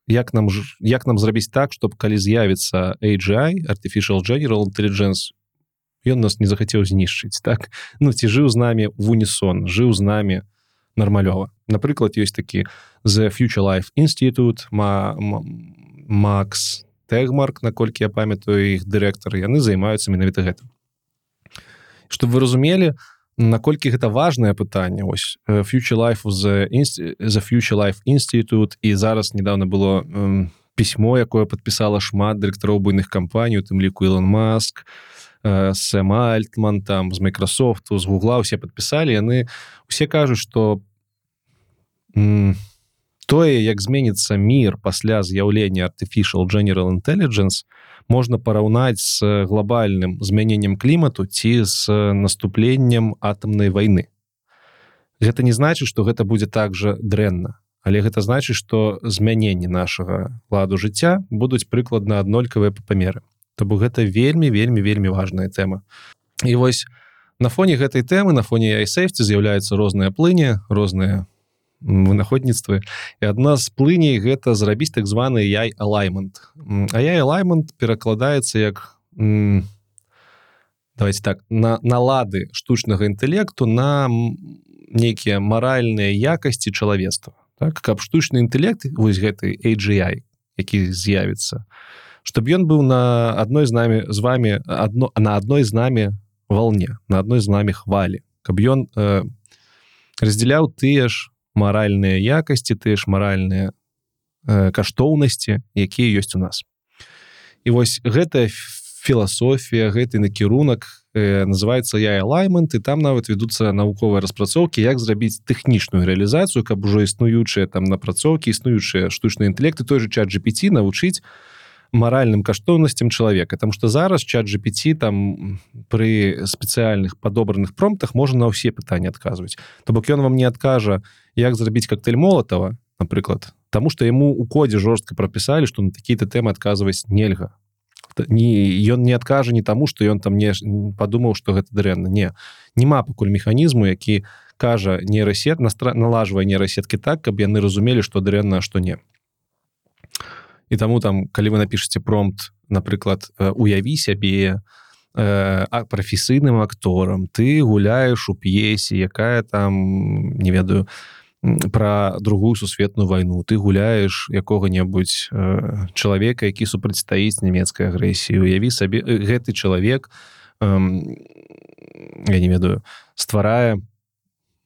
як нам як нам зрабіць так чтобы калі з'явіцца AGI artificial general intelligence ён нас не захацеў знішчыць так? Ну ці жыў з намі в унісон жыў з намі нармалёва напрыклад ёсць такі the future life Institute ма Макс тегмарк наколькі я памятаю іх дырэктар. Яны займаюцца менавіта гэтым. Чтобы вы разумелі наколькі гэта важное пытанне ось future life the, the future life Institute і зараз недавно было пісьмо якое подпісала шмат дырэктароў буйных кампаній у тым ліку Илон маск сэм альтман там з Майкрасофту з гугла усе подпісалі яны усе кажуць что тое як зменіцца мір пасля з'яўлення artificial general intelligence можна параўнаць з глобальным змяненнем клімату ці з наступленнем атамнай войны. Гэта не значыць что гэта будзе так же дрэнна але гэта значыць что змяненне нашага ладу жыцця будуць прыкладна аднолькавыя па памеры то бок гэта вельмі вельмі вельмі важная тэма. І вось на фоне гэтай тэмы на фоне айсейфці з'яўляюцца розныя плыні розныя вынаходніцтвы. І адна з плыней гэта зрабіць так званы яй алаймент а я алаймент перакладаецца як давайте так на налады штучнага інтэлекту на нейкія маральныя якасці чалавецтва. Так каб штучны інтэлект вось гэты AGI які з'явіцца чтобы ён быў на адной з намі з вами одно на адной з намі волне на адной з намі хвалі. Каб ён э, раздзяляў тыя ж маральныя якасці тыя ж маральныя э, каштоўнасці якія ёсць у нас. І вось гэтая філасофія гэты накірунак э, называется я лаймент і там нават вядуцца навуковыя распрацоўкі як зрабіць тэхнічную рэалізацыю каб ужо існуючыя там напрацоўкі існуючыя штучныя інтэлекты той же чат GPT навучыць маральным каштоўнасцям чалавека там что зараз чат GPT там пры спецыяльных падобраных промптах можна на ўсе пытанні адказваць то бок ён вам не адкажа як зрабіць коктейль молотова напрыклад тому что яму у кодзе жорстка прапісалі что на такія-то тэмы адказваць нельга. Не ён не адкажа не таму что ён там не падумаў что гэта дрэнна. Не няма пакуль механізму які кажа нейрасет настра налажвае нейрасеткі так каб яны разумелі что дрэнна что не і таму там калі вы напішаце промпт напрыклад уяві сябе а прафесійным акторам ты гуляеш у п'есе якая там не ведаю про другую сусветную войну ты гуляеш якога-небудзь э, чалавека які супрацьстаіць нямецкай агрэсіі уяві сабе гэты чалавек э, я не ведаю стварае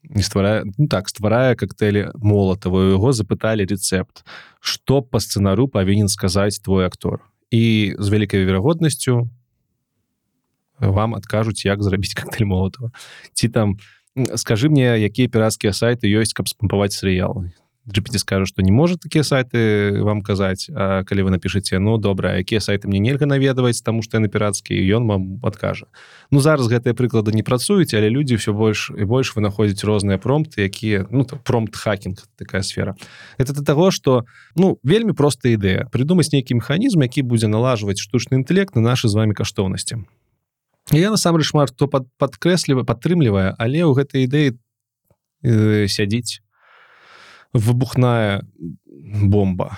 не стварае ну, так стварае коктейлі молатавую яго запыталі рецепт что по сцэнару павінен сказаць твой актор. І з вялікай верагоднасцю вам адкажуць як зрабіць коктейль молатава ці там скажи мне якія пірацкія сайты ёсць каб спампаваць серыял GPT скажу что не может такія сайты вам казаць а калі вы напишаце ну добра якія сайты мне нельга наведаваць тому что я на пірацкі ён вам адкажа Ну зараз гэтыя прыклады не працуюць але людзі все больш і больш вынаходзяць розныя промпты якія ну промпт хакінг такая сфера. Это для того что ну вельмі простая ідэя придумаць нейкі механізм які будзе налажваць штучны інтэлект на наши з вами каштоўнасці я насамрэч шмат хто пад падкрэслівае падтрымлівае але ў гэтай ідэі э, сядзіць выбухная бомба.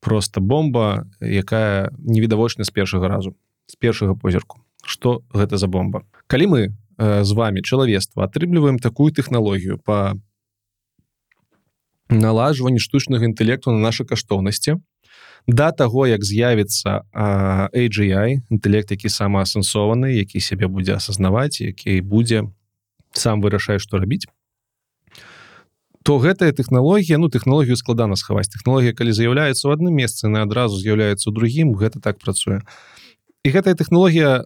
Просто бомба якая невідавочна з першага разу з першага позірку. Что гэта за бомба? Калі мы э, з вами чалавецтва атрымліваем такую тэхналогію по налажванні штучнага інтэлекту на наша каштоўнасці да таго як з'явіцца AGI інтэлект які самаасэнсованы які сябе будзе асазнаваць які будзе сам вырашае што рабіць то гэтая тэхналогія ну тэхналогію складана схаваць. Тэхналогія калі з'яўляецца ў адным месцы на адразу з'яўляецца ў другім гэта так працуе. І гэтая тэхналогія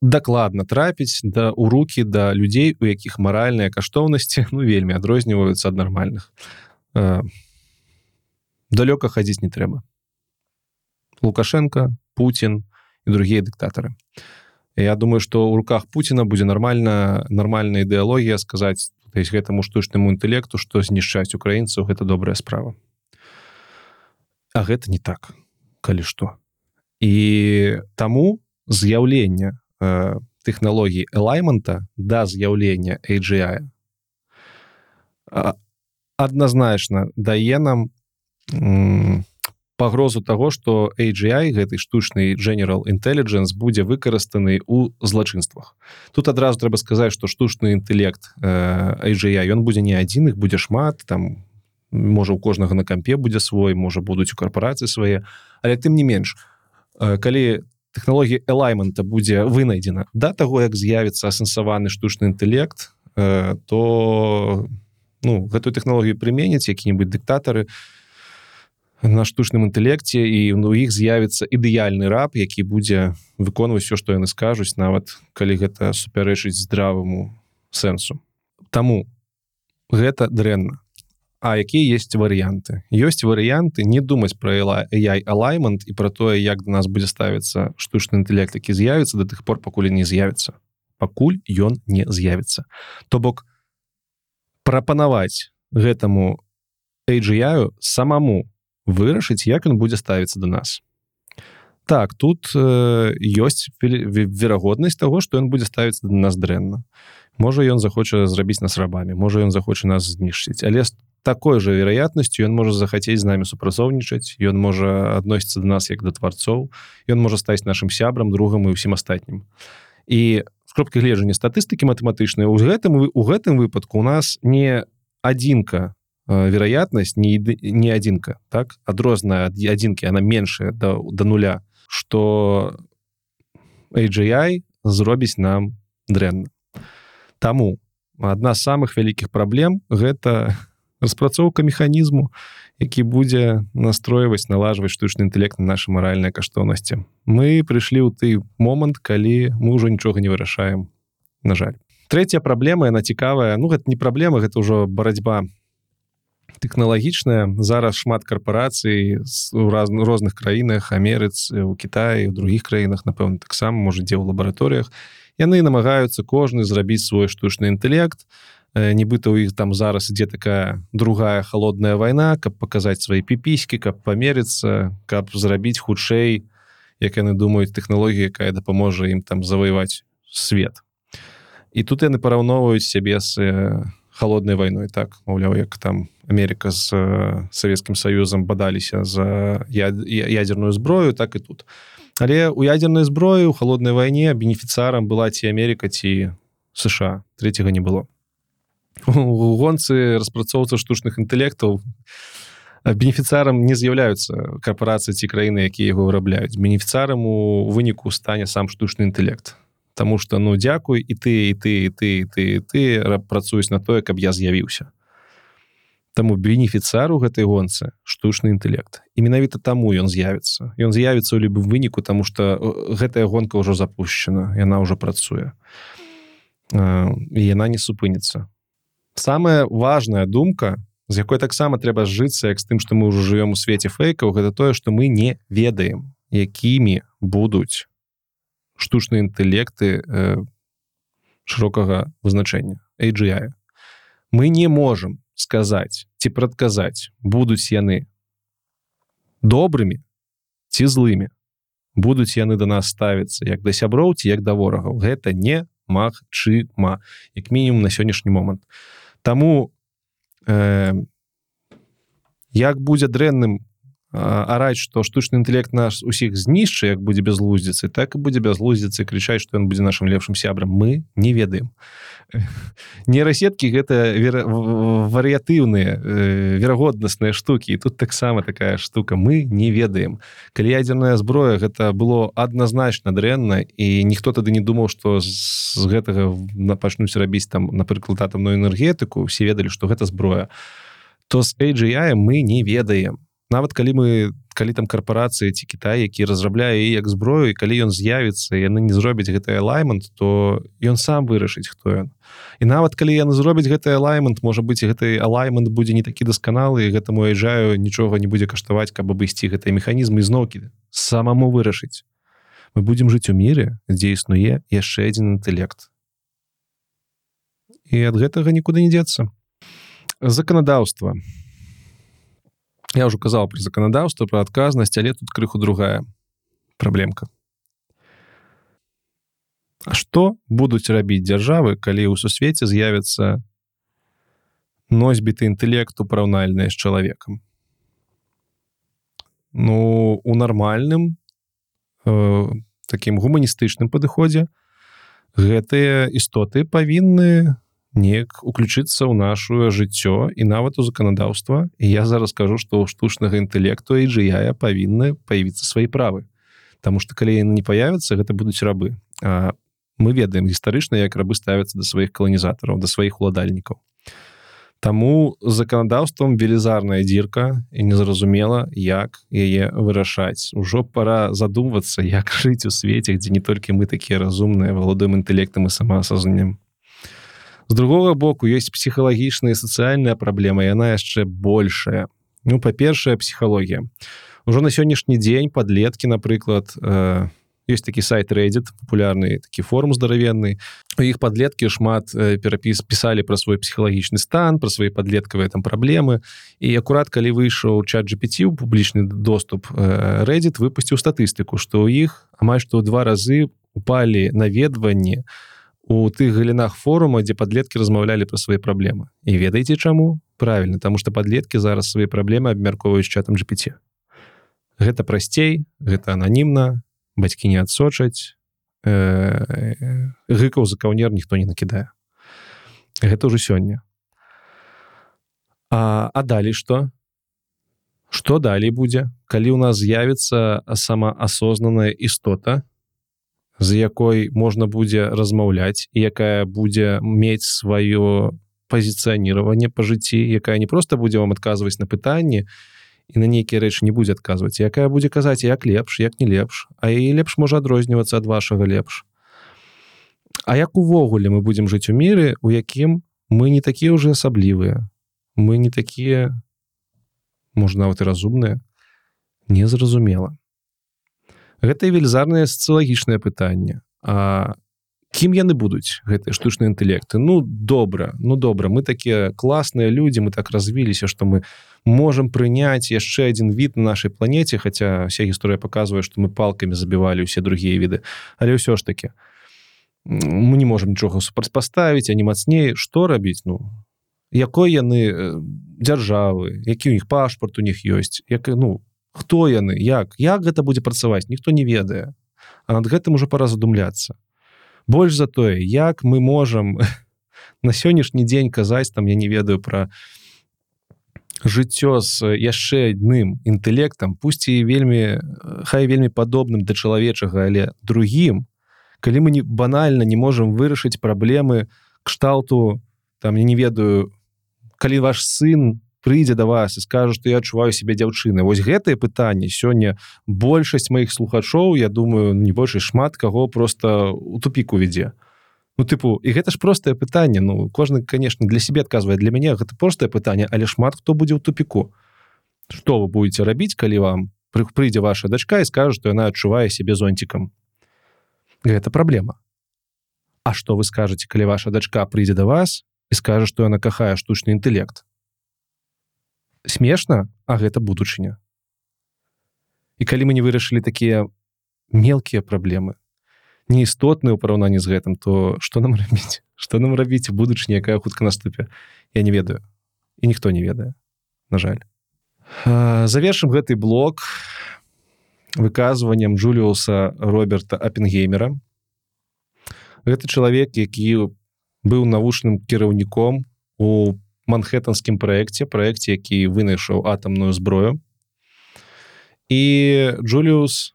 дакладна трапіць да у руки да людзей у якіх маральныя каштоўнасці ну вельмі адрозніваюцца ад нармальных. Э, далёка хадзіць не трэба. Лукашенко Путін і другія дыктатары. Я думаю что ў руках Пуціна будзе нормально нармальная ідэалогія сказаць есть гэтаму штучнаму інтэлекту што знішчаць украінцаў гэта добрая справа. А гэта не так калі што і таму з'яўлення э, тэхналогій элаймента да з'яўлення AGI адназначна дае нам пагрозу таго што AGI гэты штучны general intelligence будзе выкарыстаны ў злачынствах. Тут адразу трэба сказаць што штучны інтэлект э, AGI ён будзе не адзін іх будзе шмат там можа у кожнага на кампе будзе свой можа будуць у карпорацыі свае але тым не менш э, калі тэхналогія элаймента будзе вынайдзена да таго як з'явіцца асэнсаваны штучны інтэлект э, то ну гэтую тэхналогію прыменяць які-нибудь дыктатары то на штучным інтэлекце і у іх з'явіцца ідэальны раб які будзе выконваць все што яны скажуць нават калі гэта супярэчыць здраваму сэнсу. Таму гэта дрэнна. А якія есть варыянты? Ёсць варыянты не думаць про яй алаймент і про тое як до нас будзе ставіцца штучны інтэлект які з'явіцца до тых пор пакуль не з'явіцца. Пакуль ён не з'явіцца. То бок прапанаваць гэтаму AGI самому вырашыць як ён будзе ставіцца до нас. Так тут э, ёсць верагоднасць того что ён будзе ставіцца до нас дрэнна. Можа ён захоча зрабіць нас рабамі можа ён захоча нас знішчыць. Але такой же вероятнасцю ён можа захацець з намі супрацоўнічаць ён можа адносіцца до нас як да тварцоў ён можа стаць нашим сябрам другам і ўсім астатнім. І кропкі гледжання статыстыкі матэматычныя у гэтым у гэтым выпадку у нас не адзінка вероятность не не адзінка так? Адрозная ад адзінкі она меншая да, да нуля что AGI зробіць нам дрэнна Таму адна з самых вялікіх праблем гэта распрацоўка механізму які будзе настройваць налажваць штучны інтэлект на наша маральныя каштоўнасці. Мы прыйшлі ў ты момант калі мы ўжо нічога не вырашаем на жаль. Третья праблема яна цікавая. Ну гэта не праблема гэта ўжо барацьба тэхналагічная зараз шмат карпорацый у раз розных краінах Амерыц у Китаі у других краінах напэўна таксама можа дзе ў лабараторыях. Яны намагаюцца кожны зрабіць свой штучны інтэлект. Нібыта у іх там зараз ідзе такая другая холодная вайна каб паказаць свае піпіські каб памерыцца каб зрабіць хутчэй як яны думаюць тэхналогія якая дапаможа ім там заваяваць свет. І тут яны параўноўваюць сябе з холодной войной так маўляў як там Америка з Савецкім союзам бадаліся за ядерную зброю так і тут. Але у ядерной зброі у холодной войне бенефіцарам была ці Америка ці сша. Третьего не было у гонцы распрацоўца штучных інтэлектаў бенефіцарам не з'яўляюцца карпорацыі ці краіны якія яго вырабляюць бенефіцарам у выніку стане сам штучны інтэлект Таму что ну дзякуй і ты і ты і ты і ты і ты працуюсь на тое каб я з'явіўся. Таму бенефіцар у гэтай гонцы штучны інтэлект. І менавіта таму ён з'явіцца. Ён з'явіцца ў любым выніку тому что гэтая гонка ўжо запущена яна ўжо працуе. І яна не супыніцца. Самая важная думка з якой таксама трэба жыцца як з тым што мы ўжо живвем у свеце фэйкаў гэта тое што мы не ведаем якімі будуць штучныя інтэлекты э, шырокага вызначэння AGI мы не можем сказаць ці прадказаць будуць яны добрымі ці злымі. Будуць яны да нас ставіцца як да сяброў ці як да ворагаў. Гэта не магчыма як мінімум на сённяшні момант. Таму э, як будзе дрэнным араць што штучны інтэлект наш усіх знішча як будзе бязлуздзіцы так і будзе бязлуздзіцы крычаць што ён будзе нашим лепшым сябрам мы не ведаем. Нейрасеткі гэта варыятыўныя э, верагоднасныя штукі і тут таксама такая штука. Мы не ведаем. Калі ядзерная зброя гэта было адназначна дрэнна і ніхто тады не думаў што з гэтага пачнуць рабіць там напрыклад атамную энергетыку все ведалі што гэта зброя то з AGI мы не ведаем нават калі мы калі там карпорацыі ці Кітай які разрабляе як зброю і калі ён з'явіцца яны не зробяць гэты лаймент то ён сам вырашыць хто ён. І нават калі яны зробяць гэты лаймент можа быць гэты алаймент будзе не такі дасканалы гэтаму уязджаю нічога не будзе каштаваць каб абысці гэтай механізмы зноўкі самому вырашыць. Мы будемм жыць у мире дзе існуе яшчэ адзін інтэлект. І ад гэтага нікуды не дзецца. Заканадаўства. у я уже казаў про заканадаўство про адказнасць але тут крыху другая праблемка А что будуць рабіць дзяржавы калі ў сусвеце з'явятся носьбіты інтэлекту параўнальныя з чалавекам? Ну у нармальным э, таким гуманістычным падыходзе гэтыя істоты павінны неяк уключыцца ў нашую жыццё і нават у заканадаўства. І я зараз скажу што ў штучнага інтэлекту і джая павінны паявіцца свае правы. Таму што калі яны не паявяцца гэта будуць рабы. А мы ведаем гістарычна як рабы ставяцца да сваіх каланізатараў да сваіх уладальнікаў. Таму заканадаўствам велізарная дзірка і незразумела як яе вырашаць. Ужо пора задумвацца як жыць у свеце дзе не толькі мы такія разумныя валодаем інтэлектам і самаасазнаннем з другога боку ёсць псіхалагічная сацыяльная праблема яна яшчэ большая. Ну па-першая псіхалогія. Ўжо на сённяшні дзень подлеткі напрыклад э, есть такі сайт рэдзіт популярны такі форум здаравенны. У іх подлеткі шмат перапіс пісалі пра свой псіхалагічны стан пра свае подлеткавыя там праблемы. І акурат калі выйшаў чат GPT у публічны доступ рэдзіт выпусціў статыстыку што ў іх амаль што ў два разы упалі наведванні у тых галінах форума дзе подлеткі размаўлялі пра свае праблемы. І ведаеце чаму? Правильно тому что подлеткі зараз свае праблемы абмяркоўваюць чатам GPT гэта прасцей гэта ананімна бацькі не адсочаць э, гыкаў за каўнер ніхто не накідае. Гэта ўжо сёння. А, а далей что что далей будзе калі у нас з'явіцца самаасознанная істота з якой можна будзе размаўляць якая будзе мець сваё пазіцыяніраванне па жыцці якая не просто будзе вам адказваць на пытанні і на нейкія рэчы не будзе адказваць якая будзе казаць як лепш як не лепш а і лепш можа адрознівацца ад вашага лепш А як увогуле мы будзем жыць у міры у якім мы не такія ўжо асаблівыя мы не такія можна нават і разумныя незразумела гэта велізарнае сацыялагічнае пытанне. А кім яны будуць гэтыя штучныя інтэлекты ну добра ну добра мы такія класныя людзі мы так развіліся што мы можемм прыняць яшчэ один від на нашай планеце хаця вся гісторыя показвае што мы палкамі забівалі ўсе другія віды. Але ўсё ж таки мы не можемм нічога супрацьпаставіць а не мацней. Што рабіць? Ну якой яны дзяржавы які у іх пашпарт у них ёсць як ну хто яны як як гэта будзе працаваць ніхто не ведае. А над гэтым уже пора задумляцца. Больш за тое як мы можам на сённяшні дзень казаць там я не ведаю про жыццё з яшчэ адным інтэлектам пусці вельмі хай вельмі падобным да чалавечага але другім калі мы не банальна не можемм вырашыць праблемы кшталту там я не ведаю калі ваш сын прыйдзе да вас і скажу што я адчуваю себе дзяўчыны вось гэтае пытанне сёння большасць маіх слухачоў я думаю не больш шмат каго просто у тупіку вядзе Ну тыпу і гэта ж простае пытанне. Ну кожны конечно для себе адказвае для мяне гэта простае пытанне але шмат хто будзе ў тупіку. Что вы будете рабіць калі вам прыйдзе ваша дачка і скажу што яна адчувае себе зонцікам гэта праблема. А что вы скажете калі ваша дачка прыйдзе да вас і скажа што яна кахае штучны інтэлект смешна а гэта будучыня. І калі мы не вырашылі такія мелкія праблемы неістотныя ў параўнанні з гэтым то что нам рабіць? Что нам рабіць будучыня якая хутка наступе? Я не ведаю. І ніхто не ведае на жаль. Завершым гэты блок выказваннем Джуліуса роберта апенгеймера гэта чалавек які быў навучным кіраўніком у манхэттанскім праекце праекце які вынайшаў атамную зброю. І Джуліус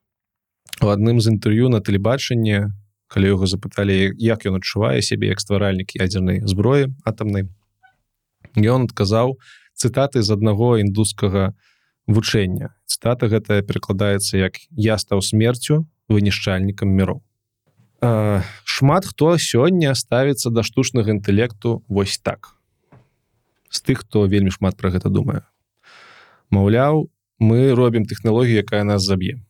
у адным з інтэрв'ю на тэлебачанні калі яго запыталі як ён адчувае сябе як стваральнік ядзернай зброі атамнай ён адказаў цытаты з аднаго індускага вучэння. Цытата гэтая перакладаецца як я стаў смерцю вынішчальнікам міру шмат хто сёння ставіцца да штучнага інтэлекту вось так з тых хто вельмі шмат про гэта думае. Маўляў мы робім тэхналогію якая нас заб'е.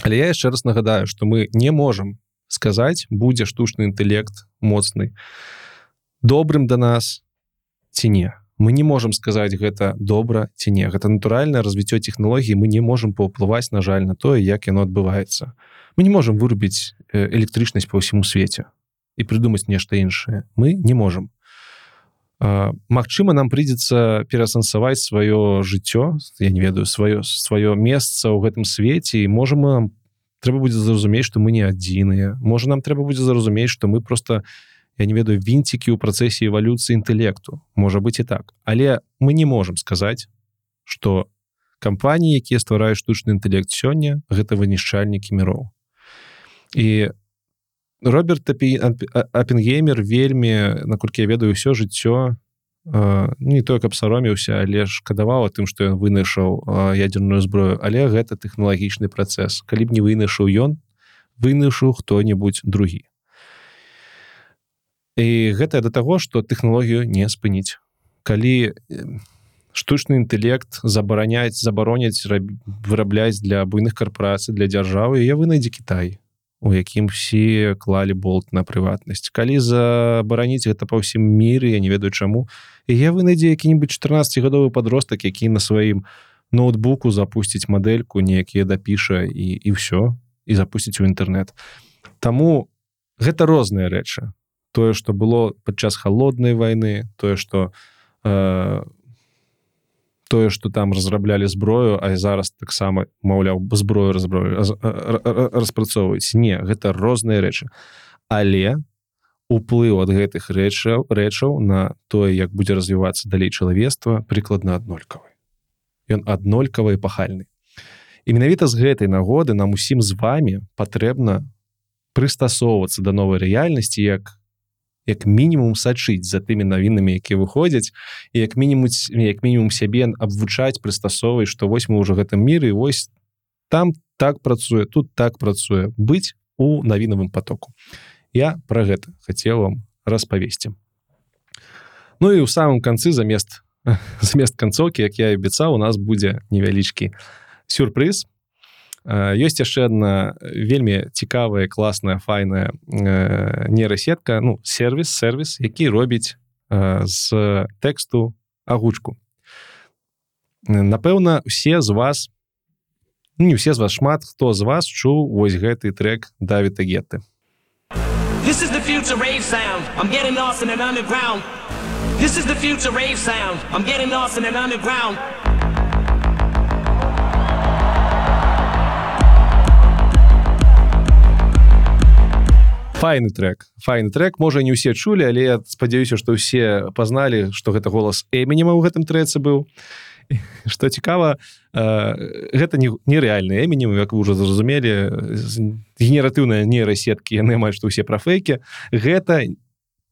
Але я яшчэ раз нагадаю что мы не можам сказаць будзе штучны інтэлект моцны добрым да нас ці не. Мы не можемм сказаць гэта добра ці не. Гэта натуральнае развіццё технологій мы не можемм паўплываць на жаль на тое як яно адбываецца. Мы не можемм вырубіць электрычнасць по ўсяму свеце і прыдумаць нешта іншае. Мы не можемм Магчыма нам прыйдзецца пераасэнсаваць сваё жыццё я не ведаю сваё сваё месца ў гэтым свеце і можа мы трэба будзе зразумець што мы не адзіныя можа нам трэба будзе зразумець што мы просто я не ведаю вінцікі ў працэсе эвалюцыі інтэлекту можа быть і так. Але мы не можемм сказаць что кампаніі якія ствараюць штучны інтэлект сёння гэта вынішчальнікі міроў і Роберт апенгеймер вельмі наколькі я ведаю ўсё жыццё не тое каб сароміўся але ж шкадаваў тым што ён вынайшаў ядерную зброю але гэта тэхналагічны працэс калі б не вынайшаў ён вынайшаў хто-небудзь другі і гэта да таго што тэхналогію не спыніць калі штучны інтэлект забараняць забароняць вырабляць для буйных карпорацый для дзяржавы я вынайдзе Кітай у якім все клалі болт на прыватнасць. Калі забараніць гэта па ўсім міры я не ведаю чаму і я вынайдзе які-нибудь 14гадовы подростак які на сваім ноутбуку запусціць мадэльку неякія дапіша і і все і запусціць у інтэрнет Таму гэта розныя рэчы. Тое што было падчас холоднай войны тое што э, тое что там разраблялі зброю а зараз таксама маўляў зброю разброю распрацоўваюць. Не гэта розныя рэчы. Але уплыў ад гэтых рэчаў рэчаў на тое як будзе развівацца далей чалавецтва прыкладна аднолькавы. Ён аднолькавы пахальны. І менавіта з гэтай нагоды нам усім з вами патрэбна прыстасоўвацца да новай рэальнасці як як мінімум сачыць за тымі навінамі якія выходзяць і як мінімум як мінімум сябе абвучаць прыстасовай што вось мы ўжо гэтым міры вось там так працуе тут так працуе. Быць у навінавым потоку я про гэта хацеў вам распавесці. Ну і ў самым канцы замест замест канцоўкі як я абяцаў у нас будзе невялічкі сюрпрыз ёсць яшчэ одна вельмі цікавая класная файная нейрасетка ну сервис сервис які робіць з тэксту агучку напэўна усе з вас не усе з вас шмат хто з вас чуў вось гэты трек давіта гетты This is the future rave sound. I'm getting lost in an underground. This is the future rave sound. I'm getting lost in an underground. Файны трек. Файны трек. Можа не ўсе чулі але я спадзяюся што ўсе пазналі што гэта голас эмінема ў гэтым трэцы быў. Что цікава гэта не нереальны эмінем як вы уже зразумелі генератыўная нейрасеткі яны амаль што ўсе пра фейкі гэта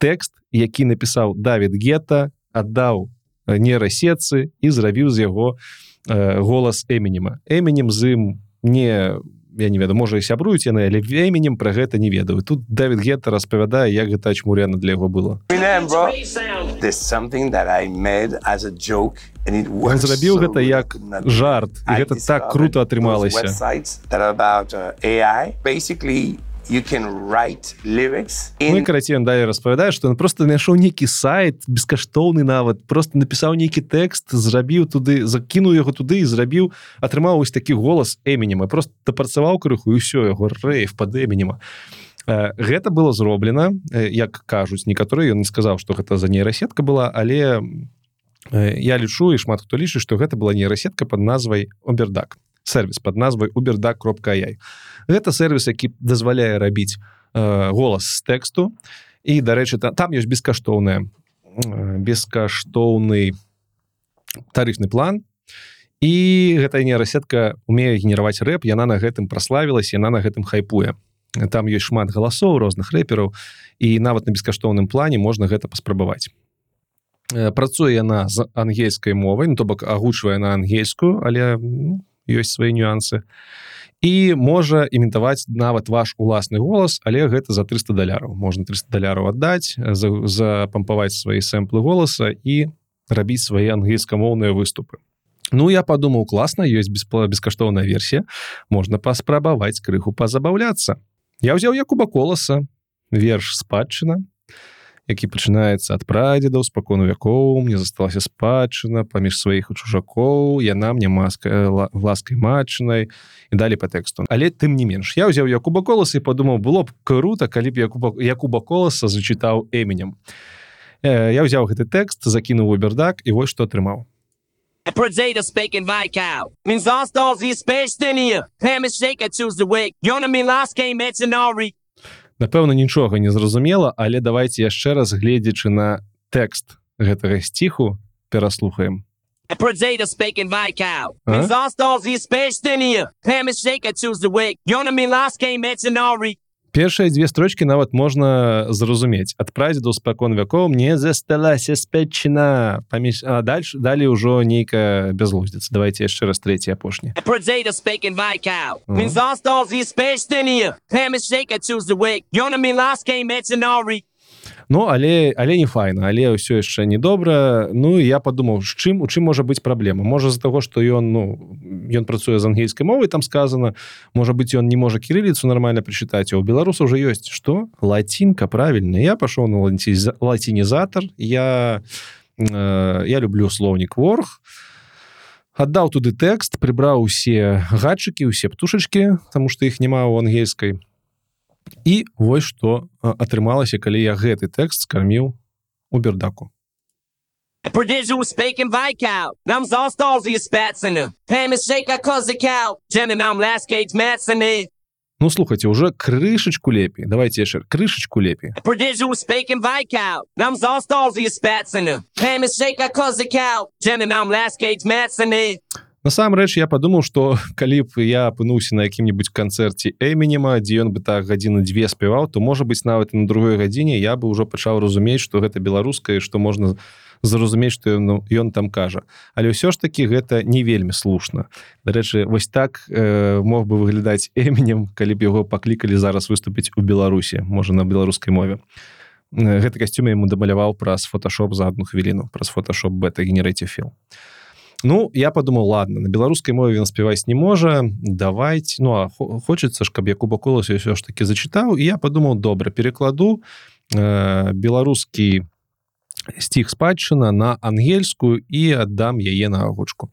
тэкст які напісаў Давід гета аддаў нейрасетцы і зрабіў з яго голас эмінема. Эмінем з ім не у я не ведаю можа і сябруюць яны але временем пра гэта не ведаю. Тут Давід гета распавядае як гэта чмуряна для яго было. Зрабіў гэта як жарт і гэта так круто атрымалася you can write lyrics in... ну, карацей он далее распавядае что он просто знайшоў нейкі сайт бескаштоўны нават просто напісаў нейкі тэкст зрабіў туды закінуў яго туды і зрабіў атрымаў вось такі голас эмінема просто дапрацаваў крыху і ўсё яго рэйф под эмінема гэта было зроблена як кажуць некаторыя ён не сказаў что гэта за нейрасетка была але я лічу і шмат хто лічыць што гэта была нейрасетка под назвай обердак сервис под назвай уберда кропка яй гэта сервис які дазваляе рабіць э, голас з тэксту. І дарэчы там, там ёсць бескаштоўная э, бескаштоўны тарыфны план. І гэта нейрасетка умее генераваць рэп яна на гэтым праславілась яна на гэтым хайпуе. Там ёсць шмат галасоў розных рэпераў і нават на бескаштоўным плане можна гэта паспрабаваць. Працуе яна з ангельскай мовай ну, то бок агучвае на ангельскую але ну, ёсць свае нюансы. І можа імітаваць нават ваш уласны голас але гэта за 300 даляраў. Можна 300 даляраў аддаць запампаваць свае сэмплы голаса і рабіць свае ангельскамоўныя выступы. Ну я подумаў класна ёсць беспло бескаштоўная версія. Можна паспрабаваць крыху пазабаўляцца. Я ўзяў якуба коласа верш спадчына які пачынаецца ад прадзедаў спакону вякоў мне засталася спадчына паміж сваіх у чужакоў яна мне маска ласкай матчынай і далі по тэксту але тым не менш я ўзяў якуба коласа і падумаў было б круто калі б якуба якуба коласа зачытаў эмінем Э, я ўзяў гэты тэкст закінуў у бердак і вось што атрымаў Prozeta speaking Vaikau. Means all stalls is spaced in here. Ham is shake, I choose the wake. Yona me last came at Nori. Напэўна нічога не зразумела але давайте яшчэ раз гледзячы на тэкст гэтага сціху пераслухаем Prozeta speaking. Huh? Means all stalls is spaced in here. Ham is shake, I choose the wake. Yona me last came at Nori. Першыя дзве строчкі нават можна зразумець ад прадзеду спакон вякоў мне засталася спечына паміж а дальше далей ужо нейкая бязлуздзіца давайте яшчэ раз трэці апошні Ну але але не файна але ўсё яшчэ недобра. Ну і я падумаў з чым у чым можа быць праблема. Можа з-за таго што ён ну ён працуе з ангельскай мовай там сказано можа быть ён не можа кірыліцу нормально прачытаць а у беларусаў уже ёсць что лацінка правильно я пашоў на лаці- лацінізатор я э, я люблю слоўнік ворг аддаў туды тэкст прыбраў усе гадчыкі усе птушачки тому что іх няма ў ангельскай і вось што атрымалася калі я гэты тэкст скарміў у бердаку Prodigal speaking Vaikau. Nam all stalls is spats in her. Ham is shake, I cause the cow. And I'm last cage mats in it. Ну слухайте уже крышечку лепей давайте яшчэ крышечку лепей Prodigal speaking Vaikau. Nam all stalls is spats in her. Ham is shake, I cause the cow. And I'm last cage mats in it. Насамрэч я падумаў что калі б я апынуўся на якім-нибудь канцэрце эмінема дзе ён бы так гадзіны дзве спяваў то можа быть нават на другой гадзіне я бы ўжо пачаў разумець что гэта беларускае што можна зразумець что ну, ён там кажа але ўсё ж таки гэта не вельмі слушна. Дарэчы вось так э, мог бы выглядаць эмінем калі б яго паклікалі зараз выступіць у беларусе можа на беларускай мове. Э, гэты касцюм яму дамаляваў праз фотошоп за одну хвіліну праз фотошоп бета генерейці філ Ну я подумал ладно на беларускай мове ён спяваць не можа давайте ну а хо- хочется ж каб я куба колас ўсё ж таки зачытаў і я подумал добра перекладу э, беларускі сціх спадчына на ангельскую і аддам яе на агучку.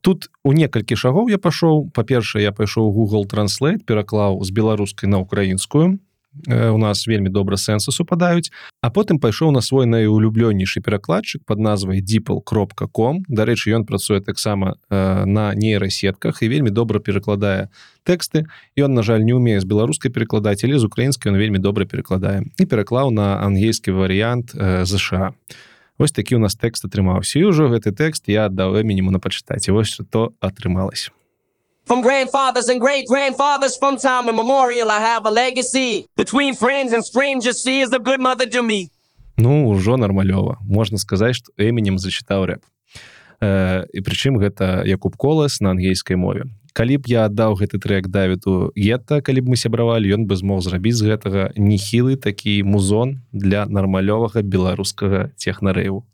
Тут у некалькі шагоў я пашоў. Па-першае я пайшоў Google транслейт пераклаў з беларускай на украінскую у нас вельмі добра сэнсы супадаюць а потым пайшоў на свой найулюблёнейшы перакладчык под назвай дипл кропка ком дарэчы ён працуе таксама э, на нейрасетках і вельмі добра перакладае тэксты ён на жаль не умее з беларускай перакладаць але з украінскай он вельмі добра перакладае і пераклаў на ангельскі варыянт э, ЗША Вось такі у нас тэкст атрымаўся і ўжо гэты тэкст я аддаў мініму на пачытаць і вось што атрымалось From grandfathers and great grandfathers from time immemorial, I have a legacy. Between friends and strangers, she is a good mother to me. Ну ўжо нармалёва можна сказаць што эмінем зачытаў рэп э, і прычым гэта Якуб колас на ангельскай мове калі б я аддаў гэты трек давіду гета калі б мы сябравалі ён бы змог зрабіць з гэтага нехілы такі музон для нармалёвага беларускага технарэйву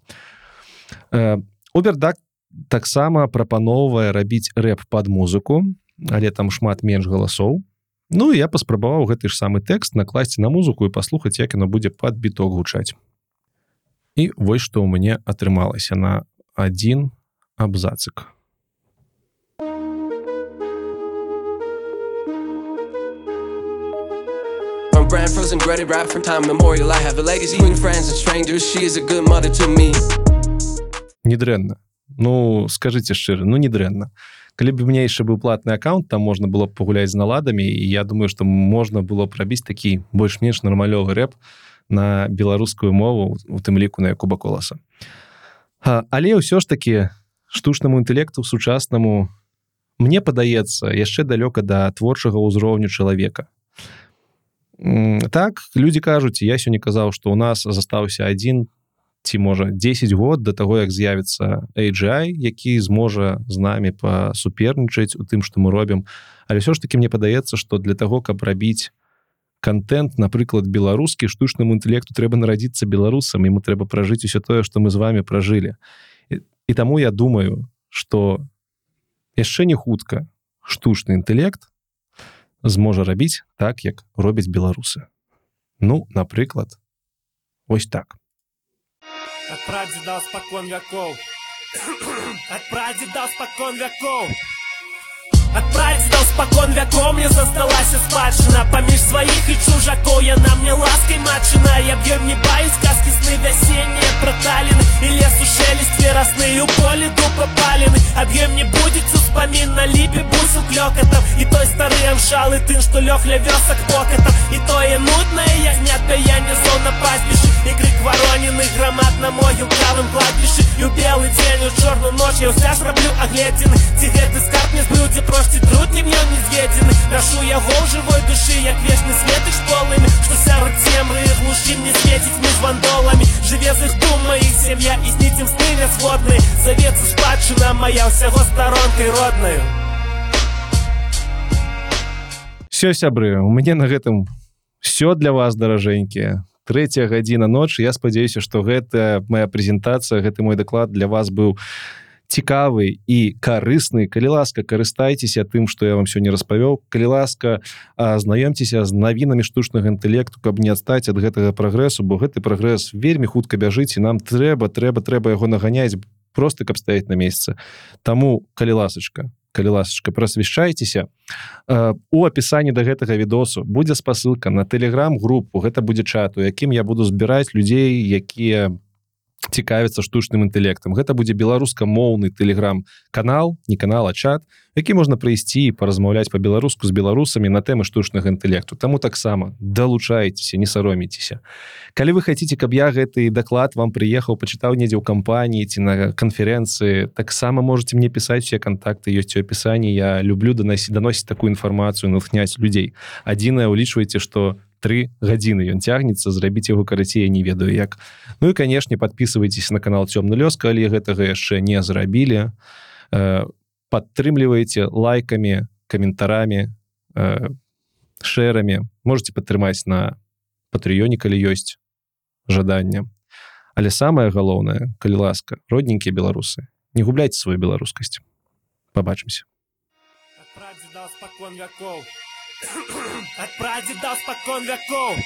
э, убердак таксама прапаноўвае рабіць рэп под музыку але там шмат менш галасоў Ну я паспрабаваў гэты ж самы тэкст накласці на музыку і паслухаць як яно будзе пад біток гучаць і вось што ў мяне атрымалася на один абзацык brand frozen breaded rap from time memorial, I have a legacy. Between friends and strangers, she is a good mother to me. недрэнна Ну скажите шчыра ну не дрэнна калі б у меня яшчэ быў платны аккаунт там можна было б пагуляць з наладамі і я думаю что можна было б рабіць такі больш-менш нармалёвы рэп на беларускую мову у тым ліку на якуба коласа але ўсё ж таки штучнаму інтэлекту сучаснаму мне падаецца яшчэ далёка да творчага ўзроўню чалавека так люди кажуць я сёння казаў что у нас застаўся один ці можа 10 год до того як з'явіцца AGI які зможа з намі пасупернічаць у тым што мы робім. Але ўсё ж таки мне падаецца что для того каб рабіць контент напрыклад беларускі штучнаму інтэлекту трэба нарадзіцца беларусам ему трэба пражыць усё тое что мы з вами пражылі. І, і таму я думаю что яшчэ не хутка штучны інтэлект зможа рабіць так як робяць беларусы. Ну напрыклад ось так От прадзеда спакон вякоў От прадзеда спакон вякоў От прадзедаў спакон вякоў мне засталася спадчына паміж сваіх і чужакоў яна мне ласкай матчына я б'ём не баюсь казкі сны вясеннія верасны у поле дупа палены Ад'ем не будзець успамін на ліпе бусу клёкатам і той стары амшалы тым што лёг ля вёсак покатам і тое нуднае ягнят пяянне сон на паспішы і крык варонены грамад на могілкавым кладбішы і ў белы дзень у чорную ноч я ўся зраблю агледзены ці гэты скарб не збыўдзе просці труд не мне не з'едзены нашу яго ў жывой душы як вечны светы школамі што сярод цемры і глушы мне свеціць між вандоламі жыве з іх дума іх сям'я і зніцем сны нясходны завецца спадчына моя ўсяго старонкай роднаю все сябры у мяне на гэтым все для вас даражэнькія третья гадзіна ночы. Я спадзяюся что гэта моя прэзентацыя гэты мой даклад для вас быў цікавы і карысны. Калі ласка карыстайцеся тым что я вам сёння распавёў. Калі ласка знаёмцеся з навінамі штучнага інтэлекту каб не адстаць ад гэтага прагрэсу бо гэты прагрэс вельмі хутка бяжыць і нам трэба трэба трэба яго наганяць просто каб стаять на месяца таму калі ласачка калі ласачка прасвяшчайцеся у апісанні да гэтага відосу. Будзе спасылка на телеграм-групу гэта будзе чат у якім я буду збіраць людзей якія цікавіцца штучным інтэлектам. Гэта будзе беларускамоўны телеграм-канал не канал а чат які можна прыйсці і паразмаўляць по-беларуску з беларусамі на тэмы штучнага інтэлекту. Таму таксама далучайцеся не сароміцеся. Калі вы хаце каб я гэты даклад вам прыехаў пачытаў недзе ў кампаніі ці на канферэнцыі таксама можете мне пісаць все контакты ёсць у апісанні. Я люблю даносіць даносіць такую інфармацыю натхняць людзей. Адзінае улічвайце что три гадзіны ён цягнецца зрабіць яго карацей не ведаю як. Ну і канешне подписывайтесь на канал цёмны лёс калі гэтага яшчэ не зрабілі. Падтрымліваеце лайкамі каментарамі шэрамі. Можете падтрымаць на патрыёне калі ёсць жаданне. Але самое галоўнае калі ласка родненькія беларусы не губляйте сваю беларускасць. Побачымся спокон вяков От прадедов спокон веков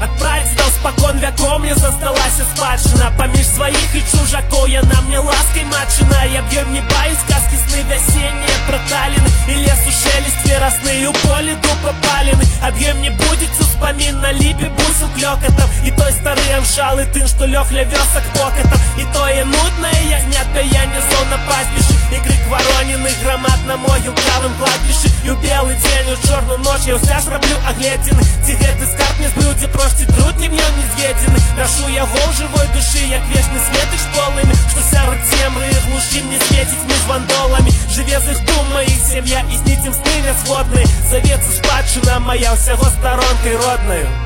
От прадедов спокон веков мне засталась спадщина. Помеж своих и чужаков я на мне лаской матчина Я бьем не боюсь, сказки сны весенние проталины. И лесу шелест веросны, у поле дупа палины Объем не будет успомин на липе бусу клёкотом И той старый амшал, и тын, что лёг ля вёсок покотом И тое нудное ягнят паяние сон на пастбище. И крик воронены громад на могилкавым кладбище. І ў белы дзень у чорную ноч я ўся зраблю агледзены ці гэты скарб не збыўдзе просці труд не мне не з'едзены нашу яго ў жывой душы як вечны светы школамі што сярод цемры і глушы мне свеціць між вандоламі жыве з іх дума іх сям'я і зніцем сны нясходны завецца спадчына моя ўсяго старонкай роднаю